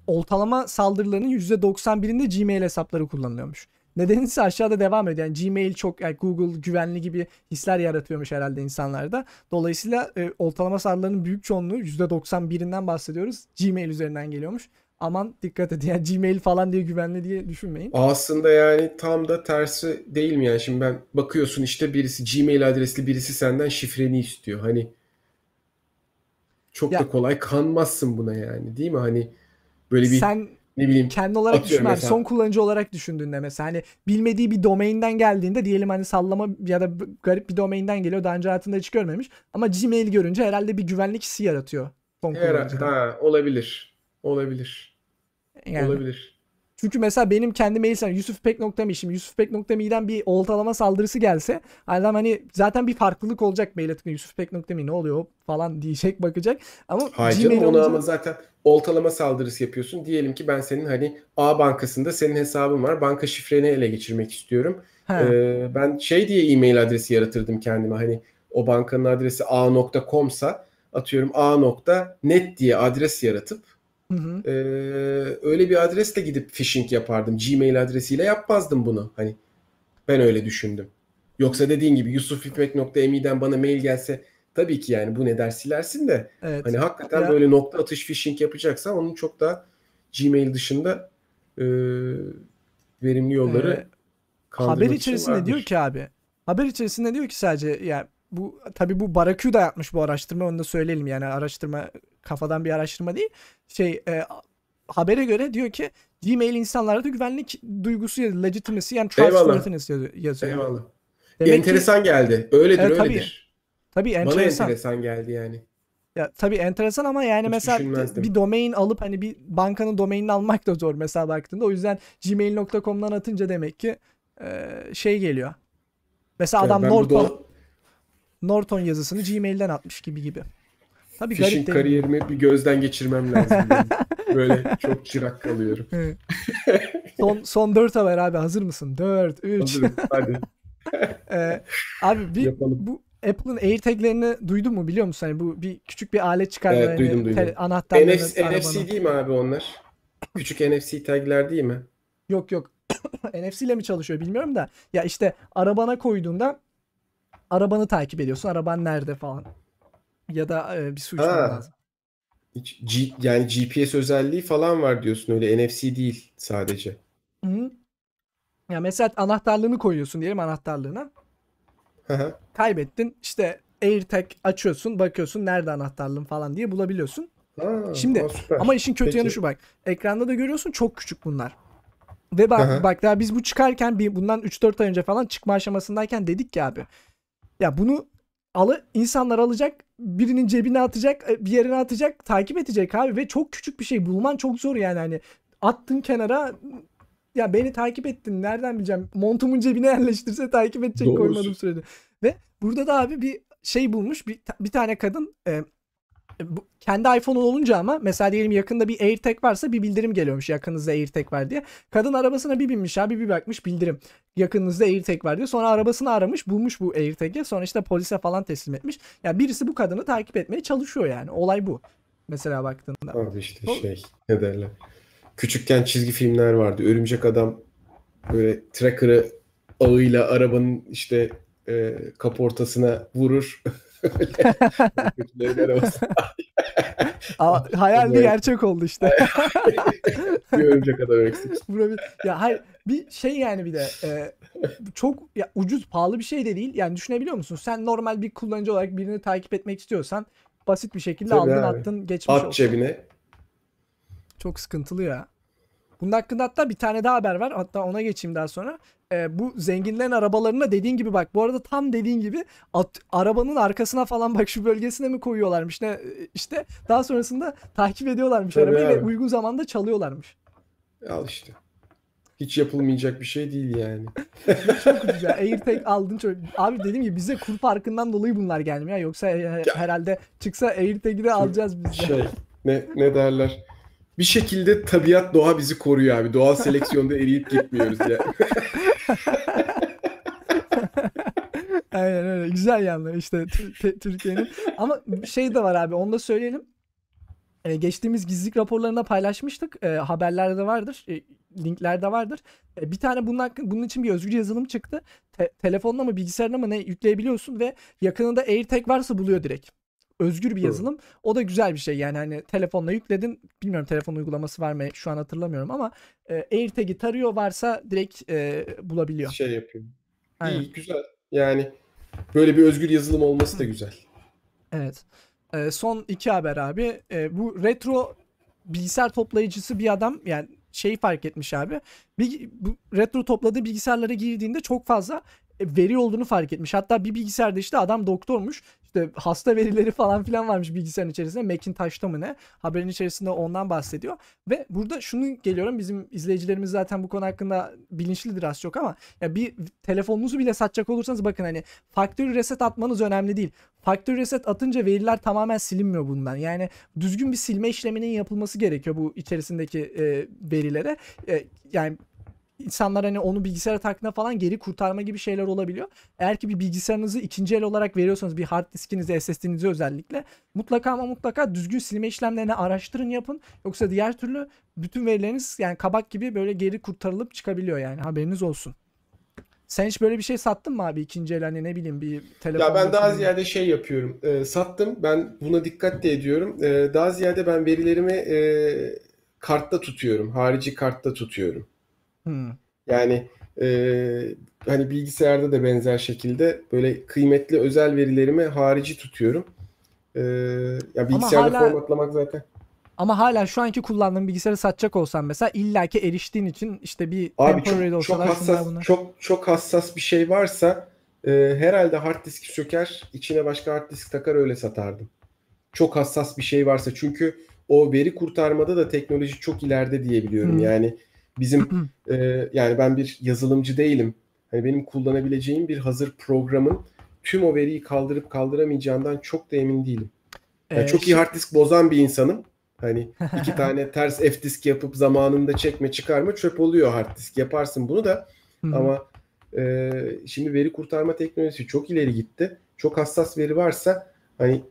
A: oltalama saldırılarının %91'inde Gmail hesapları kullanılıyormuş. Nedeni ise aşağıda devam ediyor. Yani Gmail çok yani Google güvenli gibi hisler yaratıyormuş herhalde insanlarda. Dolayısıyla e, oltalama saldırılarının büyük çoğunluğu %91'inden bahsediyoruz. Gmail üzerinden geliyormuş. Aman dikkat edin. Yani Gmail falan diye güvenli diye düşünmeyin.
B: Aslında yani tam da tersi değil mi yani şimdi ben bakıyorsun işte birisi Gmail adresli birisi senden şifreni istiyor. Hani çok
A: Ya-
B: da kolay kanmazsın buna yani değil mi? Hani böyle bir
A: Sen
B: ne bileyim
A: kendi olarak
B: Atıyorum
A: düşün abi.
B: mesela.
A: Son kullanıcı olarak düşündüğünde mesela hani bilmediği bir domainden geldiğinde diyelim hani sallama ya da garip bir domainden geliyor. Daha önce hayatında hiç görmemiş. Ama Gmail görünce herhalde bir güvenlik hissi yaratıyor. Son
B: Her-
A: kullanıcıda.
B: ha, olabilir. Olabilir.
A: Yani.
B: Olabilir.
A: Çünkü mesela benim kendi mail sen yusufpek.me şimdi yusufpek.me'den bir oltalama saldırısı gelse adam hani zaten bir farklılık olacak mail atınca yusufpek.me ne oluyor falan diyecek bakacak. Ama
B: Hayır
A: Gmail
B: canım onu
A: olunca-
B: ama zaten oltalama saldırısı yapıyorsun. Diyelim ki ben senin hani A bankasında senin hesabın var. Banka şifreni ele geçirmek istiyorum.
A: Ha.
B: Ee, ben şey diye e-mail adresi yaratırdım kendime. Hani o bankanın adresi a.com'sa atıyorum a.net diye adres yaratıp
A: Hı hı.
B: e, öyle bir adresle gidip phishing yapardım. Gmail adresiyle yapmazdım bunu. Hani ben öyle düşündüm. Yoksa dediğin gibi yusufipek.me'den bana mail gelse tabii ki yani bu ne der silersin de
A: Evet.
B: hani hakikaten
A: Ya-
B: böyle nokta atış phishing yapacaksan onun çok daha Gmail dışında e, verimli yolları
A: Ee, Haber içerisinde
B: vardır.
A: diyor ki abi. Haber içerisinde diyor ki sadece ya bu tabi bu Barracuda yapmış bu araştırma onu da söyleyelim yani araştırma kafadan bir araştırma değil. Şey e, habere göre diyor ki Gmail insanlarda güvenlik duygusu yazıyor. Legitimacy yani trustworthiness yazıyor.
B: Eyvallah.
A: Demek ki
B: enteresan geldi. Öyledir
A: Evet, tabii.
B: öyledir.
A: tabii
B: Bana
A: enteresan.
B: enteresan geldi yani.
A: Ya tabii enteresan ama yani
B: Hiç
A: mesela bir domain alıp hani bir bankanın domainini almak da zor mesela baktığında. O yüzden gmail.com'dan atınca demek ki e, şey geliyor. Mesela
B: Yani
A: adam Norton
B: do-
A: Norton yazısını Gmail'den atmış gibi gibi. Tabii
B: Phishing
A: garip
B: kariyerimi bir gözden geçirmem lazım. Böyle çok çırak kalıyorum.
A: Evet. son son 4 haber abi hazır mısın? 4 3
B: Hazırım. Hadi
A: abi bir
B: yapalım.
A: bu Apple'ın AirTag'lerini duydun mu biliyor musun? Hani bu bir küçük bir alet çıkardı.
B: Evet,
A: hani
B: duydum, duydum.
A: tele- anahtarlarını
B: NFC,
A: arabanın.
B: NFC değil mi abi onlar? Küçük NFC tagler değil mi?
A: Yok yok. NFC ile mi çalışıyor bilmiyorum da. Ya işte arabana koyduğunda arabanı takip ediyorsun. Araban nerede falan. Ya da e, bir su içmen
B: Ha.
A: lazım.
B: Hiç G- yani GPS özelliği falan var diyorsun öyle NFC değil sadece.
A: Hı. Ya mesela anahtarlığını koyuyorsun diyelim anahtarlığına.
B: Hı hı.
A: Kaybettin. İşte AirTag açıyorsun, bakıyorsun nerede anahtarlığın falan diye bulabiliyorsun.
B: Ha,
A: Şimdi,
B: süper.
A: Ama işin kötü
B: Peki.
A: yanı şu bak. Ekranda da görüyorsun çok küçük bunlar. Ve bak,
B: Aha.
A: bak daha biz bu çıkarken bir bundan 3-4 ay önce falan çıkma aşamasındayken dedik ki abi. Ya bunu alı insanlar alacak, birinin cebine atacak, e, bir yerine atacak, takip edecek abi ve çok küçük bir şey bulman çok zor yani hani attın kenara ya beni takip ettin nereden bileceğim montumun cebine yerleştirse takip edecek
B: Doğrusu.
A: koymadığım sürede. Ve burada da abi bir şey bulmuş bir, bir tane kadın e, bu, kendi iPhone'un olunca ama mesela diyelim yakında bir AirTag varsa bir bildirim geliyormuş yakınızda AirTag var diye. Kadın arabasına bir binmiş abi bir bakmış bildirim yakınınızda AirTag var diye. Sonra arabasını aramış bulmuş bu AirTag'i sonra işte polise falan teslim etmiş. Ya birisi bu kadını takip etmeye çalışıyor yani olay bu. Mesela baktığında.
B: Abi işte
A: Bu-
B: şey ne derler. Küçükken çizgi filmler vardı. Örümcek adam böyle tracker'ı ağıyla arabanın işte e, kaportasına vurur. Kötülerin arabası.
A: Aa, hayal bir
B: Evet.
A: gerçek oldu işte.
B: bir örümcek adam eksik.
A: Bura bir- ya hayır bir şey yani bir de e, çok ya ucuz pahalı bir şey de değil. Yani düşünebiliyor musun? Sen normal bir kullanıcı olarak birini takip etmek istiyorsan basit bir şekilde
B: Tabii
A: aldın
B: abi.
A: attın geçmiş
B: At
A: olsun.
B: cebine.
A: Çok sıkıntılı ya. Bunun hakkında hatta bir tane daha haber var. Hatta ona geçeyim daha sonra. Ee, bu zenginlerin arabalarına dediğin gibi bak. Bu arada tam dediğin gibi at, arabanın arkasına falan bak şu bölgesine mi koyuyorlarmış ne işte daha sonrasında takip ediyorlarmış
B: Tabii
A: arabayı ve
B: abi.
A: uygun zamanda çalıyorlarmış.
B: Al işte. Hiç yapılmayacak bir şey değil yani.
A: Çok ya. AirTag aldın çok. Abi dediğim gibi bize kur farkından dolayı bunlar gelmiyor. Yoksa herhalde çıksa AirTag'i de alacağız biz de.
B: Şey ne ne derler? Bir şekilde tabiat doğa bizi koruyor abi. Doğal seleksiyonda eriyip gitmiyoruz ya.
A: Aynen öyle. Güzel yanları işte Tür- te- Türkiye'nin. Ama şey de var abi onu da söyleyelim. Ee, geçtiğimiz gizlilik raporlarında paylaşmıştık. Ee, haberlerde de vardır. E, linklerde vardır. E, bir tane bunun, hakkı- bunun için bir özgür yazılım çıktı. Te- telefonla mı bilgisayarına mı ne yükleyebiliyorsun ve yakınında AirTag varsa buluyor direkt. Özgür bir yazılım. O da güzel bir şey yani hani telefonla yükledin. Bilmiyorum telefon uygulaması var mı şu an hatırlamıyorum ama e, AirTag'i tarıyor varsa direkt e, bulabiliyor.
B: Şey yapıyor.
A: Aynen.
B: İyi, güzel. Yani böyle bir özgür yazılım olması da güzel.
A: Evet. Ee, son iki haber abi. Ee, bu retro bilgisayar toplayıcısı bir adam yani şeyi fark etmiş abi. Bir, bu retro topladığı bilgisayarlara girdiğinde çok fazla e, veri olduğunu fark etmiş. Hatta bir bilgisayarda işte adam doktormuş. İşte hasta verileri falan filan varmış bilgisayarın içerisinde. Macintosh'ta mı ne? Haberin içerisinde ondan bahsediyor. Ve burada şunu geliyorum. Bizim izleyicilerimiz zaten bu konu hakkında bilinçlidir az çok ama ya bir telefonunuzu bile satacak olursanız bakın hani factory reset atmanız önemli değil. Factory reset atınca veriler tamamen silinmiyor bundan. Yani düzgün bir silme işleminin yapılması gerekiyor bu içerisindeki e, verilere. E, yani insanlar hani onu bilgisayara taktığında falan geri kurtarma gibi şeyler olabiliyor. Eğer ki bir bilgisayarınızı ikinci el olarak veriyorsanız bir hard diskinizi, SSD'nizi özellikle mutlaka ama mutlaka düzgün silme işlemlerini araştırın yapın. Yoksa diğer türlü bütün verileriniz yani kabak gibi böyle geri kurtarılıp çıkabiliyor yani haberiniz olsun. Sen hiç böyle bir şey sattın mı abi ikinci el hani ne bileyim bir telefon.
B: Ya ben daha ziyade şey yapıyorum. Ee, sattım. Ben buna dikkat de ediyorum. Ee, daha ziyade ben verilerimi e, kartta tutuyorum. Harici kartta tutuyorum.
A: Hmm.
B: Yani Ee, hani bilgisayarda da benzer şekilde böyle kıymetli özel verilerimi harici tutuyorum. Ee, ya bilgisayarda
A: hala-
B: formatlamak zaten.
A: Ama hala şu anki kullandığın bilgisayarı satacak olsan mesela illaki eriştiğin için işte bir
B: Abi
A: temporary
B: çok, çok hassas
A: bunlar.
B: çok çok hassas bir şey varsa e, herhalde hard disk söker, içine başka hard disk takar öyle satardım. Çok hassas bir şey varsa çünkü o veri kurtarmada da teknoloji çok ileride diyebiliyorum.
A: Hmm.
B: Yani bizim e, yani ben bir yazılımcı değilim. Hani benim kullanabileceğim bir hazır programın tüm o veriyi kaldırıp kaldıramayacağından çok da emin değilim. Yani
A: Ee,
B: çok iyi hard disk bozan bir insanım. Hani iki tane ters F disk yapıp zamanında çekme çıkarma çöp oluyor hard disk. Yaparsın bunu da ama e, şimdi veri kurtarma teknolojisi çok ileri gitti. Çok hassas veri varsa hani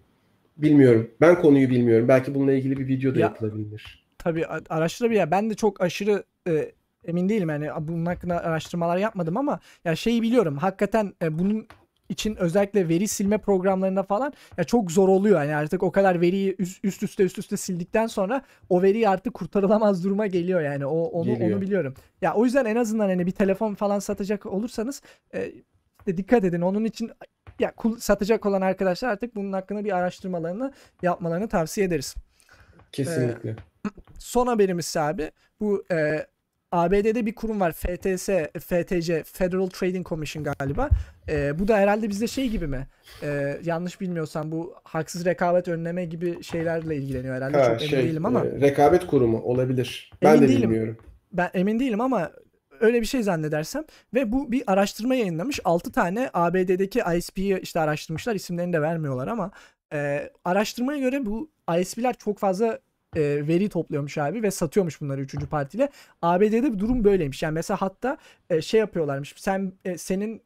B: bilmiyorum. Ben konuyu bilmiyorum. Belki bununla ilgili bir video da
A: Ya-
B: yapılabilir.
A: Tabii araştırabilir. Ben de çok aşırı e, emin değilim yani bunun hakkında araştırmalar yapmadım ama ya şeyi biliyorum. Hakikaten e, bunun için özellikle veri silme programlarında falan ya çok zor oluyor. Yani artık o kadar veriyi üst, üst üste üst üste sildikten sonra o veriyi artık kurtarılamaz duruma geliyor yani. O onu
B: Geliyor.
A: onu biliyorum. Ya o yüzden en azından hani bir telefon falan satacak olursanız e, işte dikkat edin. Onun için ya satacak olan arkadaşlar artık bunun hakkında bir araştırmalarını yapmalarını tavsiye ederiz.
B: Kesinlikle.
A: Son haberimiz abi bu e, ABD'de bir kurum var FTS, FTC Federal Trading Commission galiba. E, bu da herhalde bizde şey gibi mi? E, yanlış bilmiyorsam bu haksız rekabet önleme gibi şeylerle ilgileniyor herhalde.
B: Ha,
A: Çok emin
B: şey,
A: değilim ama
B: e, rekabet kurumu olabilir. Ben
A: Emin
B: de
A: değilim.
B: bilmiyorum.
A: ben emin değilim ama öyle bir şey zannedersem ve bu bir araştırma yayınlamış. 6 tane ABD'deki ISP'yi işte araştırmışlar. İsimlerini de vermiyorlar ama e, araştırmaya göre bu ISP'ler çok fazla e, veri topluyormuş abi ve satıyormuş bunları üçüncü partiyle. ABD'de bir durum böyleymiş. Yani mesela hatta e, şey yapıyorlarmış. Sen e, senin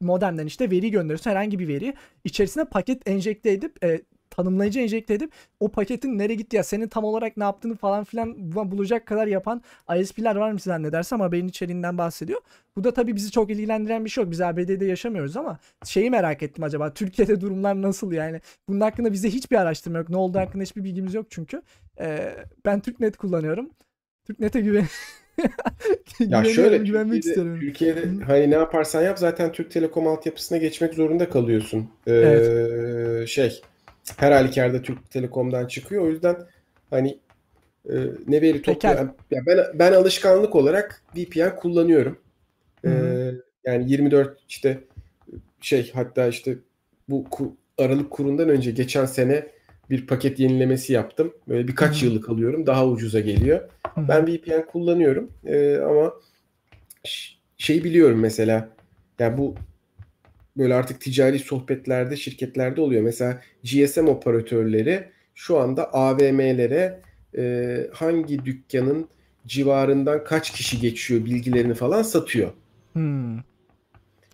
A: modemden işte veri gönderiyorsun herhangi bir veri. içerisine paket enjekte edip e, tanımlayıcı enjekte edip o paketin nereye gitti ya senin tam olarak ne yaptığını falan filan bu- bulacak kadar yapan ISP'ler varmış zannedersem haberin içeriğinden bahsediyor. Bu da tabii bizi çok ilgilendiren bir şey yok. Biz ABD'de yaşamıyoruz ama şeyi merak ettim acaba Türkiye'de durumlar nasıl yani? Bunun hakkında bize hiçbir araştırma yok. Ne olduğu hakkında hiçbir bilgimiz yok çünkü. Ee, ben TürkNet kullanıyorum. TürkNet'e güven
B: Ya şöyle
A: güvenmek
B: Türkiye'de,
A: istiyorum.
B: Türkiye'de hani ne yaparsan yap zaten Türk Telekom altyapısına geçmek zorunda kalıyorsun. Ee,
A: Evet.
B: Şey her halükarda Türk Telekom'dan çıkıyor. O yüzden hani e, ne veri topluyor. Ya ben ben alışkanlık olarak VPN kullanıyorum.
A: Hı
B: yani 24 işte şey hatta işte bu ku- Aralık kurundan önce geçen sene bir paket yenilemesi yaptım. Böyle birkaç
A: Hı.
B: yıllık alıyorum. Daha ucuza geliyor.
A: Hı hı.
B: Ben VPN kullanıyorum Ee, ama şeyi biliyorum mesela yani bu böyle artık ticari sohbetlerde şirketlerde oluyor. Mesela GSM operatörleri şu anda AVM'lere e, hangi dükkanın civarından kaç kişi geçiyor bilgilerini falan satıyor.
A: Hmm.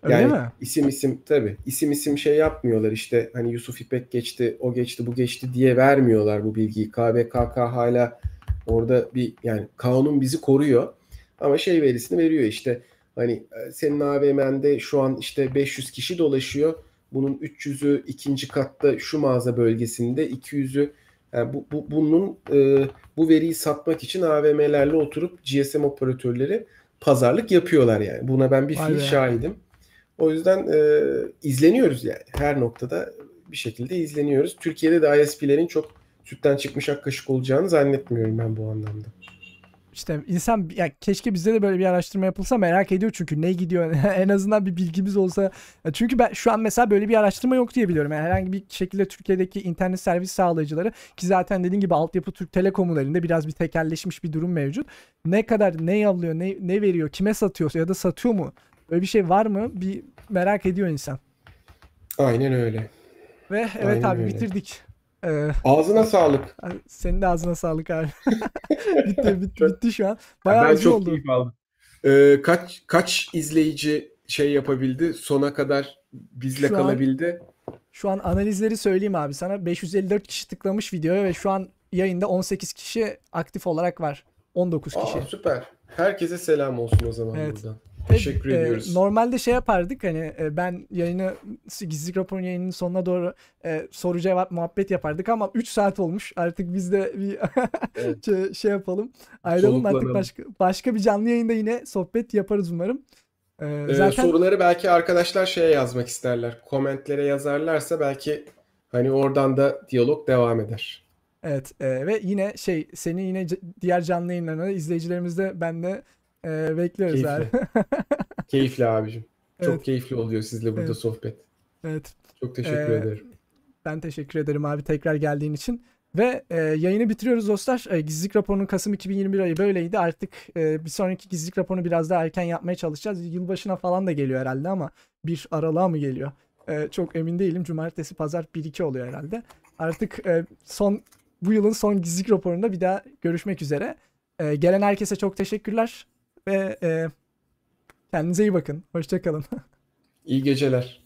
A: Öyle
B: Yani
A: mi?
B: isim isim tabii isim isim şey yapmıyorlar işte hani Yusuf İpek geçti o geçti bu geçti diye vermiyorlar bu bilgiyi. KVKK hala orada bir yani kanun bizi koruyor ama şey verisini veriyor işte hani e, senin AVM'nde şu an işte 500 kişi dolaşıyor. Bunun 300'ü ikinci katta şu mağaza bölgesinde 200'ü yani bu, bu bunun e, bu veriyi satmak için AVM'lerle oturup GSM operatörleri pazarlık yapıyorlar yani. Buna ben bir fiil şahidim. O yüzden e, izleniyoruz yani. Her noktada bir şekilde izleniyoruz. Türkiye'de de ISP'lerin çok sütten çıkmış ak kaşık olacağını zannetmiyorum ben bu anlamda.
A: İşte insan ya keşke bizde de böyle bir araştırma yapılsa merak ediyor çünkü ne gidiyor en azından bir bilgimiz olsa. Çünkü ben şu an mesela böyle bir araştırma yok diye biliyorum. Yani herhangi bir şekilde Türkiye'deki internet servis sağlayıcıları ki zaten dediğin gibi altyapı Türk Telekom'un elinde biraz bir tekelleşmiş bir durum mevcut. Ne kadar ne yavlıyor, ne ne veriyor, kime satıyor ya da satıyor mu? Böyle bir şey var mı? Bir merak ediyor insan.
B: Aynen öyle.
A: Ve evet
B: Aynen
A: abi
B: öyle.
A: bitirdik. Ee,
B: Ağzına sağlık.
A: senin de ağzına sağlık abi. bitti, bitti, bitti şu an. Bayağı
B: ben çok
A: oldu.
B: keyif aldım. Ee, kaç kaç izleyici şey yapabildi? Sona kadar bizle
A: Şu an-
B: kalabildi.
A: Şu an analizleri söyleyeyim abi sana. 554 kişi tıklamış videoya ve şu an yayında 18 kişi aktif olarak var. 19 kişi.
B: Aa, süper. Herkese selam olsun o zaman
A: Evet.
B: buradan. Teşekkür
A: e,
B: ediyoruz.
A: Normalde şey yapardık hani e, ben yayını gizlilik raporun yayının sonuna doğru e, soru cevap muhabbet yapardık ama 3 saat olmuş. Artık biz de bir
B: Evet.
A: şey- şey yapalım. Ayrılalım artık başka başka bir canlı yayında yine sohbet yaparız umarım. E,
B: Ee,
A: zaten
B: soruları belki arkadaşlar şeye yazmak isterler. Komentlere yazarlarsa belki hani oradan da diyalog devam eder.
A: evet e, ve yine şey seni yine diğer canlı yayınlarına da izleyicilerimiz de ben de e, bekliyoruz
B: Keyifli.
A: abi.
B: Keyifli abicim. Çok
A: Evet.
B: keyifli oluyor sizle burada
A: Evet.
B: sohbet.
A: evet.
B: Çok teşekkür
A: Ee,
B: ederim.
A: Ben teşekkür ederim abi tekrar geldiğin için. Ve e, yayını bitiriyoruz dostlar. E, gizlilik raporunun Kasım 2021 ayı böyleydi. Artık e, bir sonraki gizlilik raporunu biraz daha erken yapmaya çalışacağız. Yılbaşına falan da geliyor herhalde ama bir aralığa mı geliyor? E, çok emin değilim. Cumartesi, pazar 1-2 oluyor herhalde. Artık e, son bu yılın son gizlilik raporunda bir daha görüşmek üzere. E, gelen herkese çok teşekkürler ve e, kendinize iyi bakın. Hoşçakalın.
B: İyi geceler.